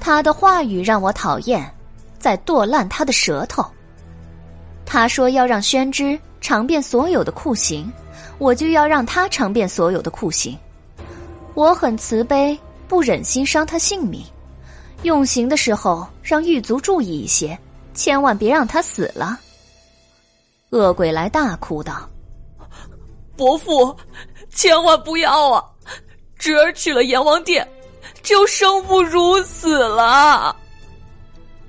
他的话语让我讨厌，在剁烂他的舌头。他说要让宣之尝遍所有的酷刑，我就要让他尝遍所有的酷刑。我很慈悲，不忍心伤他性命，用刑的时候让狱卒注意一些，千万别让他死了。”恶鬼来大哭道：“伯父，千万不要啊！侄儿去了阎王殿，就生不如死了。”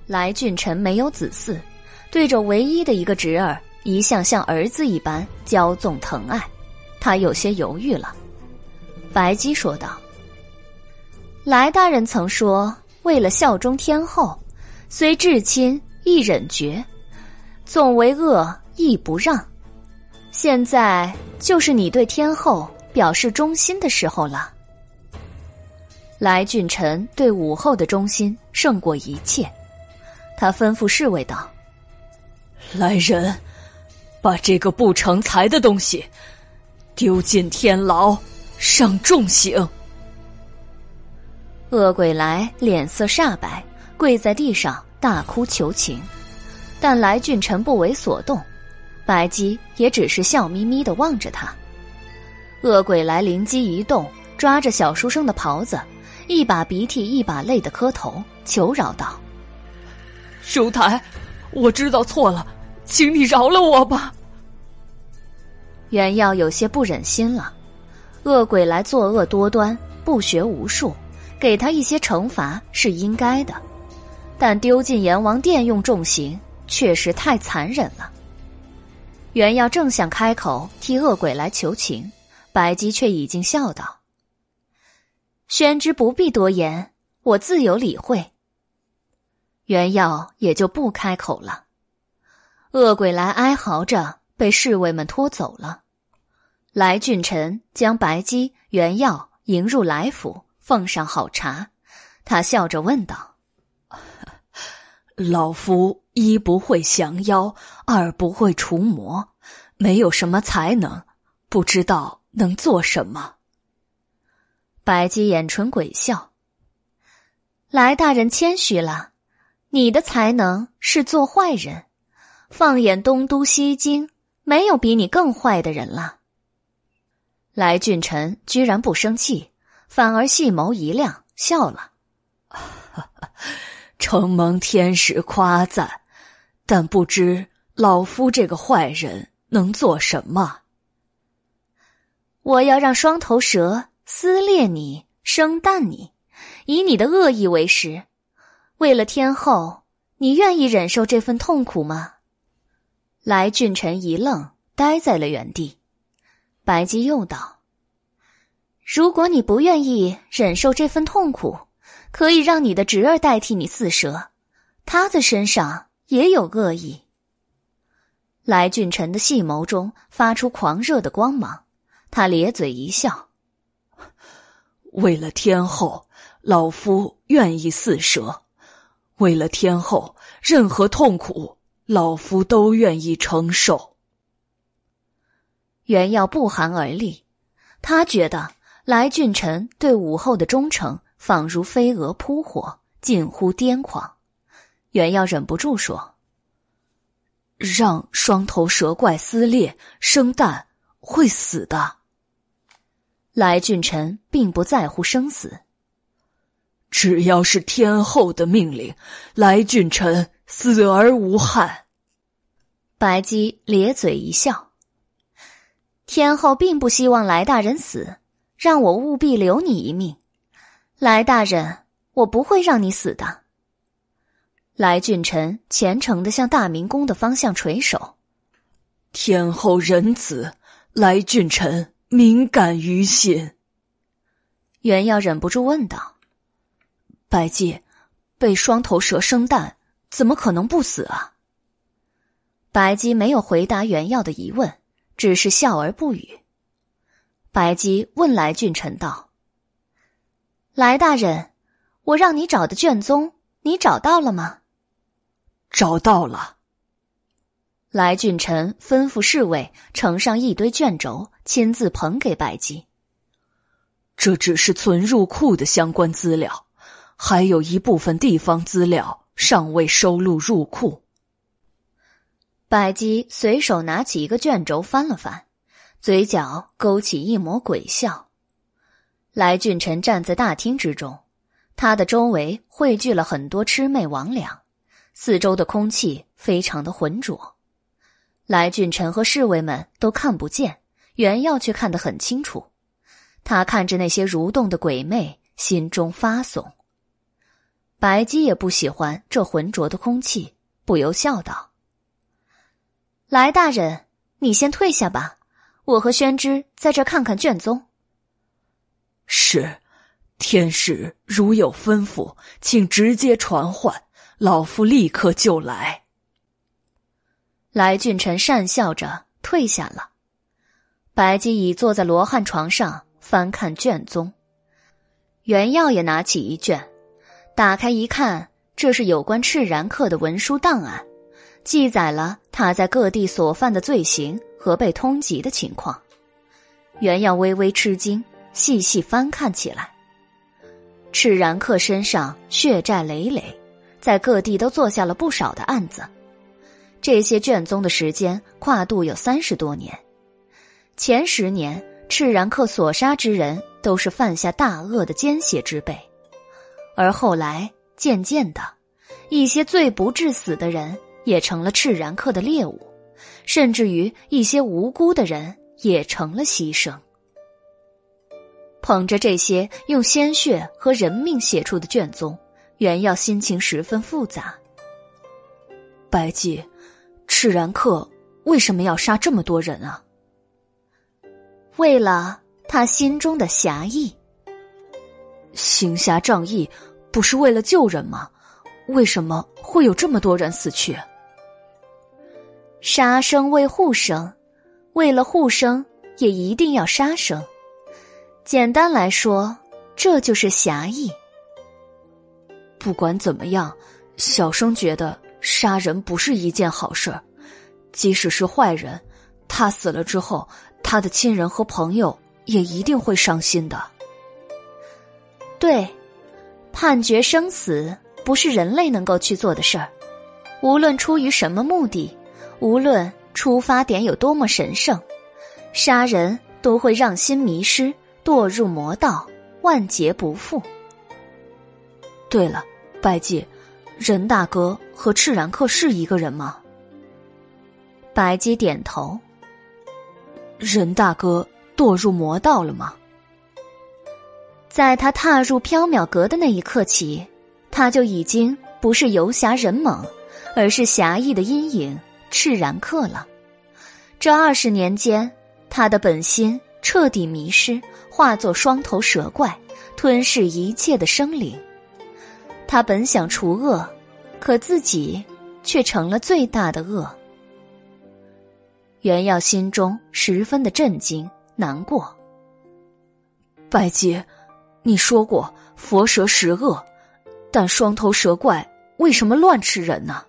来俊臣没有子嗣，对着唯一的一个侄儿，一向像儿子一般骄纵疼爱，他有些犹豫了。白姬说道：“来大人曾说，为了效忠天后，虽至亲亦忍绝，纵为恶。”亦不让，现在就是你对天后表示忠心的时候了。来俊臣对武后的忠心胜过一切，他吩咐侍卫道：“来人，把这个不成才的东西丢进天牢，上重刑。”恶鬼来脸色煞白，跪在地上大哭求情，但来俊臣不为所动，白姬也只是笑眯眯的望着他。恶鬼来灵机一动，抓着小书生的袍子。一把鼻涕一把泪的磕头，求饶道：“叔台，我知道错了，请你饶了我吧。”袁耀有些不忍心了，恶鬼来作恶多端，不学无术，给他一些惩罚是应该的，但丢进阎王殿用重刑，确实太残忍了。袁耀正想开口替恶鬼来求情，白姬却已经笑道。宣之不必多言，我自有理会。袁耀也就不开口了。恶鬼来哀嚎着被侍卫们拖走了。来俊臣将白姬、袁耀迎入来府，奉上好茶。他笑着问道：“老夫一不会降妖，二不会除魔，没有什么才能，不知道能做什么。”白姬掩唇鬼笑：“来大人谦虚了，你的才能是做坏人。放眼东都西京，没有比你更坏的人了。”来俊臣居然不生气，反而细眸一亮，笑了：“ 承蒙天使夸赞，但不知老夫这个坏人能做什么？我要让双头蛇。”撕裂你，生啖你，以你的恶意为食。为了天后，你愿意忍受这份痛苦吗？来俊臣一愣，呆在了原地。白姬又道：“如果你不愿意忍受这份痛苦，可以让你的侄儿代替你四蛇，他的身上也有恶意。”来俊臣的细眸中发出狂热的光芒，他咧嘴一笑。为了天后，老夫愿意四舍；为了天后，任何痛苦，老夫都愿意承受。袁耀不寒而栗，他觉得来俊臣对武后的忠诚仿如飞蛾扑火，近乎癫狂。袁耀忍不住说：“让双头蛇怪撕裂生蛋，会死的。”来俊臣并不在乎生死，只要是天后的命令，来俊臣死而无憾。白姬咧嘴一笑：“天后并不希望来大人死，让我务必留你一命。来大人，我不会让你死的。”来俊臣虔诚的向大明宫的方向垂首：“天后仁慈，来俊臣。”敏感于心，袁耀忍不住问道：“白姬，被双头蛇生蛋，怎么可能不死啊？”白姬没有回答袁耀的疑问，只是笑而不语。白姬问来俊臣道：“来大人，我让你找的卷宗，你找到了吗？”“找到了。”来俊臣吩咐侍卫呈上一堆卷轴，亲自捧给白姬。这只是存入库的相关资料，还有一部分地方资料尚未收录入库。百姬随手拿起一个卷轴翻了翻，嘴角勾起一抹鬼笑。来俊臣站在大厅之中，他的周围汇聚了很多魑魅魍魉，四周的空气非常的浑浊。来俊臣和侍卫们都看不见，袁耀却看得很清楚。他看着那些蠕动的鬼魅，心中发悚。白姬也不喜欢这浑浊的空气，不由笑道：“来大人，你先退下吧，我和宣之在这看看卷宗。”是，天使如有吩咐，请直接传唤，老夫立刻就来。来俊臣讪笑着退下了，白姬已坐在罗汉床上翻看卷宗，袁耀也拿起一卷，打开一看，这是有关赤然客的文书档案，记载了他在各地所犯的罪行和被通缉的情况。袁耀微微吃惊，细细翻看起来。赤然客身上血债累累，在各地都做下了不少的案子。这些卷宗的时间跨度有三十多年。前十年，赤然客所杀之人都是犯下大恶的奸邪之辈，而后来渐渐的，一些罪不至死的人也成了赤然客的猎物，甚至于一些无辜的人也成了牺牲。捧着这些用鲜血和人命写出的卷宗，袁耀心情十分复杂。白季，赤然客为什么要杀这么多人啊？为了他心中的侠义，行侠仗义不是为了救人吗？为什么会有这么多人死去？杀生为护生，为了护生也一定要杀生。简单来说，这就是侠义。不管怎么样，小生觉得杀人不是一件好事，即使是坏人，他死了之后。他的亲人和朋友也一定会伤心的。对，判决生死不是人类能够去做的事儿。无论出于什么目的，无论出发点有多么神圣，杀人都会让心迷失，堕入魔道，万劫不复。对了，拜祭，任大哥和赤然客是一个人吗？白姬点头。任大哥堕入魔道了吗？在他踏入缥缈阁的那一刻起，他就已经不是游侠任猛，而是侠义的阴影赤然客了。这二十年间，他的本心彻底迷失，化作双头蛇怪，吞噬一切的生灵。他本想除恶，可自己却成了最大的恶。袁耀心中十分的震惊、难过。白姬，你说过佛蛇食恶，但双头蛇怪为什么乱吃人呢？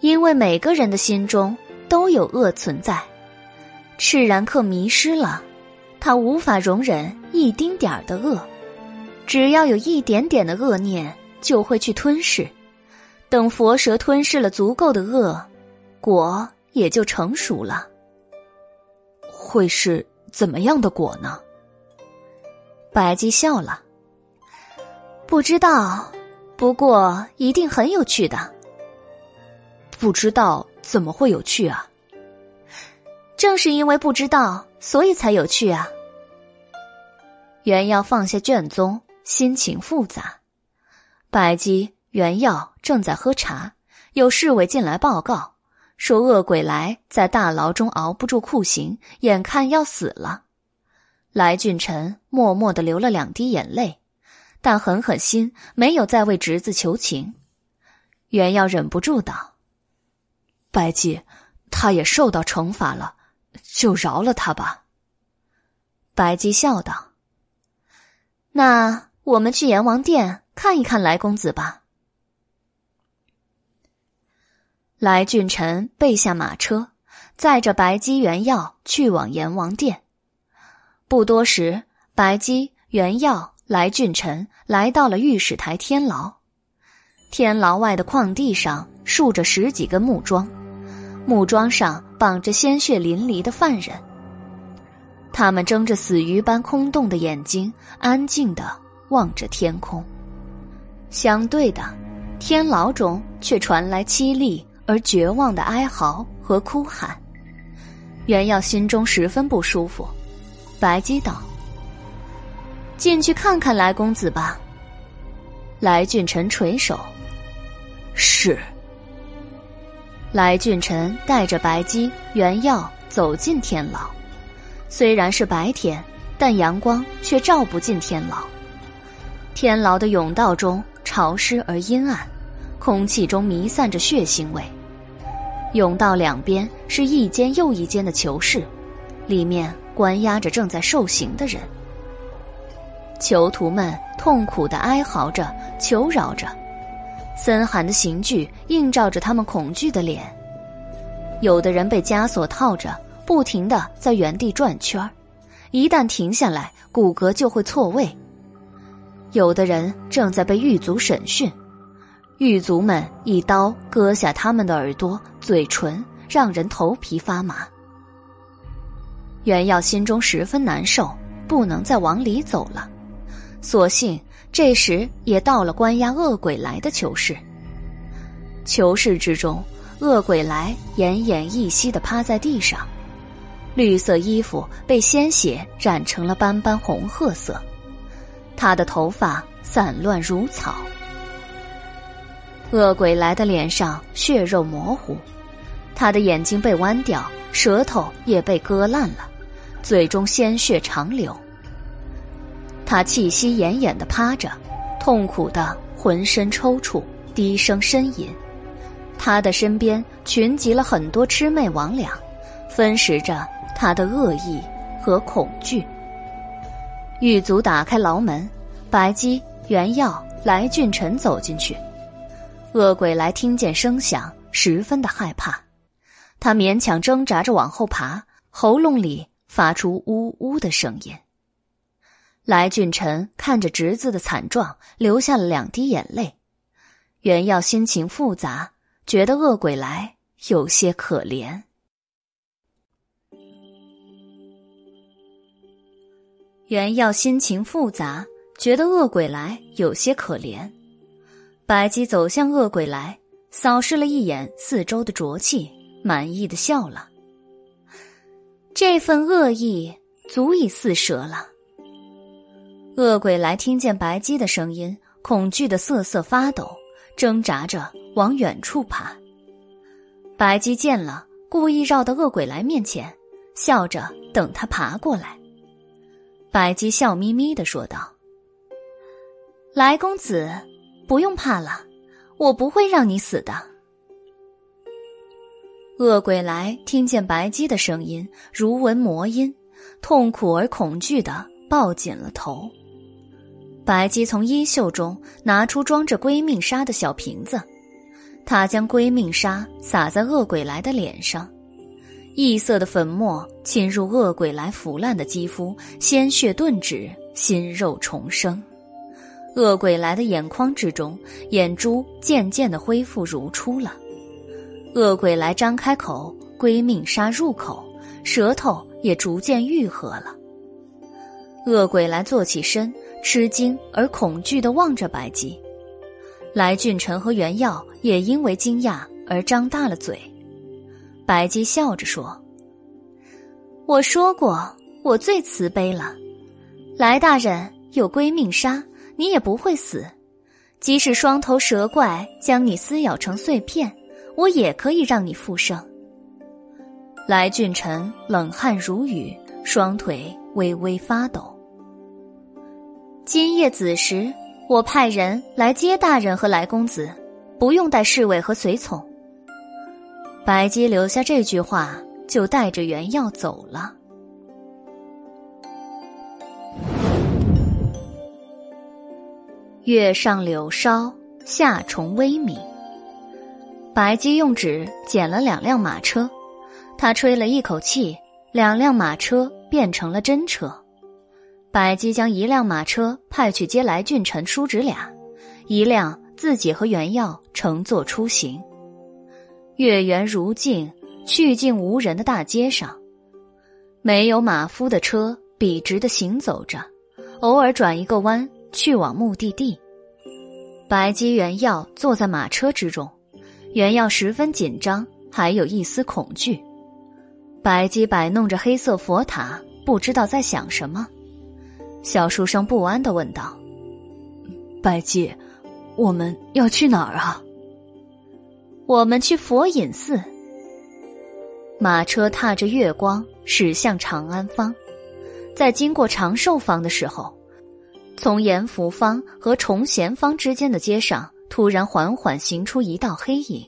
因为每个人的心中都有恶存在。赤然客迷失了，他无法容忍一丁点儿的恶，只要有一点点的恶念，就会去吞噬。等佛蛇吞噬了足够的恶果。也就成熟了。会是怎么样的果呢？白姬笑了，不知道，不过一定很有趣的。不知道怎么会有趣啊？正是因为不知道，所以才有趣啊。原耀放下卷宗，心情复杂。白姬、原耀正在喝茶，有侍卫进来报告。说恶鬼来在大牢中熬不住酷刑，眼看要死了。来俊臣默默的流了两滴眼泪，但狠狠心没有再为侄子求情。袁耀忍不住道：“白姬，他也受到惩罚了，就饶了他吧。”白姬笑道：“那我们去阎王殿看一看来公子吧。”来俊臣备下马车，载着白姬、原耀去往阎王殿。不多时，白姬、原耀、来俊臣来到了御史台天牢。天牢外的旷地上竖着十几根木桩，木桩上绑着鲜血淋漓的犯人。他们睁着死鱼般空洞的眼睛，安静的望着天空。相对的，天牢中却传来凄厉。而绝望的哀嚎和哭喊，袁耀心中十分不舒服。白姬道：“进去看看来公子吧。”来俊臣垂首：“是。”来俊臣带着白姬、袁耀走进天牢。虽然是白天，但阳光却照不进天牢。天牢的甬道中潮湿而阴暗，空气中弥散着血腥味。甬道两边是一间又一间的囚室，里面关押着正在受刑的人。囚徒们痛苦的哀嚎着，求饶着，森寒的刑具映照着他们恐惧的脸。有的人被枷锁套着，不停的在原地转圈一旦停下来，骨骼就会错位。有的人正在被狱卒审讯，狱卒们一刀割下他们的耳朵、嘴唇，让人头皮发麻。袁耀心中十分难受，不能再往里走了。所幸这时也到了关押恶鬼来的囚室。囚室之中，恶鬼来奄奄一息的趴在地上，绿色衣服被鲜血染成了斑斑红褐色，他的头发散乱如草。恶鬼来的脸上血肉模糊，他的眼睛被剜掉，舌头也被割烂了，嘴中鲜血长流。他气息奄奄的趴着，痛苦的浑身抽搐，低声呻吟。他的身边群集了很多魑魅魍魉，分食着他的恶意和恐惧。狱卒打开牢门，白姬、袁耀、来俊臣走进去。恶鬼来听见声响，十分的害怕，他勉强挣扎着往后爬，喉咙里发出呜呜的声音。来俊臣看着侄子的惨状，流下了两滴眼泪。袁耀心情复杂，觉得恶鬼来有些可怜。袁耀心情复杂，觉得恶鬼来有些可怜。白姬走向恶鬼来，扫视了一眼四周的浊气，满意的笑了。这份恶意足以四蛇了。恶鬼来听见白姬的声音，恐惧的瑟瑟发抖，挣扎着往远处爬。白姬见了，故意绕到恶鬼来面前，笑着等他爬过来。白姬笑眯眯的说道：“来公子，不用怕了，我不会让你死的。”恶鬼来听见白姬的声音，如闻魔音，痛苦而恐惧的抱紧了头。白姬从衣袖中拿出装着归命砂的小瓶子，她将归命砂洒在恶鬼来的脸上，异色的粉末侵入恶鬼来腐烂的肌肤，鲜血顿止，心肉重生。恶鬼来的眼眶之中，眼珠渐渐的恢复如初了。恶鬼来张开口，归命砂入口，舌头也逐渐愈合了。恶鬼来坐起身。吃惊而恐惧的望着白姬，来俊臣和袁耀也因为惊讶而张大了嘴。白姬笑着说：“我说过，我最慈悲了。来大人有归命沙，你也不会死。即使双头蛇怪将你撕咬成碎片，我也可以让你复生。”来俊臣冷汗如雨，双腿微微发抖。今夜子时，我派人来接大人和来公子，不用带侍卫和随从。白姬留下这句话，就带着原药走了。月上柳梢，夏虫微鸣。白姬用纸剪了两辆马车，他吹了一口气，两辆马车变成了真车。白姬将一辆马车派去接来俊臣叔侄俩，一辆自己和袁耀乘坐出行。月圆如镜，去尽无人的大街上，没有马夫的车笔直的行走着，偶尔转一个弯去往目的地。白姬、原耀坐在马车之中，原耀十分紧张，还有一丝恐惧。白姬摆弄着黑色佛塔，不知道在想什么。小书生不安的问道：“白姬，我们要去哪儿啊？”“我们去佛隐寺。”马车踏着月光驶向长安坊，在经过长寿坊的时候，从延福方和崇贤方之间的街上，突然缓缓行出一道黑影。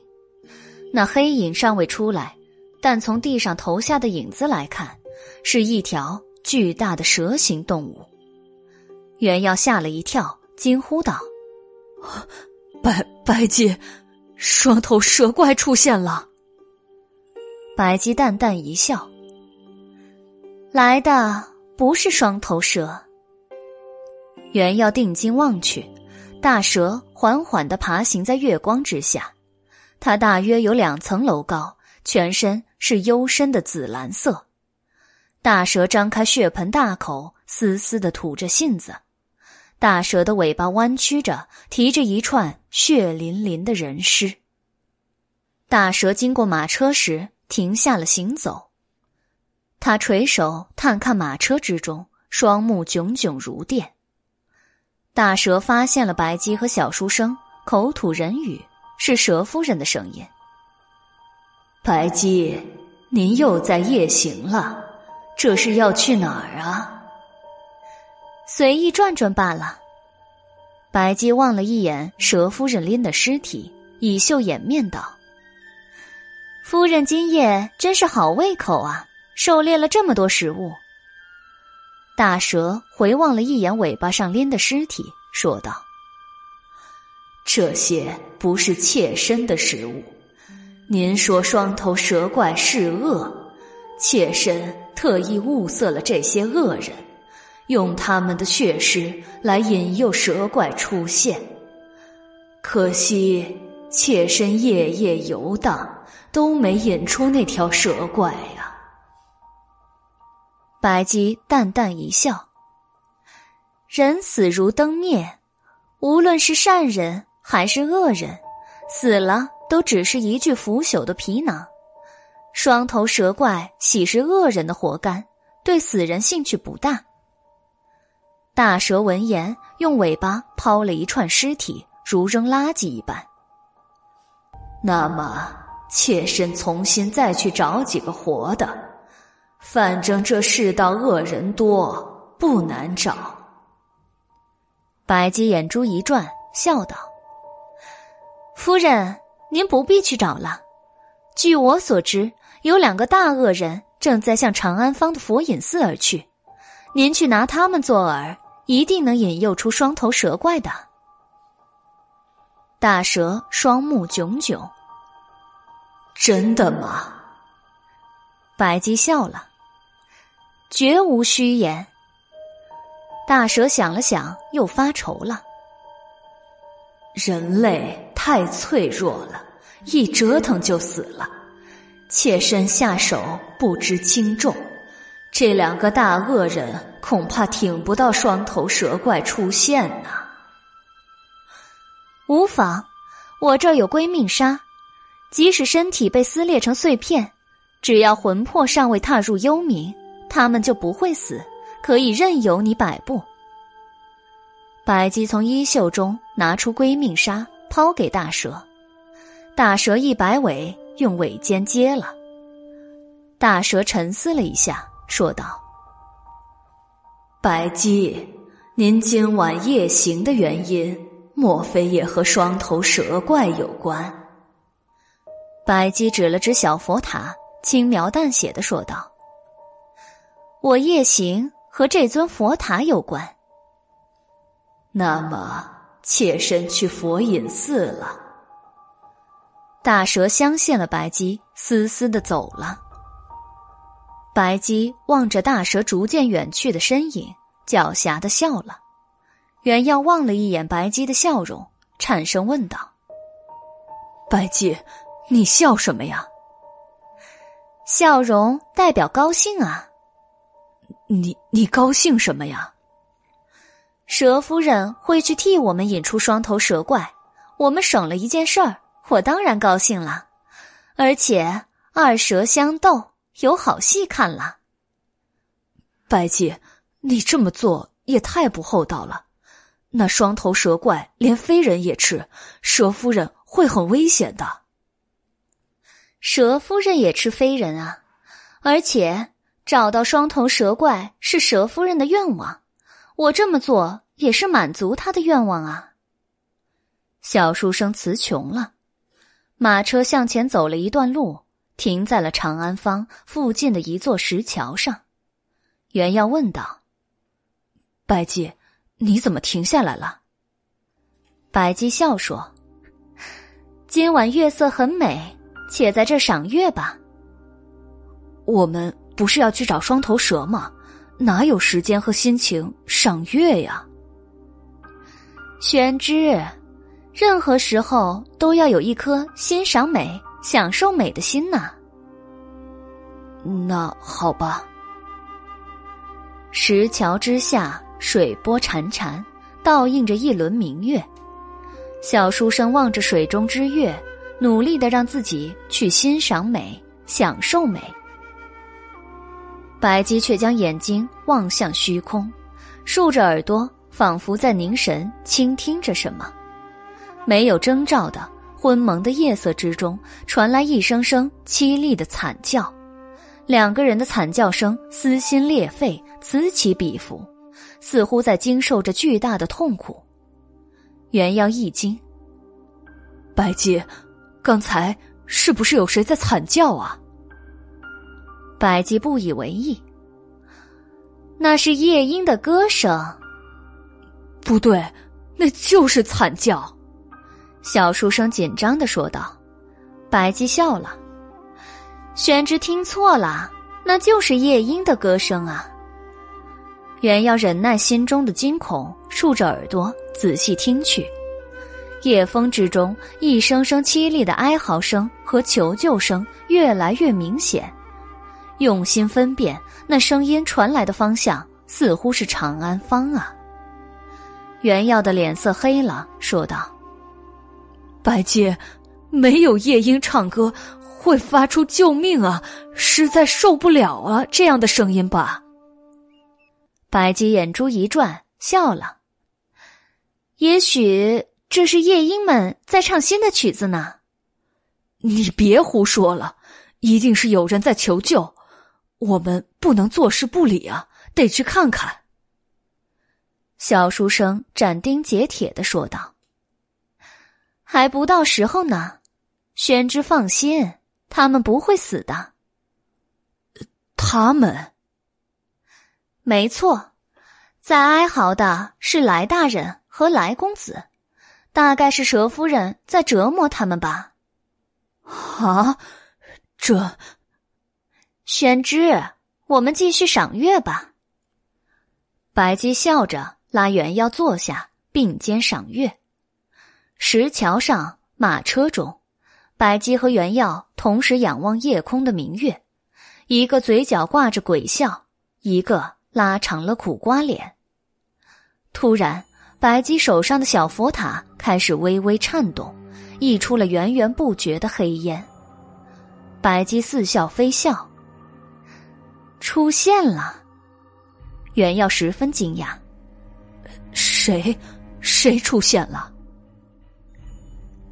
那黑影尚未出来，但从地上投下的影子来看，是一条巨大的蛇形动物。袁耀吓了一跳，惊呼道：“白白姬，双头蛇怪出现了！”白姬淡淡一笑：“来的不是双头蛇。”原要定睛望去，大蛇缓缓地爬行在月光之下，它大约有两层楼高，全身是幽深的紫蓝色。大蛇张开血盆大口，嘶嘶的吐着信子。大蛇的尾巴弯曲着，提着一串血淋淋的人尸。大蛇经过马车时停下了行走，他垂手探看马车之中，双目炯炯如电。大蛇发现了白姬和小书生，口吐人语，是蛇夫人的声音：“白姬，您又在夜行了，这是要去哪儿啊？”随意转转罢了。白姬望了一眼蛇夫人拎的尸体，以袖掩面道：“夫人今夜真是好胃口啊，狩猎了这么多食物。”大蛇回望了一眼尾巴上拎的尸体，说道：“这些不是妾身的食物。您说双头蛇怪是恶，妾身特意物色了这些恶人。”用他们的血尸来引诱蛇怪出现，可惜妾身夜夜游荡，都没引出那条蛇怪呀。白姬淡淡一笑：“人死如灯灭，无论是善人还是恶人，死了都只是一具腐朽的皮囊。双头蛇怪喜是恶人的活干，对死人兴趣不大。”大蛇闻言，用尾巴抛了一串尸体，如扔垃圾一般。那么，妾身重新再去找几个活的，反正这世道恶人多，不难找。白姬眼珠一转，笑道：“夫人，您不必去找了。据我所知，有两个大恶人正在向长安方的佛隐寺而去，您去拿他们做饵。”一定能引诱出双头蛇怪的。大蛇双目炯炯。真的吗？白姬笑了，绝无虚言。大蛇想了想，又发愁了。人类太脆弱了，一折腾就死了。妾身下手不知轻重。这两个大恶人恐怕挺不到双头蛇怪出现呢。无妨，我这儿有归命砂，即使身体被撕裂成碎片，只要魂魄尚未踏入幽冥，他们就不会死，可以任由你摆布。白姬从衣袖中拿出归命砂，抛给大蛇，大蛇一摆尾，用尾尖接了。大蛇沉思了一下。说道：“白姬，您今晚夜行的原因，莫非也和双头蛇怪有关？”白姬指了指小佛塔，轻描淡写的说道：“我夜行和这尊佛塔有关。”那么，妾身去佛隐寺了。大蛇相信了白姬，嘶嘶的走了。白姬望着大蛇逐渐远去的身影，狡黠的笑了。袁耀望了一眼白姬的笑容，颤声问道：“白姬，你笑什么呀？”笑容代表高兴啊。你你高兴什么呀？蛇夫人会去替我们引出双头蛇怪，我们省了一件事儿，我当然高兴了。而且二蛇相斗。有好戏看了，白姬，你这么做也太不厚道了。那双头蛇怪连飞人也吃，蛇夫人会很危险的。蛇夫人也吃飞人啊，而且找到双头蛇怪是蛇夫人的愿望，我这么做也是满足她的愿望啊。小书生词穷了，马车向前走了一段路。停在了长安坊附近的一座石桥上。袁耀问道：“白姬，你怎么停下来了？”白姬笑说：“今晚月色很美，且在这赏月吧。”我们不是要去找双头蛇吗？哪有时间和心情赏月呀？玄之，任何时候都要有一颗欣赏美、享受美的心呐。那好吧。石桥之下，水波潺潺，倒映着一轮明月。小书生望着水中之月，努力的让自己去欣赏美、享受美。白姬却将眼睛望向虚空，竖着耳朵，仿佛在凝神倾听着什么。没有征兆的昏蒙的夜色之中，传来一声声凄厉的惨叫。两个人的惨叫声撕心裂肺，此起彼伏，似乎在经受着巨大的痛苦。袁耀一惊：“白姬，刚才是不是有谁在惨叫啊？”白姬不以为意。那是夜莺的歌声。不对，那就是惨叫。小书生紧张的说道。白姬笑了。玄之听错了，那就是夜莺的歌声啊。原要忍耐心中的惊恐，竖着耳朵仔细听去。夜风之中，一声声凄厉的哀嚎声和求救声越来越明显。用心分辨，那声音传来的方向似乎是长安坊啊。袁耀的脸色黑了，说道：“白姬，没有夜莺唱歌会发出救命啊，实在受不了啊这样的声音吧。”白姬眼珠一转，笑了：“也许这是夜莺们在唱新的曲子呢。”你别胡说了，一定是有人在求救。我们不能坐视不理啊，得去看看。”小书生斩钉截铁的说道。“还不到时候呢，宣之放心，他们不会死的。”他们？没错，在哀嚎的是来大人和来公子，大概是蛇夫人在折磨他们吧。啊，这。宣之，我们继续赏月吧。白姬笑着拉袁耀坐下，并肩赏月。石桥上，马车中，白姬和袁耀同时仰望夜空的明月，一个嘴角挂着鬼笑，一个拉长了苦瓜脸。突然，白姬手上的小佛塔开始微微颤动，溢出了源源不绝的黑烟。白姬似笑非笑。出现了，袁耀十分惊讶。谁？谁出现了？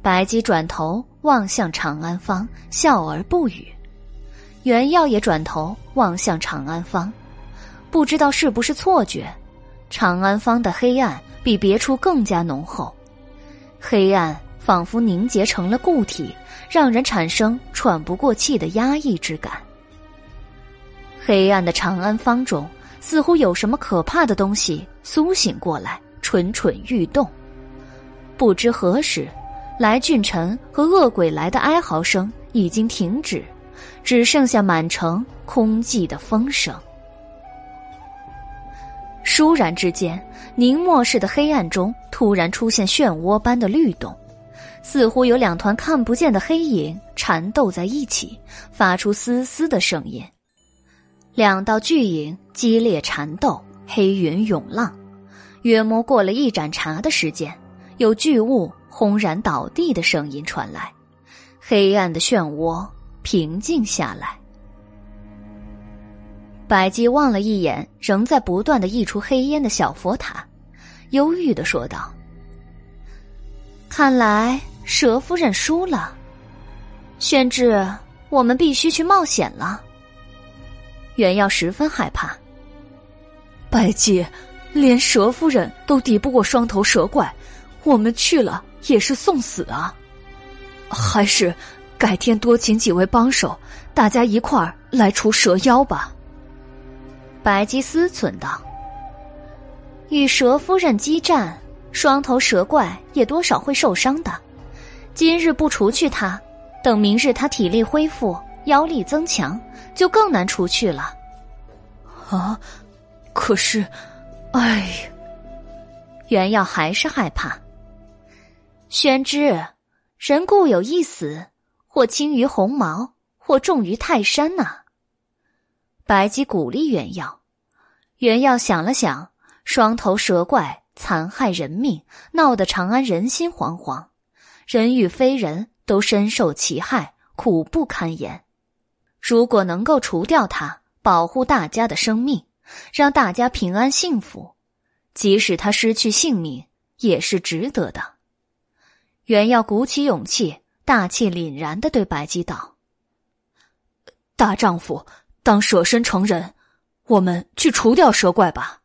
白姬转头望向长安方，笑而不语。袁耀也转头望向长安方，不知道是不是错觉，长安方的黑暗比别处更加浓厚，黑暗仿佛凝结成了固体，让人产生喘不过气的压抑之感。黑暗的长安坊中，似乎有什么可怕的东西苏醒过来，蠢蠢欲动。不知何时，来俊臣和恶鬼来的哀嚎声已经停止，只剩下满城空寂的风声。倏然之间，凝墨似的黑暗中突然出现漩涡般的律动，似乎有两团看不见的黑影缠斗在一起，发出嘶嘶的声音。两道巨影激烈缠斗，黑云涌浪。约摸过了一盏茶的时间，有巨物轰然倒地的声音传来，黑暗的漩涡平静下来。白姬望了一眼仍在不断的溢出黑烟的小佛塔，忧郁的说道：“看来蛇夫人输了。宣志，我们必须去冒险了。”袁耀十分害怕。白姬，连蛇夫人都敌不过双头蛇怪，我们去了也是送死啊！还是改天多请几位帮手，大家一块儿来除蛇妖吧。白姬思忖道：“与蛇夫人激战，双头蛇怪也多少会受伤的。今日不除去他，等明日他体力恢复，妖力增强，就更难除去了。”啊！可是，哎，袁耀还是害怕。宣之，人固有一死，或轻于鸿毛，或重于泰山呐。白姬鼓励袁耀。袁耀想了想，双头蛇怪残害人命，闹得长安人心惶惶，人与非人都深受其害，苦不堪言。如果能够除掉他，保护大家的生命。让大家平安幸福，即使他失去性命也是值得的。袁耀鼓起勇气，大气凛然的对白姬道：“大丈夫，当舍身成仁，我们去除掉蛇怪吧。”